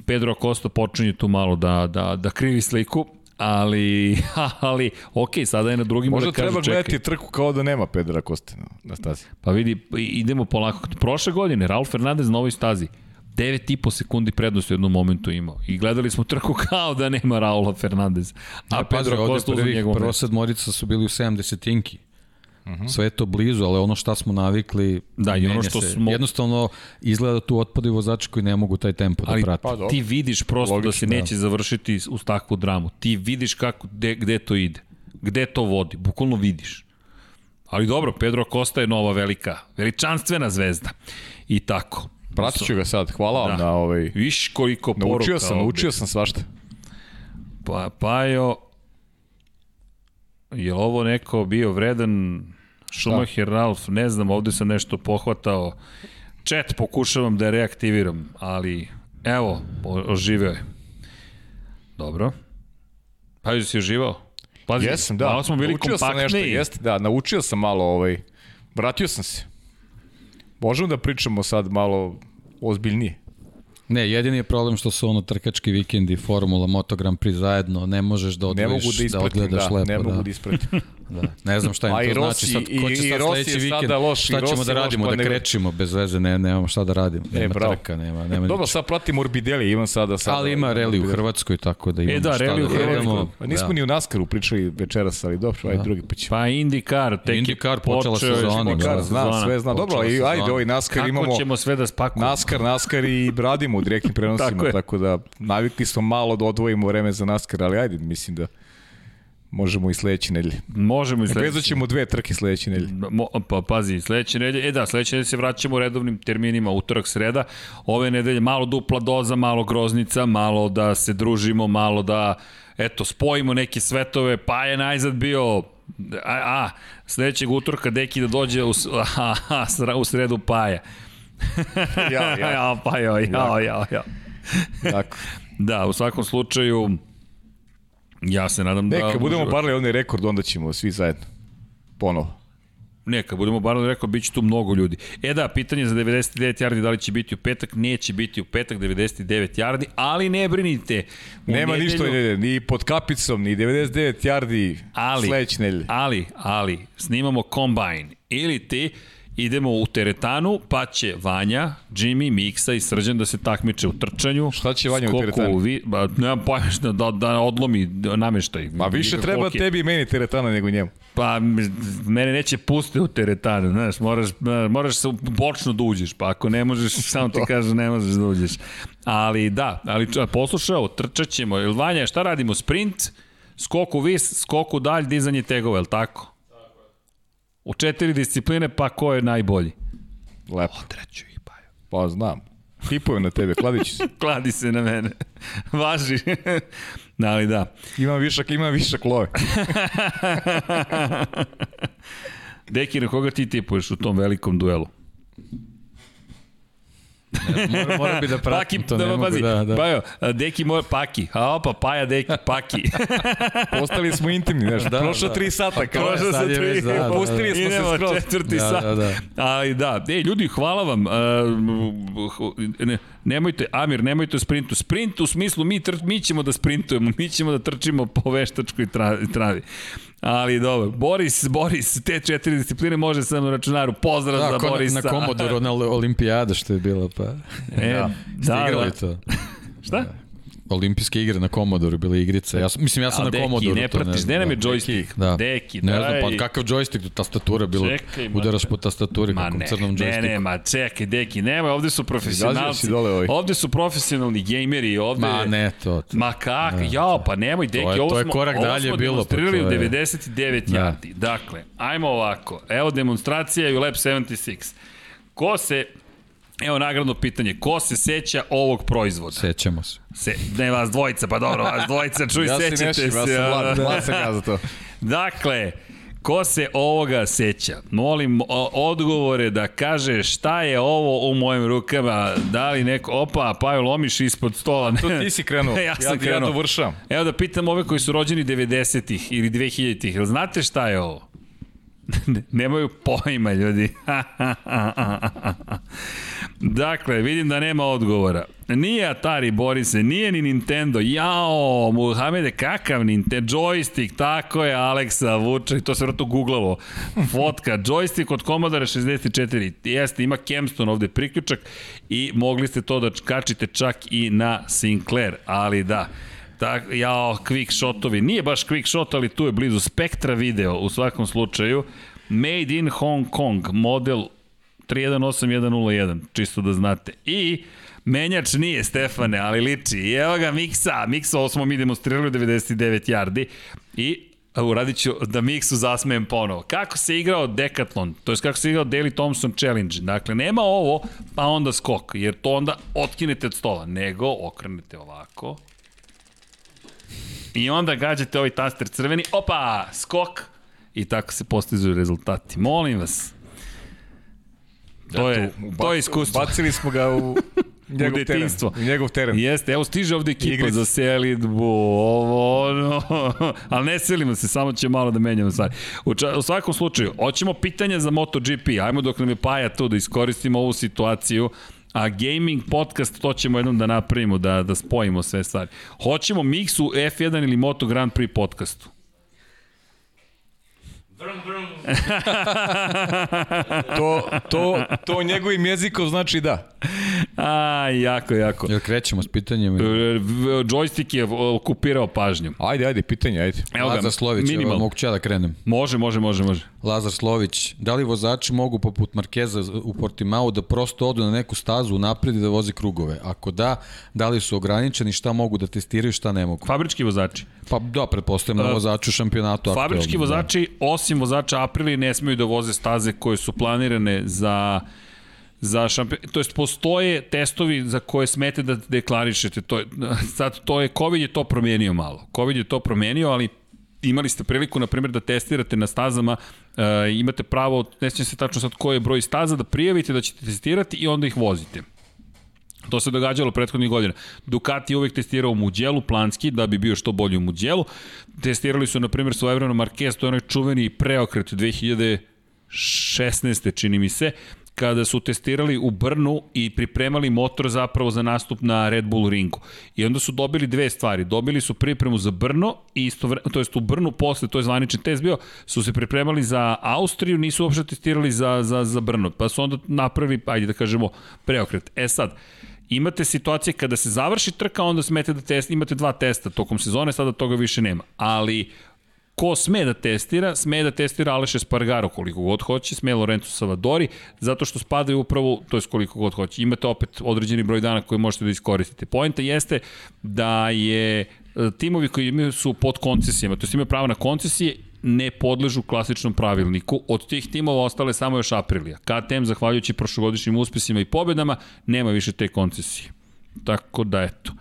Pedro Acosta počinje tu malo da, da, da krivi sliku, ali, ali, ok, sada je na drugim Možda da kaže, treba čekaj. gledati trku kao da nema Pedra Koste na, na stazi. Pa vidi, idemo polako. Prošle godine, Raul Fernandez na ovoj stazi, 9,5 sekundi prednosti u jednom momentu imao. I gledali smo trku kao da nema Raula Fernandez. A, A pazi, Pedro Costa uzme prvih, njegovo prvo mesto. sedmorica su bili u 70-inki. Uh Mhm. -huh. Sve je to blizu, ali ono šta smo navikli, Da, i ono što se. smo- Jednostavno, izgleda da tu otpadaju vozači koji ne mogu taj tempo Ali da prate. pa dobro. ti vidiš prosto da se Logično, neće završiti uz takvu dramu. Ti vidiš kako, gde, gde to ide. Gde to vodi. Bukvalno vidiš. Ali dobro, Pedro Costa je nova velika, veličanstvena zvezda. I tako. Pratit ću ga sad, hvala vam Da. na ovaj... Viš koliko poruka Naučio sam, ovde. naučio sam svašta. Pa, Pajo, je li ovo neko bio vredan Schumacher, Ralf, ne znam, ovde sam nešto pohvatao. Chat pokušavam da reaktiviram, ali evo, oživeo je. Dobro. Pajo, si uživao? Pazi, Jesam, da. Malo smo bili naučio sam kompaktniji. nešto, jeste, da, naučio sam malo, ovaj, vratio sam se. Možemo da pričamo sad malo ozbiljnije. Ne, jedini je problem što su ono trkački vikendi, Formula, Moto Grand Prix zajedno, ne možeš da Ne odvojiš, mogu da da, ispratim, odgledaš da, lepo. ne mogu da. da ispratim. Da. Ne znam šta im to Rossi- znači sad, ko će i sad sledeći vikend, loš, šta ćemo da je loš, radimo, pa da ne- krečimo bez veze, ne, nemamo šta da radimo, nema bravo. trka, nema, nema Dobro, sad pratim Morbidelli, imam sada sada. Ali ima reli u Hrvatskoj, tako da imamo da, šta reli u da gledamo. Pa nismo Da. ni u Naskaru pričali večeras, ali dobro, ajde drugi pa ćemo. Pa IndyCar, tek IndyCar je počela počeo, sezona, još da. Sezona. sve znam. Dobro, i ajde, ovaj Naskar Kako imamo... ćemo sve da spakujemo? Naskar, Naskar i radimo u direktnim prenosima, tako, da navikli smo malo da odvojimo vreme za Naskar, ali ajde, mislim da možemo i sledeće nedelje. Možemo i sledeće. Vezat ćemo dve trke sledeće nedelje. Mo, pa pazi, sledeće nedelje, e da, sledeće nedelje se vraćamo u redovnim terminima, utorak, sreda. Ove nedelje malo dupla doza, malo groznica, malo da se družimo, malo da, eto, spojimo neke svetove, pa je najzad bio A, a sledećeg utorka deki da dođe u, a, a, u sredu Paja. Ja, ja. ja, pa jo, ja, ja, ja. Tako. Da, u svakom slučaju, ja se nadam da... Neka budemo parali onaj rekord, onda ćemo svi zajedno. Ponovo. Ne, kad budemo barali rekao, bit će tu mnogo ljudi. E da, pitanje za 99 yardi, da li će biti u petak? Neće biti u petak 99 yardi, ali ne brinite. U Nema nedelju- ništa nedelje, ni pod kapicom, ni 99 yardi ali, sledeće nedelje. Ali, ali, snimamo kombajn. Ili ti idemo u teretanu, pa će Vanja, Jimmy, Miksa i Srđan da se takmiče u trčanju. Šta će Vanja u skoku teretanu? Vi, ba, nemam pojma da, da odlomi nameštaj. Ma više Nikak treba hokej. tebi i meni teretana nego njemu. Pa mene neće pustiti u teretanu, znaš, moraš, moraš se bočno da uđeš, pa ako ne možeš, samo ti kažem, ne možeš da uđeš. Ali da, ali poslušao, trčat ćemo. Vanja, šta radimo? Sprint, skoku vis, skoku dalj, dizanje tegova, je li tako? U četiri discipline, pa ko je najbolji? Lepo. Treću ih, pa jo. Pa znam. Hipujem na tebe, kladiću se. Kladi se na mene. Važi. ali da. Imam višak, imam višak love. Deki, na koga ti tipuješ u tom velikom duelu? Mora, mora bi da pratim Paki, to, ne da, mogu pazi, da, da. Pa evo, Deki mora, Paki, a opa, Paja, Deki, Paki. Postali smo intimni, znaš. Da, Prošlo da. tri sata. Kao, Prošlo je tri, da, da, da. Pustili smo se skroz. četvrti Da, sat. da, da. Ali da, e, ljudi, hvala vam. Uh, ne, nemojte, Amir, nemojte o sprintu. Sprint u smislu mi, tr, mi ćemo da sprintujemo, mi ćemo da trčimo po veštačkoj travi. travi. Ali dobro, Boris, Boris, te četiri discipline može sam na računaru. Pozdrav Da, za ko Borisa. na, na Komodoru, na olimpijada što je bila, pa... E, da, da, da. to? Šta? Olimpijske igre na Komodoru, bila igrica. Ja, sam- mislim, ja sam A na Deki, Komodoru. ne to pratiš, gde nam je da. joystick? Da. Deki, ne daj. znam, pa kakav joystick, tastatura bilo, Čekaj, ma- udaraš po tastaturi, Ma kakvom ne, crnom ne, joysticku. ne, ma čekaj, deki, nema, ovde su profesionalci. si dole ovaj. Ovde su profesionalni gejmeri, ovde... Ma ne, to. to. Ma kak, jao, pa nemoj, deki, je- ovo to je smo, korak ovo dalje smo bilo, demonstrirali to u je- 99 Da. yardi. Dakle, ajmo ovako, evo demonstracija u Lab 76. Ko se, evo nagradno pitanje, ko se seća ovog proizvoda? Sećamo se. Se, ne vas dvojica, pa dobro, vas dvojica, čuj, Ja se sećate se. ja sam a? mlad, mlad sam ja za to. Dakle, ko se ovoga seća? Molim odgovore da kaže šta je ovo u mojim rukama, da li neko, opa, Pajo lomiš ispod stola. To ti si krenuo, ja ja, sam ja krenuo. dovršavam. Evo da pitam ove koji su rođeni 90-ih ili 2000-ih, jel znate šta je ovo? Nemaju pojma, ljudi. dakle, vidim da nema odgovora. Nije Atari, Borise, nije ni Nintendo. Jao, Muhamede, kakav Nintendo? Joystick, tako je, Aleksa Vučaj, to se vrlo googlalo. Fotka, joystick od Commodore 64. Jeste, ima Kemston ovde priključak i mogli ste to da kačite čak i na Sinclair, ali da. Tak, jao, quick shotovi. Nije baš quick shot, ali tu je blizu. Spectra video u svakom slučaju. Made in Hong Kong, model 318101, čisto da znate. I menjač nije Stefane, ali liči. I evo ga Miksa. Miksa, ovo smo mi demonstrirali u 99 yardi. I uradit ću da Miksu zasmejem ponovo. Kako se igrao Decathlon, to je kako se igrao Daily Thompson Challenge. Dakle, nema ovo, pa onda skok, jer to onda otkinete od stola, nego okrenete ovako. I onda gađate ovaj taster crveni, opa, skok, i tako se postizuju rezultati. Molim vas. To je, to je iskustvo. Bacili smo ga u njegov teren. detinjstvo. U njegov teren. Jeste, evo stiže ovde ekipa Igrica. za selidbu, ovo, ono, ali ne selimo se, samo će malo da menjamo stvari. U, ča, u svakom slučaju, hoćemo pitanja za MotoGP, ajmo dok nam je Paja tu da iskoristimo ovu situaciju, a gaming podcast to ćemo jednom da napravimo, da, da spojimo sve stvari. Hoćemo miksu F1 ili Moto Grand Prix podcastu. Vrm, vrm. To, to, to njegovim jezikom znači da. A, jako, jako. Jel krećemo s pitanjem? E, Joystick je okupirao pažnju. Ajde, ajde, pitanje, ajde. Evo ga, Lazar Slović, evo, minimalno. mogu ću ja da krenem. Može, može, može, može. Lazar Slović, da li vozači mogu poput Markeza u Portimao da prosto odu na neku stazu napred i da voze krugove? Ako da, da li su ograničeni, šta mogu da testiraju, šta ne mogu? Fabrički vozači. Pa da, pretpostavljam na vozaču u šampionatu. Fabrički aktuelnom, vozači, osim vozača Aprili, ne smeju da voze staze koje su planirane za za šampion, to jest postoje testovi za koje smete da deklarišete. To je, sad, to je, COVID je to promenio malo. COVID je to promenio, ali imali ste priliku, na primjer, da testirate na stazama, e, imate pravo, ne sjećam se tačno sad koji je broj staza, da prijavite da ćete testirati i onda ih vozite. To se događalo prethodnih godina. Ducati je uvek testirao u Muđelu, planski, da bi bio što bolji u Muđelu. Testirali su, na primjer, svojevremeno Marquez, to je onaj čuveni preokret 2016. čini mi se, kada su testirali u Brnu i pripremali motor zapravo za nastup na Red Bull ringu. I onda su dobili dve stvari. Dobili su pripremu za Brno i isto to jest u Brnu posle, to je zvanični test bio, su se pripremali za Austriju, nisu uopšte testirali za, za, za Brno. Pa su onda napravili, ajde da kažemo, preokret. E sad, imate situacije kada se završi trka, onda smete da test, imate dva testa tokom sezone, sada toga više nema. Ali ko sme da testira, sme da testira Aleš Espargaro koliko god hoće, sme Lorenzo Savadori, zato što spadaju upravo, to je koliko god hoće. Imate opet određeni broj dana koje možete da iskoristite. Poenta jeste da je e, timovi koji imaju su pod koncesijama, to jest imaju pravo na koncesije ne podležu klasičnom pravilniku. Od tih timova ostale samo još Aprilija. KTM, zahvaljujući prošlogodišnjim uspesima i pobedama, nema više te koncesije. Tako da, eto.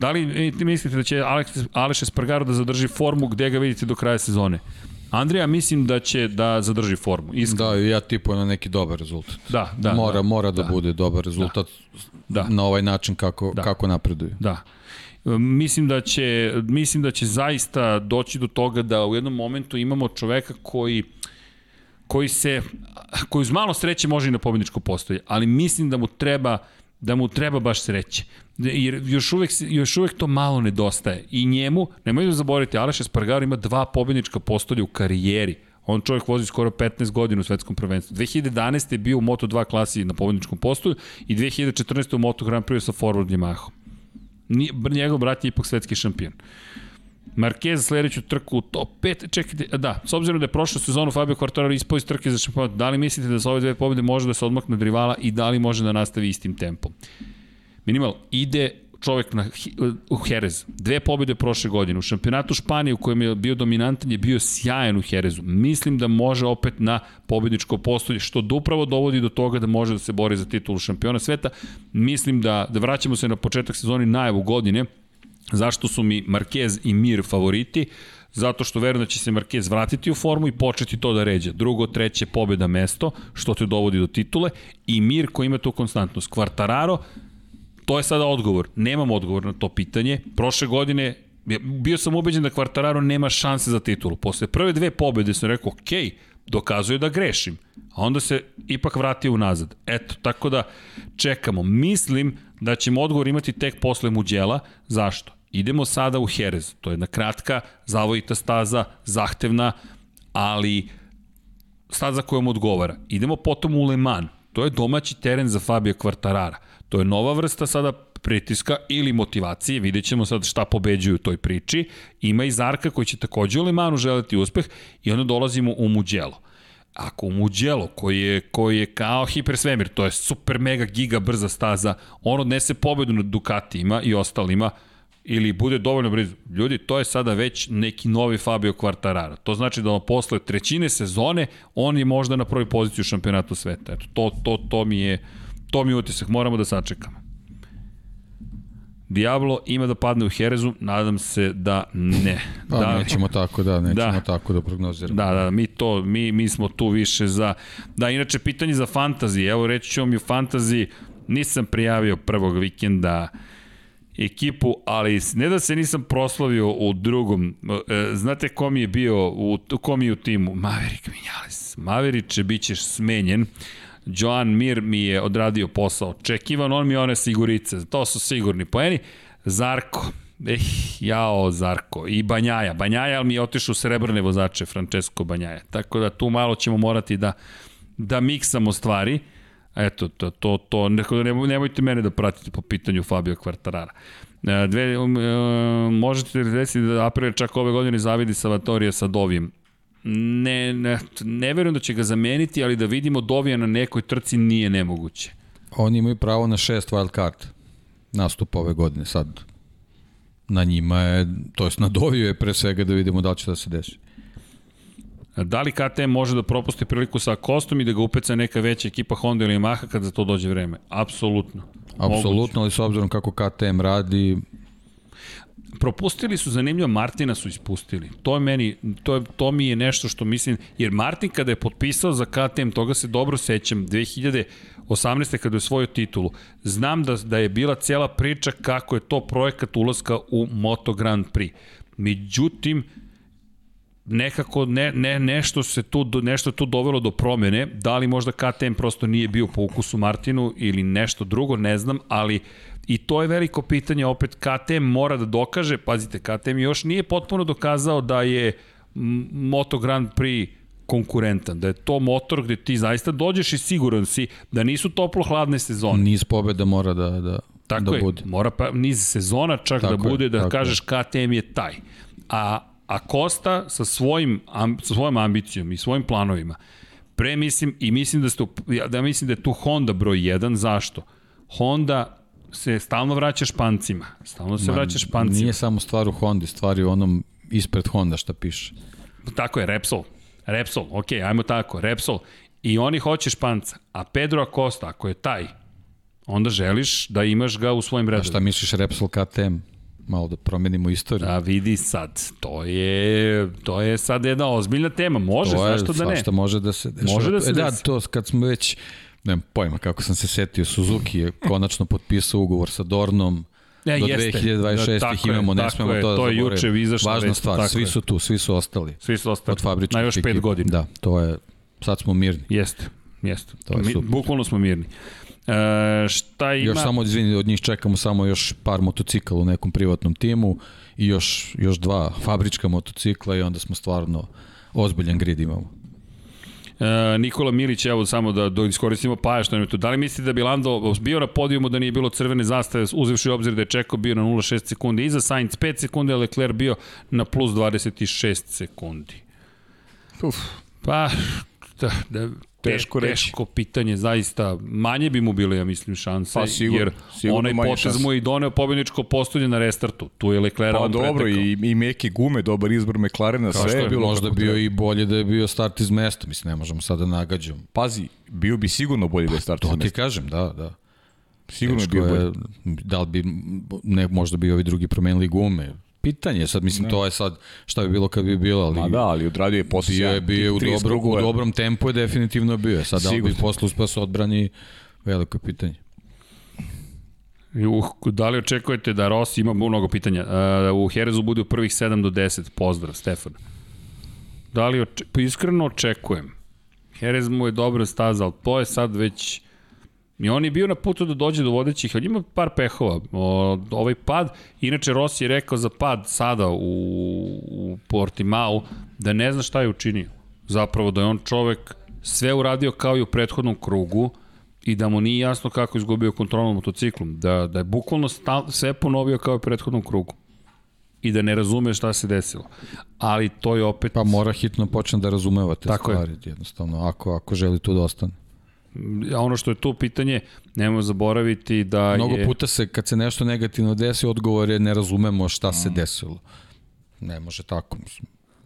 Da li ti mislite da će Alex, Aleš Espargaro da zadrži formu gde ga vidite do kraja sezone? Andrija, mislim da će da zadrži formu. Iskreno. Da, ja tipujem na neki dobar rezultat. Da, da. mora, da, mora da, bude dobar rezultat Da. na ovaj način kako, Da. kako napreduju. Da. E, Mislim da će mislim da će zaista doći do toga da u jednom momentu imamo čoveka koji koji se koji uz malo sreće može i na pobedničko postoje, ali mislim da mu treba da mu treba baš sreće. Jer još uvek, još uvek to malo nedostaje. I njemu, nemojte da zaboravite, Aleš Espargaro ima dva pobednička postolja u karijeri. On čovjek vozi skoro 15 godina u svetskom prvenstvu. 2011. je bio u Moto2 klasi na pobedničkom postolju i 2014. u Moto Grand Prix sa Forward Yamaha. Nije, njegov brat je ipak svetski šampion. Marquez sledeću trku u top 5, čekajte, da, s obzirom da je prošlu sezonu Fabio Quartararo ispao iz trke za šampionat, da li mislite da sa ove dve pobjede može da se odmakne od rivala i da li može da nastavi istim tempom? Minimal, ide čovek na, u Jerez. Dve pobjede prošle godine. U šampionatu Španije u kojem je bio dominantan je bio sjajan u Jerezu. Mislim da može opet na pobjedničko postolje, što da upravo dovodi do toga da može da se bori za titulu šampiona sveta. Mislim da, da vraćamo se na početak sezoni najavu godine, Zašto su mi Marquez i Mir favoriti? Zato što verujem da će se Marquez vratiti u formu i početi to da ređe. Drugo, treće, pobjeda mesto, što te dovodi do titule. I Mir koji ima tu konstantnost. Quartararo, to je sada odgovor. Nemam odgovor na to pitanje. Prošle godine bio sam ubeđen da Quartararo nema šanse za titulu. Posle prve dve pobjede sam rekao, ok, dokazuje da grešim. A onda se ipak vratio unazad. Eto, tako da čekamo. Mislim da ćemo odgovor imati tek posle Muđela. Zašto? Idemo sada u Jerez. To je jedna kratka, zavojita staza, zahtevna, ali staza kojom odgovara. Idemo potom u Le Mans. To je domaći teren za Fabio Quartarara. To je nova vrsta sada pritiska ili motivacije, vidjet ćemo sad šta pobeđuju u toj priči. Ima i Zarka koji će takođe u Le Mansu želeti uspeh i onda dolazimo u Mugello. Ako Mugello, koji je, koji je kao hipersvemir, to je super mega giga brza staza, on odnese pobedu nad Ducatijima i ostalima, ili bude dovoljno blizu. Ljudi, to je sada već neki novi Fabio Quartararo. To znači da on posle trećine sezone on je možda na prvoj poziciji u šampionatu sveta. Eto, to, to, to mi je to mi je utisak, moramo da sačekamo. Diablo ima da padne u Herezu, nadam se da ne. Pa da, nećemo tako, da, nećemo Da. tako da prognoziramo. Da, da, mi to, mi, mi smo tu više za... Da, inače, pitanje za fantazi, evo reći ću vam i u fantazi, nisam prijavio prvog vikenda ekipu, ali ne da se nisam proslavio u drugom, e, znate ko mi je bio, u, ko mi je u timu? Maverick Vinales. Maverić će bit ćeš smenjen, Joan Mir mi je odradio posao očekivan, on mi one sigurice, to su sigurni poeni. Zarko, Eh, jao, Zarko. I Banjaja. Banjaja, mi je otišao srebrne vozače, Francesco Banjaja. Tako da tu malo ćemo morati da, da miksamo stvari. Eto, to, to, to neko, nemojte mene da pratite po pitanju Fabio Quartarara. E, dve, um, um, možete li desiti da Aprilia čak ove godine zavidi Savatorija sa Dovijem? Ne, ne, ne verujem da će ga zameniti, ali da vidimo Dovija na nekoj trci nije nemoguće. Oni imaju pravo na šest wild card nastupa ove godine sad. Na njima je, to jest na Doviju je pre svega da vidimo da li će da se desi. Da li KTM može da propusti priliku sa Kostom i da ga upeca neka veća ekipa Honda ili Yamaha kad za to dođe vreme? Apsolutno. Apsolutno, ali s obzirom kako KTM radi, propustili su zanimljivo, Martina su ispustili. To je meni, to, je, to mi je nešto što mislim, jer Martin kada je potpisao za KTM, toga se dobro sećam, 2018. kada je osvojio titulu, znam da, da je bila cijela priča kako je to projekat ulaska u Moto Grand Prix. Međutim, nekako ne, ne, nešto se tu nešto tu dovelo do promene, da li možda KTM prosto nije bio po ukusu Martinu ili nešto drugo, ne znam, ali I to je veliko pitanje, opet KTM mora da dokaže, pazite, KTM još nije potpuno dokazao da je Moto Grand Prix konkurentan, da je to motor gde ti zaista dođeš i siguran si da nisu toplo-hladne sezone. Niz pobeda mora da, da, tako da je, bude. mora pa, niz sezona čak da tako da bude je, da kažeš je. KTM je taj. A, a Costa sa, svojim, am, sa svojom ambicijom i svojim planovima, pre mislim i mislim da, ste, da mislim da je tu Honda broj 1, zašto? Honda se stalno vraća špancima. Stalno se Ma, vraća špancima. Nije samo stvar u Hondi, stvar je u onom ispred Honda šta piše. Tako je, Repsol. Repsol, ok, ajmo tako, Repsol. I oni hoće španca. A Pedro Acosta, ako je taj, onda želiš da imaš ga u svojim redovima. A šta misliš Repsol KTM? Malo da promenimo istoriju. Da vidi sad, to je, to je sad jedna ozbiljna tema. Može, to je, zašto da ne? Svašta može da se dešava. Može da se e, da, to kad smo već nemam pojma kako sam se setio, Suzuki je konačno potpisao ugovor sa Dornom, Ja, do jeste. 2026 da, ih imamo, ne smemo je, to da to je juče izašlo. Važna već, stvar, svi su tu, svi su ostali. Svi su ostali. Od fabričnih Na još pet godina. Da, to je, sad smo mirni. Jeste, jeste. To je Mi, super. Bukvalno smo mirni. E, šta ima? Još samo, izvini, od njih čekamo samo još par motocikala u nekom privatnom timu i još, još dva fabrička motocikla i onda smo stvarno ozbiljan grid imamo. E, Nikola Milić, evo samo da, da iskoristimo Paja što je to. Da li mislite da bi Lando bio na podijumu da nije bilo crvene zastave, uzevši obzir da je Čeko bio na 0,6 sekundi iza Sainz 5 sekundi, a Leclerc bio na plus 26 sekundi? Uf. Pa, da, da, teško reći. Teško pitanje, zaista. Manje bi mu bile, ja mislim, šanse. Pa sigurno. Jer sigurno onaj potez mu i doneo pobjedničko postolje na restartu. Tu je Leclerc pa, dobro, i, i meke gume, dobar izbor McLarena, Kao sve je bilo. Možda bio i bolje da je bio start iz mesta, mislim, ne možemo sada da nagađamo. Pazi, bio bi sigurno bolje da je start pa, iz mesta. To ti kažem, da, da. Sigurno Teško je bio bolje. Da li bi, ne, možda bi ovi drugi promenili gume, pitanje, sad mislim ne. to je sad šta bi bilo kad bi bilo, ali Ma da, ali odradio je posle bio je bio u dobro, u dobrom tempu je definitivno bio. Sad da li bi posle uspeo se odbrani veliko pitanje. Uh, da li očekujete da Rossi ima mnogo pitanja? Uh, u Herezu bude u prvih 7 do 10. Pozdrav, Stefan. Da li oče, pa iskreno očekujem. Herez mu je dobra staza, ali to je sad već I on je bio na putu da dođe do vodećih, ali ima par pehova. O, ovaj pad, inače Rossi je rekao za pad sada u, u Portimao da ne zna šta je učinio. Zapravo da je on čovek sve uradio kao i u prethodnom krugu i da mu nije jasno kako izgubio kontrolu motociklom. Da, da je bukvalno stal, sve ponovio kao i u prethodnom krugu i da ne razume šta se desilo. Ali to je opet... Pa mora hitno počne da razumeva te Tako stvari, je. jednostavno, ako, ako želi tu da ostane ono što je tu pitanje, nemojmo zaboraviti da Mnogo je... puta se, kad se nešto negativno desi, odgovor je ne razumemo šta se mm. desilo. Ne može tako.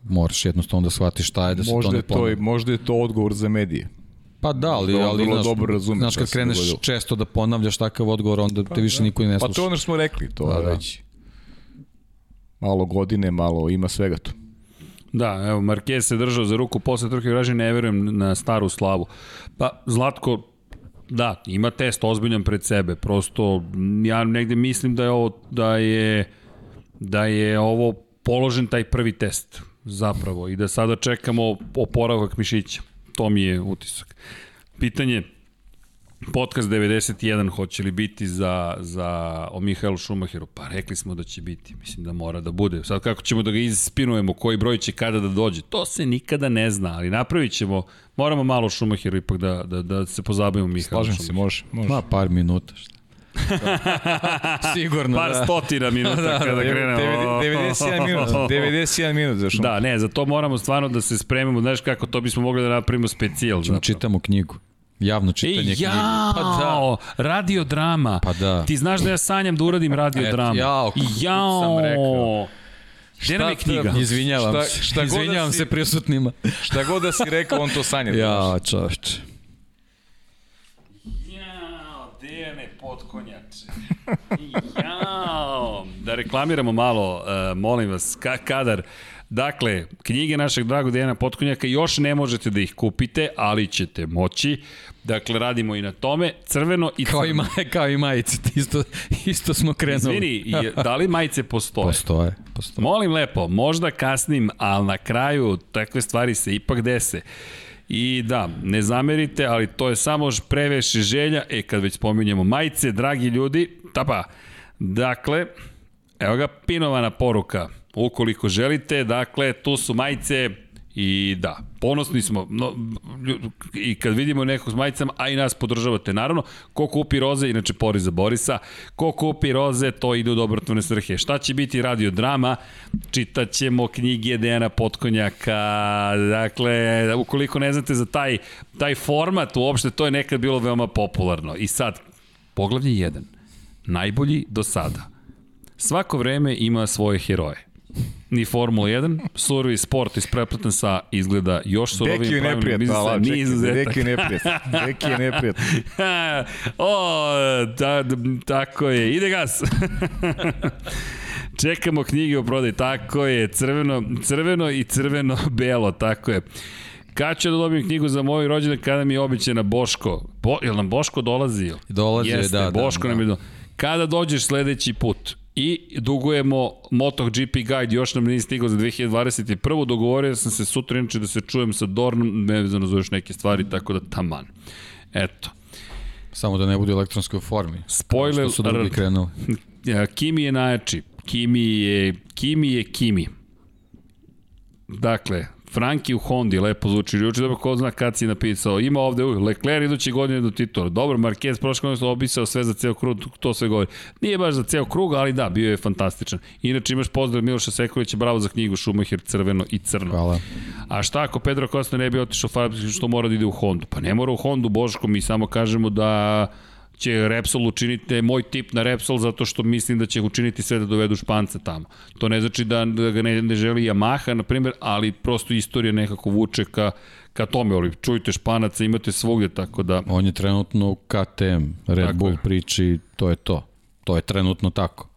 Moraš jednostavno da shvatiš šta je da se možda to ne ponovno. To, možda je to odgovor za medije. Pa da, ali, da ali znaš, dobro razume znaš kad kreneš dogodilo. često da ponavljaš takav odgovor, onda pa, te više da. niko ne sluša. Pa to ono što smo rekli, to da, već. Malo godine, malo ima svega tu. Da, evo, Marquez se držao za ruku posle trke vraži, ne verujem na staru slavu. Pa, Zlatko, da, ima test ozbiljan pred sebe, prosto ja negde mislim da je ovo, da je, da je ovo položen taj prvi test zapravo i da sada čekamo oporavak mišića. To mi je utisak. Pitanje, Podcast 91 hoće li biti za, za o Mihajlu Šumacheru? Pa rekli smo da će biti. Mislim da mora da bude. Sad kako ćemo da ga ispinujemo, koji broj će kada da dođe, to se nikada ne zna, ali napravit ćemo, moramo malo Šumacheru ipak da, da, da se pozabavimo Mihajlu Slažem se, može, može. Ma, par minuta, šta. Sigurno, Par da. stotina minuta Da, kada da, krenemo. 91 minut, 91 minut za šum. Da, ne, za to moramo stvarno da se spremimo, znaš kako to bismo mogli da napravimo specijal. Zapravo. čitamo knjigu. Javno čitanje knjige. jao, Pa da. radiodrama. Pa da. Ti znaš da ja sanjam da uradim radiodramu. Eto, jao, kako jao. sam rekao. Gde nam je knjiga? Izvinjavam Šta- se. šta da Izvinjavam si- se prisutnima. Šta god da si rekao, on to sanja. Ja, čoveče. Jao, Dejane potkonjače. Jao. Da reklamiramo malo, uh, molim vas, ka kadar. Dakle, knjige našeg dragog Dejana Potkonjaka još ne možete da ih kupite, ali ćete moći. Dakle, radimo i na tome. Crveno i Kao i, kao i majice, isto, isto smo krenuli. Izvini, je- da li majice postoje? Postoje, postoje. Molim lepo, možda kasnim, ali na kraju takve stvari se ipak dese. I da, ne zamerite, ali to je samo preveše želja. E, kad već spominjemo majice, dragi ljudi, tapa. Dakle, evo ga pinovana poruka. Ukoliko želite, dakle, tu su majice i da, ponosni smo no, i kad vidimo nekog s majicama, a i nas podržavate. Naravno, ko kupi roze, inače pori za Borisa, ko kupi roze, to ide u dobrotvorne svrhe. Šta će biti radio drama? Čitat ćemo knjige Dejana Potkonjaka. Dakle, ukoliko ne znate za taj, taj format, uopšte to je nekad bilo veoma popularno. I sad, poglavlje 1. Najbolji do sada. Svako vreme ima svoje heroje. Ni Formula 1, surovi sport ispreplatan sa izgleda još Deki surovijim je neprijatno, čekaj, izuzetak. Deki je neprijatno. Deki je neprijatno. o, da, da, tako je. Ide gas. Čekamo knjige o prodaj, tako je, crveno, crveno i crveno-belo, tako je. Kad ću da dobijem knjigu za moj rođendan kada mi je običena Boško? Bo, jel nam Boško dolazi? Dolazi, Jeste, da, da, Boško da. nam je do... Kada dođeš sledeći put? I dugujemo MotoGP Guide, još nam nije stigao za 2021. Dogovorio sam se sutra inače da se čujem sa Dornom, nevezano za još neke stvari, tako da taman. Eto. Samo da ne bude u elektronskoj formi. Spoiler Što su drugi krenuli. Kimi je najjači. Kimi je, Kimi je Kimi. Dakle, Franki u Hondi, lepo zvuči. Juče dobro ko zna kad si napisao. Ima ovde, uj, Leclerc idući godine do titula. Dobro, Marquez prošle godine obisao sve za ceo krug, to sve govori. Nije baš za ceo krug, ali da, bio je fantastičan. Inače imaš pozdrav Miloša Sekovića, bravo za knjigu Schumacher, crveno i crno. Hvala. A šta ako Pedro Costa ne bi otišao u fabriku, što mora da ide u Hondu? Pa ne mora u Hondu, Boško, mi samo kažemo da će Repsol učiniti moj tip na Repsol zato što mislim da će učiniti sve da dovedu Španca tamo. To ne znači da, da ga ne, ne želi Yamaha, na primjer, ali prosto istorija nekako vuče ka, ka tome, ali čujte Španaca, imate svugde, tako da... On je trenutno u KTM, Red Tako Bull je. priči, to je to. To je trenutno tako.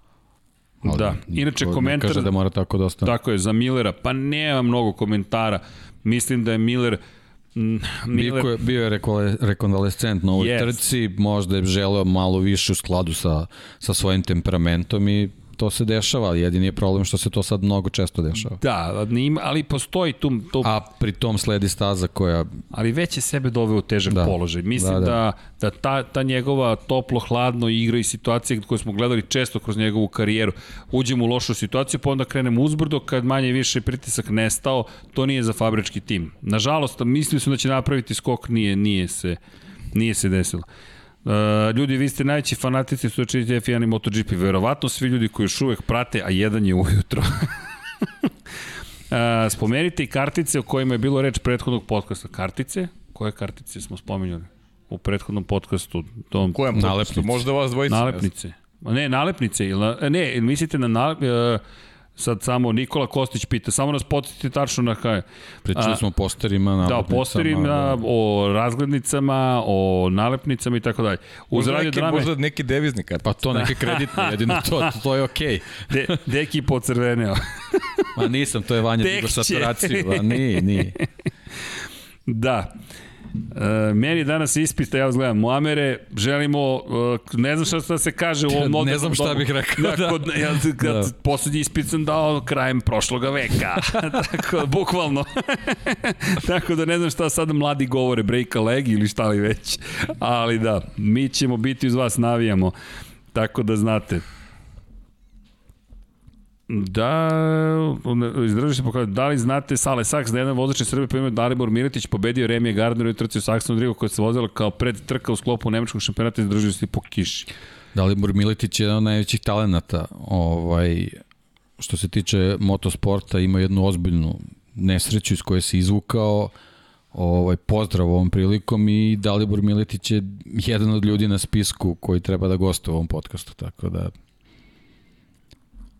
Ali Da. Inače, komentar- Kaže da mora tako da ostane. Tako je, za Millera, pa nema mnogo komentara. Mislim da je Miller... mm, Bio je, bio je rekonvalescent na ovoj Jest. trci, možda je želeo malo više u skladu sa, sa svojim temperamentom i to se dešava, ali jedini je problem što se to sad mnogo često dešava. Da, ali postoji tu, tu A pri tom sledi staza koja ali već je sebe doveo u težak da. Položaj. Mislim da, Da, da. da. da, ta, ta njegova toplo-hladno igra i situacije koje smo gledali često kroz njegovu karijeru, uđemo u lošu situaciju, pa onda krenemo uzbrdo, kad manje više pritisak nestao, to nije za fabrički tim. Nažalost, mislili su da će napraviti skok, nije, nije se, nije se desilo. Uh, ljudi, vi ste najveći fanatici su očiniti F1 i MotoGP. Verovatno svi ljudi koji još uvek prate, a jedan je ujutro. Uh, spomenite i kartice o kojima je bilo reč prethodnog podcasta. Kartice? Koje kartice smo spominjali? U prethodnom podcastu. Tom, Kojem Nalepnice. podcastu? Možda vas dvojica. nalepnice. Ne, nalepnice. Na- ne, mislite na nalepnice? Sad samo Nikola Kostić pita, samo nas podsjetite tačno na kaj. pričali smo o posterima, Da, o nalepnicama, posterima, da. o razglednicama, o nalepnicama i tako dalje. Uz Možda neki, drame, možda neki devizni kart. Pa to neke kreditne, jedino to, to je okej. de, deki pocrveneo. Ma nisam, to je Vanja Tek saturaciju, a nije, nije. Da. Uh, meni danas ispita, ja vas gledam, Muamere, želimo, uh, ne znam šta da se kaže u ovom modernom Ne znam šta dobu. bih rekao, Da, da. kod, ja, kad Da. poslednji ispit sam dao krajem prošloga veka. Tako, bukvalno. Tako da ne znam šta sada mladi govore, break a leg ili šta li već. Ali da, mi ćemo biti uz vas, navijamo. Tako da znate. Da, izdrži se pokazati, da li znate Sale Saks da je jedan vozač Srbije po ime Dalibor Miletić pobedio Remije Gardner i trci u Saksonu Drigo koja se vozila kao pred trka u sklopu nemačkog šampionata i izdržio se po kiši. Dalibor Miletić je jedan od najvećih talenata ovaj, što se tiče motosporta, ima jednu ozbiljnu nesreću iz koje se izvukao ovaj, pozdrav ovom prilikom i Dalibor Miletić je jedan od ljudi na spisku koji treba da gostuje u ovom podcastu, tako da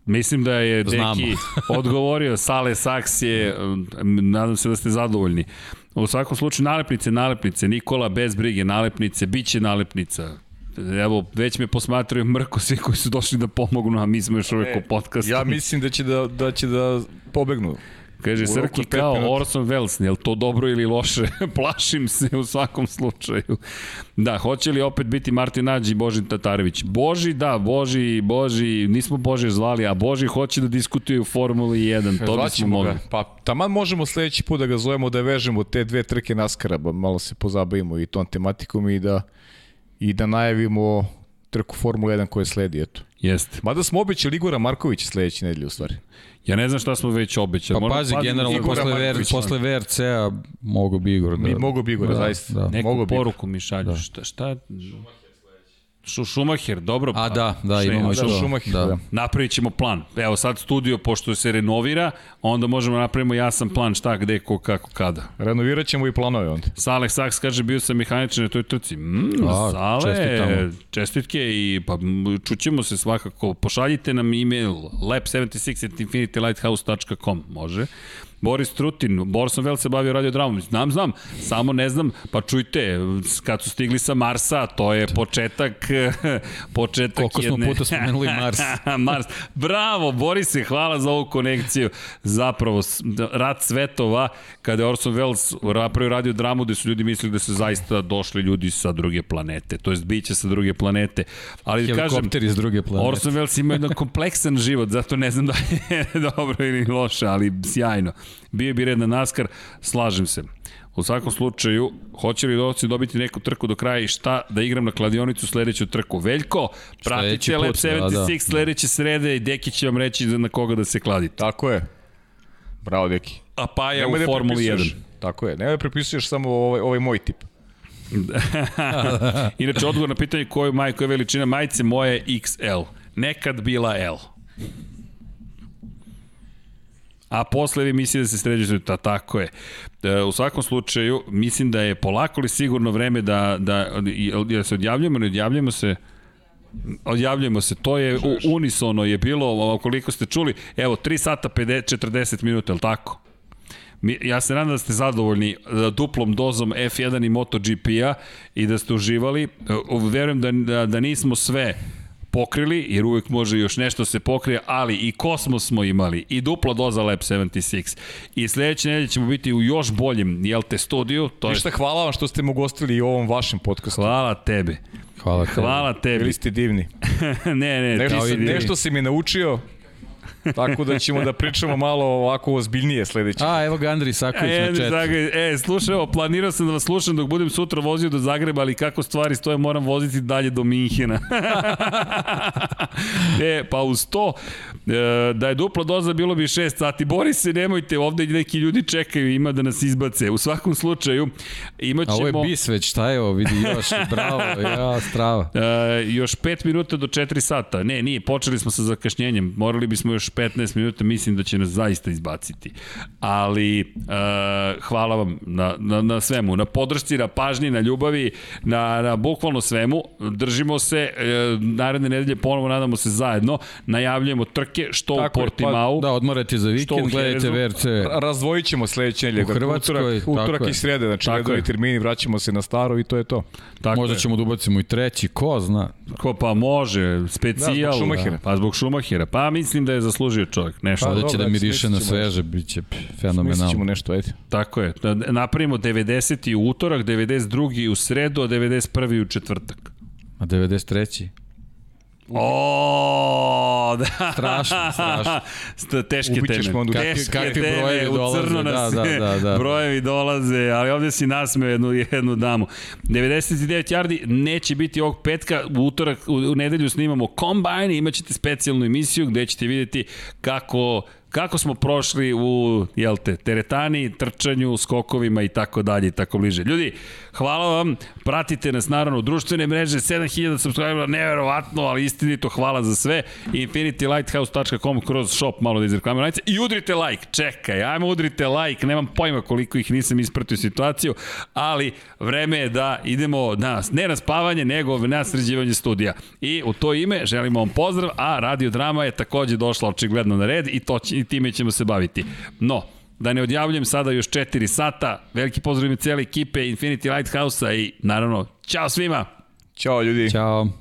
Mislim da je Znamo. Deki odgovorio, Sale Saks je, um, nadam se da ste zadovoljni. U svakom slučaju nalepnice, nalepnice, Nikola bez brige, nalepnice, bit će nalepnica. Evo, već me posmatraju mrko svi koji su došli da pomognu, a mi smo još uvek u podcastu. Ja mislim da će da, da, će da pobegnu. Kaže, Srki kao minuta. Orson Welles, je li to dobro ili loše? Plašim se u svakom slučaju. Da, hoće li opet biti Martin Nađi i Boži Tatarević? Boži, da, Boži, Boži, nismo Boži zvali, a Boži hoće da diskutuje u Formuli 1, to bismo mogli. ga. Pa taman možemo sledeći put da ga zovemo da vežemo te dve trke naskara, malo se pozabavimo i tom tematikom i da i da najavimo trku Formula 1 koja sledi, eto. Jeste. Mada smo obećali Igora Markovića sledeće nedelje u stvari. Ja ne znam šta smo već obećali. Pa pazi, generalno Igora posle, ver, posle VRC-a mogo bi Igor da... Mi mogu bi Igora, da, zaista. Da. Neku Mogu bi. poruku mi šalju. Da. Šta, šta? Šu, Šumacher, dobro. A pa- da, da, šta imamo Da, to. Schumacher, Da. da. Napravit ćemo plan. Evo sad studio, pošto se renovira, onda možemo da napravimo jasan plan šta, gde, ko, kako, kada. Renovirat ćemo i planove onda. Sale Saks kaže bio sam mehaničar na toj trci. Mm, A, Sale, čestitamo. čestitke i pa čućemo se svakako. Pošaljite nam e-mail lab76.infinitylighthouse.com može. Boris Trutin, Borson Vel se bavio radiodramom. Znam, znam, samo ne znam, pa čujte, kad su stigli sa Marsa, to je početak, početak Koliko smo jedne... puta spomenuli Mars. Mars. Bravo, Borise, hvala za ovu konekciju. Zapravo, rad svetova, kada je Orson Welles napravio radio dramu gde su ljudi mislili da su zaista došli ljudi sa druge planete, to jest biće sa druge planete. Ali da kažem, Helikopter iz druge planete. Orson Welles ima jedan kompleksan život, zato ne znam da je dobro ili loše, ali sjajno. Bio bi red na NASCAR, slažem se. U svakom slučaju, hoće li Dovci dobiti neku trku do kraja i šta da igram na kladionicu sledeću trku? Veljko, pratite Lab put, da, 76 da. sledeće srede i Deki će vam reći na koga da se kladite. Tako je. Bravo, deki. A Paja Nemoj u da Formuli 1. prepisuješ. Tako je. Nemoj da prepisuješ samo ovaj, ovaj moj tip. Inače, odgovor na pitanje koju majku je veličina majice, moje je XL. Nekad bila L. A posle vi mislite da se sređujete, ta, tako je. E, u svakom slučaju, mislim da je polako li sigurno vreme da, da, da se odjavljujemo, ne odjavljujemo se, Odjavljujemo se, to je u, unisono je bilo, koliko ste čuli, evo 3 sata 50, 40 minuta, je li tako? Mi, ja se nadam da ste zadovoljni e, duplom dozom F1 i MotoGP-a i da ste uživali. E, Verujem da, da, da nismo sve pokrili, jer uvek može još nešto se pokrije, ali i kosmos smo imali, i dupla doza Lab 76. I sledeće nedelje ćemo biti u još boljem, jel te, studiju, to je... Ništa, hvala vam što ste mu gostili i u ovom vašem podcastu. Hvala tebi. Hvala. tebi. Hvala tebi. Bili ste divni. ne, ne, Nešto, ti si, si nešto si mi naučio, tako da ćemo da pričamo malo ovako ozbiljnije sledeće. A, evo ga Andri Saković E, na četu. Zagreb, e, slušaj, evo, planirao sam da vas slušam dok budem sutra vozio do Zagreba, ali kako stvari stoje, moram voziti dalje do Minhena. e, pa uz to, e, da je dupla doza, bilo bi 6 sati. Bori se, nemojte, ovde neki ljudi čekaju, ima da nas izbace. U svakom slučaju, imat A ovo ćemo... je bis već, šta je ovo, vidi još, bravo, ja, strava. E, još 5 minuta do 4 sata. Ne, nije, počeli smo sa zakašnjenjem. Morali bismo još 15 minuta, mislim da će nas zaista izbaciti. Ali e, hvala vam na, na, na svemu, na podršci, na pažnji, na ljubavi, na, na bukvalno svemu. Držimo se, e, naredne nedelje ponovo nadamo se zajedno. Najavljujemo trke, što Tako u je, pa. Da, odmorate za vikend, gledajte? VRC. Razdvojit ćemo sledeće nedelje. U Hrvatskoj, utorak, utorak i srede, znači Tako redovi je. termini, vraćamo se na staro i to je to. Tako Možda je. ćemo da ubacimo i treći, ko zna. Ko pa može, specijal. Da, zbog Schumachera. Pa zbog Šumahira. Pa mislim da je zaslužio zaslužio čovjek, nešto. Pa, da će da miriše na smislit sveže, bit će fenomenalno. ćemo nešto, ajde. Tako je. Da Napravimo 90. u utorak, 92. u sredu, a 91. u četvrtak. A 93. O, da. Strašno, strašno. Teške Ubićeš teme. me onda. Kakvi- Teške kakvi teme, brojevi u dolaze, crno nas da, da, da, da. brojevi dolaze, ali ovde si nasmeo jednu, jednu damu. 99 yardi neće biti ovog petka, u utorak, u, u nedelju snimamo kombajn i imaćete specijalnu emisiju gde ćete vidjeti kako kako smo prošli u, jel te, teretani, trčanju, skokovima i tako dalje i tako bliže. Ljudi, hvala vam, pratite nas naravno društvene mreže, 7000 subscribera, neverovatno, ali istinito, hvala za sve. infinitylighthouse.com kroz shop, malo da izreklamiramo najce, i udrite like, čekaj, ajmo udrite like, nemam pojma koliko ih nisam ispratio situaciju, ali vreme je da idemo na, ne na spavanje, nego na sređivanje studija. I u to ime želimo vam pozdrav, a Radio Drama je takođe došla očigledno na red i, to, i time ćemo se baviti. No, da ne odjavljujem sada još 4 sata, veliki pozdrav ime cijele ekipe Infinity Lighthouse-a i naravno, ćao svima! Ćao ljudi. Ćao.